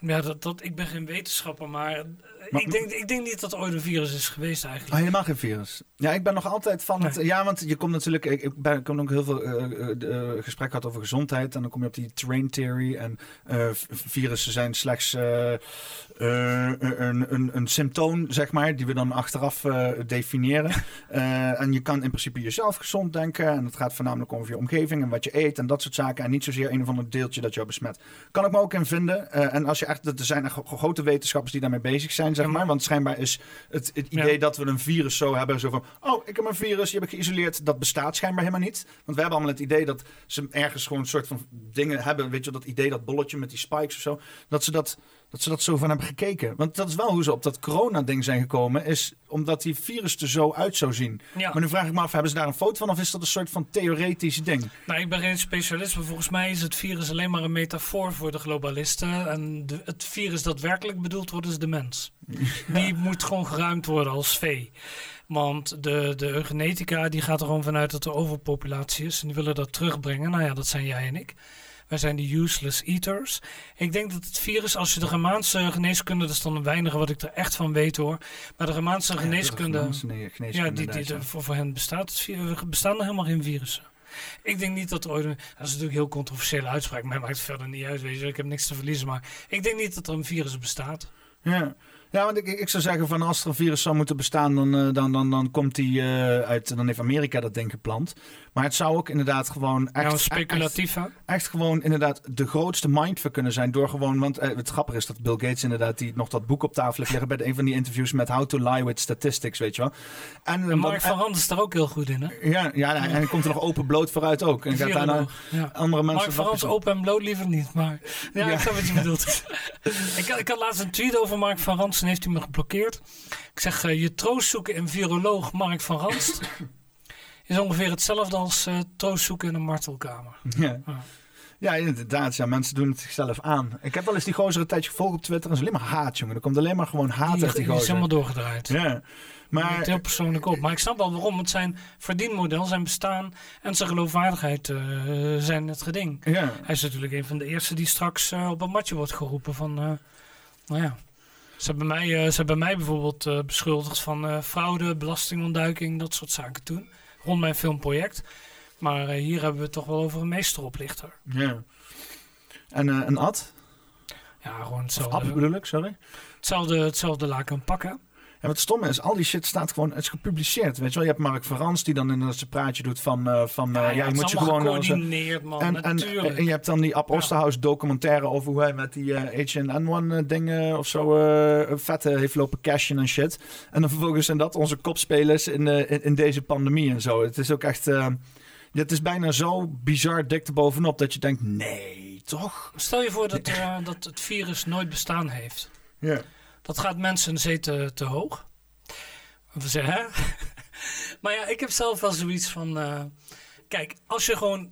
Ja, dat, dat, ik ben geen wetenschapper, maar ik, denk, ik denk niet dat er ooit een virus is geweest eigenlijk. Oh, helemaal geen virus. Ja, ik ben nog altijd van het... Ja, want je komt natuurlijk... Ik, ik, ben, ik heb ook heel veel uh, uh, gesprek gehad over gezondheid. En dan kom je op die train theory. En uh, virussen zijn slechts een, een, een symptoom, zeg maar. Die we dan achteraf definiëren. en je kan in principe jezelf gezond denken. En het gaat voornamelijk over je omgeving en wat je eet. En dat soort zaken. En niet zozeer een of ander deeltje dat jou besmet. Kan ik me ook in vinden. en als je echt... Er zijn echt grote wetenschappers die daarmee bezig zijn zeg maar. Want schijnbaar is het, het idee dat we een virus zo hebben, zo van, oh, ik heb een virus, die heb ik geïsoleerd, dat bestaat schijnbaar helemaal niet. Want we hebben allemaal het idee dat ze ergens gewoon een soort van dingen hebben, weet je, dat idee, dat bolletje met die spikes of zo, dat ze dat dat ze dat zo van hebben gekeken. Want dat is wel hoe ze op dat corona-ding zijn gekomen. Is omdat die virus er zo uit zou zien. Ja. Maar nu vraag ik me af, hebben ze daar een foto van? Of is dat een soort van theoretisch ding? Nou, ik ben geen specialist. Maar volgens mij is het virus alleen maar een metafoor voor de globalisten. En de, het virus dat werkelijk bedoeld wordt is de mens. <laughs> Die moet gewoon geruimd worden als vee. Want de, de eugenetica die gaat er gewoon vanuit dat er overpopulatie is. En die willen dat terugbrengen. Nou ja, dat zijn jij en ik. Wij zijn de useless eaters. Ik denk dat het virus, als je de Germaanse geneeskunde, dat is dan een weinige wat ik er echt van weet hoor. Maar de Germaanse geneeskunde. Ja, geneeskunde ja die, die, voor, voor hen bestaat het virus, bestaan er helemaal geen virussen. Ik denk niet dat er ooit. Een, dat is natuurlijk een heel controversiële uitspraak. Mij maakt het verder niet uit. Weet je, ik heb niks te verliezen. Maar ik denk niet dat er een virus bestaat. Ja. Ja, want ik, ik zou zeggen van als er een virus zou moeten bestaan, dan, uh, dan, dan, dan komt die uh, uit, dan heeft Amerika dat ding geplant. Maar het zou ook inderdaad gewoon echt... Ja, speculatief echt, echt, gewoon inderdaad de grootste mindfuck kunnen zijn door gewoon, want uh, het grappige is dat Bill Gates inderdaad die nog dat boek op tafel heeft liggen bij een van die interviews met How to Lie with Statistics, weet je wel. En, en Mark van Rand is daar ook heel goed in, hè? Ja, ja en hij komt er nog open bloot vooruit ook. En gaat daarna ja. andere mensen... Mark van Rand open en bloot liever niet, maar ja, ja. ik snap wat je bedoelt. <laughs> ik, ik had laatst een tweet over Mark van Rand en heeft hij me geblokkeerd. Ik zeg, uh, je troost zoeken in viroloog Mark van Ranst is ongeveer hetzelfde als uh, troost zoeken in een martelkamer. <laughs> Ja. ja. Ja, inderdaad. Ja, mensen doen het zichzelf aan. Ik heb wel eens die gozer een tijdje gevolgd op Twitter. En is alleen maar haat, jongen. Er komt alleen maar gewoon haat uit die gozer. Die is helemaal doorgedraaid. Ja. Maar, het heel persoonlijk op. Maar ik snap wel waarom. Het zijn verdienmodel, zijn bestaan en zijn geloofwaardigheid uh, zijn het geding. Ja. Hij is natuurlijk een van de eerste die straks uh, op een matje wordt geroepen van... Nou ja, ze hebben mij, ze hebben mij bijvoorbeeld beschuldigd van fraude, belastingontduiking, dat soort zaken toen. Rond mijn filmproject. Maar hier hebben we het toch wel over een meesteroplichter. Ja. En een ad? Ja, gewoon hetzelfde. Of bedoel ik, sorry? Hetzelfde, hetzelfde laken pakken. En wat stomme is, al die shit staat gewoon, het is gepubliceerd. Weet je wel, je hebt Mark Verans die dan in zijn praatje doet van, uh, van ja, uh, ja, je moet je gewoon... Gecoördineerd, man, en, en, en, je hebt dan die Ab Osterhaus documentaire over hoe hij met die uh, H&N1 dingen of zo vette heeft lopen cashen en shit. En dan vervolgens zijn dat onze kopspelers in, in, in, deze pandemie en zo. Het is ook echt... het is bijna zo bizar dik erbovenop dat je denkt, nee, toch? Stel je voor dat, dat het virus nooit bestaan heeft. Ja. Dat gaat mensen een zee te, te hoog. We zeggen, hè? <laughs> maar ja, ik heb zelf wel zoiets van... Uh, kijk, als je gewoon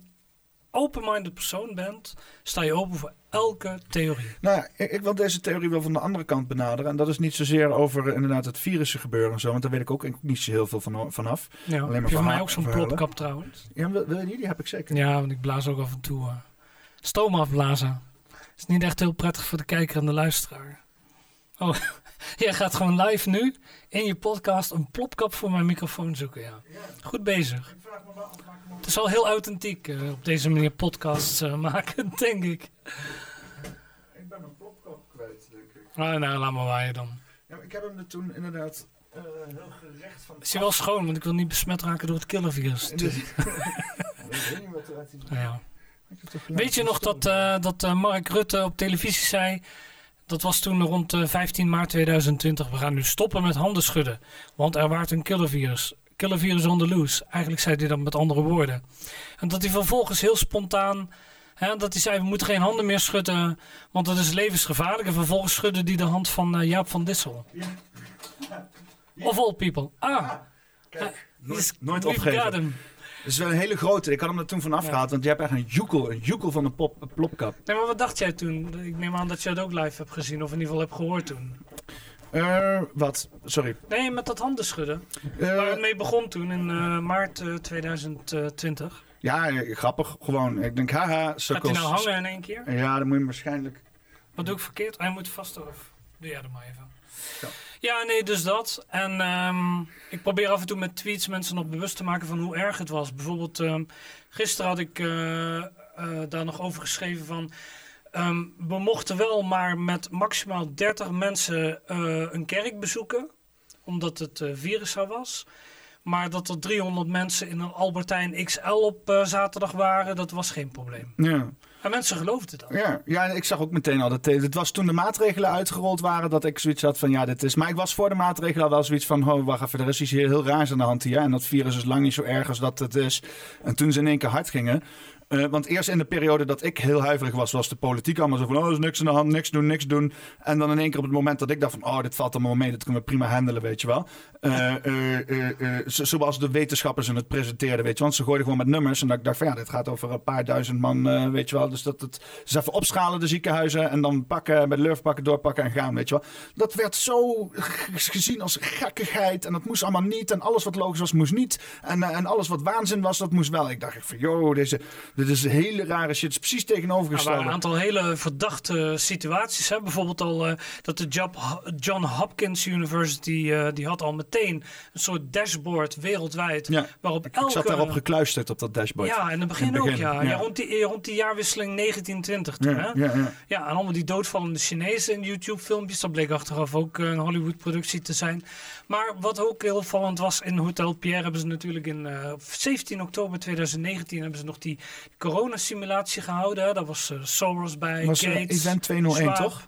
open-minded persoon bent... sta je open voor elke theorie. Nou ik, ik, wil deze theorie wel van de andere kant benaderen. En dat is niet zozeer over inderdaad het virussen gebeuren en zo. Want daar weet ik ook niet zo heel veel van, vanaf. Ja, Alleen maar van mij ook zo'n plopkap trouwens. Ja, wil, wil, je die? Die heb ik zeker. Ja, want ik blaas ook af en toe... Uh, stoom afblazen. is niet echt heel prettig voor de kijker en de luisteraar. Oh, <laughs> jij gaat gewoon live nu in je podcast een plopkap voor mijn microfoon zoeken. Ja. Goed bezig. Het is al heel authentiek uh, op deze manier podcasts uh, <laughs> maken, denk ik. Ik ben een plopkap kwijt, denk ik. Ah, nou, laat maar waaien dan. Ja, ik heb hem er toen inderdaad uh, heel gerecht van. Is hij wel schoon, want ik wil niet besmet raken door het killervirus. <laughs> ik weet niet wat ja. Weet je nog dat, dat Mark Rutte op televisie zei dat was toen rond 15 eh, maart 2020. We gaan nu stoppen met handen schudden. Want er waart een killervirus. Killervirus on the loose. Eigenlijk zei hij dat met andere woorden. En dat hij vervolgens heel spontaan... Hè, dat hij zei, we moeten geen handen meer schudden, want dat is levensgevaarlijk. En vervolgens schudde hij de hand van uh, Jaap van Dissel. Ja. Of all people. Ah, Kijk, nooit, nooit opgeven. Is wel een hele grote. Ik had hem er toen van afgehaald, want je hebt echt een joekel, een joekel van een, pop, een plopkap. Nee, maar wat dacht jij toen? Ik neem aan dat je het ook live hebt gezien, of in ieder geval hebt gehoord toen. Uh, wat? Sorry. Nee, met dat handen schudden. Uh, Waar het mee begon toen in uh, maart 2020. Ja, grappig. Gewoon. Ik denk, haha, sukkels. Gaat hij nou hangen in één keer? Ja, dan moet je waarschijnlijk... Wat doe ik verkeerd? Hij moet vast eraf. Doe jij er maar even. Ja. Ja, nee, dus dat. En um, ik probeer af en toe met tweets mensen nog bewust te maken van hoe erg het was. Bijvoorbeeld, um, gisteren had ik uh, uh, daar nog over geschreven van... Um, we mochten wel maar met maximaal 30 mensen uh, een kerk bezoeken. Omdat het virus er was. Maar dat er 300 mensen in een Albertijn XL op zaterdag waren, dat was geen probleem. Ja. En mensen geloofden dat. Ja, ja, ik zag ook meteen al dat het was toen de maatregelen uitgerold waren dat ik zoiets had van ja, dit is. Maar ik was voor de maatregelen wel zoiets van, oh, wacht even, er is iets heel raars aan de hand hier. En dat virus is lang niet zo erg als dat het is. En toen ze in één keer hard gingen, uh, want eerst in de periode dat ik heel huiverig was, was de politiek allemaal zo van: oh, er is niks aan de hand, niks doen, niks doen. En dan in één keer op het moment dat ik dacht van: oh, dit valt allemaal mee, dat kunnen we prima handelen, weet je wel. Uh, uh, zoals de wetenschappers het presenteerden, weet je, want ze gooiden gewoon met nummers. En dat ik dacht van ja, dit gaat over een paar duizend man, weet je wel. Dus dat het ze even opschalen de ziekenhuizen en dan pakken, met lurf pakken, doorpakken en gaan, weet je wel. Dat werd zo gezien als gekkigheid en dat moest allemaal niet. En alles wat logisch was, moest niet. En, en alles wat waanzin was, dat moest wel. Ik dacht van: joh, deze Dit is hele rare shit. Het is precies Er tegenovergestelde. waren een aantal hele verdachte situaties. Hè? Bijvoorbeeld al eh, dat de John Hopkins University, eh, die had al meteen een soort dashboard wereldwijd. Ja, waarop ik, elke... ik zat daarop gekluisterd op dat dashboard. Ja, in het begin, In het begin, ook, ja. ja. ja. rond, die, rond die jaarwisseling 1920 toen, ja, hè? ja, ja. Ja, en allemaal die doodvallende Chinezen in YouTube-filmpjes. Dat bleek achteraf ook eh, een Hollywood-productie te zijn. Maar wat ook heel opvallend was, in Hotel Pierre hebben ze natuurlijk in eh, 17 oktober 2019 hebben ze nog die coronasimulatie gehouden. Hè. Daar was eh, Soros bij, Was eh, Gates. event 201, Schwab. toch?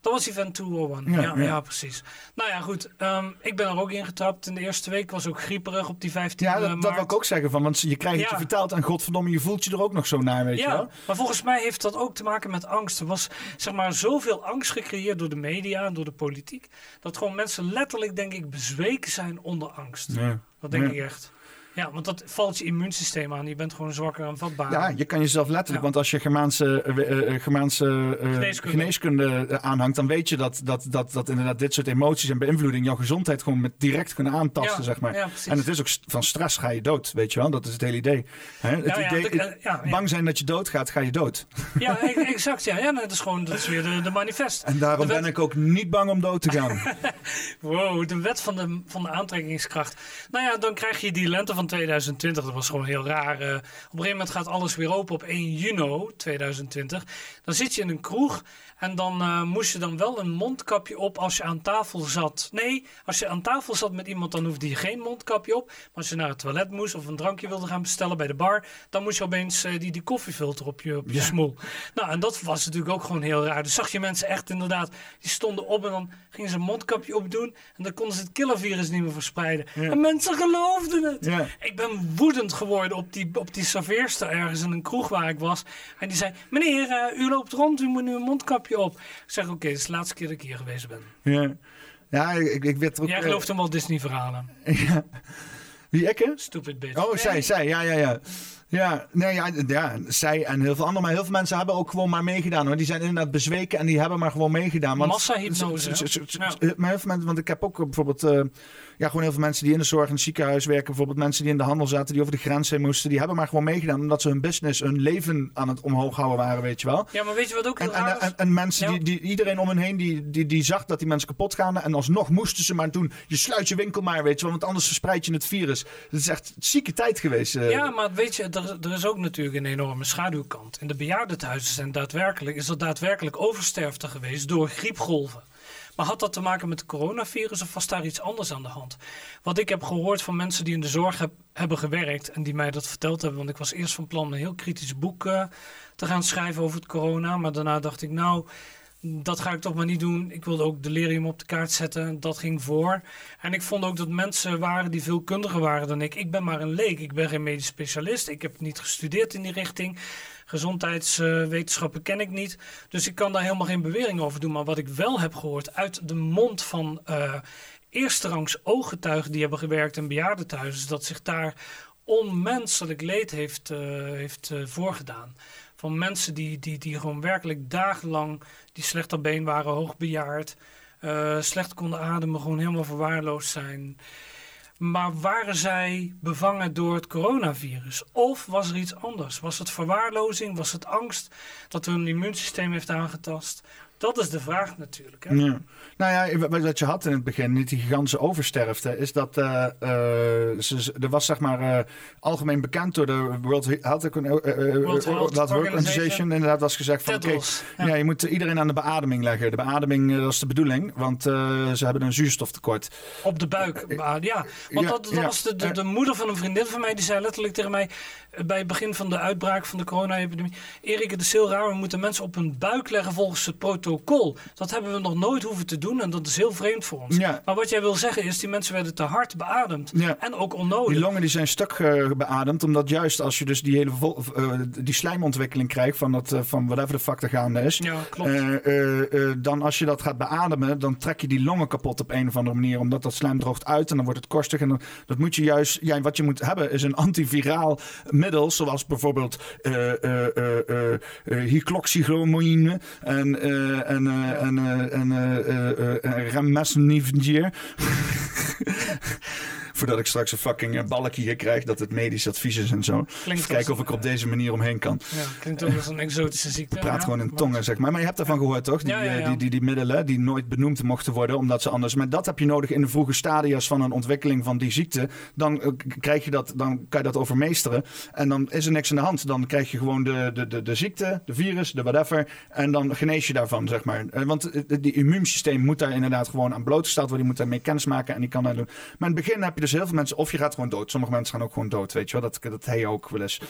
Dat was event 201. Ja, Ja, ja. ja. precies. Nou ja, goed. ehm, ik ben er ook ingetrapt. In de eerste week was ook grieperig op die 15 Ja, dat, maart. dat wil ik ook zeggen. Van, want je krijgt het je verteld en godverdomme, je voelt je er ook nog zo naar, weet je Ja, wel? maar volgens mij heeft dat ook te maken met angst. Er was zeg maar zoveel angst gecreëerd door de media en door de politiek. Dat gewoon mensen letterlijk, denk ik, bezweken zijn onder angst. Dat denk ik echt. Ja, want dat valt je immuunsysteem aan. Je bent gewoon zwakker en vatbaar. Ja, je kan jezelf letterlijk, Ja. want als je Germaanse, eh, eh, eh, Germaanse eh, Geneeskunde. geneeskunde aanhangt, dan weet je dat, dat, dat, dat inderdaad dit soort emoties en beïnvloeding jouw gezondheid gewoon met direct kunnen aantasten, Ja, zeg maar. ja, en het is ook van stress ga je dood, weet je wel? Dat is het hele idee. Hè? Het idee dat-. Bang zijn dat je doodgaat, ga je dood. Ja, e- exact. Ja, ja dat is gewoon dat is weer de, de manifest. En daarom wet- ben ik ook niet bang om dood te gaan. <laughs> Wow, de wet van de, van de aantrekkingskracht. Nou ja, dan krijg je die lente van 2020. Dat was gewoon heel raar. eh. op een gegeven moment gaat alles weer open op 1 juni 2020. Dan zit je in een kroeg en dan eh, moest je dan wel een mondkapje op als je aan tafel zat. Nee, als je aan tafel zat met iemand, dan hoefde je geen mondkapje op. Maar als je naar het toilet moest of een drankje wilde gaan bestellen bij de bar, dan moest je opeens eh, die, die koffiefilter op je, op je Ja. smoel. Nou, en dat was natuurlijk ook gewoon heel raar. Dus zag je mensen echt inderdaad, die stonden op en dan gingen ze een mondkapje opdoen. En dan konden ze het killervirus niet meer verspreiden. Ja. En mensen geloofden het. Ja. Ik ben woedend geworden op die, op die serveerster ergens in een kroeg waar ik was. En die zei, meneer, eh, u loopt rond, u moet nu een mondkapje op. Ik zeg, oké, dit is de laatste keer dat ik hier geweest ben. ja, ja ik, ik er ook... Jij eh, gelooft hem wel Disney-verhalen. <laughs> ja. Wie, ik? hè? Stupid bitch. Oh, Nee. zij, zij, ja, ja, ja. Ja, nee, ja, ja, zij en heel veel anderen. Maar heel veel mensen hebben ook gewoon maar meegedaan hoor. Die zijn inderdaad bezweken en die hebben maar gewoon meegedaan. Massahypnose, Ja. Maar heel veel mensen, want ik heb ook bijvoorbeeld, eh, ja, gewoon heel veel mensen die in de zorg en het ziekenhuis werken. Bijvoorbeeld mensen die in de handel zaten, die over de grens heen moesten. Die hebben maar gewoon meegedaan omdat ze hun business, hun leven aan het omhoog houden waren, weet je wel. Ja, maar weet je wat ook heel En, raar en, was? en, en mensen, Ja. die, die, iedereen om hen heen, die, die, die zag dat die mensen kapot gaan. En alsnog moesten ze maar doen. Je sluit je winkel maar, weet je wel. Want anders verspreid je het virus. Het is echt een zieke tijd geweest. eh. Ja, maar weet je, er, er is ook natuurlijk een enorme schaduwkant. In de bejaardentehuizen zijn daadwerkelijk, is er daadwerkelijk oversterfte geweest door griepgolven. Maar had dat te maken met het coronavirus of was daar iets anders aan de hand? Wat ik heb gehoord van mensen die in de zorg heb- hebben gewerkt en die mij dat verteld hebben, want ik was eerst van plan een heel kritisch boek eh, te gaan schrijven over het corona, maar daarna dacht ik, nou, dat ga ik toch maar niet doen. Ik wilde ook delirium op de kaart zetten. Dat ging voor. En ik vond ook dat mensen waren die veel kundiger waren dan ik. Ik ben maar een leek. Ik ben geen medisch specialist. Ik heb niet gestudeerd in die richting. Gezondheidswetenschappen ken ik niet. Dus ik kan daar helemaal geen bewering over doen. Maar wat ik wel heb gehoord uit de mond van eh eerste ooggetuigen die hebben gewerkt in bejaardentehuizen, dat zich daar onmenselijk leed heeft, eh, heeft eh, voorgedaan. Van mensen die, die, die gewoon werkelijk dagenlang, die slecht op been waren, hoogbejaard, eh slecht konden ademen, gewoon helemaal verwaarloosd zijn. Maar waren zij bevangen door het coronavirus? Of was er iets anders? Was het verwaarlozing? Was het angst dat hun immuunsysteem heeft aangetast? Dat is de vraag natuurlijk. Hè? Ja. Nou ja, wat je had in het begin, niet die gigantische oversterfte, is dat eh, ze, ze- er was zeg maar eh, algemeen bekend door de World Health, World Health Organization. Organization, inderdaad was gezegd van oké, ja. ja. je moet iedereen aan de beademing leggen. De beademing, dat is de bedoeling, want ze hebben een zuurstoftekort. Op de buik. Ja, want dat, was de, de, de moeder van een vriendin van mij. Die zei letterlijk tegen mij bij het begin van de uitbraak van de corona-epidemie. Erik, het is heel raar. We moeten mensen op hun buik leggen volgens het protocol. Dat hebben we nog nooit hoeven te doen. En dat is heel vreemd voor ons. Ja. Maar wat jij wil zeggen is, die mensen werden te hard beademd. Ja. En ook onnodig. Die longen die zijn stuk eh, beademd, omdat juist als je dus die hele eh, die slijmontwikkeling krijgt van, dat, eh, van whatever de fuck er gaande is, Ja, klopt. Dan als je dat gaat beademen, dan trek je die longen kapot op een of andere manier. Omdat dat slijm droogt uit en dan wordt het korstig. En dan, dat moet je juist, ja, wat je moet hebben is een antiviraal middel. Zoals bijvoorbeeld eh, hydroxychloroquine en, en, en, en Voordat ik straks een fucking eh, balkje hier krijg dat het medisch advies is en zo. Klinkt Even als kijken of ik op deze manier omheen kan. Ja, klinkt ook als een exotische ziekte. Ik praat ja. gewoon in tongen, zeg maar. Maar je hebt daarvan gehoord, toch? Die, Ja, eh, Die, die, die middelen die nooit benoemd mochten worden, omdat ze anders... Maar dat heb je nodig in de vroege stadia's van een ontwikkeling van die ziekte. Dan, eh, krijg je dat, dan kan je dat overmeesteren. En dan is er niks aan de hand. Dan krijg je gewoon de, de, de, de ziekte, de virus, de whatever. En dan genees je daarvan, zeg maar. Want het die immuunsysteem moet daar inderdaad gewoon aan blootgesteld worden. Die moet daarmee kennis maken en die kan dat doen. Maar in het begin heb je dus heel veel mensen... Of je gaat gewoon dood. Sommige mensen gaan ook gewoon dood, weet je wel. Dat, dat ook wel eens.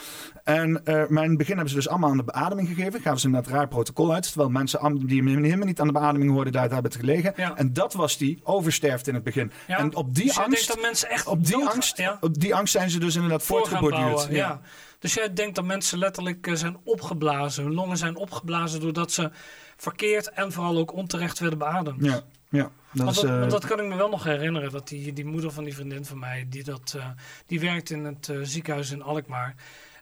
En, eh, maar in het begin hebben ze dus allemaal aan de beademing gegeven. Gaven ze een raar protocol uit. Terwijl mensen die helemaal niet aan de beademing hoorden, daar hebben het gelegen. Ja. En dat was die oversterfte in het begin. Ja, En op die dus angst... dat mensen echt Op die, dood- angst, ja, op die angst zijn ze dus inderdaad voortgeborduurd. Ja. Dus jij denkt dat mensen letterlijk eh, zijn opgeblazen. Hun longen zijn opgeblazen doordat ze verkeerd en vooral ook onterecht werden beademd. Ja, ja. Dat Want is, dat, eh, want dat kan ik me wel nog herinneren. Dat die, die moeder van die vriendin van mij, die, dat, eh, die werkt in het eh, ziekenhuis in Alkmaar.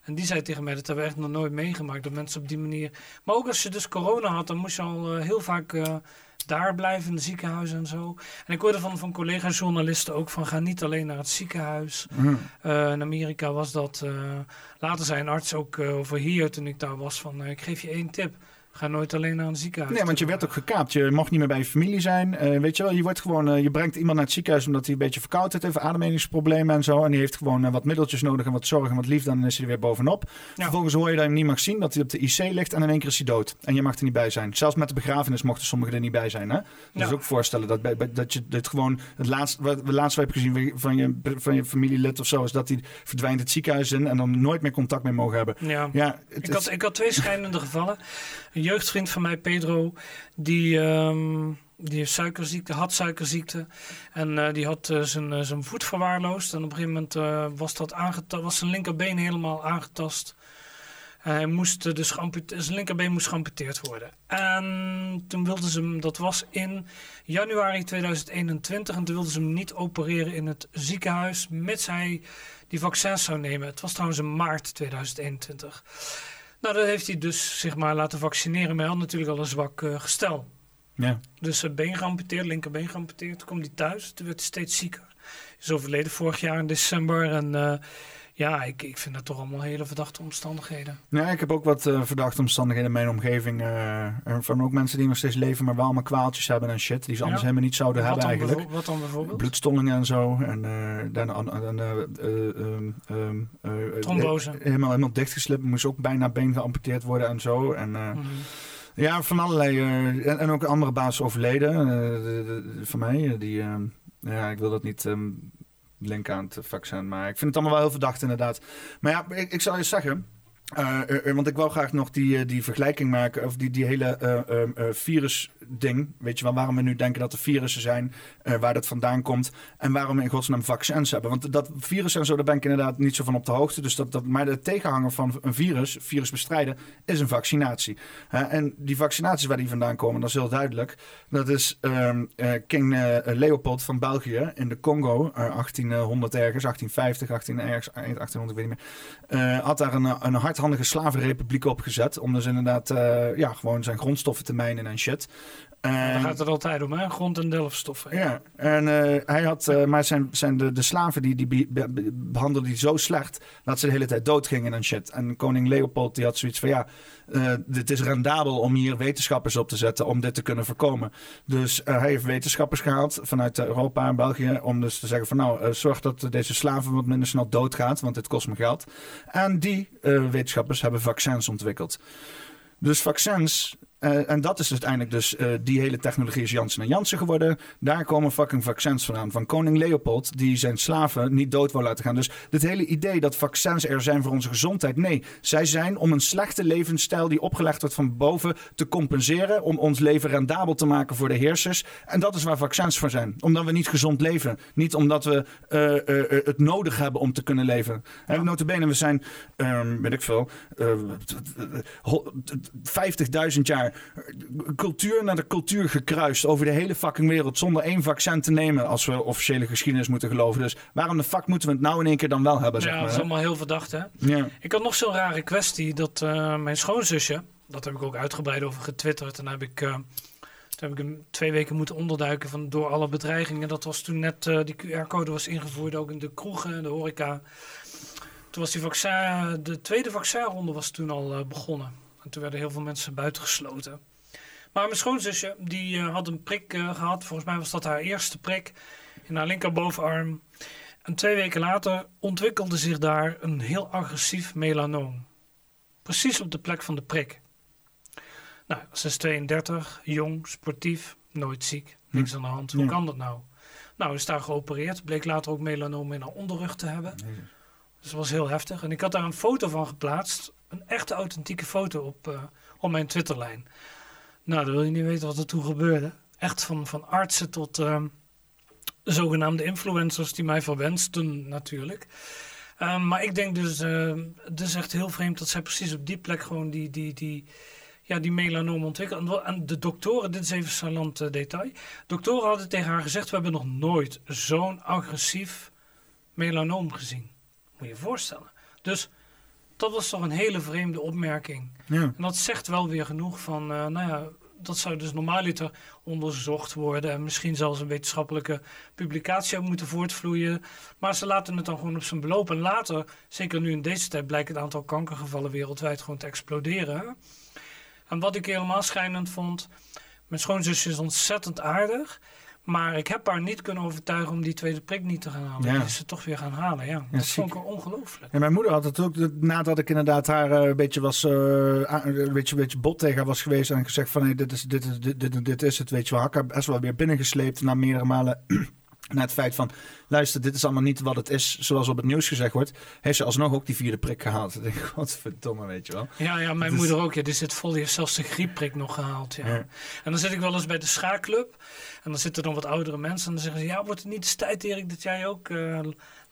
En die zei tegen mij, dat hebben we echt nog nooit meegemaakt. Dat mensen op die manier... Maar ook als je dus corona had, dan moest je al heel vaak daar blijven in het ziekenhuis en zo. En ik hoorde van, van collega-journalisten ook van, ga niet alleen naar het ziekenhuis. Eh, in Amerika was dat... eh, later zei een arts ook over hier, toen ik daar was, van... ik geef je één tip. Ga nooit alleen naar een ziekenhuis. Nee, want je werd ook gekaapt. Je mocht niet meer bij je familie zijn. Eh, weet je wel, je wordt gewoon, eh, je brengt iemand naar het ziekenhuis omdat hij een beetje verkoudheid heeft, ademingsproblemen en zo. En die heeft gewoon eh, wat middeltjes nodig en wat zorg en wat liefde. En dan is hij er weer bovenop. Vervolgens hoor je dat je hem niet mag zien, dat hij op de IC ligt en in één keer is hij dood. En je mag er niet bij zijn. Zelfs met de begrafenis mochten sommigen er niet bij zijn. Hè? Dus Ja. ook voorstellen dat, bij, bij- dat je dit gewoon, het laatste, wat we laatst hebben gezien van je, van je familielid of zo, is dat hij verdwijnt het ziekenhuis in en dan nooit meer contact mee mogen hebben. Ja. Ja, het, Ik had, ik had twee schijnende gevallen. <laughs> Jeugdvriend van mij, Pedro, die, ehm, die suikerziekte, had suikerziekte. En eh, die had eh, zijn, eh, zijn voet verwaarloosd. En op een gegeven moment was, dat aangeta- was zijn linkerbeen helemaal aangetast. Hij moest dus zijn linkerbeen moest geamputeerd worden. En toen wilden ze hem, dat was in januari 2021, en toen wilden ze hem niet opereren in het ziekenhuis, mits hij die vaccins zou nemen. Het was trouwens in maart 2021. Nou, dat heeft hij dus zich maar laten vaccineren, maar hij had natuurlijk al een zwak eh, gestel. ja. Dus zijn been geamputeerd, linkerbeen geamputeerd. Toen kwam hij thuis, toen werd hij steeds zieker. Hij is overleden vorig jaar in december. En eh, ja, ik, ik vind dat toch allemaal hele verdachte omstandigheden. Ja, ik heb ook wat eh, verdachte omstandigheden in mijn omgeving. eh, van ook mensen die nog steeds leven, maar wel allemaal kwaaltjes hebben en shit. Die ze anders Ja. helemaal niet zouden Wat hebben eigenlijk. wat dan bijvoorbeeld? Bloedstollingen en zo. En eh, dan, eh, eh, ehm, ehm, eh, Trombose. eh, helemaal, helemaal dichtgeslipt. Moest ook bijna been geamputeerd worden en zo. En, Mhm. ja, van allerlei. en, en ook andere baas overleden. de- de- de- van mij. Die, ehm, ja, ik wil dat niet linken aan het vaccin. Maar ik vind het allemaal wel heel verdacht inderdaad. Maar ja, ik, ik zal je zeggen. Eh, eh, eh, want ik wou graag nog die, die vergelijking maken, of die, die hele virus-ding. Weet je wel, waarom we nu denken dat er virussen zijn, waar dat vandaan komt. En waarom we in godsnaam vaccins hebben. Want dat virus en zo, daar ben ik inderdaad niet zo van op de hoogte. Dus dat, dat, maar de tegenhanger van een virus, virus bestrijden, is een vaccinatie. En die vaccinaties waar die vandaan komen, dat is heel duidelijk. Dat is ehm, eh, King Leopold van België in de Congo, eh, 1800 ergens, 1850, 18 ergens, eh, 1800, ik weet niet meer. Eh, had daar een, een hardhandige slavenrepubliek opgezet. Om dus inderdaad eh, ja, gewoon zijn grondstoffen te mijnen en shit. Daar En- gaat het altijd om, hè? Grond- en delfstoffen. ja, en eh, hij had, eh, maar zijn, zijn de, de slaven die, die be- be- behandelden die zo slecht dat ze de hele tijd doodgingen en shit. En koning Leopold die had zoiets van ja, eh het is rendabel om hier wetenschappers op te zetten om dit te kunnen voorkomen. Dus hij heeft wetenschappers gehaald vanuit Europa en België om dus te zeggen van nou, zorg dat deze slaven wat minder snel doodgaat, want dit kost me geld. En die wetenschappers hebben vaccins ontwikkeld. Dus vaccins, eh, en dat is uiteindelijk dus, eh, die hele technologie is Janssen en Janssen geworden. Daar komen fucking vaccins vandaan. Van koning Leopold, die zijn slaven niet dood wil laten gaan. Dus dit hele idee dat vaccins er zijn voor onze gezondheid. Nee, zij zijn om een slechte levensstijl die opgelegd wordt van boven te compenseren. Om ons leven rendabel te maken voor de heersers. En dat is waar vaccins voor zijn. Omdat we niet gezond leven. Niet omdat we eh, het nodig hebben om te kunnen leven. En notabene, we zijn, ehm, weet ik veel, eh, ho- 50.000 jaar cultuur naar de cultuur gekruist over de hele fucking wereld zonder één vaccin te nemen als we officiële geschiedenis moeten geloven. Dus waarom de fuck moeten we het nou in één keer dan wel hebben, zeg Ja, maar. dat is allemaal heel verdacht, hè? Ja. Ik had nog zo'n rare kwestie dat eh, mijn schoonzusje, dat heb ik ook uitgebreid over getwitterd. En heb ik eh, Toen heb ik hem twee weken moeten onderduiken van, door alle bedreigingen. Dat was toen net uh, die QR-code was ingevoerd, ook in de kroegen en de horeca. Toen was die vaccin, de tweede vaccinronde was toen al uh, begonnen. En toen werden heel veel mensen buitengesloten. Maar mijn schoonzusje, die uh, had een prik gehad. Volgens mij was dat haar eerste prik in haar linkerbovenarm. En twee weken later ontwikkelde zich daar een heel agressief melanoom. Precies op de plek van de prik. Nou, ze is 32, jong, sportief, nooit ziek, niks hm. aan de hand. Hoe kan dat nou? Nou, is daar geopereerd. Bleek later ook melanoom in haar onderrug te hebben. Dat was heel heftig. En ik had daar een foto van geplaatst. Een echte authentieke foto op, uh, op mijn Twitterlijn. Nou, dan wil je niet weten wat er toen gebeurde. Echt van, van artsen tot uh, zogenaamde influencers die mij verwensten natuurlijk. Um, maar ik denk dus, uh, het is echt heel vreemd dat zij precies op die plek gewoon die, die, die, ja, die melanoom ontwikkelen. En de doktoren, dit is even salant uh, detail. Doktoren hadden tegen haar gezegd: We hebben nog nooit zo'n agressief melanoom gezien. Moet je je voorstellen. Dus dat was toch een hele vreemde opmerking. Ja. En dat zegt wel weer genoeg van, uh, nou ja, dat zou dus normaaliter onderzocht worden en misschien zelfs een wetenschappelijke publicatie moeten voortvloeien. Maar ze laten het dan gewoon op zijn beloop. En later, zeker nu in deze tijd, blijkt het aantal kankergevallen wereldwijd gewoon te exploderen. En wat ik helemaal schijnend vond, mijn schoonzusje is ontzettend aardig. Maar ik heb haar niet kunnen overtuigen om die tweede prik niet te gaan halen. Ja. Die is ze toch weer gaan halen, ja. dat vond ik ongelooflijk. En mijn moeder had het ook, nadat ik inderdaad haar uh, een beetje was, uh, een, beetje, een beetje bot tegen haar was geweest. En gezegd van, hey, dit, is, dit, is, dit, dit, dit is het, weet je wel. Had ik haar best wel weer binnengesleept na meerdere malen naar het feit van, luister, dit is allemaal niet wat het is zoals op het nieuws gezegd wordt. Heeft ze alsnog ook die vierde prik gehaald. <laughs> Ik denk, godverdomme, weet je wel. Ja, ja mijn moeder ook. Ja, die zit vol, die heeft zelfs de griepprik nog gehaald. Ja. En dan zit ik wel eens bij de schaakclub. En dan zitten er dan wat oudere mensen. En dan zeggen ze, ja, wordt het niet eens tijd, Erik, dat jij ook uh,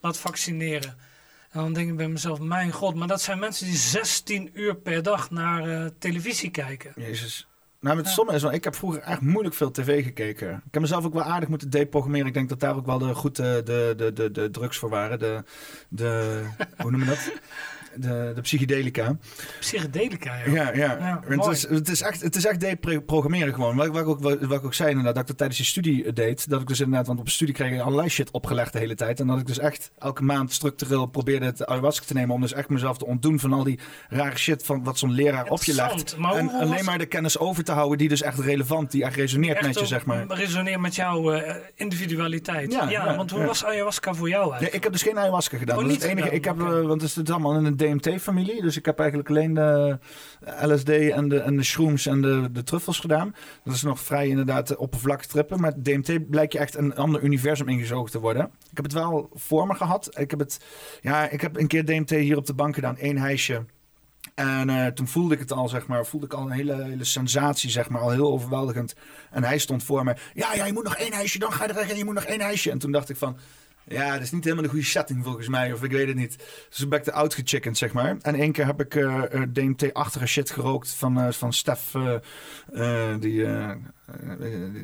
laat vaccineren? En dan denk ik bij mezelf, mijn god, maar dat zijn mensen die 16 uur per dag naar uh, televisie kijken. Jezus. Nou, met ja. is wel, ik heb vroeger echt moeilijk veel tv gekeken. Ik heb mezelf ook wel aardig moeten deprogrammeren. Ik denk dat daar ook wel de, goed de, de, de, de, drugs voor waren. De, de, <laughs> hoe noem je dat? De, de psychedelica. Psychedelica, ja. Ja, ja. het, is, het, is echt, het is echt deprogrammeren gewoon. Wat, wat, ik ook, wat, wat ik ook zei inderdaad, dat ik dat tijdens je studie deed. Dat ik dus inderdaad, want op studie kreeg ik allerlei shit opgelegd de hele tijd. En dat ik dus echt elke maand structureel probeerde het ayahuasca te nemen. Om dus echt mezelf te ontdoen van al die rare shit van wat zo'n leraar op je legt. Maar en alleen maar de kennis over te houden die dus echt relevant, die echt resoneert met je, zeg maar. Resoneert met jouw uh, individualiteit. Ja, ja, want hoe was ayahuasca voor jou eigenlijk? ik heb dus geen ayahuasca gedaan. Oh, dat is het enige. Ik heb, uh, want het is allemaal in een DMT-familie. Dus ik heb eigenlijk alleen de LSD en de, en de shrooms en de, de truffels gedaan. Dat is nog vrij inderdaad oppervlakkig trippen. Maar DMT blijkt je echt een ander universum ingezogen te worden. Ik heb het wel voor me gehad. Ik heb, het, ja, ik heb een keer DMT hier op de bank gedaan. één hijsje. En uh, toen voelde ik het al, zeg maar, voelde ik al een hele, hele sensatie, zeg maar, al heel overweldigend. En hij stond voor me, ja, ja, je moet nog één ijsje, dan ga je er en je moet nog één ijsje. En toen dacht ik van, ja, dat is niet helemaal de goede setting volgens mij. Of ik weet het niet. Dus ik ben de gechickend, zeg maar. En één keer heb ik uh, eh, eh, DMT-achtige shit gerookt van, uh, van Stef. Uh, die,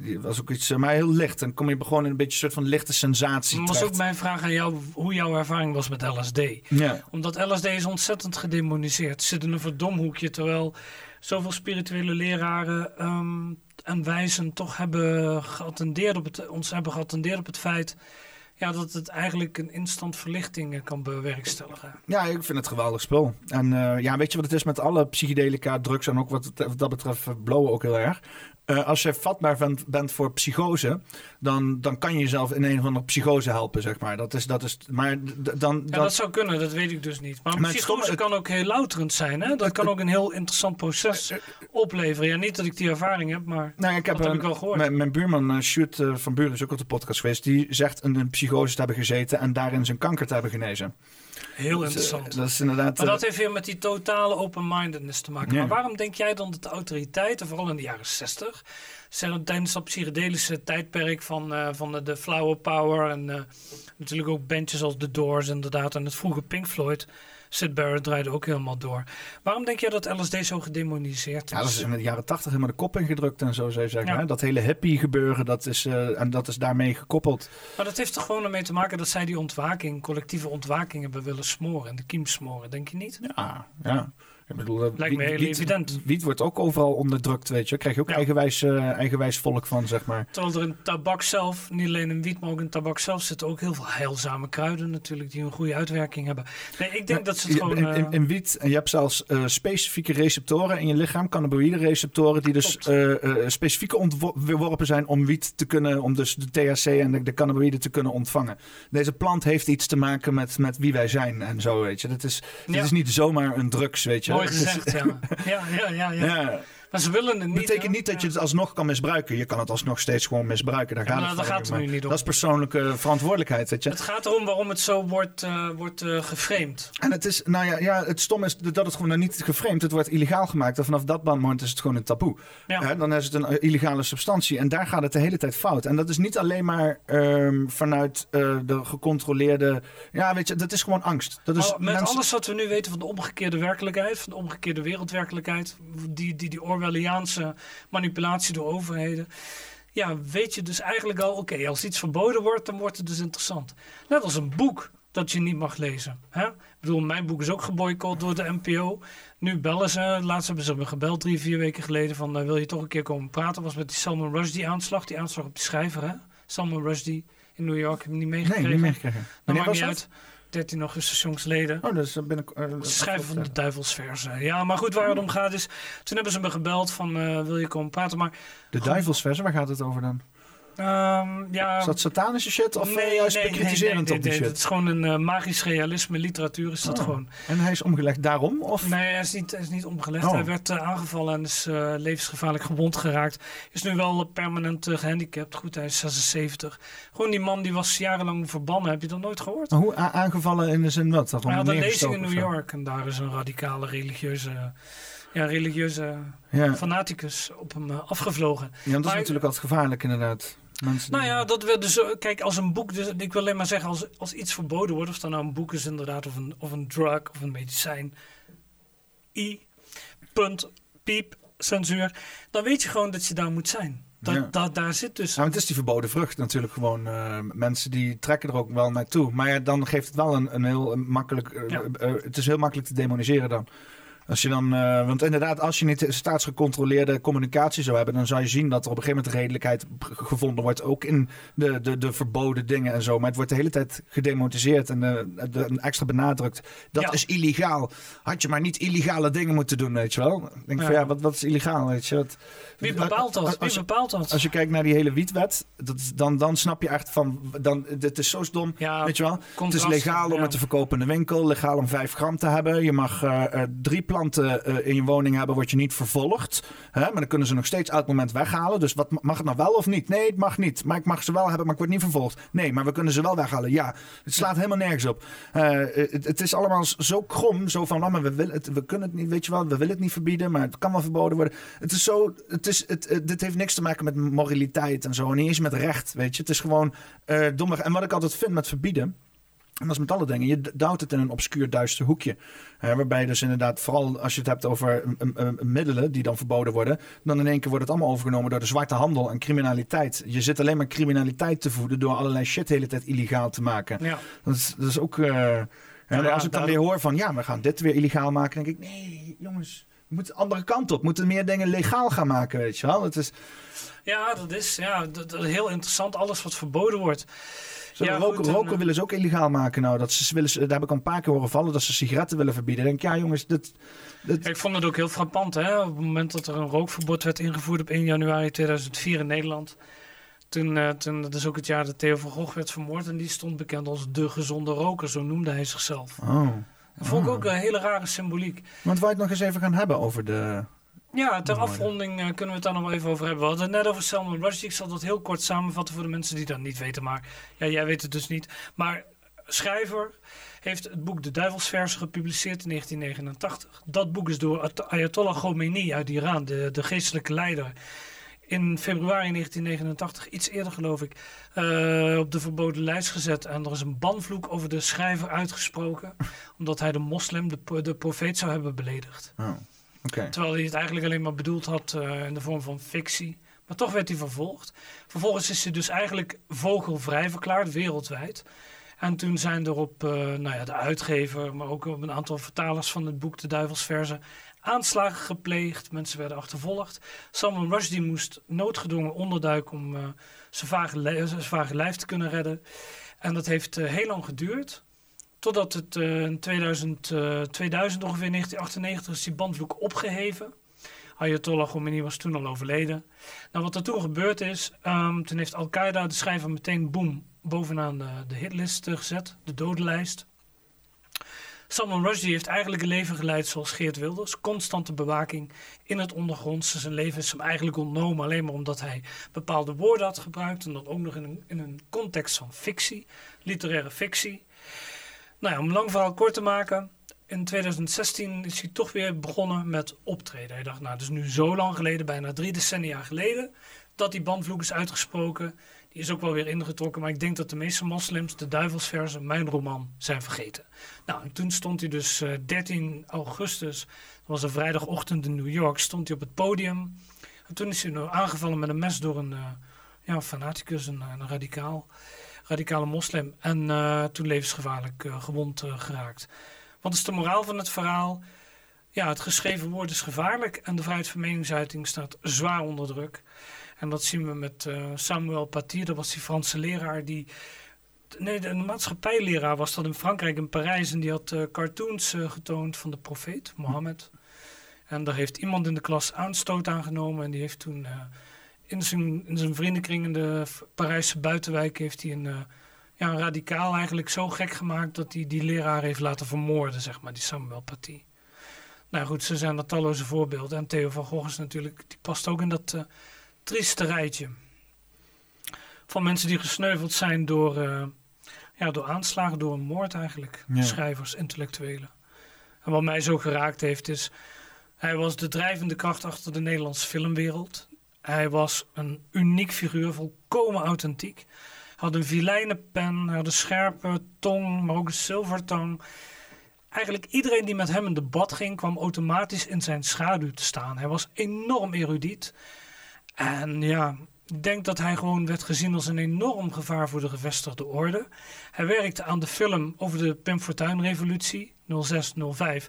die, was ook iets, maar heel licht. En kom je gewoon in een beetje een soort van lichte sensatie Dat was ook mijn vraag aan jou, hoe jouw ervaring was met LSD. Ja. Omdat LSD is ontzettend gedemoniseerd. Zit in een verdomhoekje, terwijl zoveel spirituele leraren um, en wijzen toch hebben geattendeerd op het, ons hebben geattendeerd op het feit ja, dat het eigenlijk een instant verlichting eh, kan bewerkstelligen. Ja, ik vind het geweldig spul. En uh, ja, weet je wat het is met alle psychedelica, drugs en ook wat, wat dat betreft eh, blowen ook heel erg. Uh, als je vatbaar bent, bent, voor psychose, dan, dan kan je jezelf in een of andere psychose helpen, zeg maar. Dat is, dat is, maar dan, ja, dat, zou kunnen, dat weet ik dus niet. Maar, maar psychose kan ook heel louterend zijn, hè? Dat kan ook een heel interessant proces opleveren. Ja, niet dat ik die ervaring heb, maar nou, ik heb, dat heb ik wel gehoord. Mijn, mijn buurman, Sjoerd van Buren, is ook op de podcast geweest. Die zegt een, een psychose te hebben gezeten en daarin zijn kanker te hebben genezen. Heel dus, interessant. dat is inderdaad, maar dat heeft weer met die totale open-mindedness te maken. Maar waarom denk jij dan dat de autoriteiten, vooral in de jaren 60, zijn tijdens dat psychedelische tijdperk van, uh, van de, de, flower power en uh, natuurlijk ook bandjes als The Doors inderdaad en het vroege Pink Floyd, Sid Barrett draaide ook helemaal door. Waarom denk jij dat LSD zo gedemoniseerd is? Ja, dat is in de jaren tachtig helemaal de kop ingedrukt en zo zou je zeggen. Hè? Dat hele hippie gebeuren, dat is, uh, en dat is daarmee gekoppeld. Maar dat heeft er gewoon ermee te maken dat zij die ontwaking, collectieve ontwaking hebben willen smoren en de kiem smoren, denk je niet? Ja, ja. Ik bedoel, Lijkt me wiet- heel wiet- evident. Wiet wordt ook overal onderdrukt, weet je. Daar krijg je ook Ja. eigenwijs, eh, eigenwijs volk van, zeg maar. Terwijl er in tabak zelf, niet alleen in wiet, maar ook in tabak zelf zitten ook heel veel heilzame kruiden natuurlijk, die een goede uitwerking hebben. Nee, ik denk dat ze het gewoon... in, in, eh, in wiet, en je hebt zelfs eh, specifieke receptoren in je lichaam, cannabinoïde receptoren, die dus eh, specifiek ontworpen zijn om wiet te kunnen, om dus de THC en de, de cannabinoïden te kunnen ontvangen. Deze plant heeft iets te maken met, met wie wij zijn en zo, weet je. Dat is, dit is niet zomaar een drugs, weet je. Gezegd, ja. Ja, ja, ja, ja. Maar ze willen het niet. betekent niet dat je het alsnog kan misbruiken. Je kan het alsnog steeds gewoon misbruiken. Daar Ja, gaat het daar gaat het nu niet om. Dat is persoonlijke verantwoordelijkheid, weet je. Het gaat erom waarom het zo wordt, eh, wordt eh, geframed. En het is, nou ja, ja, het stom is dat het gewoon nou niet geframed, het wordt illegaal gemaakt. En vanaf dat moment is het gewoon een taboe. Ja. Hè, dan is het een eh, illegale substantie. En daar gaat het de hele tijd fout. En dat is niet alleen maar ehm, vanuit de gecontroleerde. Ja, weet je, dat is gewoon angst. Dat is met mensen- alles wat we nu weten van de omgekeerde werkelijkheid, van de omgekeerde wereldwerkelijkheid, die, die, die Orwelliaanse manipulatie door overheden. Ja, weet je dus eigenlijk al, oké, als iets verboden wordt, dan wordt het dus interessant. Net als een boek dat je niet mag lezen. Hè? Ik bedoel, mijn boek is ook geboycott door de NPO. Nu bellen ze, laatst hebben ze me gebeld drie, vier weken geleden van eh, wil je toch een keer komen praten? was met die Salman Rushdie aanslag, die aanslag op die schrijver hè? Salman Rushdie in New York, heb je niet Nee, meegekregen? niet meegekregen. Wanneer maakt niet dat? Uit. 13 augustus jongsleden. Oh, binnen. eh, Ze schrijven van de duivelsversen. Ja, maar goed, waar het om gaat is... Toen hebben ze me gebeld van, eh, wil je komen praten? Maar, De duivelsversen, waar gaat het over dan? Ehm, ja... Is dat satanische shit of nee, eh, juist nee, bekritiserend nee, op die shit? Het is gewoon een eh, magisch realisme. Literatuur is dat Oh. gewoon. En hij is omgelegd daarom? Of? Nee, hij is niet, hij is niet omgelegd. Oh. Hij werd eh, aangevallen en is levensgevaarlijk gewond geraakt. Is nu wel permanent eh, gehandicapt. Goed, hij is 76. Gewoon die man die was jarenlang verbannen. Heb je dat nooit gehoord? Maar hoe aangevallen in de zin wat? Dat Hij had een lezing in New? York. En daar is een radicale religieuze... Ja, religieuze Ja. fanaticus op hem afgevlogen. Ja, dat is Maar- natuurlijk altijd gevaarlijk inderdaad. Mensen Nou ja, dat we dus, eh, kijk, als een boek, dus, ik wil alleen maar zeggen, als, als iets verboden wordt, of dat nou een boek is inderdaad, of een, of een drug, of een medicijn, I, punt, piep, censuur, dan weet je gewoon dat je daar moet zijn. Dat, Ja. dat, daar zit dus... Nou, het is die verboden vrucht natuurlijk gewoon. eh, mensen die trekken er ook wel naartoe. Maar ja, dan geeft het wel een, een heel makkelijk... eh, Ja. eh, het is heel makkelijk te demoniseren dan. Als je dan, eh, want inderdaad, als je niet staatsgecontroleerde communicatie zou hebben, dan zou je zien dat er op een gegeven moment redelijkheid gevonden wordt. Ook in de, de, de verboden dingen en zo. Maar het wordt de hele tijd gedemoniseerd en de, extra benadrukt. Dat Ja. is illegaal. Had je maar niet illegale dingen moeten doen, weet je wel. Ik denk Ja. van ja, wat, wat is illegaal, weet je. Wat, Wie bepaalt dat? Als- Wie bepaalt dat? als je kijkt naar die hele wietwet, dat dan, dan snap je echt van, dan, het is zo stom, Ja, weet je wel. Het is legaal om het te verkopen in de winkel, legaal om 5 gram te hebben. Je mag eh, drie planten eh, in je woning hebben, word je niet vervolgd. Hè? Maar dan kunnen ze nog steeds uit het moment weghalen. Dus wat, mag het nou wel of niet? Nee, het mag niet. Maar ik mag ze wel hebben, maar ik word niet vervolgd. Nee, maar we kunnen ze wel weghalen. Ja, het slaat helemaal nergens op. Eh, het, is allemaal zo krom, zo van, oh, maar we, willen we kunnen het niet, weet je wel, we willen het niet verbieden, maar het kan wel verboden worden. Het is zo, het is, het, dit heeft niks te maken met moraliteit en zo, en niet eens met recht, weet je. Het is gewoon domweg. En wat ik altijd vind met verbieden, en dat is met alle dingen. Je duwt het in een obscuur duister hoekje. Hè, waarbij dus inderdaad, vooral als je het hebt over mm, mm, mm, middelen die dan verboden worden. Dan in één keer wordt het allemaal overgenomen door de zwarte handel en criminaliteit. Je zit alleen maar criminaliteit te voeden door allerlei shit de hele tijd illegaal te maken. Ja. Dat is, dat is ook. eh, hè, ja, als ik dan weer hoor van ja, we gaan dit weer illegaal maken. Denk ik, nee, jongens. We moeten de andere kant op. We moeten meer dingen legaal gaan maken, weet je wel. Het is, ja, dat is ja, dat, dat is heel interessant. Alles wat verboden wordt. Ja, roken, goed, roken eh, willen ze ook illegaal maken nou. Dat ze willen, daar heb ik al een paar keer horen vallen dat ze sigaretten willen verbieden. Dan denk ik, ja jongens, dit, dit, Ja, ik vond het ook heel frappant. Hè? Op het moment dat er een rookverbod werd ingevoerd op 1 januari 2004 in Nederland. Toen, eh, toen, dat is ook het jaar dat Theo van Gogh werd vermoord. En die stond bekend als de gezonde roker. Zo noemde hij zichzelf. Oh. Dat vond ik Ah. ook een hele rare symboliek. Want wij het nog eens even gaan hebben over de... Ja, ter afronding eh, kunnen we het daar nog wel even over hebben. We hadden het net over Salman Rushdie. Ik zal dat heel kort samenvatten voor de mensen die dat niet weten. Maar ja, jij weet het dus niet. Maar schrijver heeft het boek De Duivelsversen gepubliceerd in 1989. Dat boek is door Ayat- Ayatollah Khomeini uit Iran, de, de geestelijke leider, in februari 1989, iets eerder geloof ik, eh, op de verboden lijst gezet. En er is een banvloek over de schrijver uitgesproken, omdat hij de moslim, de, de profeet, zou hebben beledigd. Oh. Terwijl hij het eigenlijk alleen maar bedoeld had eh, in de vorm van fictie. Maar toch werd hij vervolgd. Vervolgens is hij dus eigenlijk vogelvrij verklaard, wereldwijd. En toen zijn er op nou ja, de uitgever, maar ook op een aantal vertalers van het boek De Duivelsverzen aanslagen gepleegd. Mensen werden achtervolgd. Salman Rushdie moest noodgedwongen onderduiken om uh, zijn, vage zijn vage lijf te kunnen redden. En dat heeft heel lang geduurd. Totdat het in 2000, 2000 ongeveer 1998 is die bandvloek opgeheven. Ayatollah Khomeini was toen al overleden. Nou, wat er toen gebeurd is, um, toen heeft Al-Qaeda de schrijver meteen boom bovenaan de, de hitlist uh, gezet, de dodenlijst. Salman Rushdie heeft eigenlijk een leven geleid zoals Geert Wilders. Constante bewaking in het ondergrondse. Zijn leven is hem eigenlijk ontnomen alleen maar omdat hij bepaalde woorden had gebruikt. En dan ook nog in een, in een context van fictie, literaire fictie. Nou om lang verhaal kort te maken in 2016 is hij toch weer begonnen met optreden. Hij dacht, nou, is nu zo lang geleden, bijna drie decennia geleden, dat die bandvloek is uitgesproken. Die is ook wel weer ingetrokken, maar ik denk dat de meeste moslims de duivelsverse, mijn roman, zijn vergeten. Nou, en toen stond hij dus uh, eh, 13 augustus, dat was een vrijdagochtend in New York, stond hij op het podium. En toen is hij nou aangevallen met een mes door een uh, ja, fanaticus, een radicaal, radicale moslim. En uh, toen levensgevaarlijk gewond geraakt. Wat is de moraal van het verhaal? Ja, het geschreven woord is gevaarlijk en de vrijheid van meningsuiting staat zwaar onder druk. En dat zien we met Samuel Paty, dat was die Franse leraar die... Nee, een maatschappijleraar was dat in Frankrijk, in Parijs. En die had cartoons getoond van de profeet, Mohammed. En daar heeft iemand in de klas aanstoot aangenomen. En die heeft toen in, zijn, in zijn vriendenkring in de Parijse buitenwijk... heeft hij een ja, radicaal eigenlijk zo gek gemaakt dat hij die leraar heeft laten vermoorden, zeg maar, die Samuel Paty. Nou goed, ze zijn er talloze voorbeelden. En Theo van Gogh is natuurlijk, die past ook in dat uh, trieste rijtje. Van mensen die gesneuveld zijn door, uh, ja, door aanslagen, door een moord eigenlijk. Schrijvers, intellectuelen. En wat mij zo geraakt heeft is, hij was de drijvende kracht achter de Nederlandse filmwereld. Hij was een uniek figuur, volkomen authentiek had een vilijnenpen, had een scherpe tong, maar ook een zilvertong. Eigenlijk iedereen die met hem in debat ging, kwam automatisch in zijn schaduw te staan. Hij was enorm erudiet. En ja, ik denk dat hij gewoon werd gezien als een enorm gevaar voor de gevestigde orde. Hij werkte aan de film over de Pim Fortuyn-revolutie, 0605.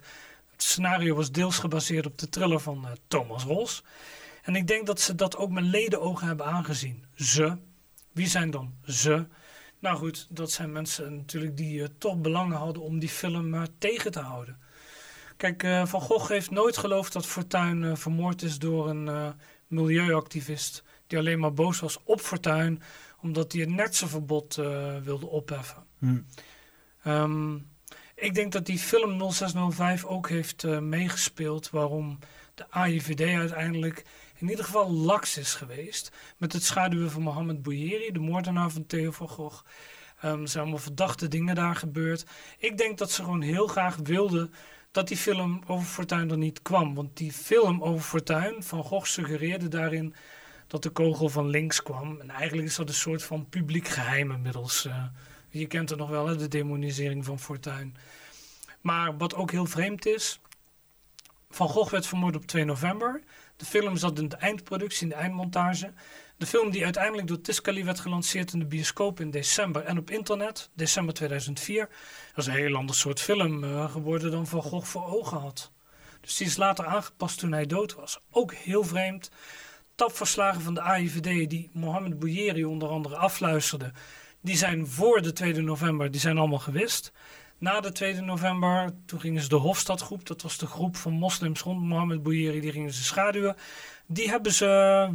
Het scenario was deels gebaseerd op de thriller van uh, Thomas Ros. En ik denk dat ze dat ook met ledenogen hebben aangezien. Ze, wie zijn dan ze? Nou goed, dat zijn mensen natuurlijk die uh, toch belangen hadden om die film uh, tegen te houden. Kijk, uh, Van Gogh heeft nooit geloofd dat Fortuyn vermoord is door een milieuactivist. Die alleen maar boos was op Fortuyn, omdat hij het nertsenverbod wilde opheffen. Hmm. Um, ik denk dat die film 0605 ook heeft meegespeeld waarom de AIVD uiteindelijk in ieder geval laks is geweest. Met het schaduwen van Mohammed Bouyeri, de moordenaar van Theo van Gogh. Um, zijn allemaal verdachte dingen daar gebeurd. Ik denk dat ze gewoon heel graag wilden dat die film over Fortuyn er niet kwam. Want die film over Fortuyn van Gogh suggereerde daarin dat de kogel van links kwam. En eigenlijk is dat een soort van publiek geheim inmiddels. Uh, je kent het nog wel, hè, de demonisering van Fortuyn. Maar wat ook heel vreemd is... Van Gogh werd vermoord op 2 november. De film zat in de eindproductie, in de eindmontage. De film die uiteindelijk door Tiscali werd gelanceerd in de bioscoop in december en op internet, december 2004. Dat is een heel ander soort film uh, geworden dan Van Gogh voor ogen had. Dus die is later aangepast toen hij dood was. Ook heel vreemd. Tapverslagen van de AIVD die Mohamed Bouyeri onder andere afluisterde, die zijn voor de 2 november, die zijn allemaal gewist. Na de 2 november, toen gingen ze de Hofstadgroep, dat was de groep van moslims rond Mohammed Bouyeri, die gingen ze schaduwen. Die hebben ze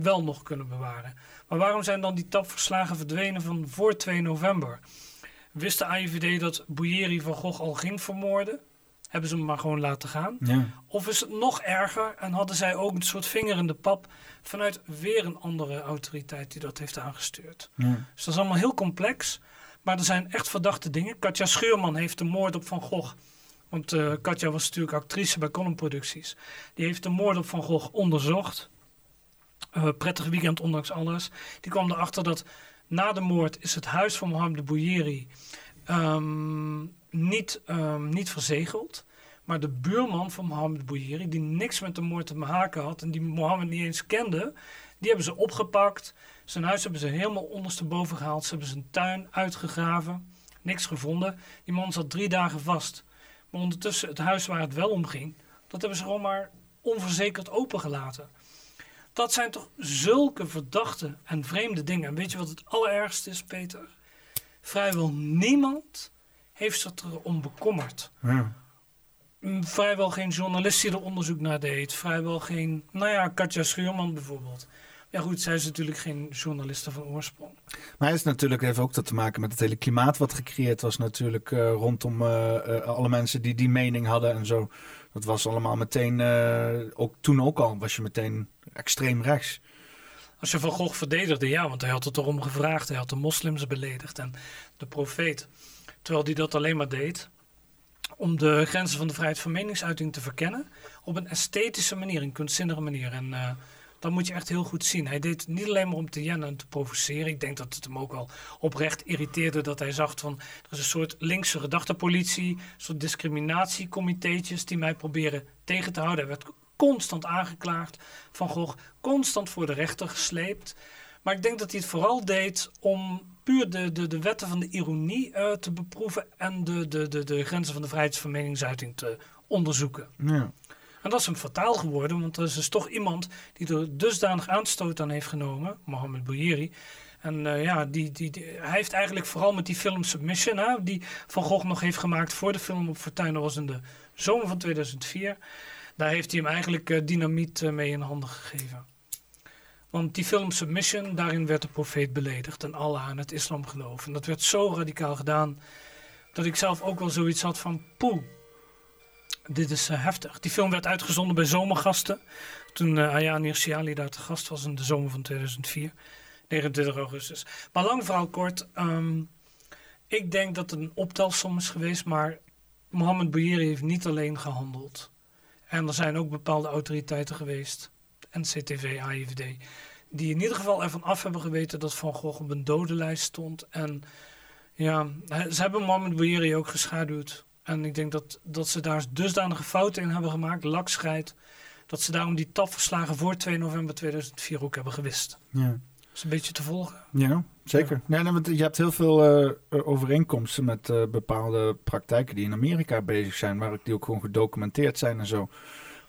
wel nog kunnen bewaren. Maar waarom zijn dan die tapverslagen verdwenen van voor 2 november? Wist de AIVD dat Bouyeri van Gogh al ging vermoorden? Hebben ze hem maar gewoon laten gaan? Ja. Of is het nog erger en hadden zij ook een soort vinger in de pap vanuit weer een andere autoriteit die dat heeft aangestuurd? Ja. Dus dat is allemaal heel complex. Maar er zijn echt verdachte dingen. Katja Scheurman heeft de moord op Van Gogh. Want uh, Katja was natuurlijk actrice bij Column Producties. Die heeft de moord op Van Gogh onderzocht. Uh, prettig weekend ondanks alles. Die kwam erachter dat na de moord is het huis van Mohamed de Bouyeri um, niet, um, niet verzegeld. Maar de buurman van Mohamed Bouyeri, die niks met de moord te maken had en die Mohammed niet eens kende, die hebben ze opgepakt. Zijn huis hebben ze helemaal ondersteboven gehaald. Ze hebben zijn tuin uitgegraven. Niks gevonden. Die man zat drie dagen vast. Maar ondertussen, het huis waar het wel om ging, dat hebben ze gewoon maar onverzekerd opengelaten. Dat zijn toch zulke verdachte en vreemde dingen. En weet je wat het allerergste is, Peter? Vrijwel niemand heeft zich erom bekommerd. Ja. Mm, Vrijwel geen journalist die er onderzoek naar deed. Vrijwel geen, nou ja, Katja Schuurman bijvoorbeeld. Ja goed, zij is natuurlijk geen journaliste van oorsprong. Maar het is natuurlijk heeft ook dat te maken met het hele klimaat wat gecreëerd was natuurlijk eh, rondom eh, eh, alle mensen die die mening hadden en zo. Dat was allemaal meteen, ook toen ook al, was je meteen extreem rechts. Als je Van Gogh verdedigde, ja, want hij had het erom gevraagd. Hij had de moslims beledigd en de profeet. Terwijl hij dat alleen maar deed om de grenzen van de vrijheid van meningsuiting te verkennen. Op een esthetische manier, een kunstzinnige manier. En dat moet je echt heel goed zien. Hij deed niet alleen maar om te jennen en te provoceren. Ik denk dat het hem ook wel oprecht irriteerde dat hij zag van... er is een soort linkse gedachtepolitie, een soort discriminatiecomitéetjes... die mij proberen tegen te houden. Hij werd constant aangeklaagd. Van Gogh constant voor de rechter gesleept. Maar ik denk dat hij het vooral deed om puur de, de, de wetten van de ironie uh, te beproeven en de, de, de, de grenzen van de vrijheid van meningsuiting te onderzoeken. Ja. En dat is hem fataal geworden, want er is dus toch iemand die er dusdanig aanstoot aan heeft genomen, Mohammed Bouyeri. En uh, ja, die, die, hij heeft eigenlijk vooral met die film Submission, hè, die Van Gogh nog heeft gemaakt voor de film op Fortuin, dat was in de zomer van 2004. Daar heeft hij hem eigenlijk uh, dynamiet uh, mee in handen gegeven. Want die film Submission, daarin werd de profeet beledigd en Allah en het islamgeloof. En dat werd zo radicaal gedaan dat ik zelf ook wel zoiets had van poeh, dit is uh, heftig. Die film werd uitgezonden bij zomergasten. Toen uh, Ayaan Hirsi daar te gast was in de zomer van 2004. 29 augustus. Maar lang verhaal kort. Um, ik denk dat het een optelsom is geweest. Maar Mohammed Bouyeri heeft niet alleen gehandeld. En er zijn ook bepaalde autoriteiten geweest. NCTV, AIVD. Die in ieder geval ervan af hebben geweten dat Van Gogh op een dodenlijst stond. En ja, ze hebben Mohammed Bouyeri ook geschaduwd. En ik denk dat, dat ze daar dusdanige fouten in hebben gemaakt, lakscheid, dat ze daarom die tapverslagen voor 2 november 2004 ook hebben gewist. Ja. Dat is een beetje te volgen. Ja, zeker. Ja. Nee, nee, je hebt heel veel uh, overeenkomsten met uh, bepaalde praktijken die in Amerika bezig zijn, waar die ook gewoon gedocumenteerd zijn en zo.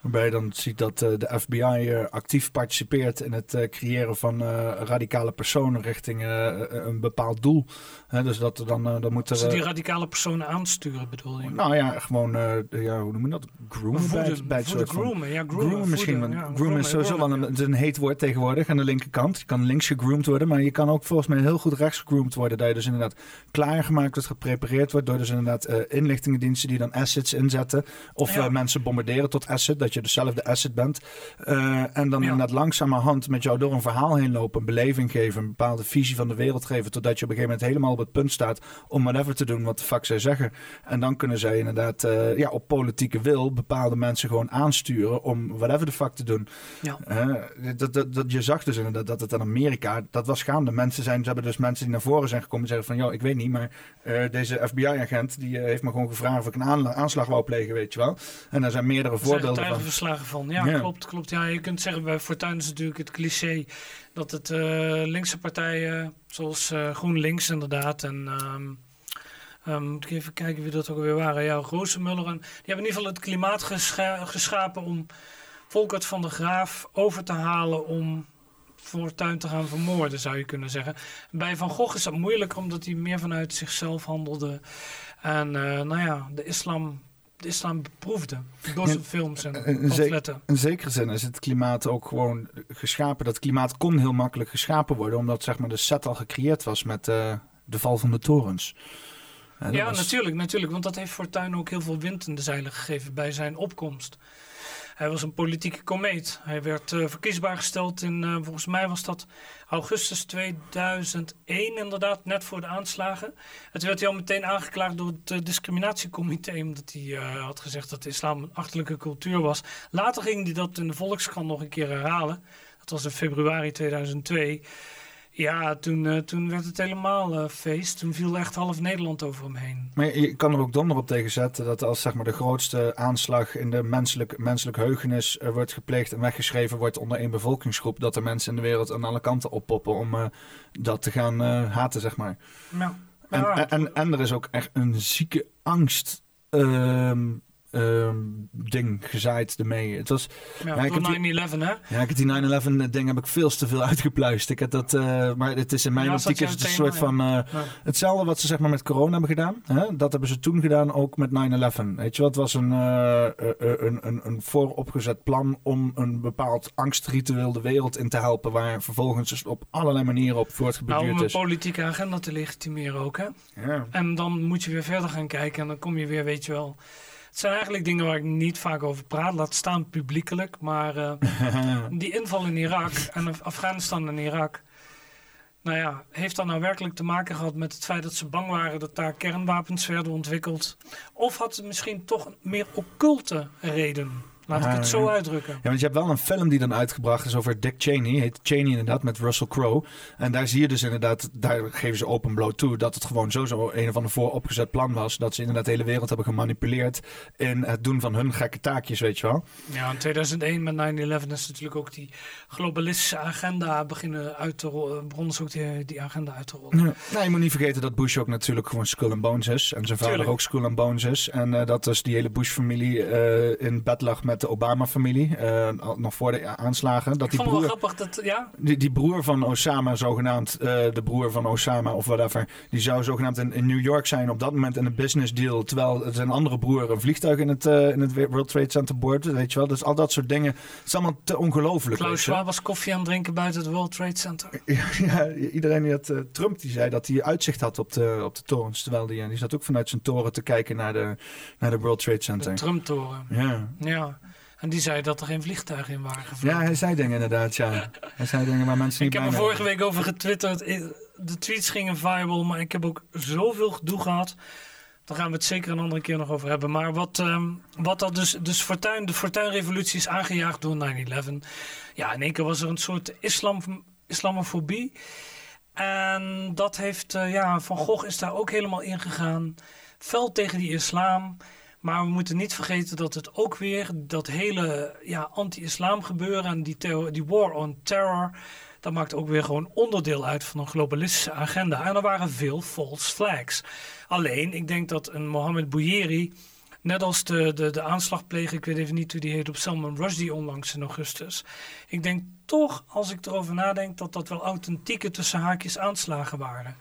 Waarbij je dan ziet dat uh, de FBI uh, actief participeert in het uh, creëren van radicale personen richting een bepaald doel. dus dat er dan, dan moet er, Ze die radicale personen aansturen bedoel je? Nou ja, gewoon, ja, hoe noem je dat? Groomen voeden, bij, het soort groomen, ja, groomen, misschien. Voeden, ja, groomen groomen, is sowieso wel een, heet woord tegenwoordig aan de linkerkant. Je kan links gegroomd worden, maar je kan ook volgens mij heel goed rechts gegroomd worden. Dat je dus inderdaad klaargemaakt wordt, geprepareerd wordt door dus inderdaad inlichtingendiensten die dan assets inzetten. Of mensen bombarderen tot asset, dat je dus zelf de asset bent. Uh, en dan Ja. inderdaad langzamerhand met jou door een verhaal heen lopen, een beleving geven, een bepaalde visie van de wereld geven, totdat je op een gegeven moment helemaal op het punt staat om whatever te doen wat de fuck zij zeggen. En dan kunnen zij inderdaad uh, ja, op politieke wil bepaalde mensen gewoon aansturen om whatever de fuck te doen. Ja. Uh, dat, dat, dat, je zag dus inderdaad dat het in Amerika, dat was gaande. Mensen zijn, ze hebben dus mensen die naar voren zijn gekomen en zeggen van, joh, ik weet niet, maar deze FBI-agent die heeft me gewoon gevraagd of ik een aanslag wou plegen, weet je wel. En daar zijn meerdere Er voorbeelden van. Verslagen van. Ja, Ja. klopt, klopt. Ja, je kunt zeggen bij Fortuyn is natuurlijk het cliché dat het eh, linkse partijen, zoals eh, GroenLinks inderdaad en ehm, ehm, moet ik even kijken wie dat ook weer waren. Ja, Rozenmuller en die hebben in ieder geval het klimaat gescha- geschapen om Volkert van der Graaf over te halen om Fortuyn te gaan vermoorden, zou je kunnen zeggen. Bij Van Gogh is dat moeilijker omdat hij meer vanuit zichzelf handelde en eh, nou ja, de islam de islam beproefde. Door zijn films en eh, eh, pamfletten. In zekere zin is het klimaat ook gewoon geschapen. Dat klimaat kon heel makkelijk geschapen worden, omdat zeg maar, de set al gecreëerd was met uh, de val van de torens. Ja, ja was... natuurlijk, natuurlijk. Want dat heeft Fortuyn ook heel veel wind in de zeilen gegeven bij zijn opkomst. Hij was een politieke komeet. Hij werd uh, verkiesbaar gesteld in, uh, volgens mij was dat augustus 2001 inderdaad, net voor de aanslagen. Het werd hij al meteen aangeklaagd door het uh, discriminatiecomité, omdat hij had gezegd dat de islam een achterlijke cultuur was. Later ging hij dat in de Volkskrant nog een keer herhalen. Dat was in februari 2002. Ja, toen, uh, toen werd het helemaal uh, feest. Toen viel echt half Nederland over hem heen. Maar je, je kan er ook donder op tegen zetten dat als zeg maar, de grootste aanslag in de menselijk, menselijk heugenis uh, wordt gepleegd en weggeschreven wordt onder één bevolkingsgroep, dat er mensen in de wereld aan alle kanten oppoppen om dat te gaan haten, zeg maar. En, en, en, en er is ook echt een zieke angst ehm, ding gezaaid ermee. Het was, Ja, Ja, ik door heb 9-11, hè? ja, ik heb die 9-11 ding heb ik veel te veel <laughs> uitgepluist. Ik heb dat, eh, maar het is in mijn Ja, optiek is het een soort van... eh. Hetzelfde wat ze zeg maar met corona hebben gedaan. Hè? Dat hebben ze toen gedaan ook met 9-11. Weet je wat? Het was een, eh, een, een, een vooropgezet plan om een bepaald angstritueel de wereld in te helpen. Waar vervolgens dus op allerlei manieren op Nou, voortgeborduurd om een is. politieke agenda te legitimeren ook, hè? Ja. En dan moet je weer verder gaan kijken en dan kom je weer, weet je wel... Het zijn eigenlijk dingen waar ik niet vaak over praat, laat staan publiekelijk. Maar eh, <laughs> die inval in Irak en Af- Afghanistan en Irak... Nou ja, heeft dat nou werkelijk te maken gehad met het feit dat ze bang waren dat daar kernwapens werden ontwikkeld? Of had het misschien toch een meer occulte reden? Laat ik Ah, het zo ja. uitdrukken. Ja, want je hebt wel een film die dan uitgebracht is over Dick Cheney. Heet Cheney inderdaad, met Russell Crowe. En daar zie je dus inderdaad, daar geven ze open bloot toe... dat het gewoon sowieso een of ander vooropgezet plan was. Dat ze inderdaad de hele wereld hebben gemanipuleerd... in het doen van hun gekke taakjes, weet je wel. Ja, in 2001 met 9-11 is natuurlijk ook die globalistische agenda beginnen uit te rollen. Begonnen ze ook die, die agenda uit te rollen. Ja. Nou, je moet niet vergeten dat Bush ook natuurlijk gewoon Skull and Bones is. En zijn vader Tuurlijk. ook Skull and Bones is. En eh, dat dus die hele Bush-familie eh, in bed lag met de Obama-familie. al- nog voor de aanslagen. Dat Ik die vond het wel broer, grappig dat, ja, die, die broer van Osama, zogenaamd, eh, de broer van Osama of whatever. Die zou zogenaamd in, in New York zijn op dat moment in een business deal. Terwijl zijn andere broer een vliegtuig in het, eh, in het World Trade Center boord. Weet je wel. Dus al dat soort dingen. Het is allemaal te ongelooflijk. Klaus. Schwab was koffie aan het drinken buiten het World Trade Center. <laughs> Ja, ja, iedereen die had, Trump die zei dat hij uitzicht had op de, op de torens. Terwijl die, die zat ook vanuit zijn toren te kijken naar de, naar de World Trade De Center. Trump-toren. Ja. Ja. En die zei dat er geen vliegtuigen in waren gevlogen. ja, hij zei dingen inderdaad, ja. Hij zei dingen waar mensen niet ik heb er vorige week over getwitterd. De tweets gingen viral, maar ik heb ook zoveel gedoe gehad. Daar gaan we het zeker een andere keer nog over hebben. Maar wat, ehm, wat dat dus, dus Fortuin, de Fortuinrevolutie is aangejaagd door 9-11. Ja, in één keer was er een soort islam, islamofobie. En dat heeft, eh, ja, Van Gogh is daar ook helemaal ingegaan. Fel tegen die islam. Maar we moeten niet vergeten dat het ook weer dat hele ja, anti-islam gebeuren en die, die war on terror, dat maakt ook weer gewoon onderdeel uit van een globalistische agenda. En er waren veel false flags. Alleen, ik denk dat een Mohammed Bouyeri, net als de, de, de aanslagpleger, ik weet even niet hoe die heet, op Salman Rushdie onlangs in augustus. Ik denk toch, als ik erover nadenk, dat dat wel authentieke tussen haakjes aanslagen waren.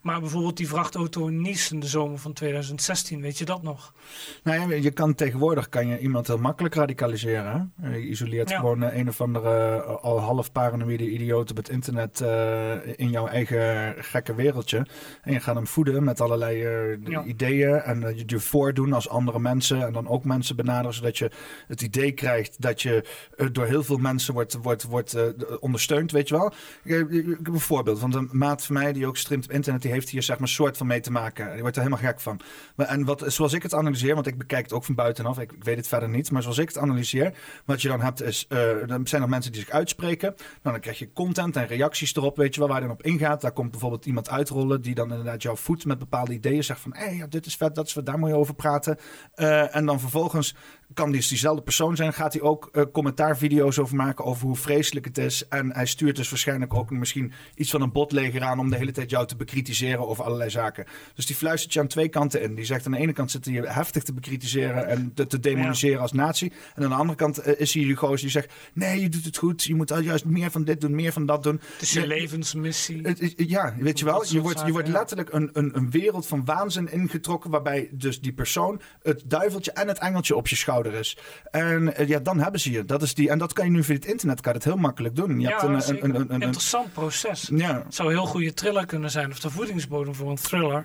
Maar bijvoorbeeld die vrachtauto in Nice in de zomer van 2016, weet je dat nog? Nou ja, je kan tegenwoordig kan je iemand heel makkelijk radicaliseren. Hè? Je isoleert Ja. gewoon eh, een of andere eh, al half paranoïde idioot op het internet eh, in jouw eigen gekke wereldje. En je gaat hem voeden met allerlei Ja. ideeën en je je voordoen als andere mensen. En dan ook mensen benaderen, zodat je het idee krijgt dat je door heel veel mensen wordt, wordt, wordt eh, ondersteund, weet je wel. Ik, heb- een voorbeeld van een maat van mij die ook streamt op internet. Die heeft hier zeg maar soort van mee te maken. Die wordt er helemaal gek van. Maar, en wat, zoals ik het analyseer, want ik bekijk het ook van buitenaf. Ik, weet het verder niet. Maar zoals ik het analyseer, wat je dan hebt is... eh, dan zijn er mensen die zich uitspreken. Nou, dan krijg je content en reacties erop, weet je wel, waar je dan op ingaat. Daar komt bijvoorbeeld iemand uitrollen die dan inderdaad jou voedt met bepaalde ideeën. Zegt van, hé, hey, dit is vet, dat is vet, daar moet je over praten. Eh, en dan vervolgens kan die diezelfde persoon zijn. Gaat hij ook eh, commentaarvideo's over maken over hoe vreselijk het is. En hij stuurt dus waarschijnlijk ook misschien iets van een botleger aan... om de hele tijd jou te bekritiseren over allerlei zaken. Dus die fluistert je aan twee kanten in. Die zegt aan de ene kant zit hij je heftig te bekritiseren... en te, te demoniseren als nazi. En aan de andere kant eh, is hij die gozer die zegt... nee, je doet het goed. Je moet al juist meer van dit doen, meer van dat doen. Het is je levensmissie. Ja, weet je wel, je wordt, je wordt letterlijk een, een, een wereld van waanzin ingetrokken. waarbij dus die persoon het duiveltje en het engeltje op je schouder is. En eh, ja, dan hebben ze je. Dat is die, en dat kan je nu via het internet kan het heel makkelijk doen. Je hebt ja, een, zeker. een, een, een, een- interessant proces. ja. Het zou een heel goede thriller kunnen zijn, of de voedingsbodem voor een thriller.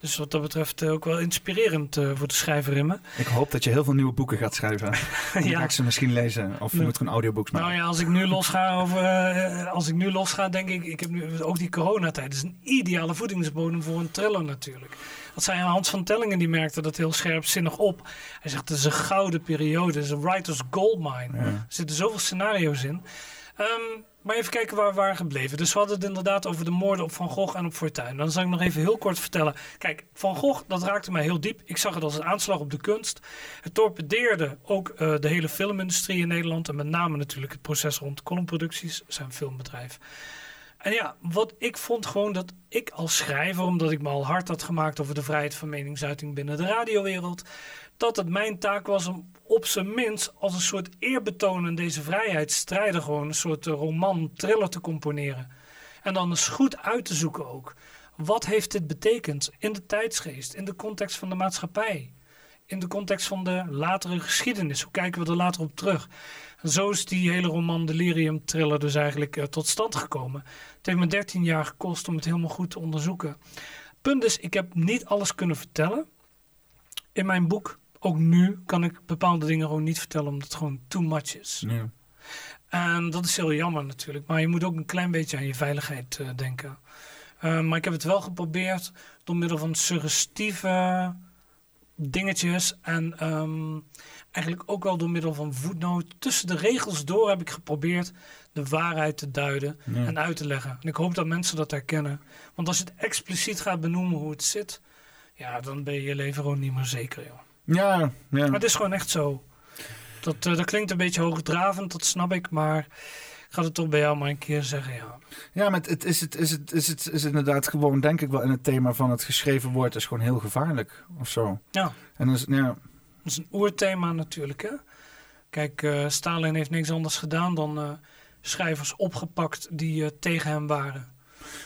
Dus wat dat betreft eh, ook wel inspirerend eh, voor de schrijver in me. Ik hoop dat je heel veel nieuwe boeken gaat schrijven. <laughs> Ja. ga ik ze misschien lezen. Of je moet gewoon audiobooks maken. Nou ja, als ik nu losga over, eh, als ik nu losga, denk ik, ik heb nu ook die coronatijd. is een ideale voedingsbodem voor een thriller natuurlijk. Dat zijn Hans van Tellingen die merkte dat heel scherpzinnig op. Hij zegt het is een gouden periode, het is een writer's goldmine. Er zitten zoveel scenario's in. Ehm, maar even kijken waar we waren gebleven. Dus we hadden het inderdaad over de moorden op Van Gogh en op Fortuyn. Dan zal ik nog even heel kort vertellen. Kijk, Van Gogh, dat raakte mij heel diep. Ik zag het als een aanslag op de kunst. Het torpedeerde ook eh, de hele filmindustrie in Nederland. En met name natuurlijk het proces rond Column Producties, zijn filmbedrijf. En ja, wat ik vond gewoon dat ik als schrijver, omdat ik me al hard had gemaakt over de vrijheid van meningsuiting binnen de radiowereld, dat het mijn taak was om op zijn minst als een soort eerbetoon aan deze vrijheidsstrijder gewoon een soort eh, roman, thriller te componeren. En dan eens goed uit te zoeken ook. Wat heeft dit betekend in de tijdsgeest, in de context van de maatschappij, in de context van de latere geschiedenis? Hoe kijken we er later op terug? En zo is die hele roman Delirium Thriller dus eigenlijk uh, tot stand gekomen. Het heeft me 13 jaar gekost om het helemaal goed te onderzoeken. Punt is, ik heb niet alles kunnen vertellen in mijn boek. Ook nu kan ik bepaalde dingen gewoon niet vertellen omdat het gewoon too much is. Ja. En dat is heel jammer natuurlijk. Maar je moet ook een klein beetje aan je veiligheid uh, denken. Uh, maar ik heb het wel geprobeerd door middel van suggestieve dingetjes. En um, eigenlijk ook wel door middel van voetnoot. Tussen de regels door heb ik geprobeerd de waarheid te duiden Ja. en uit te leggen. En ik hoop dat mensen dat herkennen. Want als je het expliciet gaat benoemen hoe het zit, ja, dan ben je je leven gewoon niet meer zeker, joh. Ja, ja. Maar het is gewoon echt zo. Dat, eh, dat klinkt een beetje hoogdravend, dat snap ik, maar ik ga het toch bij jou maar een keer zeggen, ja. Ja, maar het, het, is, het, is, het, is, het is inderdaad gewoon, denk ik wel, in het thema van het geschreven woord is gewoon heel gevaarlijk of zo. Ja, En dus, ja, dat is een oerthema natuurlijk, hè. Kijk, eh, Stalin heeft niks anders gedaan dan eh, schrijvers opgepakt die eh, tegen hem waren.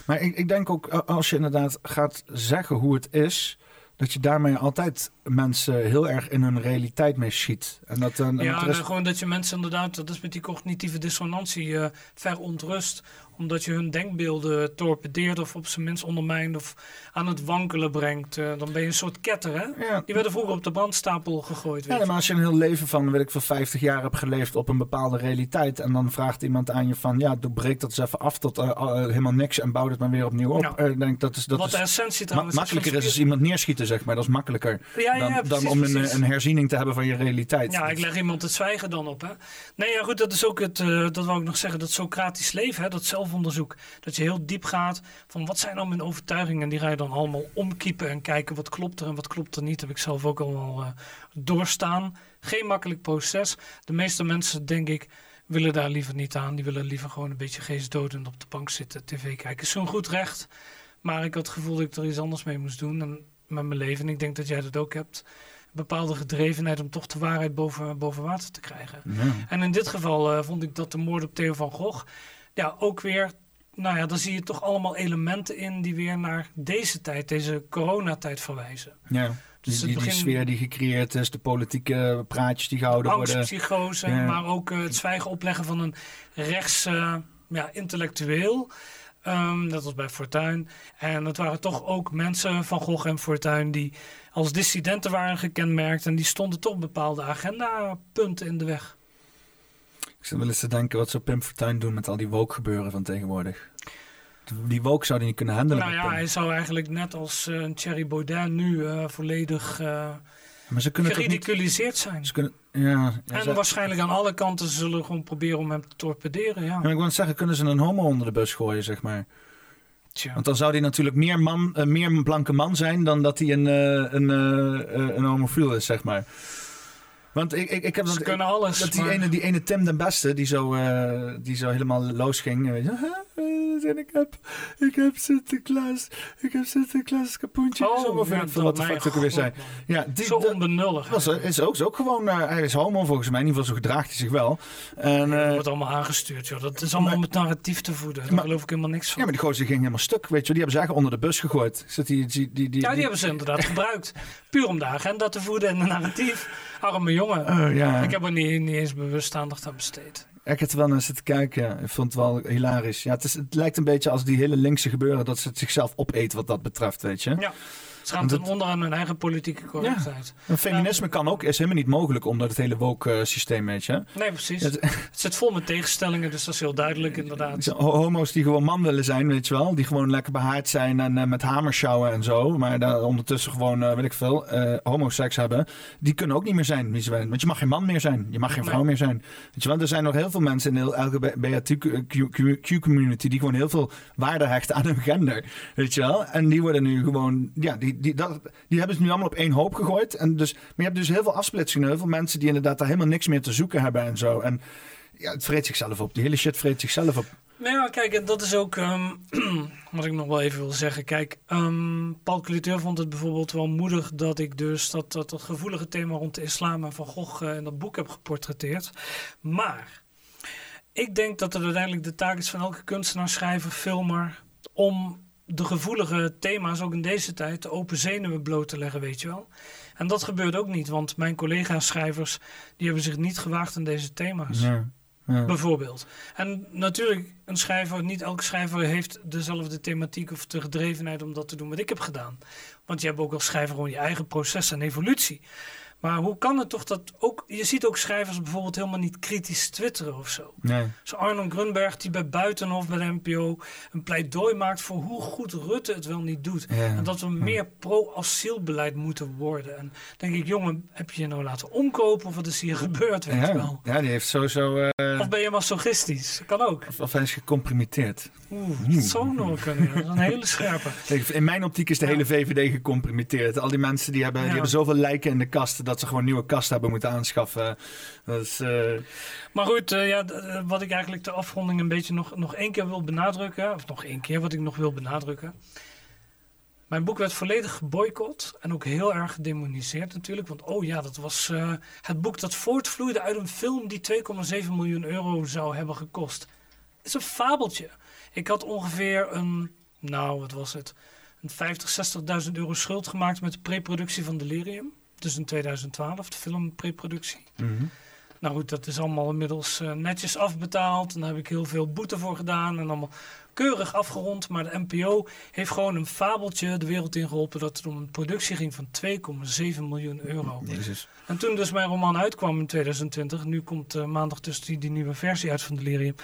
maar ik, ik denk ook, als je inderdaad gaat zeggen hoe het is, dat je daarmee altijd mensen heel erg in hun realiteit mee schiet. En dat dan. Ja, is- gewoon dat je mensen inderdaad, dat is met die cognitieve dissonantie, verontrust. Omdat je hun denkbeelden torpedeert of op zijn minst ondermijnt of aan het wankelen brengt. Eh, dan ben je een soort ketter, hè? ja, Die werden vroeger op de brandstapel gegooid. Weet Ja, maar als je een heel leven van, weet ik veel, 50 jaar hebt geleefd op een bepaalde realiteit. En dan vraagt iemand aan je van, ja, breek dat eens even af tot eh, eh, helemaal niks en bouw het maar weer opnieuw op. Ja. Denk dat is, dat Wat is de essentie ma- trouwens makkelijker is als iemand neerschieten, zeg maar. Dat is makkelijker Ja, dan, dan om een, een herziening te hebben van je realiteit. Ja, ik leg iemand het zwijgen dan op. Hè? Nee, ja, goed, dat is ook het, dat wou ik nog zeggen, dat Socratisch leven, hè, dat zelfonderzoek. Dat je heel diep gaat van wat zijn nou mijn overtuigingen. En die ga je dan allemaal omkiepen en kijken wat klopt er en wat klopt er niet. heb ik zelf ook allemaal eh, doorstaan. Geen makkelijk proces. De meeste mensen, denk ik, willen daar liever niet aan. Die willen liever gewoon een beetje geestdodend op de bank zitten, tv kijken. Zo'n goed recht. Maar ik had het gevoel dat ik er iets anders mee moest doen en met mijn leven. En ik denk dat jij dat ook hebt. Een bepaalde gedrevenheid om toch de waarheid boven, boven water te krijgen. Ja. En in dit geval eh, vond ik dat de moord op Theo van Gogh... ja, ook weer... Nou ja, dan zie je toch allemaal elementen in... die weer naar deze tijd, deze coronatijd verwijzen. Ja. Dus die, die, het die begin- sfeer die gecreëerd is, de politieke praatjes die gehouden worden. Angstpsychose, Ja. maar ook eh, het zwijgen opleggen van een rechts eh, ja, intellectueel... Ehm, dat was bij Fortuyn. En het waren toch ook mensen van Gogh en Fortuyn die als dissidenten waren gekenmerkt. En die stonden toch bepaalde agendapunten in de weg. Ik zit wel eens te denken, wat zou Pim Fortuyn doen met al die woke gebeuren van tegenwoordig? Die woke zou die niet kunnen handelen. Nou ja, hij zou eigenlijk net als een Thierry Baudet nu eh, volledig eh maar ze kunnen toch niet... geridiculiseerd zijn. Ze kunnen, ja, En ze- waarschijnlijk aan alle kanten zullen gewoon proberen om hem te torpederen. Ja. Ja, ik wil zeggen, kunnen ze een homo onder de bus gooien, zeg maar. Tja. Want dan zou hij natuurlijk meer, man, meer een blanke man zijn dan dat hij een, een, een homofiel is, zeg maar. Want ik, ik, ik heb Ze dat, kunnen alles. dat die, maar- ene, die ene Tim den Beste, die zo, eh, die zo helemaal los ging. Weet je, "Huh, en ik heb, ik heb Sinterklaas, ik heb Sinterklaas kapoentje. Oh, gezongen." of ja, weet ik veel wat de fuck ook weer zijn. Ja, die, Zo dat onbenullig. was, is, ook, is ook gewoon, eh, hij is homo volgens mij. In ieder geval zo gedraagt hij zich wel. En, Dat eh, wordt allemaal aangestuurd, joh. Dat is allemaal maar- om het narratief te voeden. Daar Maar- geloof ik helemaal niks van. ja, maar die gozer ging helemaal stuk, weet je. Die hebben ze eigenlijk onder de bus gegooid. Zit die, die, die, die, Ja, die hebben ze inderdaad <laughs> gebruikt. Puur om de agenda te voeden en een narratief. Arme jongen. Oh, ja. Ik heb er niet, niet eens bewust aandacht aan besteed. Ik heb er wel naar zitten kijken. Ik vond het wel hilarisch. Ja, het, is, het lijkt een beetje als die hele linkse gebeuren dat ze het zichzelf opeet wat dat betreft, weet je. Ja. Ze gaan Want ten het- onder aan hun eigen politieke correctheid. En feminisme kan ook, is helemaal niet mogelijk onder het hele woke eh, systeem, weet je. Nee, precies. Het- Het zit vol met tegenstellingen, dus dat is heel duidelijk inderdaad. Ho- Homo's die gewoon man willen zijn, weet je wel. Die gewoon lekker behaard zijn en eh, met hamers sjouwen en zo. Maar daar ondertussen gewoon, eh, weet ik veel, eh homoseks hebben. Die kunnen ook niet meer zijn. Want je mag geen man meer zijn. Je mag geen vrouw Nee. meer zijn. Weet je wel, er zijn nog heel veel mensen in de LGBTQ-community die gewoon heel veel waarde hechten aan hun gender. Weet je wel. En die worden nu gewoon, ja, die, die, dat, die hebben ze nu allemaal op één hoop gegooid. En dus, maar je hebt dus heel veel afsplitsingen. Heel veel mensen die inderdaad daar helemaal niks meer te zoeken hebben en zo. En ja, het vreet zichzelf op. Die hele shit vreet zichzelf op. Nou ja, kijk, en dat is ook ehm, <clears throat> wat ik nog wel even wil zeggen. Kijk, ehm, Paul Cliteur vond het bijvoorbeeld wel moedig dat ik dus dat, dat, dat gevoelige thema rond de islam en Van Gogh uh, in dat boek heb geportretteerd. Maar ik denk dat het uiteindelijk de taak is van elke kunstenaar, schrijver, filmer om de gevoelige thema's ook in deze tijd de open zenuwen bloot te leggen, weet je wel. En dat gebeurt ook niet, want mijn collega-schrijvers die hebben zich niet gewaagd aan deze thema's. Ja. Ja. Bijvoorbeeld. En natuurlijk, een schrijver, niet elke schrijver heeft dezelfde thematiek of de gedrevenheid om dat te doen wat ik heb gedaan. Want je hebt ook als schrijver gewoon je eigen proces en evolutie. Maar hoe kan het toch dat ook... Je ziet ook schrijvers bijvoorbeeld helemaal niet kritisch twitteren of zo. Nee. Zo Arno Grunberg die bij Buitenhof bij de NPO een pleidooi maakt voor hoe goed Rutte het wel niet doet. En dat we meer pro-asielbeleid moeten worden. En denk ik, jongen, heb je je nou laten omkopen of wat is hier gebeurd, weet ja. je wel. Ja, die heeft sowieso... Uh... Of ben je masochistisch? Kan ook. Of, of hij is gecomprimeerd. Oeh, dat zou nog kunnen. Dat is een hele scherpe. <laughs> In mijn optiek is de hele VVD gecomprimeerd. Al die mensen die hebben, die hebben zoveel lijken in de kast dat ze gewoon nieuwe kast hebben moeten aanschaffen. Uh... Maar goed, uh, ja, wat ik eigenlijk de afronding een beetje nog, nog één keer wil benadrukken, of nog één keer wat ik nog wil benadrukken. Mijn boek werd volledig geboycott en ook heel erg gedemoniseerd natuurlijk. Want oh ja, dat was het boek dat voortvloeide uit een film die 2,7 miljoen euro zou hebben gekost. Het is een fabeltje. Ik had ongeveer een, nou wat was het, een 50, 60.000 euro schuld gemaakt met de preproductie van Delirium. Dus in 2012, de filmpreproductie. Mm Nou goed, dat is allemaal inmiddels uh, netjes afbetaald. En daar heb ik heel veel boete voor gedaan. En allemaal keurig afgerond. Maar de NPO heeft gewoon een fabeltje de wereld ingeholpen dat het om een productie ging van 2,7 miljoen euro. Jezus. En toen dus mijn roman uitkwam in 2020, nu komt uh, maandag dus die, die, nieuwe versie uit van Delirium.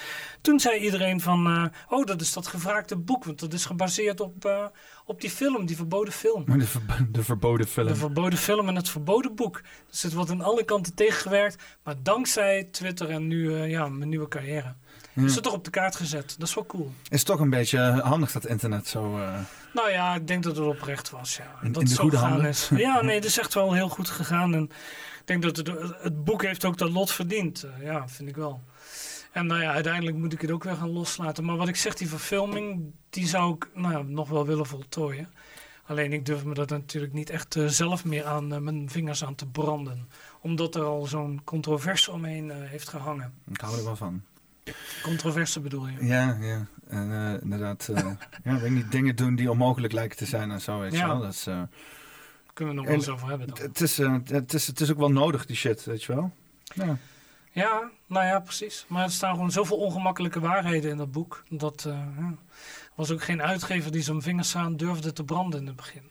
Toen zei iedereen van, uh, oh dat is dat gevraagde boek, want dat is gebaseerd op, uh, op die film, die verboden film. <laughs> De, ver de, verboden film. De verboden film en het verboden boek. Dus het wordt aan alle kanten tegengewerkt, maar dankzij Twitter en nu ja, mijn nieuwe carrière. Ja. Is het toch op de kaart gezet. Dat is wel cool. Is toch een beetje handig dat internet zo... Uh... Nou ja, ik denk dat het oprecht was. Ja. In, dat in de goede handen? Is. Ja, nee, het is echt wel heel goed gegaan. En ik denk dat het, het boek heeft ook dat lot verdiend. Uh, ja, vind ik wel. En nou ja, uiteindelijk moet ik het ook weer gaan loslaten. Maar wat ik zeg, die verfilming, die zou ik nou ja, nog wel willen voltooien. Alleen ik durf me dat natuurlijk niet echt uh, zelf meer aan mijn vingers aan te branden. Omdat er al zo'n controverse omheen heeft gehangen. Ik hou er wel van. Controverse bedoel je? Ja, ja. En uh, inderdaad, uh, <laughs> ja, weet niet, dingen doen die onmogelijk lijken te zijn en zo, weet je wel. Dat is, uh, Kunnen we nog wel eens over hebben dan. Het is, het, is, het is ook wel nodig, die shit, weet je wel. Ja. Ja, nou ja, precies. Maar er staan gewoon zoveel ongemakkelijke waarheden in dat boek. Dat ja, was ook geen uitgever die zijn vingers aan durfde te branden in het begin.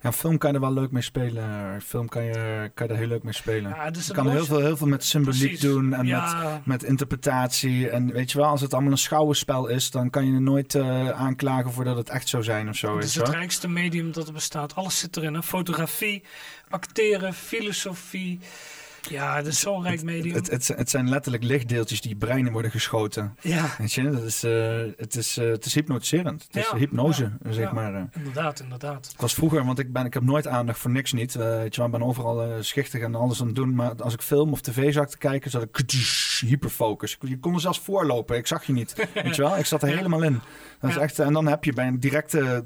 Ja, film kan je er wel leuk mee spelen. Film kan je, kan je er heel leuk mee spelen. Ja, dus je kan heel veel, heel veel met symboliek doen en ja. met, met interpretatie. En weet je wel, als het allemaal een schouwenspel is, dan kan je er nooit uh, aanklagen voordat het echt zou zijn of zo. Het is het rijkste medium dat er bestaat. Alles zit erin. Hè? Fotografie, acteren, filosofie. Ja, dat is zo'n rijk medium. Het, het, het, zijn letterlijk lichtdeeltjes die breinen worden geschoten. Ja. Weet je, dat is, uh, het, is, uh, het is hypnotiserend. Het is hypnose, ja. zeg maar. Uh. Inderdaad, inderdaad. Ik was vroeger, want ik, ben, ik heb nooit aandacht voor niks niet. weet je, ik ben overal schichtig en alles aan het doen. Maar als ik film of tv zag te kijken, zat ik hyperfocus. Je kon er zelfs voorlopen, ik zag je niet. <laughs> weet je wel, ik zat er helemaal in. Dat is echt, en dan heb je bij een directe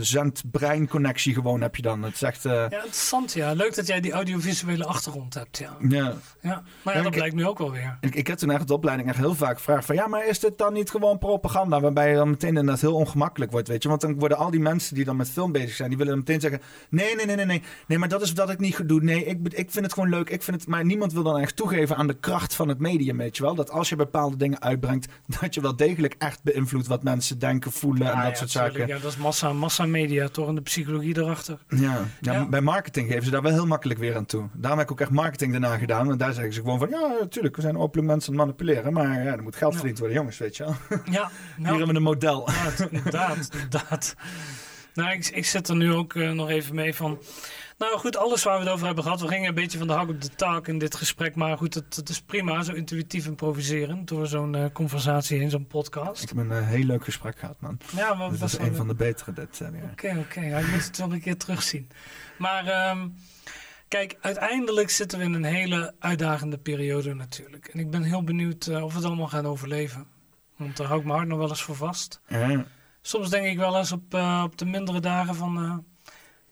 zend-brein connectie gewoon heb je dan. Het is echt, ja, interessant ja. Leuk dat jij die audiovisuele achtergrond hebt, ja. Ja. ja. Maar ja, dat blijkt nu ook wel weer. Ik, ik heb toen echt de opleiding echt heel vaak gevraagd van... ja, maar is dit dan niet gewoon propaganda? Waarbij je dan meteen inderdaad heel ongemakkelijk wordt, weet je. Want dan worden al die mensen die dan met film bezig zijn... die willen meteen zeggen... nee, nee, nee, nee, nee. Nee, maar dat is wat ik niet goed doe. Nee, ik, ik vind het gewoon leuk. Ik vind het... Maar niemand wil dan echt toegeven aan de kracht van het medium, weet je wel. Dat als je bepaalde dingen uitbrengt... <laughs> dat je wel degelijk echt beïnvloedt wat mensen denken, voelen en dat soort zaken. Ja, dat is massa, massamedia, toch? En de psychologie erachter. Ja. Ja, bij marketing geven ze daar wel heel makkelijk weer aan toe. Daarom heb ik ook echt marketing daarna gedaan. En daar zeggen ze gewoon van, ja, natuurlijk, we zijn openlijk mensen aan het manipuleren. Maar ja, er moet geld verdiend worden, jongens, weet je wel. Ja. <laughs> Hier hebben we een model. Ja, inderdaad, <laughs> inderdaad. Nou, ik, ik zit er nu ook uh, nog even mee van... Nou goed, alles waar we het over hebben gehad. We gingen een beetje van de hak op de taak in dit gesprek. Maar goed, het, het is prima, zo intuïtief improviseren. Door zo'n uh, conversatie in zo'n podcast. Ik heb een uh, heel leuk gesprek gehad, man. Ja, maar dat was een van de betere dit. Oké, oké. Ja, ik moet het wel een keer terugzien. Maar... Um, Kijk, uiteindelijk zitten we in een hele uitdagende periode natuurlijk. En ik ben heel benieuwd uh, of we het allemaal gaan overleven. Want daar hou ik mijn hart nog wel eens voor vast. Ja. Soms denk ik wel eens op, eh, op de mindere dagen van eh,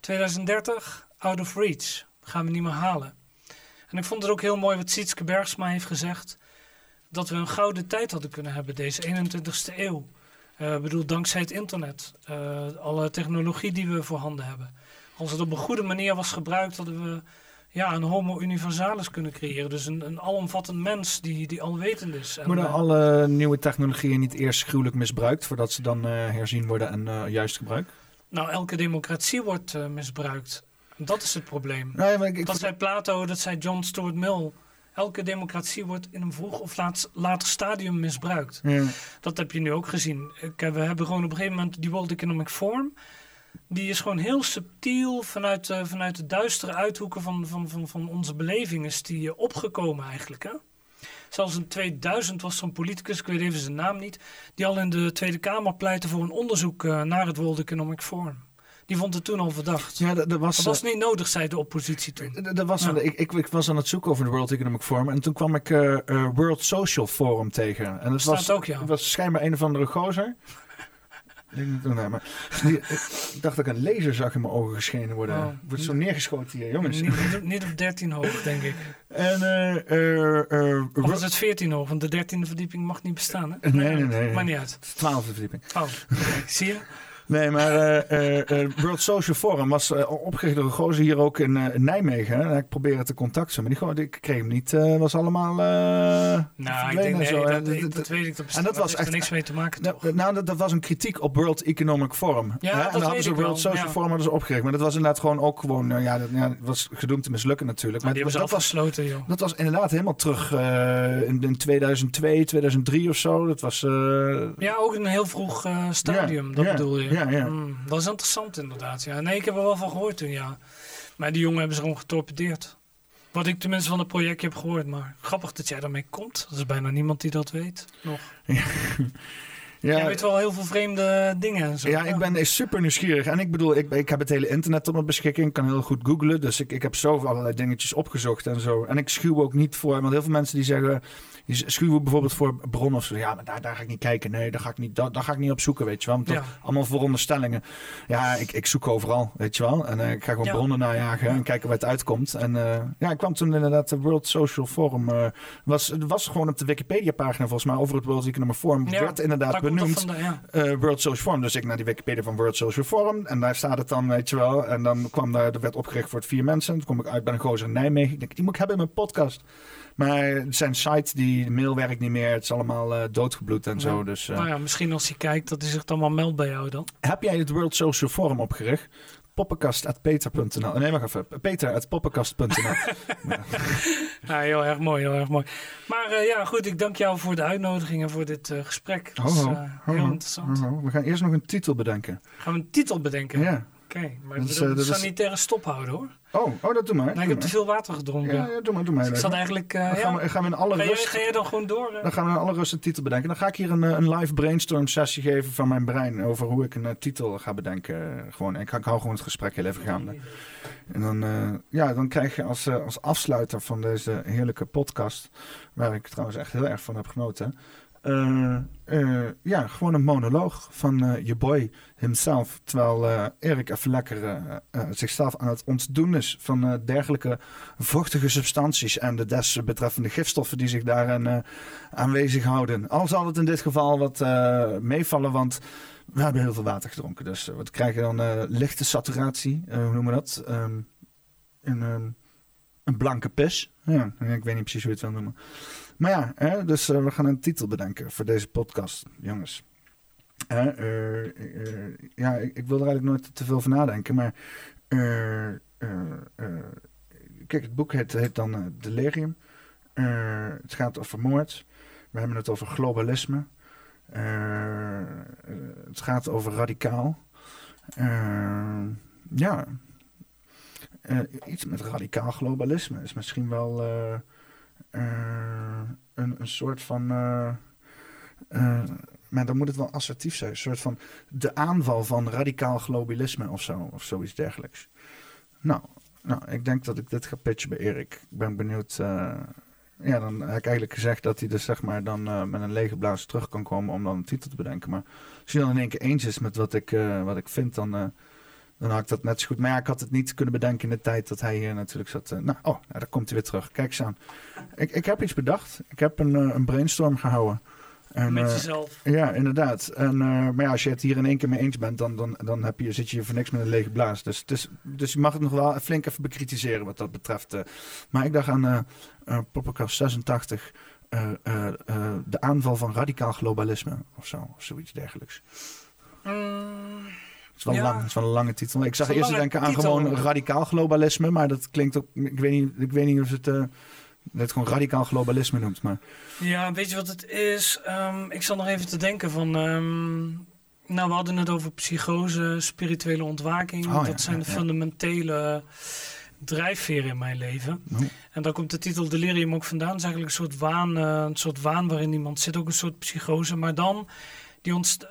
2030, out of reach. Gaan we niet meer halen. En ik vond het ook heel mooi wat Sietske Bergsma heeft gezegd. Dat we een gouden tijd hadden kunnen hebben, deze 21ste eeuw. Eh, Ik bedoel, dankzij het internet. eh, alle technologie die we voorhanden hebben. Als het op een goede manier was gebruikt, hadden we ja, een homo universalis kunnen creëren. Dus een, een alomvattend mens die, die alwetend is. En, Worden eh, alle nieuwe technologieën niet eerst gruwelijk misbruikt voordat ze dan eh, herzien worden en eh, juist gebruikt? nou, elke democratie wordt misbruikt. En dat is het probleem. Nee, maar ik, ik- Dat zei Plato, dat zei John Stuart Mill. Elke democratie wordt in een vroeg of laat, later stadium misbruikt. Ja. Dat heb je nu ook gezien. We hebben gewoon op een gegeven moment die World Economic Forum. Die is gewoon heel subtiel vanuit, eh, vanuit de duistere uithoeken van, van, van, van onze beleving is die eh, opgekomen eigenlijk. Hè? Zelfs in 2000 was een politicus, ik weet even zijn naam niet, die al in de Tweede Kamer pleitte voor een onderzoek eh, naar het World Economic Forum. Die vond het toen al verdacht. ja, dat, dat was, Dat was niet nodig, zei de oppositie toen. dat was Ja. ik, ik, ik was aan het zoeken over de World Economic Forum en toen kwam ik World Social Forum tegen. En dat Staat was, ook, ja. was schijnbaar een of andere gozer. Ik denk niet- nee, maar die- ik dacht dat ik een laser zag in mijn ogen geschenen worden. Oh. Wordt zo neergeschoten hier, jongens. Niet, niet- niet op 13 hoog, denk ik. En eh eh eh, Of is het 14 hoog? Want de 13e verdieping mag niet bestaan, hè? Nee, nee, nee. Maar niet uit. twaalfde verdieping. Oh, oké. zie je? Nee, maar eh, eh, eh, World Social Forum was opgericht door een gozer hier ook in, Nijmegen. Hè. Ik probeerde te contacten, maar die gewoon, ik kreeg hem niet. was allemaal Nou, ik denk, en nee, zo. dat, dat- dat weet ik. Dat en dat was heeft echt- er niks mee te maken, Nou, toch? nou, dat, dat was een kritiek op World Economic Forum. Ja, Hè? dat en dan hadden ze World Social. Forum hadden ze opgericht. Maar dat was inderdaad gewoon ook gewoon, nou ja, dat, ja, was gedoemd te mislukken natuurlijk. Maar Maar, dat, was, afgesloten, joh. dat was inderdaad helemaal terug in, in 2002, 2003 of zo. Dat was... Ja, ook in een heel vroeg stadium, dat bedoel je. ja, ja. Hmm, dat is interessant inderdaad, ja. Nee, ik heb er wel van gehoord toen, ja. Maar die jongen hebben ze gewoon getorpedeerd. Wat ik tenminste van het projectje heb gehoord. Maar grappig dat jij daarmee komt. Er is bijna niemand die dat weet, nog. ja, <laughs> Jij weet wel heel veel vreemde dingen en zo. Ja, ik ben super nieuwsgierig. En ik bedoel, ik, ik heb het hele internet tot mijn beschikking. Ik kan heel goed googlen. Dus ik, ik heb zo allerlei dingetjes opgezocht en zo. En ik schuw ook niet voor... Want heel veel mensen die zeggen... Die schuwen bijvoorbeeld voor bronnen of zo. Ja, maar daar, daar ga ik niet kijken. Nee, daar ga ik niet, daar, daar ga ik niet op zoeken, weet je wel. Want dat- Ja. allemaal veronderstellingen. Ja, ik, ik zoek overal, weet je wel. En eh, ik ga gewoon Ja. bronnen najagen en kijken waar het uitkomt. En eh, ja, ik kwam toen inderdaad de World Social Forum. eh was, het was gewoon op de Wikipedia-pagina volgens mij over het World Economic Forum. Ja, werd inderdaad benoemd vandaan, eh, World Social Forum. Dus ik naar die Wikipedia van World Social Forum. En daar staat het dan, weet je wel. En dan kwam daar, er werd opgericht voor het vier mensen. Toen kom ik uit bij een gozer in Nijmegen. Ik denk, die moet ik hebben in mijn podcast. Maar zijn site, die de mail werkt niet meer. Het is allemaal eh, doodgebloed en zo. Ja. Dus eh, Nou ja, misschien als hij kijkt dat hij zich dan maar meldt bij jou dan. heb jij het World Social Forum opgericht? poppenkast.peter.nl Nee, wacht even. Peter.poppenkast.nl <laughs> Ja, heel erg mooi, heel erg mooi. Maar eh, ja, goed, ik dank jou voor de uitnodiging en voor dit gesprek. Dat is heel interessant. ho, ho. We gaan eerst nog een titel bedenken. Gaan we een titel bedenken? Ja. Oké, maar Dat ik is, bedoel, eh, dat is- sanitaire stop houden hoor. Oh, oh, dat doe maar. Doe ik heb te veel water gedronken. Ja, ja, doe maar, doe maar. Dus ik zat eigenlijk... eh, Dan gaan, we, gaan we in alle ga, je, rust... ga je dan gewoon door? Dan gaan we in alle rust een titel bedenken. Dan ga ik hier een, eh, een live brainstorm sessie geven van mijn brein over hoe ik een titel ga bedenken. Gewoon, ik, ik hou gewoon het gesprek heel even gaande. En dan, ja, dan krijg je als, als afsluiter van deze heerlijke podcast, waar ik trouwens echt heel erg van heb genoten, eh, eh, ja, gewoon een monoloog van eh, je boy himself. Terwijl Erik even lekker zichzelf aan het ontdoen is van dergelijke vochtige substanties en de desbetreffende gifstoffen die zich daarin aanwezig houden. Al zal het in dit geval wat meevallen, want we hebben heel veel water gedronken. Dus we krijgen dan lichte saturatie, hoe noemen we dat? Ehm, een blanke pis. Ja, ik weet niet precies hoe je het wil noemen. Maar ja, hè, dus eh, we gaan een titel bedenken voor deze podcast, jongens. Eh, eh, ja, ik, wil er eigenlijk nooit te veel van nadenken, maar kijk, het boek heet, heet dan Delirium. Het gaat over moord. We hebben het over globalisme. Het gaat over radicaal. Ja. Iets met radicaal globalisme is misschien wel een, een soort van. eh, eh, maar dan moet het wel assertief zijn. Een soort van de aanval van radicaal globalisme of zo. Of zoiets dergelijks. Nou, nou ik denk dat ik dit ga pitchen bij Erik. Ik ben benieuwd eh, ja, dan heb ik eigenlijk gezegd dat hij dus zeg maar dan eh, met een lege blaas terug kan komen om dan een titel te bedenken. Maar als hij dan in één keer eens is met wat ik, eh, wat ik vind, dan, eh, dan had ik dat net zo goed. Maar ja, ik had het niet kunnen bedenken in de tijd dat hij hier natuurlijk zat. nou, oh, nou, daar komt hij weer terug. Kijk eens aan. Ik, ik heb iets bedacht. Ik heb een, een brainstorm gehouden. En, Met jezelf. ja, inderdaad. En, maar ja, als je het hier in één keer mee eens bent, dan, dan, dan heb je, zit je hier voor niks met een lege blaas. Dus, dus, dus je mag het nog wel flink even bekritiseren wat dat betreft. maar ik dacht aan Poppenkast 86. Uh, uh, de aanval van radicaal globalisme of zo, of zoiets dergelijks. Mm, is wel lang, het is wel een lange titel. Ik zag eerst denken aan gewoon radicaal globalisme, maar dat klinkt ook. Ik weet niet, ik weet niet of het. Uh, het gewoon radicaal globalisme noemt. Maar... Ja, weet je wat het is? Um, ik zal nog even te denken van. Um, nou, we hadden het over psychose, spirituele ontwaking. Oh, dat ja, zijn ja, de fundamentele drijfveer in mijn leven. Oh. En daar komt de titel Delirium ook vandaan. Het is eigenlijk een soort waan, uh, een soort waan waarin iemand zit, ook een soort psychose. Maar dan, die ontst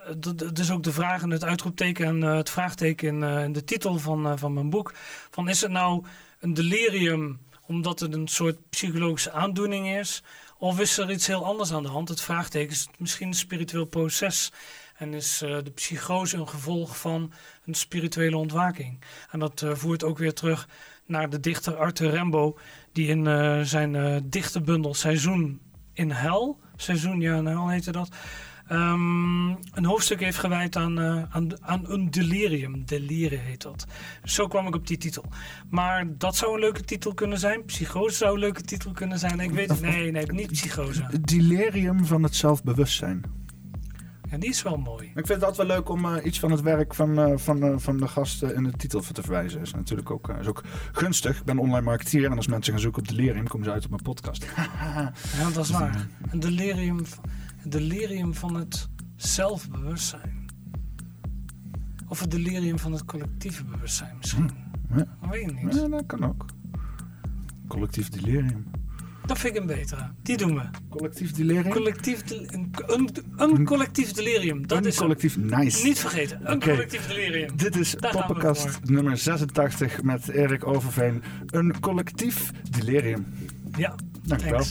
dus ook de vraag en het uitroepteken en uh, het vraagteken in, in, de titel van, van mijn boek. Van is het nou een delirium omdat het een soort psychologische aandoening is? Of is er iets heel anders aan de hand? Het vraagteken is misschien een spiritueel proces. En is de psychose een gevolg van een spirituele ontwaking? En dat voert ook weer terug naar de dichter Arthur Rembo, die in zijn uh, dichterbundel Seizoen in Hel, Seizoen ja in Hel heette dat, um, een hoofdstuk heeft gewijd aan, uh, aan, aan een delirium. Delire heet dat. Zo kwam ik op die titel. Maar dat zou een leuke titel kunnen zijn. Psychose zou een leuke titel kunnen zijn. Ik weet het. Nee, nee, niet psychose. Delirium van het zelfbewustzijn. Ja, die is wel mooi. Ik vind het altijd wel leuk om uh, iets van het werk van, uh, van, uh, van de gasten in de titel te verwijzen. Is natuurlijk ook, is ook gunstig. Ik ben online marketeer en als mensen gaan zoeken op delirium, komen ze uit op mijn podcast. ja, dat is waar. <laughs> Een delirium, een delirium van het zelfbewustzijn. Of het delirium van het collectieve bewustzijn misschien. Hm, ja. Dat weet ik niet. Ja, dat kan ook. Collectief delirium. Dat vind ik een betere. Die doen we. Collectief delirium? Collectief de, een, een, een, collectief delirium. Dat een is collectief, een, nice. Niet vergeten. Een okay. collectief delirium. Dit is Daar Poppenkast nummer 86 met Erik Overveen. Een collectief delirium. Ja, Dankjewel.